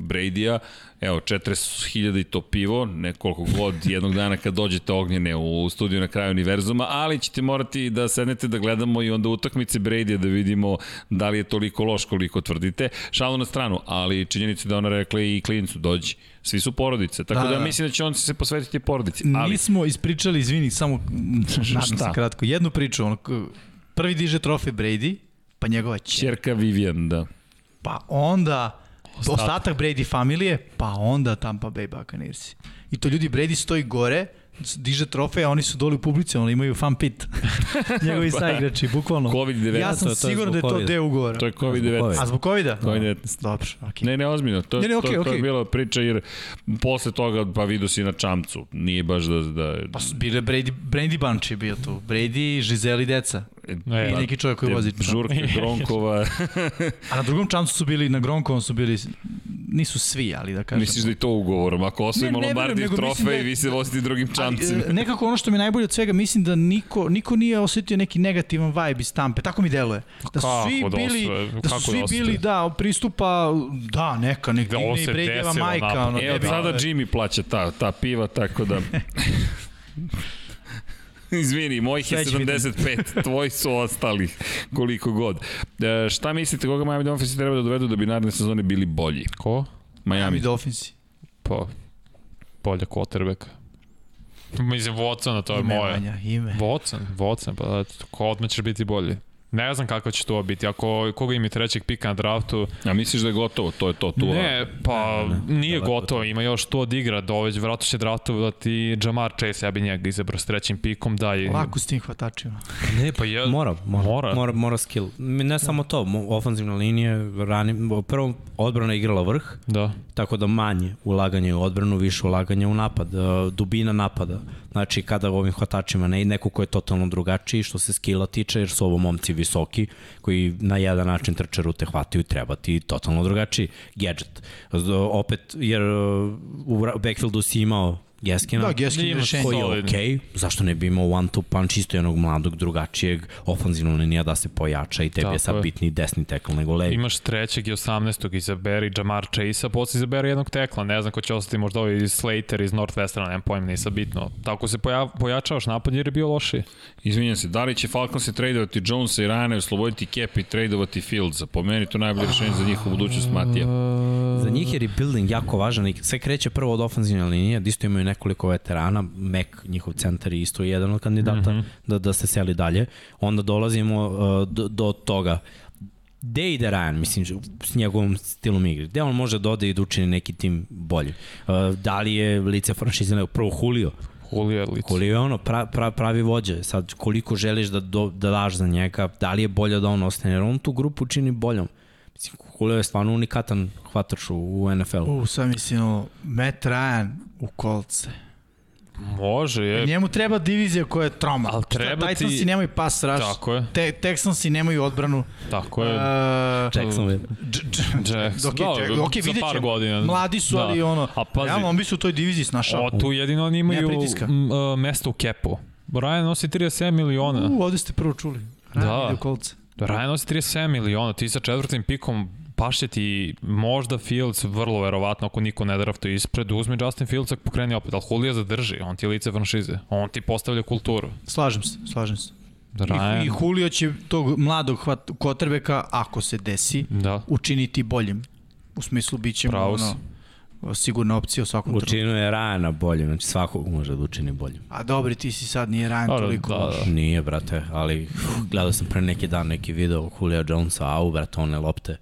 Brady-a, evo, 40.000 i to pivo, nekoliko god jednog dana kad dođete ognjene u studiju na kraju univerzuma, ali ćete morati da sednete da gledamo i onda utakmice Brady-a da vidimo da li je toliko loš koliko tvrdite. Šalu na stranu, ali činjenica da ona rekla i klincu dođi. Svi su porodice, tako Da, da, da mislim da će on se posvetiti porodici. Ali, Nismo ispričali, izvini, samo <laughs> nadam se kratko, jednu priču. Ono, prvi diže trofej Brady, pa njegova će. Čerka Vivian, da. Pa onda ostatak, ostatak Brady familije, pa onda Tampa Bay Buccaneersi. I to ljudi, Brady stoji gore, diže trofej, a oni su doli u publici, oni imaju fan pit. <laughs> Njegovi saigrači, bukvalno. COVID-19, Ja sam to je siguran da je to deo ugovora. To je COVID-19. A zbog COVID-a? COVID-19. Dobro, okej. Ne, ne, ozbiljno. To, Ne, ne, to, okej, to je okej. bila priča jer posle toga pa vidio si na čamcu. Nije baš da... da Pa su bile Brady, Brady Bunch je bio tu. Brady, Žizeli deca. E, I neki čovjek koji vozi. žurke <laughs> Gronkova. A na drugom čamcu su bili, na Gronkovom su bili, nisu svi, ali da kažem. Misliš da je to ugovorom? Ako osvojimo Ne, ne mislim trofej, da- vi se vozite drugim čamcima. Ali, e, nekako ono što mi je najbolje od svega, mislim da niko, niko nije osetio neki negativan vibe iz Tampe. Tako mi deluje. Da su Kako svi da bili, da Kako su da svi bili, da, pristupa, da, neka, nek Da, i desilo majka. Ono, Evo, ne sada <laughs> Jimmy plaća ta, ta piva, tako da... <laughs> <laughs> Izvini, mojih je Sledeći 75, tvoji su ostali, koliko god. E, šta mislite, koga Miami Dolphins treba da dovedu da bi naredne sezone bili bolji? Ko? Miami Miami. Dolphinsi. Pa, bolja quarterbacka. Mislim, Watsona, to je Ime, moje. Vanja, ime. Watson, Watson, pa da, ko odmah ćeš biti bolji. Ne znam kako će to biti. Ako koga im je trećeg pika na draftu, A misliš da je gotovo, to je to, tu ne, pa Ne, ne, nije daleko gotovo, ima još to od igra, da ovaj vratno će draftovati Jamar Chase, ja bi njega izabrao s trećim pikom, da je... Lako s tim hvatačima. <laughs> Ne, pa ja... Mora, mora, Mora. mora, mora, skill. Ne samo to, ofanzivna linija, rani, prvo odbrana je igrala vrh, Da. tako da manje ulaganje u odbranu, više ulaganje u napad, e, dubina napada. Znači kada ovim hvatačima ne neko ko je totalno drugačiji što se skilla tiče, jer su ovo momci visoki koji na jedan način trče rute hvataju, treba ti totalno drugačiji gadget. Opet, jer e, u backfieldu si imao Geskina, Da, Geskin rešenje. koji je okej, zašto ne bi imao one two punch isto jednog mladog, drugačijeg, ofanzivno linija da se pojača i tebi Tako je sad je. bitni desni tackle nego levi. Imaš trećeg i 18. izaberi Jamar Chase-a, posle izaberi jednog tekla, ne znam ko će ostati, možda ovaj Slater iz Northwesterna, nemam pojma, nisam bitno. Tako se poja, pojačavaš napad jer je bio loši. Izvinjam se, da li će Falcons se tradovati Jonesa i Rana, osloboditi Cap i tradovati Fieldsa? Po meni to najbolje rešenje za njihovu budućnost Matija. Za njih je rebuilding jako važan i sve kreće prvo od ofenzivne linije, da isto imaju nekoliko veterana, Mac, njihov centar je isto jedan od kandidata, mm -hmm. da, da se seli dalje. Onda dolazimo uh, do, do toga Gde ide Ryan, mislim, s njegovom stilom igre? Gde on može da ode i da učini neki tim bolji? Uh, da li je lice franšize nego prvo Julio? Julio je lice. Julio je ono, pra, pra, pravi vođe. Sad, koliko želiš da, do, da daš za njega, da li je bolje da on ostane? Jer on tu grupu čini boljom. Mislim, Julio je stvarno unikatan hvatač u, u NFL-u. U, sad mislim, Matt Ryan u kolce. Može, je. Njemu treba divizija koja je troma. Al treba ti- Titansi nemaju pas rush. Tako je, Te, Texansi nemaju odbranu. tako je. Uh, Jacksonville. Jackson, Ok, da, Jack- ok, za vidjet par ćemo. godina. Mladi su, Da. ali ono, A pazi, ja, on bi se u toj diviziji snašao. o, tu jedino oni imaju m, uh, mesto u kepu. Ryan nosi 37 miliona. U, ovde ste prvo čuli. Da. Ryan ide u kolce. Ryan nosi 37 miliona, ti sa četvrtim pikom pašće ti možda Fields, vrlo verovatno ako niko ne draftuje ispred, uzmi Justin Fields ako pokreni opet, ali Julio zadrži, on ti je lice franšize, on ti postavlja kulturu. Slažem se, slažem se. Ryan, I, I Julio će tog mladog hvat, kotrbeka, ako se desi, da. učiniti boljim. U smislu bit će mu ono, sigurna opcija u svakom trenutku. Učinio je Rajana boljim, znači svakog može da učini boljim. A dobri, ti si sad nije Da, toliko da, da. Nije, brate, ali gledao sam pre neki dan neki video Julio Jonesa, au, brate, one lopte.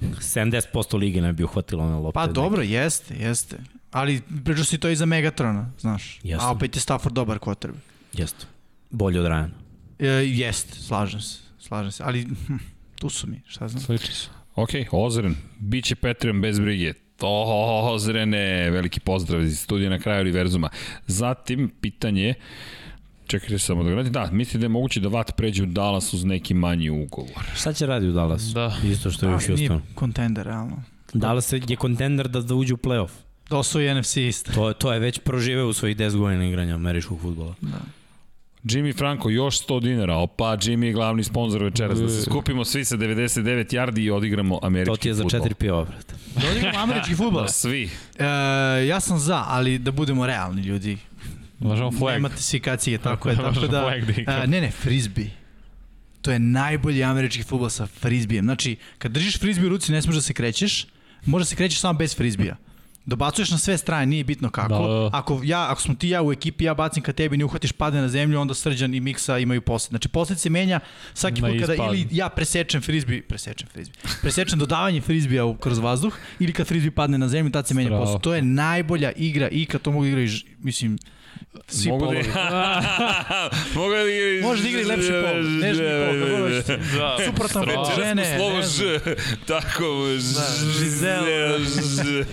70% lige ne bi uhvatilo one lopte. Pa dobro, jeste, jeste. Ali pričao si to i za Megatrona, znaš. Jeste. A opet je Stafford dobar quarterback. Jeste. Bolje od Rajana. E, jeste, slažem se, slažem se. Ali hm, tu su mi, šta znam. Sliči se. Ok, Ozren, bit će Patreon bez brige. To, Ozrene, veliki pozdrav iz studija na kraju univerzuma. Zatim, pitanje, čekajte samo da gledate, da, mislite da je moguće da Vat pređe u Dallas uz neki manji ugovor? Šta će radi u Dallasu? Da. Isto što je u A, nije kontender, realno. Dallas je kontender da, da uđe u playoff. Da osvoji NFC isto. To, to je već proživeo u svojih 10 godina igranja američkog futbola. Da. Jimmy Franco, još 100 dinara, opa, Jimmy je glavni sponsor večeras, da se skupimo svi sa 99 yardi i odigramo američki To ti je za fudbal. 4 piva, brate. Da odigramo američki futbol. <laughs> Da, svi. E, ja sam za, ali da budemo realni ljudi. Možemo flag. Nemate svi tako je. Tako da, flag da a, ne, ne, frisbee. To je najbolji američki futbol sa frizbijem. Znači, kad držiš frizbij u ruci, ne smiješ da se krećeš, može da se krećeš samo bez frizbija. Dobacuješ na sve strane, nije bitno kako. Da, da. Ako, ja, ako smo ti ja u ekipi, ja bacim ka tebi, ne uhvatiš, padne na zemlju, onda Srđan i Miksa imaju posled. Znači, posled se menja svaki put kada ili ja presečem frizbi, presečem frizbi, presečem dodavanje frizbija kroz vazduh, ili kad frizbi padne na zemlju, tad se menja posled. To je najbolja igra i kad to mogu da igra, i ž- mislim, svi Mogu da, polovi. <laughs> Mogu da igra... Može da igra i lepši pol, nežni pol, kako hoćete. Da. Suprotan pol, žene, smo slovo. Ž, <laughs> tako, Ž, Da. Ž,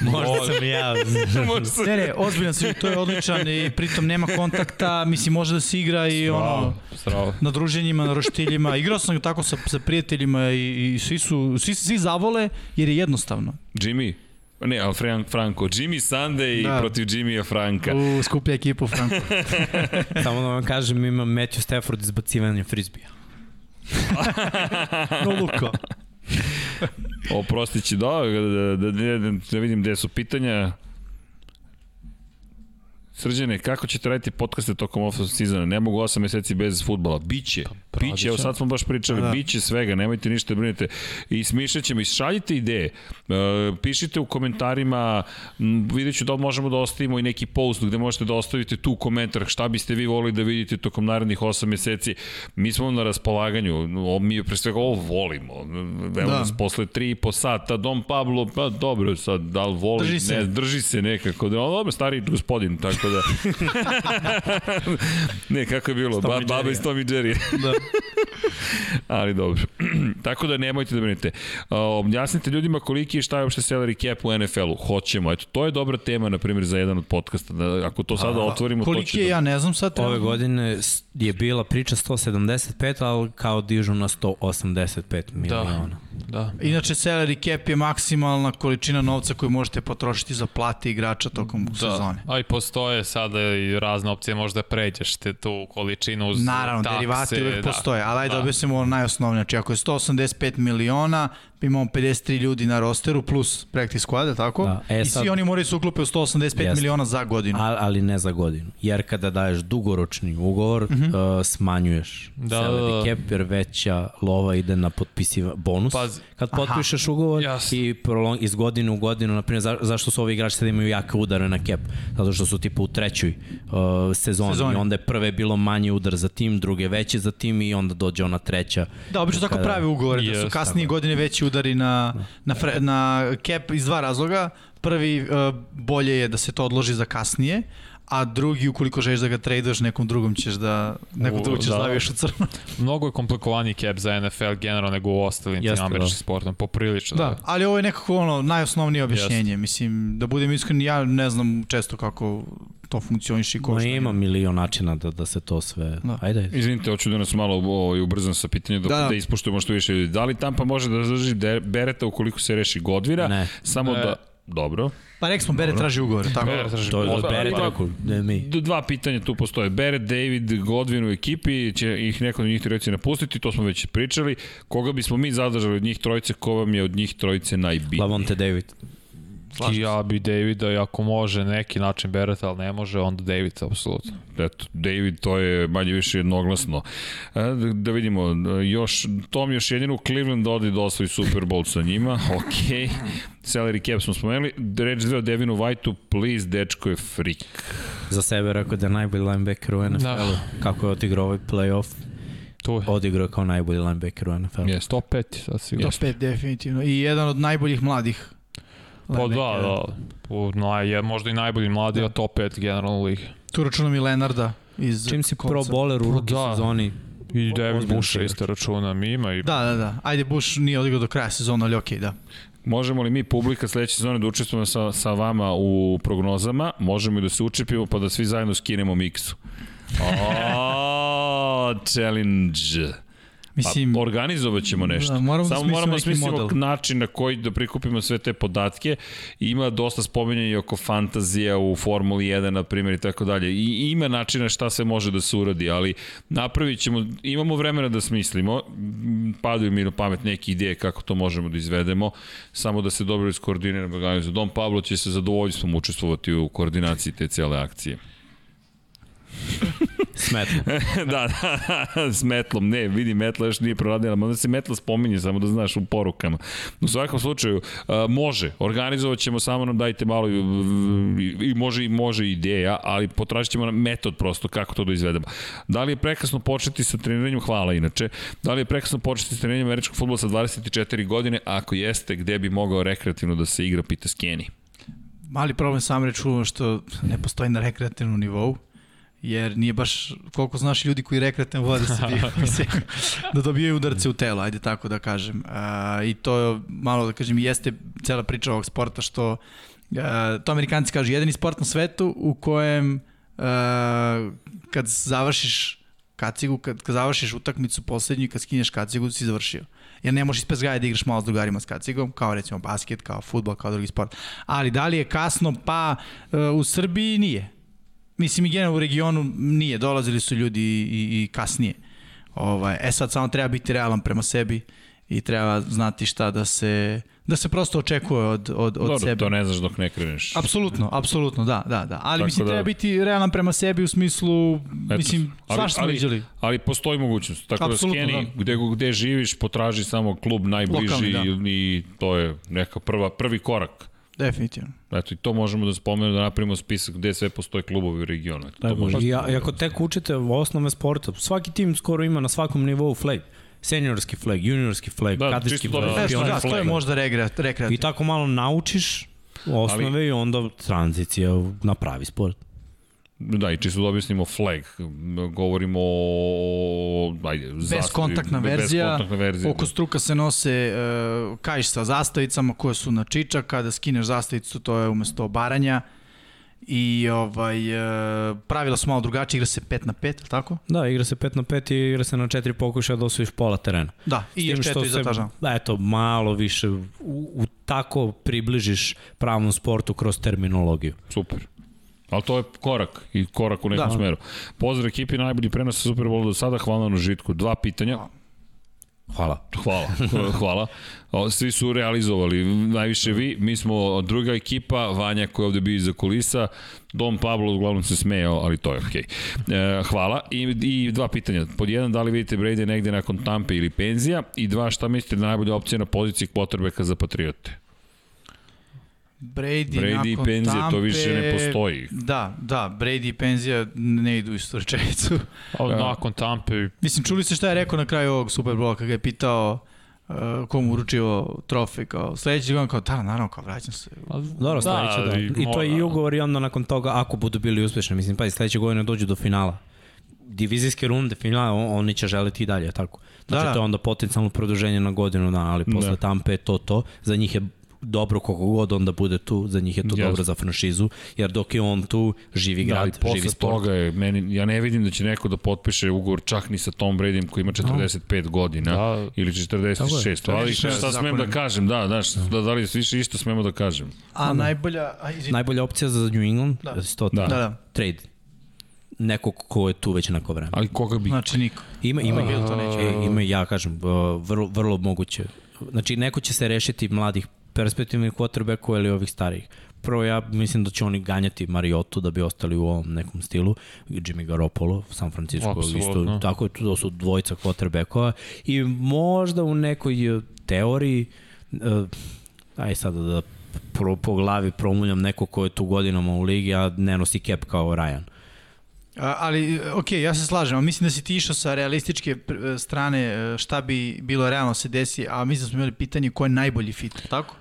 Možda sam ja. <laughs> može se- Ne, ne, ozbiljan si, to je odličan i pritom nema kontakta, mislim može da se igra i ono, Strava. na druženjima, na roštiljima. Igrao sam tako sa, sa prijateljima i, i svi su, svi, svi zavole jer je jednostavno. Jimmy, ne, ali Fran, Franco, Jimmy Sunday Da. protiv Jimmya Franka. U skuplja ekipu Franko. <laughs> Samo da vam kažem, ima Matthew Stafford izbacivanje frizbija. <laughs> No Luko. Oprostit će, da, da, da, da, da vidim gde su pitanja. Srđane, kako ćete raditi podcaste tokom off sezona? Ne mogu 8 meseci bez futbala. Biće. Biće, evo sad smo baš pričali, Da. biće svega, nemojte ništa da brinete. I smišljat ćemo, i šaljite ideje. E, pišite u komentarima, m, vidjet ću da možemo da ostavimo i neki post gde možete da ostavite tu komentar šta biste vi volili da vidite tokom narednih 8 meseci. Mi smo na raspolaganju, o, mi pre svega ovo volimo. Evo Da. da. nas posle 3 i po sata, Dom Pablo, pa dobro, sad, da li voli, Drži se. ne, drži se nekako. Da, dobro, stari gospodin, tako da... <laughs> ne, kako je bilo? Ba, baba iz Tom i Jerry. Da. <laughs> Ali dobro. <clears throat> Tako da nemojte da brinete. Uh, objasnite ljudima koliki je šta je uopšte salary cap u NFL-u. Hoćemo. Eto, to je dobra tema, na primjer, za jedan od podcasta. Da, ako to sada otvorimo, to Koliki će je, da... ja ne znam sad. Ove godine je bila priča 175, ali kao dižu na 185 miliona. Da. Inače, salary cap je maksimalna količina novca koju možete potrošiti za plate igrača tokom Da. sezone. A i postoje sada i razne opcije, možda pređeš te tu količinu uz Naravno, takse, derivati uvek da. postoje, ali ajde Da. da. objasnimo najosnovnije. Znači, ako je 185 miliona, imamo 53 ljudi na rosteru plus practice squad, tako? Da, e I sad- svi oni moraju se uklope u 185 Jeste. miliona za godinu. Al, ali ne za godinu. Jer kada daješ dugoročni ugovor, uh -huh. uh, smanjuješ Da, salary da, da. cap, jer veća lova ide na potpisiva bonus. Pazi. Kad potpišeš ugovor Jasno. i prolong, iz godine u godinu, na primjer, za, zašto su ovi igrači sada imaju jake udare na cap? Zato što su tipa u trećoj uh, sezoni, Sezoni. i onda je prve bilo manji udar za tim, druge veći za tim i onda dođe ona treća. Da, obično tako Kada- prave ugovore, da su kasnije godine veći udari na, na, fre, na cap iz dva razloga. Prvi, uh, bolje je da se to odloži za kasnije, a drugi, ukoliko želiš da ga traduješ, nekom drugom ćeš da, nekom drugom ćeš da. da. zaviš u crno. <laughs> Mnogo je komplikovaniji cap za NFL generalno nego u ostalim tim Jeste, američkim da. sportom, poprilično. Da, ali ovo je nekako ono najosnovnije objašnjenje. Mislim, da budem iskren, ja ne znam često kako to funkcioniše i ko Ma ima milion načina da, da se to sve... Da. Ajde, ajde. Izvinite, hoću da nas malo ovaj, ubrzam sa pitanjem da, Da, da, da. da ispoštujemo što više ljudi. Da li Tampa može da zadrži Bereta ukoliko se reši Godvira? Ne. Samo Ne. da dobro. Pa rekli smo, Bere traži ugovor, tako? Bere traži To je od Beret Pa- rekao, ne mi. Dva pitanja tu postoje. Barrett, David, Godwin u ekipi, će ih neko od njih trojice napustiti, to smo već pričali. Koga bismo mi zadržali od njih trojice, ko vam je od njih trojice najbitniji? Lavonte David. Ja bi Davida, i ako može neki način Bereta, ali ne može, onda David, apsolutno. Eto, David, to je manje više jednoglasno. E, Da, da vidimo, još, Tom još jedinu Cleveland odi da osvoji Super Bowl sa njima, <laughs> ok. Salary cap smo spomenuli. Reč dve o Devinu Whiteu, please, dečko je freak. Za sebe rekao da je najbolji linebacker u NFL-u. Da. Kako je odigrao ovaj playoff, Tu je. odigrao je kao najbolji linebacker u NFL-u. Yes. Top 5, sad sigurno. Top 5 definitivno. I jedan od najboljih mladih. Dva, linebackera. da. U, no, je možda i najbolji mladi, Da. a top 5 generalno u ligi. Tu računam i Lenarda iz Čim si pro Coltsa. bowler u ruki Da. sezoni, I Devin ozbiljno Bush igrač. isto računam, ima i... Da, da, da. Ajde, Bush nije odigrao do kraja sezona, ali okej, da. Možemo li mi publika sledeće sezone da učestvujemo sa, sa vama u prognozama? Možemo i da se učepimo pa da svi zajedno skinemo miksu. <laughs> O, challenge. Mislim, pa, organizovat ćemo nešto. Da, moramo da Samo smislimo moramo da neki smislimo model. način na koji da prikupimo sve te podatke. Ima dosta spominjanja i oko fantazija u Formuli 1, na primjer, i tako dalje. I ima načina šta se može da se uradi, ali napravit ćemo, imamo vremena da smislimo, padaju mi na pamet neke ideje kako to možemo da izvedemo, samo da se dobro iskoordiniramo. Dom Pablo će se zadovoljstvom učestvovati u koordinaciji te cele akcije. Smetno. <laughs> da, da, s metlom, ne, vidi, metla još nije proradila, onda se metla spominje, samo da znaš u porukama. U svakom slučaju, uh, može, organizovat ćemo, samo nam dajte malo i, i može, i može ideja, ali potražit ćemo metod prosto kako to da izvedemo. Da li je prekasno početi sa treniranjem, hvala inače, da li je prekasno početi sa treniranjem američkog futbola sa 24 godine, ako jeste, gde bi mogao rekreativno da se igra, pita Skeni. mali problem sam reću što ne postoji na rekreativnom nivou jer nije baš, koliko znaš ljudi koji rekreativno vode se <laughs> mislim, da dobijaju udarce u telo, ajde tako da kažem. A, I to je, malo da kažem, jeste cela priča ovog sporta što a, to amerikanci kažu, jedini sport na svetu u kojem a, kad završiš kacigu, kad, kad završiš utakmicu poslednju i kad skinješ kacigu, si završio. Jer ne možeš ispred da igraš malo s drugarima s kacigom, kao recimo basket, kao futbol, kao drugi sport. Ali da li je kasno? Pa e, u Srbiji nije. Mislim i generalno u regionu nije, dolazili su ljudi i, i, i kasnije. Ovaj, e sad samo treba biti realan prema sebi i treba znati šta da se da se prosto očekuje od, od, od Dobro, sebe. to ne znaš dok ne kreneš. Apsolutno, apsolutno, da, da, da. Ali Tako mislim da- treba biti realan prema sebi u smislu, mislim, ali- svašta smo viđali. Ali postoji mogućnost. Tako Apsolutno, da skeni, da. gde, gde živiš, potraži samo klub najbliži Lokalni, da. i to je neka prva, prvi korak. Definitivno. Eto, i to možemo da spomenemo, da napravimo spisak gde sve postoje klubovi u regionu. Eto, to može. I, a- I ako tek učite osnove sporta, svaki tim skoro ima na svakom nivou flag. Seniorski flag, juniorski flag, Da, da, kadetski čisto flag, dobro. E, što, pionirski da, to je flag. možda rekre, I rekreativno. tako malo naučiš osnove Ali, i onda tranzicija na pravi sport. Da, i čisto da objasnimo flag. Govorimo o... Ajde, Beskontaktna verzija, Beskontaktna verzija. Oko struka se nose uh, kajš sa zastavicama koje su na čiča, kada skineš zastavicu to je umesto baranja i ovaj, uh, pravila su malo drugačije, igra se 5 na 5, ili tako? Da, igra se 5 na 5 i igra se na 4 pokušaja da osvojiš pola terena. Da, i još tim četiri što za tažan. se, eto, malo više u, u tako približiš pravom sportu kroz terminologiju. Super. Ali to je korak i korak u nekom Da. smeru. Pozdrav ekipi, najbolji prenos sa Super Bowl do sada, hvala na žitku. Dva pitanja. Hvala. Hvala, hvala. <laughs> Svi su realizovali, najviše vi, mi smo druga ekipa, Vanja koji je ovde bio iza kulisa, Dom Pablo uglavnom se smejao, ali to je okej. Okay. E, hvala. I, I dva pitanja. Pod jedan, da li vidite Brady negde nakon Tampe ili penzija? I dva, šta mislite da najbolja opcija na poziciji quarterbacka za Patriote? Brady, Brady i penzija, to Tampe, više ne postoji. Da, da, Brady i penzija ne idu istu rečenicu. Ali Da. nakon Tampe, Mislim, čuli ste šta je rekao na kraju ovog Superbola kada ga je pitao uh, komu uručio trofej, kao sledeći godin, kao da, naravno, kao vraćam se. Dobro, sledeće da. ali I to je i ugovor i onda nakon toga, ako budu bili uspešni, mislim, pa i sledeće godine dođu do finala. Divizijske runde, finala, on, oni će želiti i dalje, tako. Znači, Da, da. to je onda potencijalno produženje na godinu dana, ali posle Da. Tampe je to to. Za njih je dobro koliko god onda bude tu, za njih je to Jasno. dobro za franšizu, jer dok je on tu, živi Da, grad, posle živi sport. toga je, meni, ja ne vidim da će neko da potpiše ugovor čak ni sa Tom Bradyem koji ima 45 godina Da. ili 46. To je Ali više šta smem da kažem, da, znaš, da, da li više isto smemo da kažem. A najbolja... A. Najbolja opcija za New England, Da. da. to Da. Da, da. trade. Neko ko je tu već neko vreme. Ali koga bi? Znači niko. Ima, ima, Bil to neće. e, ima, ja kažem, vrlo, vrlo moguće. Znači, neko će se rešiti mladih perspektivnih quarterbackova ili ovih starijih. Prvo, ja mislim da će oni ganjati Mariotu da bi ostali u ovom nekom stilu. Jimmy Garoppolo, San Francisco, Apsolutno. isto, tako je, to su dvojica quarterbackova. I možda u nekoj uh, teoriji, uh, aj sad da pro, po glavi promuljam neko ko je tu godinama u ligi, a ne nosi cap kao Ryan. A, ali, ok, ja se slažem, a mislim da si ti išao sa realističke strane e, šta bi bilo realno se desi, a mislim da smo imali pitanje ko je najbolji fit, tako?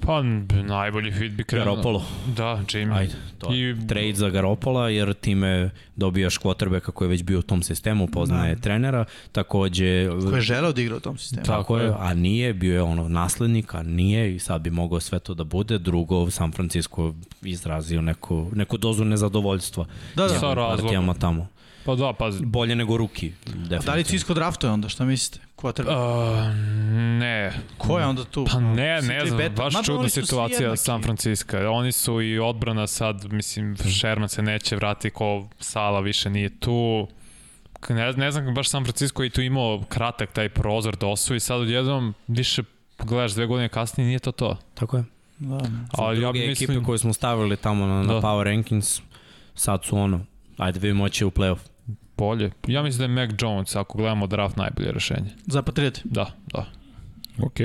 Pa najbolji fit bi krenuo. Garoppolo. Da, Jimmy. Ajde, to je. I- Trade za Garopola, jer time dobijaš quarterbacka koji je već bio u tom sistemu, poznaje Da. trenera, takođe... Ko je želeo da igra u tom sistemu. Tako, Tako je, je. a nije, bio je ono naslednik, a nije i sad bi mogao sve to da bude. Drugo, San Francisco izrazio neku, neku dozu nezadovoljstva Da, da. Sa razlogom. partijama tamo. Pa da, pazi. Bolje nego ruki, definitivno. Da li ti isko draftuje onda, šta mislite? Quarterback. Uh, ne. Ko je onda tu? Pa ne, ne znam, beta. baš Mada čudna situacija. San Francisco. Oni su i odbrana sad, mislim, Sherman se neće vratiti ko Sala više nije tu. Ne, ne znam, baš San Francisco je tu imao kratak taj prozor da osvoji, sad odjednom više gledaš dve godine kasnije, nije to to. Tako je. Da. Ali ja Druge mislim... ekipe koje smo stavili tamo na, na Da. Power Rankings, sad su ono, ajde vidimo će u playoff. Bolje. Ja mislim da je Mac Jones, ako gledamo draft, najbolje rešenje. Za Patriote. Da, da. Ok.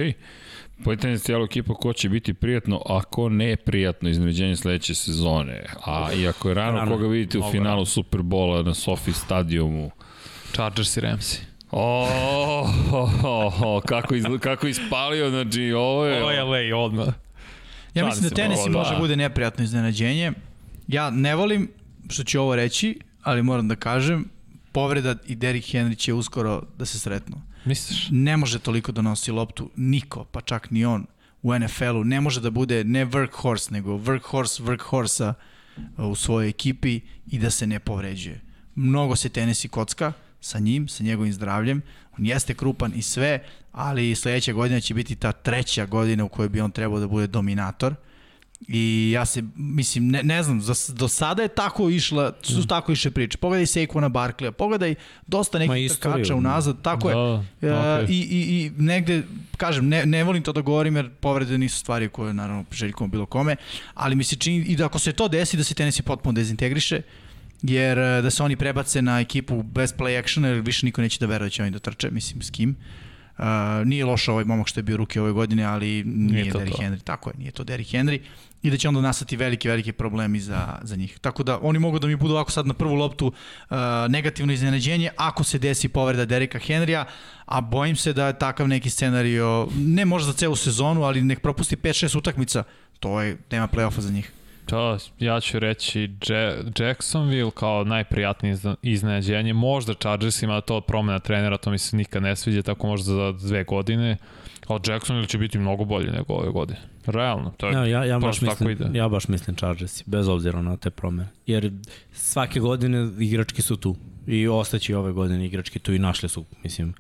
Pitanje za cijelu ekipu ko će biti prijatno, a ko ne prijatno iznenađenje sledeće sezone. A iako je rano, Rano. koga vidite u finalu rano. Superbola na Sofi stadiumu. Chargers i Ramsey. O, oh, oh, oh, kako, iz, kako ispalio, znači ovo je... Ovo je lej, odmah. Ja mislim da se, Tennessee da. može bude neprijatno iznenađenje. Ja ne volim što ću ovo reći, ali moram da kažem, povreda i Derrick Henry će uskoro da se sretnu. Misliš? Ne može toliko da nosi loptu niko, pa čak ni on u NFL-u. Ne može da bude ne workhorse, nego workhorse workhorse u svojoj ekipi i da se ne povređuje. Mnogo se Tennessee kocka sa njim, sa njegovim zdravljem. On jeste krupan i sve, ali sledeća godina će biti ta treća godina u kojoj bi on trebao da bude dominator. I ja se, mislim, ne, ne znam, za, do sada je tako išla, su tako išle priče. Pogledaj Saquona Barkleya, pogledaj dosta nekih trkača unazad, tako je. Da, E, okej. i, i, I negde, kažem, ne, ne volim to da govorim jer povrede nisu stvari koje naravno priželjkujemo bilo kome, ali mi se čini i da ako se to desi da se Tennessee potpuno dezintegriše, jer e, da se oni prebace na ekipu bez play actiona jer više niko neće da veruje da će oni da trče, mislim s kim. Uh, nije loš ovaj momak što je bio ruke ove godine, ali nije, Nije to Derrick to. Henry. Tako je, nije to Derrick Henry. I da će onda nastati veliki, veliki problemi za, za njih. Tako da oni mogu da mi budu ovako sad na prvu loptu uh, negativno iznenađenje ako se desi povreda Derika Henrya, a bojim se da je takav neki scenario, ne možda za celu sezonu, ali nek propusti 5-6 utakmica, to je, nema play-offa za njih. To, ja ću reći Ja- Jacksonville kao najprijatnije iznenađenje. Možda Chargersima to promena trenera, to mi se nikad ne sviđa, tako možda za dve godine. A Jacksonville će biti mnogo bolje nego ove godine. Realno, to je Ja, ja, ja, baš prosto tako mislim, ide. ja baš mislim Chargersi, bez obzira na te promene. Jer svake godine igrački su tu. I ostaće i ove godine igrački tu i našli su, mislim,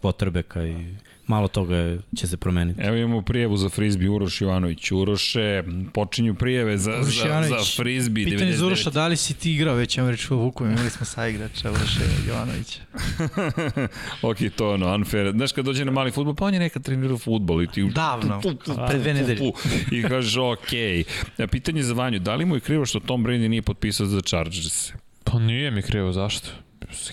potrebeka i malo toga će se promeniti. Evo imamo prijevu za frisbee Uroš Jovanović. Uroše, počinju prijeve za, Uroš za, za frisbee. Pitanje za 99. Uroša, da li si ti igrao već, ja reći u Vukovi, imali smo sa igrača Uroša Jovanovića. <laughs> ok, to je ono, unfair. Znaš, kad dođe na mali futbol, pa on je nekad trenirao futbol i ti... Davno, Fu, fu, pre dve fu, nedelje. I kažeš, ok. E, Pitanje za Vanju, da li mu je krivo što Tom Brady nije potpisao za Chargers? Pa nije mi krivo, zašto?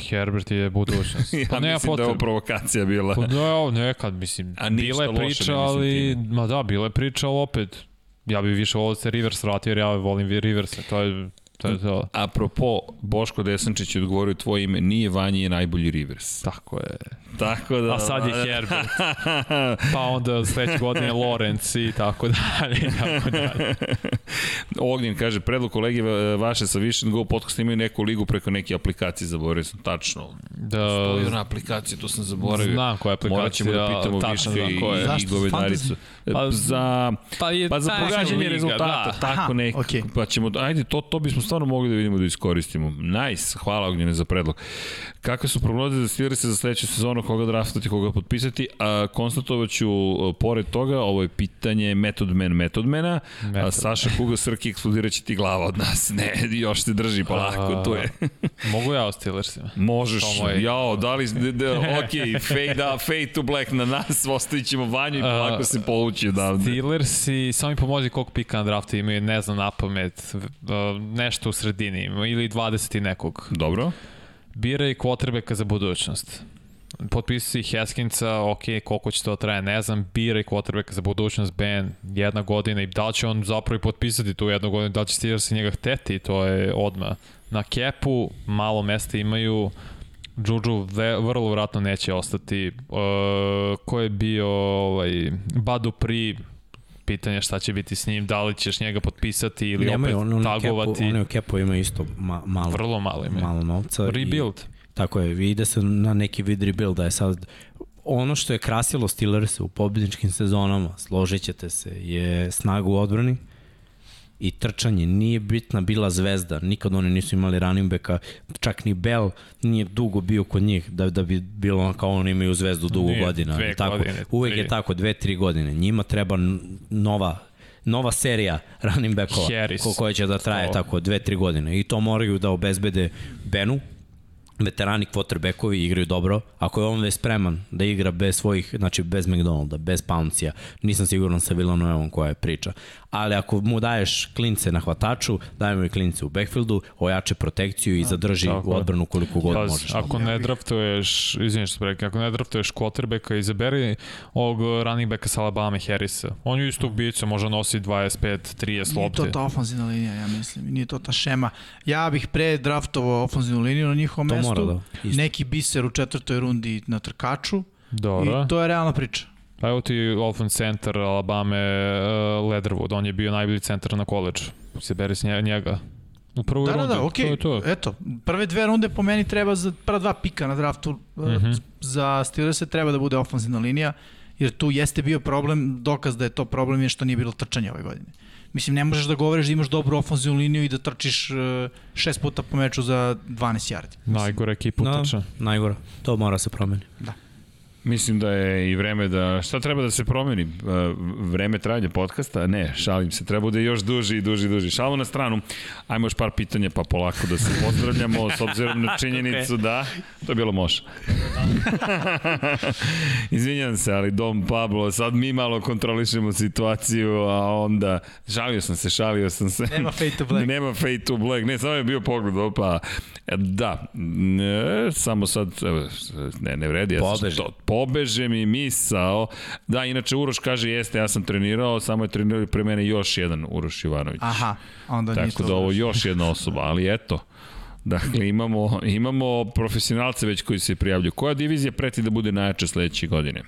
Herbert je budućnost. <laughs> Ja Pa nema mislim da je ovo provokacija bila. Pa da, nekad, mislim, A ništa bila je loše ne priča, mislim ali, ma da, bila je priča, ali opet, ja bih više volio da se Rivers vratio, jer ja volim Rivers, to je, to je to. Apropo, Boško Desančić je odgovorio tvoje ime, nije Vanji je najbolji Rivers. Tako je. Tako da... A sad je Herbert. <laughs> Pa onda sledeće godine Lorenz i tako dalje. I tako dalje. Ognjen kaže, predlog kolege e, vaše sa Vision Go podcast imaju neku ligu preko neke aplikacije, zaboravio sam tačno. Da, Stoji na aplikaciji, to sam zaboravio. Znam koja aplikacija, Morat ćemo da pitamo više znam i, koja je. i govedaricu. Pa, za, pa, je pa za pogađanje rezultata, da. tako Aha, neko. okej. Pa ćemo, ajde, to, to bismo stvarno mogli da vidimo da iskoristimo. Nice, hvala Ognjene za predlog. Kakve su prognoze za Steelers za sledeću sezonu, koga draftati, koga potpisati? A, konstatovat ću, a, pored toga, ovo je pitanje Method Man Metodmana, a Method. Saša Kuga Srki eksplodirat će ti glava od nas. <laughs> Ne, još se drži polako, tu je. Mogu ja o Steelersima? Možeš, To moj- jao, da li, d, d, <laughs> ok, fade, out, fade to black na nas, <laughs> ostavit ćemo vanju i polako se povući odavde. Steelers i samo mi pomozi koliko pika na draftu imaju, ne znam, na pamet, nešto u sredini ili 20 i nekog. Dobro. Biraj kvotrbeka za budućnost. Potpisuj Heskinca, ok, koliko će to traje, ne znam, biraj kvotrbeka za budućnost, Ben, jedna godina i da li će on zapravo i potpisati tu jednu godinu, da li će Steelers njega hteti, to je odma. Na kepu malo mesta imaju, Juju ve, vrlo vratno neće ostati. Uh, ko je bio ovaj, Badu Pri, pitanje šta će biti s njim, da li ćeš njega potpisati ili Nemaju, opet on, on, tagovati. Kepu, on u kepu ima isto ma, malo, Vrlo malo ime. malo novca. Rebuild. I, tako je, ide se na neki vid rebuilda. Je sad, ono što je krasilo Steelers u pobjedničkim sezonama, složit ćete se, je snaga u odbrani i trčanje. Nije bitna bila zvezda. Nikad oni nisu imali running backa. Čak ni Bell nije dugo bio kod njih da, da bi bilo ono kao oni imaju zvezdu dugo Nije, godina. dve tako, godine, uvek tri. je tako, dve, tri godine. Njima treba nova nova serija running backova Harris. ko, koja će da traje To. tako dve, tri godine. I to moraju da obezbede Benu, veterani quarterbackovi igraju dobro. Ako je on već spreman da igra bez svojih, znači bez McDonalda, bez Pouncija, nisam siguran sa Villanovom koja je priča. Ali ako mu daješ klince na hvataču, daj mu i klince u backfieldu, ojače protekciju i zadrži tako u odbranu koliko god Pazi, možeš. ako ne draftuješ, izvinite što rekao, ako ne draftuješ quarterbacka, izaberi ovog running backa sa Alabama Harrisa. On je isto ubica, može nosi 25, 30 Nije to lopte. ta ofenzivna linija, ja mislim. Nije to ta šema. Ja bih pre draftovao ofenzivnu liniju na njihovom To mestu. mora da, isto. Neki biser u četvrtoj rundi na trkaču. Dobro. I to je realna priča. Pa evo ti offense center Alabama uh, Leatherwood, on je bio najbolji centar na koleđu. Izaberi s nje- njega. U prvoj Da, da, rundi. da, okej. To je to. Eto, prve dve runde po meni treba za prva dva pika na draftu mm. -hmm. za Steelers treba da bude ofenzivna linija, jer tu jeste bio problem, dokaz da je to problem je što nije bilo trčanja ove godine. Mislim, ne možeš da govoriš da imaš dobru ofenzivnu liniju i da trčiš uh, šest puta po meču za 12 yardi. Najgore ekipa No, utrča. najgore. To mora se promeni. Mislim da je i vreme da... Šta treba da se promeni? E, Vreme trajanja podcasta? Ne, šalim se. Treba da je još duži i duži i duži. Šalu na stranu. Ajmo još par pitanja pa polako da se pozdravljamo s obzirom na <laughs> činjenicu da... To je bilo može. <laughs> Izvinjam se, ali Dom Pablo, sad mi malo kontrolišemo situaciju, a onda... Šalio sam se, šalio sam se. Nema fade to black. <laughs> Nema fade to black. Ne, samo je bio pogled, opa. E, Da, ne, samo sad, ne, ne vredi. Ja Pobeže. to- pobeže mi misao. Da, inače Uroš kaže, jeste, ja sam trenirao, samo je trenirao pre mene još jedan Uroš Ivanović. Aha, onda nije Tako da ovo još jedna osoba, ali eto. Dakle, imamo, imamo profesionalce već koji se prijavljuju. Koja divizija preti da bude najjača sledeće godine?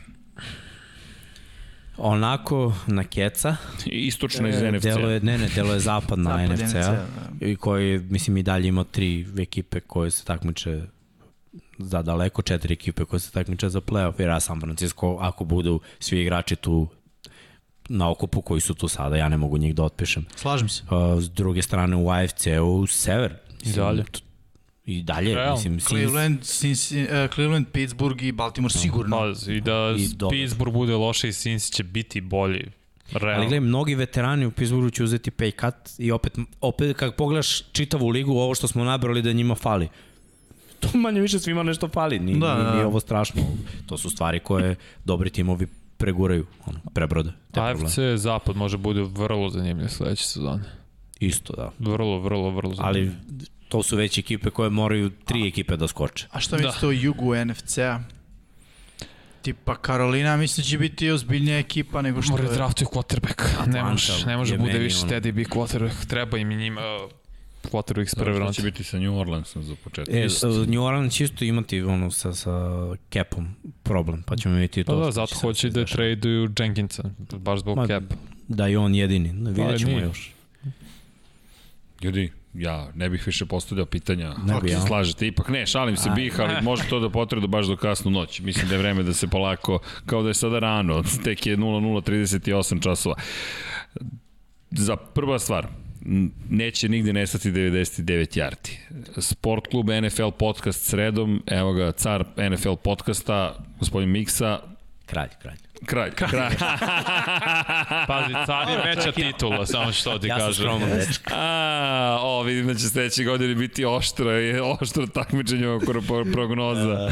Onako na keca, Istočna iz E, NFC. Delo je, ne, ne, delo je zapadna Zapad NFC-a. NFC-a, I koji, mislim, i dalje ima tri ekipe koje se takmiče za daleko, četiri ekipe koje se takmiče za playoff, jer ja San Francisco, ako budu svi igrači tu na okupu koji su tu sada, ja ne mogu njih da otpišem. Slažem se. Uh, s druge strane u AFC-u sever. I dalje. I dalje, Realno. mislim, Sins, Cleveland, Cincy, uh, Cleveland, Pittsburgh i Baltimore sigurno. Pazi, i da I dobro. Pittsburgh bude loše i Cincy će biti bolji. Realno. Ali gledaj, mnogi veterani u Pittsburghu će uzeti pay cut i opet, opet kad pogledaš čitavu ligu, ovo što smo nabrali da njima fali. <laughs> To manje više svima nešto fali, nije, Da, da, nije, da. nije ovo strašno. To su stvari koje dobri timovi preguraju, ono, prebrode. AFC zapad može bude vrlo zanimljiv sledeće sezone. Isto, da. Vrlo, vrlo, vrlo zanimljiv. Ali to su već ekipe koje moraju tri ekipe da skoče. A šta mislite o jugu NFC-a? Tipa Karolina, mislim da će biti ozbiljnija ekipa nego što Mora je. draftuju quarterback. Ne može, ne može bude više ono- Teddy B quarterback. Treba im i njima quarterback s prve Šta runde. će biti sa New Orleansom za početak? E, New Orleans će isto imati ono sa, sa capom problem, pa ćemo vidjeti Pa to. da, što zato hoće da traduju Jenkinsa, baš zbog Ma, cap. Da je on jedini, no, vidjet ćemo nije. još. Ljudi, ja ne bih više postavljao pitanja. Ne Ako bi, se slažete, ipak ne, šalim se bih, ali može to da potrebe do baš do kasnu noć. Mislim da je vreme da se polako, kao da je sada rano, <laughs> tek je 00.38 časova. Za prva stvar, neće nigde nestati 99 yardi. Sport klub NFL podcast sredom, evo ga, car NFL podcasta, gospodin Miksa, Kralj, kralj. kralj, kralj. <laughs> Pazi, car je veća titula, samo što ti Ja sam kažem. skroman dečko. A, o, vidim da će sledeće godine biti oštro, oštro takmičenje oko pro- prognoza. <laughs>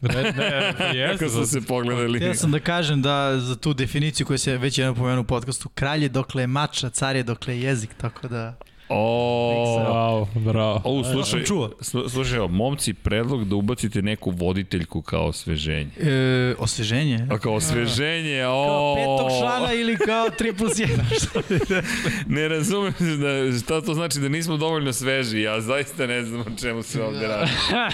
Ne, ne, jeste. Kako su se pogledali. Ja sam da kažem da za tu definiciju koju se već jednom pomenuo u podcastu, kralj je dokle je mača, car je dokle je jezik, tako da... O, Bravo, bravo. o, slušaj, čuo. slu- slušaj, momci, predlog da ubacite neku voditeljku kao osveženje. E, osveženje? A kao osveženje, o... Kao petog člana ili kao 3 plus 1? <laughs> Ne razumem da, šta to znači da nismo dovoljno sveži, ja zaista ne znam o čemu se ovde radi.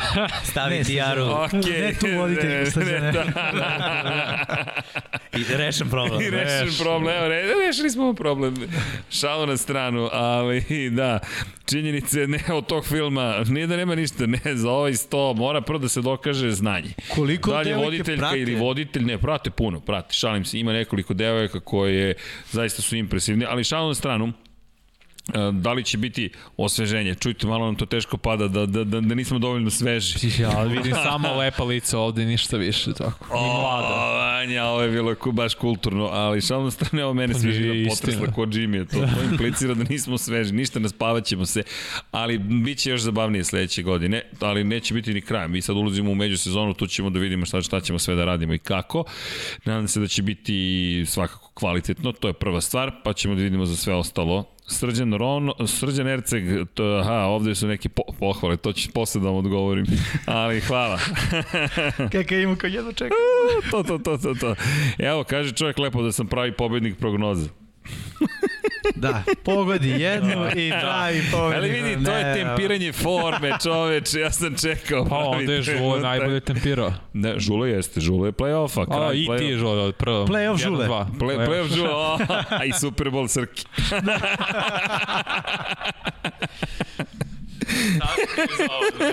<laughs> Stavi Ne, tijaru Okej. Ne tu voditeljku, Srđane. i rešen problem. I rešen problem, evo, re, rešili smo problem. Šalo na stranu, ali da, činjenice ne od tog filma, nije da nema ništa, ne, za ovaj sto mora prvo da se dokaže znanje. Koliko da li voditeljka prate? ili voditelj, ne, prate puno, prate, šalim se, ima nekoliko devojaka koje zaista su impresivne, ali šalo na stranu, da li će biti osveženje. Čujte, malo nam to teško pada, da, da, da, da nismo dovoljno sveži. <laughs> Ja vidim samo lepa lica ovde, ništa više. Tako. I mlada. O, Vanja, ovo je bilo baš kulturno, ali šalno na strane, ovo mene Pa svežina nije potresla istina. ko Jimmy, to, to implicira da nismo sveži, ništa ne spavaćemo se, ali bit će još zabavnije sledeće godine, ali neće biti ni kraj, mi sad ulazimo u međusezonu, tu ćemo da vidimo šta, šta ćemo sve da radimo i kako, nadam se da će biti svakako kvalitetno, to je prva stvar, pa ćemo da vidimo za sve ostalo, Srđan Ron, Srđan Erceg, to, aha, ovde su neki po, pohvale, to ću posle da vam odgovorim, ali hvala. <laughs> Kakav ima kao jedno čeka. <laughs> to, to, to, to, to. Evo, kaže čovjek lepo da sam pravi pobednik prognoze. <laughs> Da, pogodi jednu i pravi pobednik. Ali vidi, to je tempiranje forme, čoveče, ja sam čekao. Pa onda je Žulo najbolje tempirao. Ne, Žulo jeste, Žulo je play-offa. A, i ti play-offa. je Žulo od prvo. Play-off Žule. Dva. Play, play-off Žulo, o, a i Super Bowl Srki.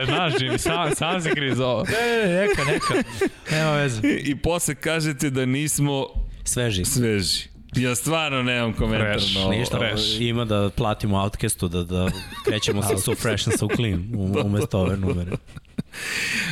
E, <laughs> Znaš, Jimmy, sam, sam si kriz ovo. Ne, ne, neka, neka. Nema veze. I posle kažete da nismo Sveži. sveži. Ja stvarno nemam komentar Fresh. na ovo. Ništa, Fresh. ima da platimo Outcastu, da, da krećemo <laughs> sa so fresh and so clean u- umesto ove numere.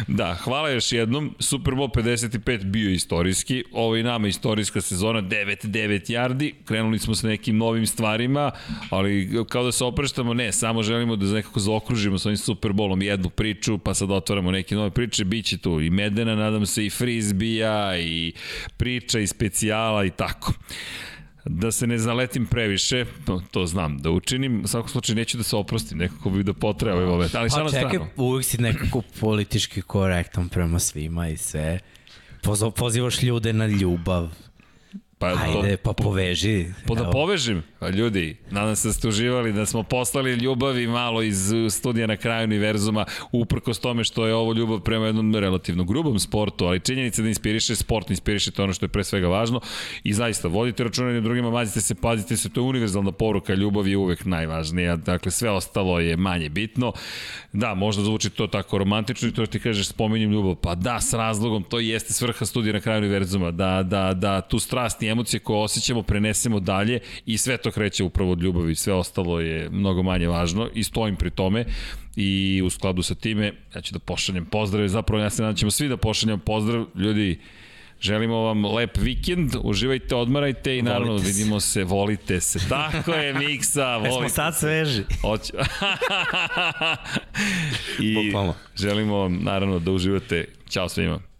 Da, hvala još jednom. Super Bowl 55 bio istorijski. Ovo je i nama istorijska sezona, 9-9 yardi. Krenuli smo sa nekim novim stvarima, ali kao da se opreštamo, ne, samo želimo da nekako zaokružimo sa ovim Super Bowlom jednu priču, pa sad otvaramo neke nove priče. Biće tu i Medena, nadam se, i Frisbija, i priča, i specijala, i tako da se ne zaletim previše, to, to znam da učinim, u svakom slučaju neću da se oprostim, nekako bi da potreba ovaj moment, ali šta Pa na čekaj, stranu? uvijek si nekako politički korektan prema svima i sve. Pozo, pozivaš ljude na ljubav. Pa, Ajde, pa poveži. Pa da a ljudi, nadam se da ste uživali, da smo poslali ljubavi malo iz uh, studija na kraju univerzuma, uprkos tome što je ovo ljubav prema jednom relativno grubom sportu, ali činjenica da inspiriše sport, inspiriše to ono što je pre svega važno i zaista, vodite računa jednim drugima, mazite se, pazite se, to je univerzalna poruka, ljubav je uvek najvažnija, dakle sve ostalo je manje bitno. Da, možda zvuči to tako romantično i to ti kažeš spominjem ljubav, pa da, s razlogom, to jeste svrha studija na kraju univerzuma, da, da, da tu strast emocije koje osjećamo prenesemo dalje i sve to kreće upravo od ljubavi, sve ostalo je mnogo manje važno i stojim pri tome i u skladu sa time ja ću da pošaljem pozdrave, zapravo ja se nadam da ćemo svi da pošaljem pozdrav, ljudi Želimo vam lep vikend, uživajte, odmarajte i naravno Volite se. vidimo se, volite se. Tako je, Miksa, <laughs> volite sad sveži. Hoće. <laughs> I Bukvalno. želimo vam naravno da uživate. Ćao svima.